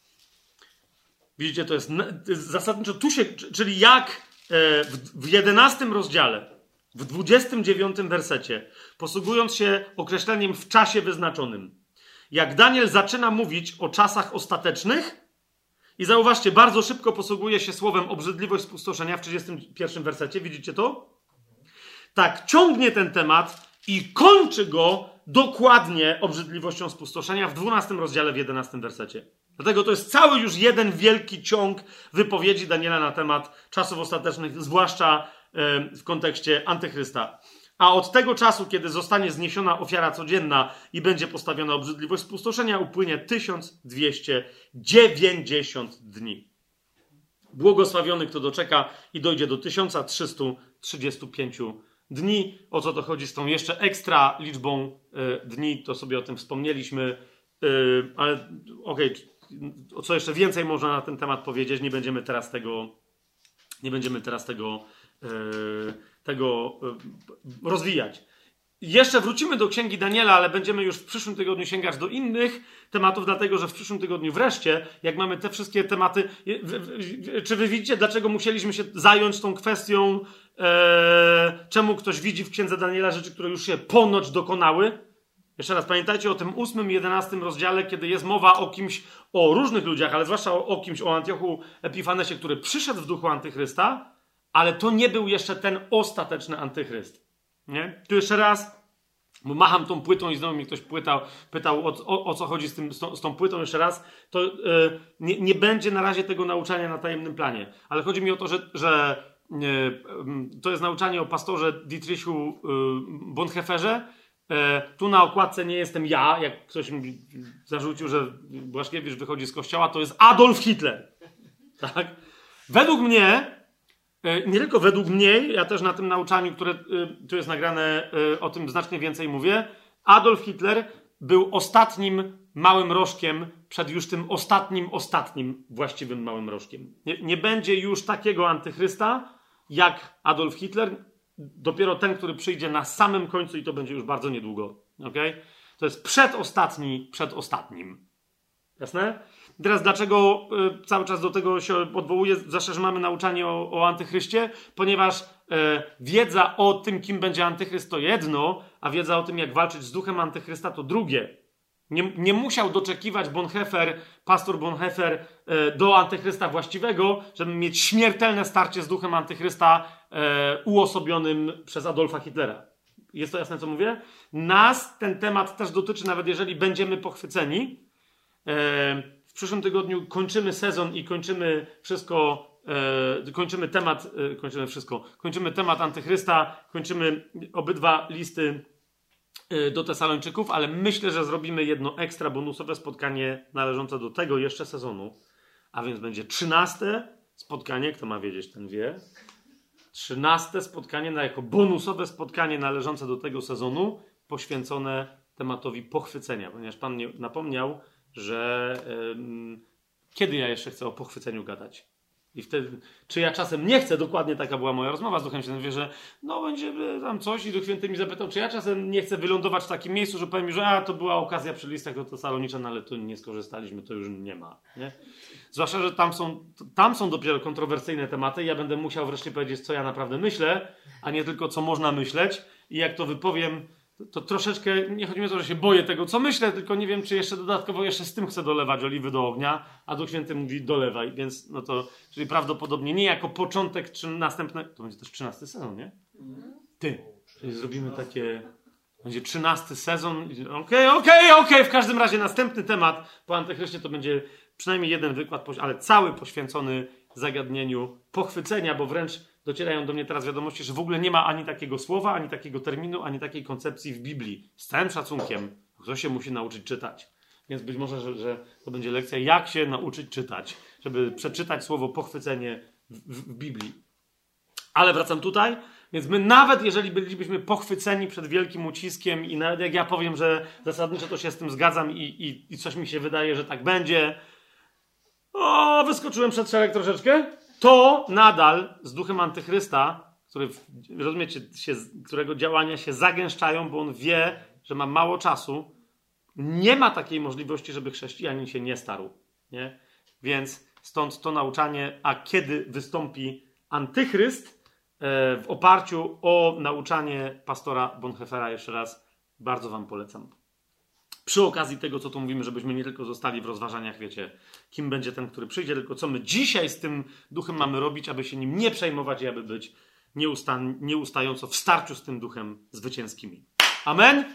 Widzicie, to jest, to jest zasadniczo tu się, czyli jak e, w, w 11 rozdziale, w 29 wersecie, posługując się określeniem w czasie wyznaczonym, jak Daniel zaczyna mówić o czasach ostatecznych, i zauważcie, bardzo szybko posługuje się słowem obrzydliwość spustoszenia w 31 wersecie, widzicie to? Tak, ciągnie ten temat i kończy go dokładnie obrzydliwością spustoszenia w 12 rozdziale, w 11 wersecie. Dlatego to jest cały już jeden wielki ciąg wypowiedzi Daniela na temat czasów ostatecznych, zwłaszcza w kontekście antychrysta. A od tego czasu, kiedy zostanie zniesiona ofiara codzienna i będzie postawiona obrzydliwość spustoszenia, upłynie 1290 dni. Błogosławiony, kto doczeka i dojdzie do 1335 dni. O co to chodzi z tą jeszcze ekstra liczbą e, dni, to sobie o tym wspomnieliśmy. E, ale okej, okay, o co jeszcze więcej można na ten temat powiedzieć, nie będziemy teraz tego, nie będziemy teraz tego, e, tego rozwijać. Jeszcze wrócimy do księgi Daniela, ale będziemy już w przyszłym tygodniu sięgać do innych tematów, dlatego że w przyszłym tygodniu wreszcie, jak mamy te wszystkie tematy, czy wy widzicie, dlaczego musieliśmy się zająć tą kwestią, e, czemu ktoś widzi w księdze Daniela rzeczy, które już się ponoć dokonały? Jeszcze raz pamiętajcie o tym ósmym, jedenastym rozdziale, kiedy jest mowa o kimś, o różnych ludziach, ale zwłaszcza o, o kimś, o Antiochu Epifanesie, który przyszedł w duchu antychrysta, ale to nie był jeszcze ten ostateczny antychryst. Nie? Tu jeszcze raz, bo macham tą płytą i znowu mi ktoś pytał, pytał o, o, o co chodzi z, tym, z, tą, z tą płytą jeszcze raz, to yy, nie, nie, będzie na razie tego nauczania na tajemnym planie. Ale chodzi mi o to, że, że yy, to jest nauczanie o pastorze Dietrichu yy, tu na okładce nie jestem ja, jak ktoś mi zarzucił, że Błaszkiewicz wychodzi z kościoła, to jest Adolf Hitler. Tak? Według mnie, nie tylko według mnie, ja też na tym nauczaniu, które e, tu jest nagrane, o tym znacznie więcej mówię, Adolf Hitler był ostatnim małym rożkiem przed już tym ostatnim, ostatnim właściwym małym rożkiem. Nie, nie będzie już takiego antychrysta jak Adolf Hitler, dopiero ten, który przyjdzie na samym końcu i to będzie już bardzo niedługo. Okay? To jest przedostatni przed ostatnim. Jasne? Teraz dlaczego y, cały czas do tego się odwołuję, zwłaszcza, że mamy nauczanie o, o antychryście? Ponieważ y, wiedza o tym, kim będzie antychryst to jedno, a wiedza o tym, jak walczyć z duchem antychrysta to drugie. Nie, nie musiał doczekiwać Bonhoeffer, pastor Bonhoeffer, e, do antychrysta właściwego, żeby mieć śmiertelne starcie z duchem antychrysta e, uosobionym przez Adolfa Hitlera. Jest to jasne, co mówię? Nas ten temat też dotyczy, nawet jeżeli będziemy pochwyceni. E, przyszłym tygodniu kończymy sezon i kończymy wszystko, e, kończymy temat, e, kończymy wszystko, kończymy temat antychrysta, kończymy obydwa listy Y, do Tesalończyków, ale myślę, że zrobimy jedno ekstra bonusowe spotkanie należące do tego jeszcze sezonu. A więc będzie trzynaste spotkanie, kto ma wiedzieć, ten wie. Trzynaste spotkanie na jako bonusowe spotkanie należące do tego sezonu, poświęcone tematowi pochwycenia, ponieważ Pan mnie napomniał, że kiedy ja jeszcze chcę o pochwyceniu gadać? I wtedy, czy ja czasem nie chcę, dokładnie taka była moja rozmowa z Duchem Świętym, że no będzie tam coś i Duch Święty mi zapytał, czy ja czasem nie chcę wylądować w takim miejscu, że powiem że a, to była okazja przy listach do Tesaloniczan, ale tu nie skorzystaliśmy, to już nie ma, nie? Zwłaszcza, że tam są, tam są dopiero kontrowersyjne tematy ja będę musiał wreszcie powiedzieć, co ja naprawdę myślę, a nie tylko, co można myśleć i jak to wypowiem, to troszeczkę, nie chodzi mi o to, że się boję tego, co myślę, tylko nie wiem, czy jeszcze dodatkowo jeszcze z tym chcę dolewać oliwy do ognia, a Duch Święty mówi dolewaj, więc no to, czyli prawdopodobnie nie jako początek czy następne, to będzie też trzynasty sezon, nie? Ty, czyli zrobimy takie, będzie trzynasty sezon, okej, okej, okej, w każdym razie następny temat po Antychryście to będzie przynajmniej jeden wykład, ale cały poświęcony zagadnieniu pochwycenia, bo wręcz docierają do mnie teraz wiadomości, że w ogóle nie ma ani takiego słowa, ani takiego terminu, ani takiej koncepcji w Biblii. Z całym szacunkiem, ktoś się musi nauczyć czytać. Więc być może, że, że to będzie lekcja, jak się nauczyć czytać, żeby przeczytać słowo pochwycenie w, w, w Biblii. Ale wracam tutaj. Więc my nawet jeżeli bylibyśmy pochwyceni przed wielkim uciskiem i nawet jak ja powiem, że zasadniczo to się z tym zgadzam i, i, i coś mi się wydaje, że tak będzie, o, wyskoczyłem przed szereg troszeczkę, to nadal z duchem antychrysta, który, rozumiecie, się, którego działania się zagęszczają, bo on wie, że ma mało czasu, nie ma takiej możliwości, żeby chrześcijanin się nie starł. Nie? Więc stąd to nauczanie, a kiedy wystąpi antychryst, e, w oparciu o nauczanie pastora Bonhefera, jeszcze raz bardzo Wam polecam. Przy okazji tego, co tu mówimy, żebyśmy nie tylko zostali w rozważaniach, wiecie, kim będzie ten, który przyjdzie, tylko co my dzisiaj z tym duchem mamy robić, aby się nim nie przejmować i aby być nieusta- nieustająco w starciu z tym duchem zwycięskimi. Amen?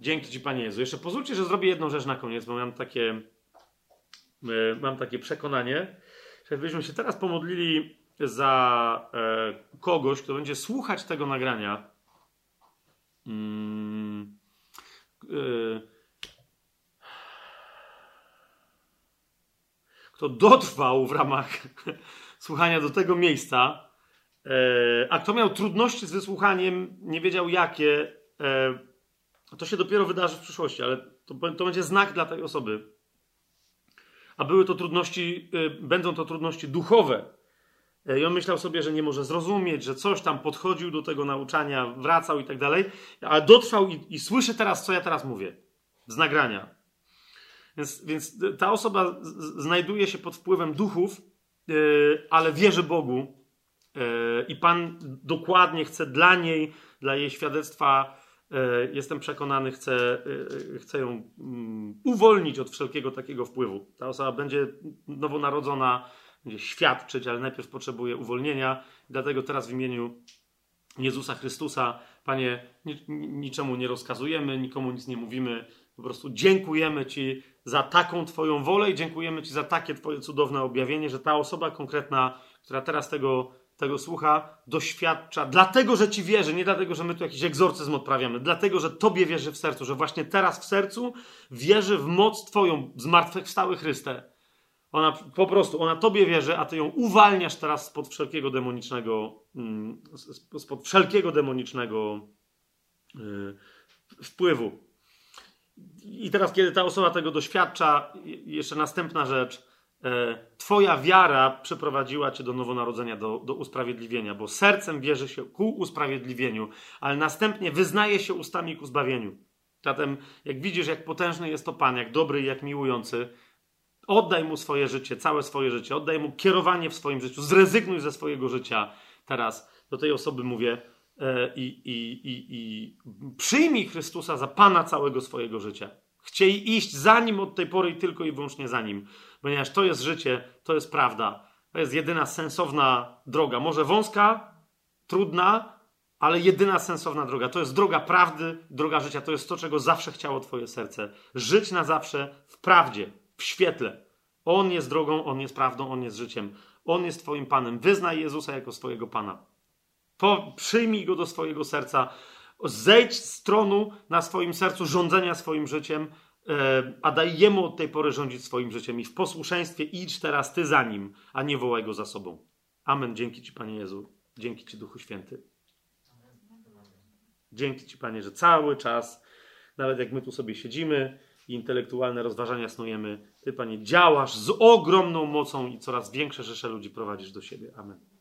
Dzięki Ci, Panie Jezu. Jeszcze pozwólcie, że zrobię jedną rzecz na koniec, bo mam takie, e, mam takie przekonanie, że byśmy się teraz pomodlili za e, kogoś, kto będzie słuchać tego nagrania. Mm, kto dotrwał w ramach słuchania do tego miejsca, e, a kto miał trudności z wysłuchaniem, nie wiedział jakie, e, to się dopiero wydarzy w przyszłości, ale to, to będzie znak dla tej osoby. A były to trudności, e, będą to trudności duchowe. I on myślał sobie, że nie może zrozumieć, że coś tam podchodził do tego nauczania, wracał i tak dalej, a dotrwał i, i słyszy teraz, co ja teraz mówię z nagrania. Więc, więc ta osoba znajduje się pod wpływem duchów, yy, ale wierzy Bogu yy, i Pan dokładnie chce dla niej, dla jej świadectwa, yy, jestem przekonany, chce, chce ją mm, uwolnić od wszelkiego takiego wpływu. Ta osoba będzie nowonarodzona, będzie świadczyć, ale najpierw potrzebuje uwolnienia. Dlatego teraz w imieniu Jezusa Chrystusa, Panie, niczemu nie rozkazujemy, nikomu nic nie mówimy. Po prostu dziękujemy Ci za taką Twoją wolę i dziękujemy Ci za takie Twoje cudowne objawienie, że ta osoba konkretna, która teraz tego, tego słucha, doświadcza, dlatego, że Ci wierzy, nie dlatego, że my tu jakiś egzorcyzm odprawiamy, dlatego, że Tobie wierzy w sercu, że właśnie teraz w sercu wierzy w moc Twoją, zmartwychwstały Chryste. Ona po prostu, ona Tobie wierzy, a Ty ją uwalniasz teraz spod wszelkiego demonicznego, mm, spod wszelkiego demonicznego yy, wpływu. I teraz, kiedy ta osoba tego doświadcza, jeszcze następna rzecz. E, twoja wiara przeprowadziła cię do nowonarodzenia, do, do usprawiedliwienia, bo sercem bierze się ku usprawiedliwieniu, ale następnie wyznaje się ustami ku zbawieniu. Zatem, jak widzisz, jak potężny jest to Pan, jak dobry i jak miłujący, oddaj mu swoje życie, całe swoje życie, oddaj mu kierowanie w swoim życiu, zrezygnuj ze swojego życia. Teraz do tej osoby mówię, i, i, i, i przyjmij Chrystusa za Pana całego swojego życia. Chciej iść za Nim od tej pory i tylko i wyłącznie za Nim, ponieważ to jest życie, to jest prawda. To jest jedyna sensowna droga. Może wąska, trudna, ale jedyna sensowna droga. To jest droga prawdy, droga życia. To jest to, czego zawsze chciało Twoje serce. Żyć na zawsze w prawdzie, w świetle. On jest drogą, On jest prawdą, On jest życiem. On jest Twoim Panem. Wyznaj Jezusa jako swojego Pana. Po, przyjmij go do swojego serca. Zejdź z tronu na swoim sercu rządzenia swoim życiem, e, a daj jemu od tej pory rządzić swoim życiem. I w posłuszeństwie idź teraz ty za nim, a nie wołaj go za sobą. Amen. Dzięki Ci, Panie Jezu. Dzięki Ci, Duchu Święty. Dzięki Ci, Panie, że cały czas, nawet jak my tu sobie siedzimy i intelektualne rozważania snujemy, Ty, Panie, działasz z ogromną mocą i coraz większe rzesze ludzi prowadzisz do siebie. Amen.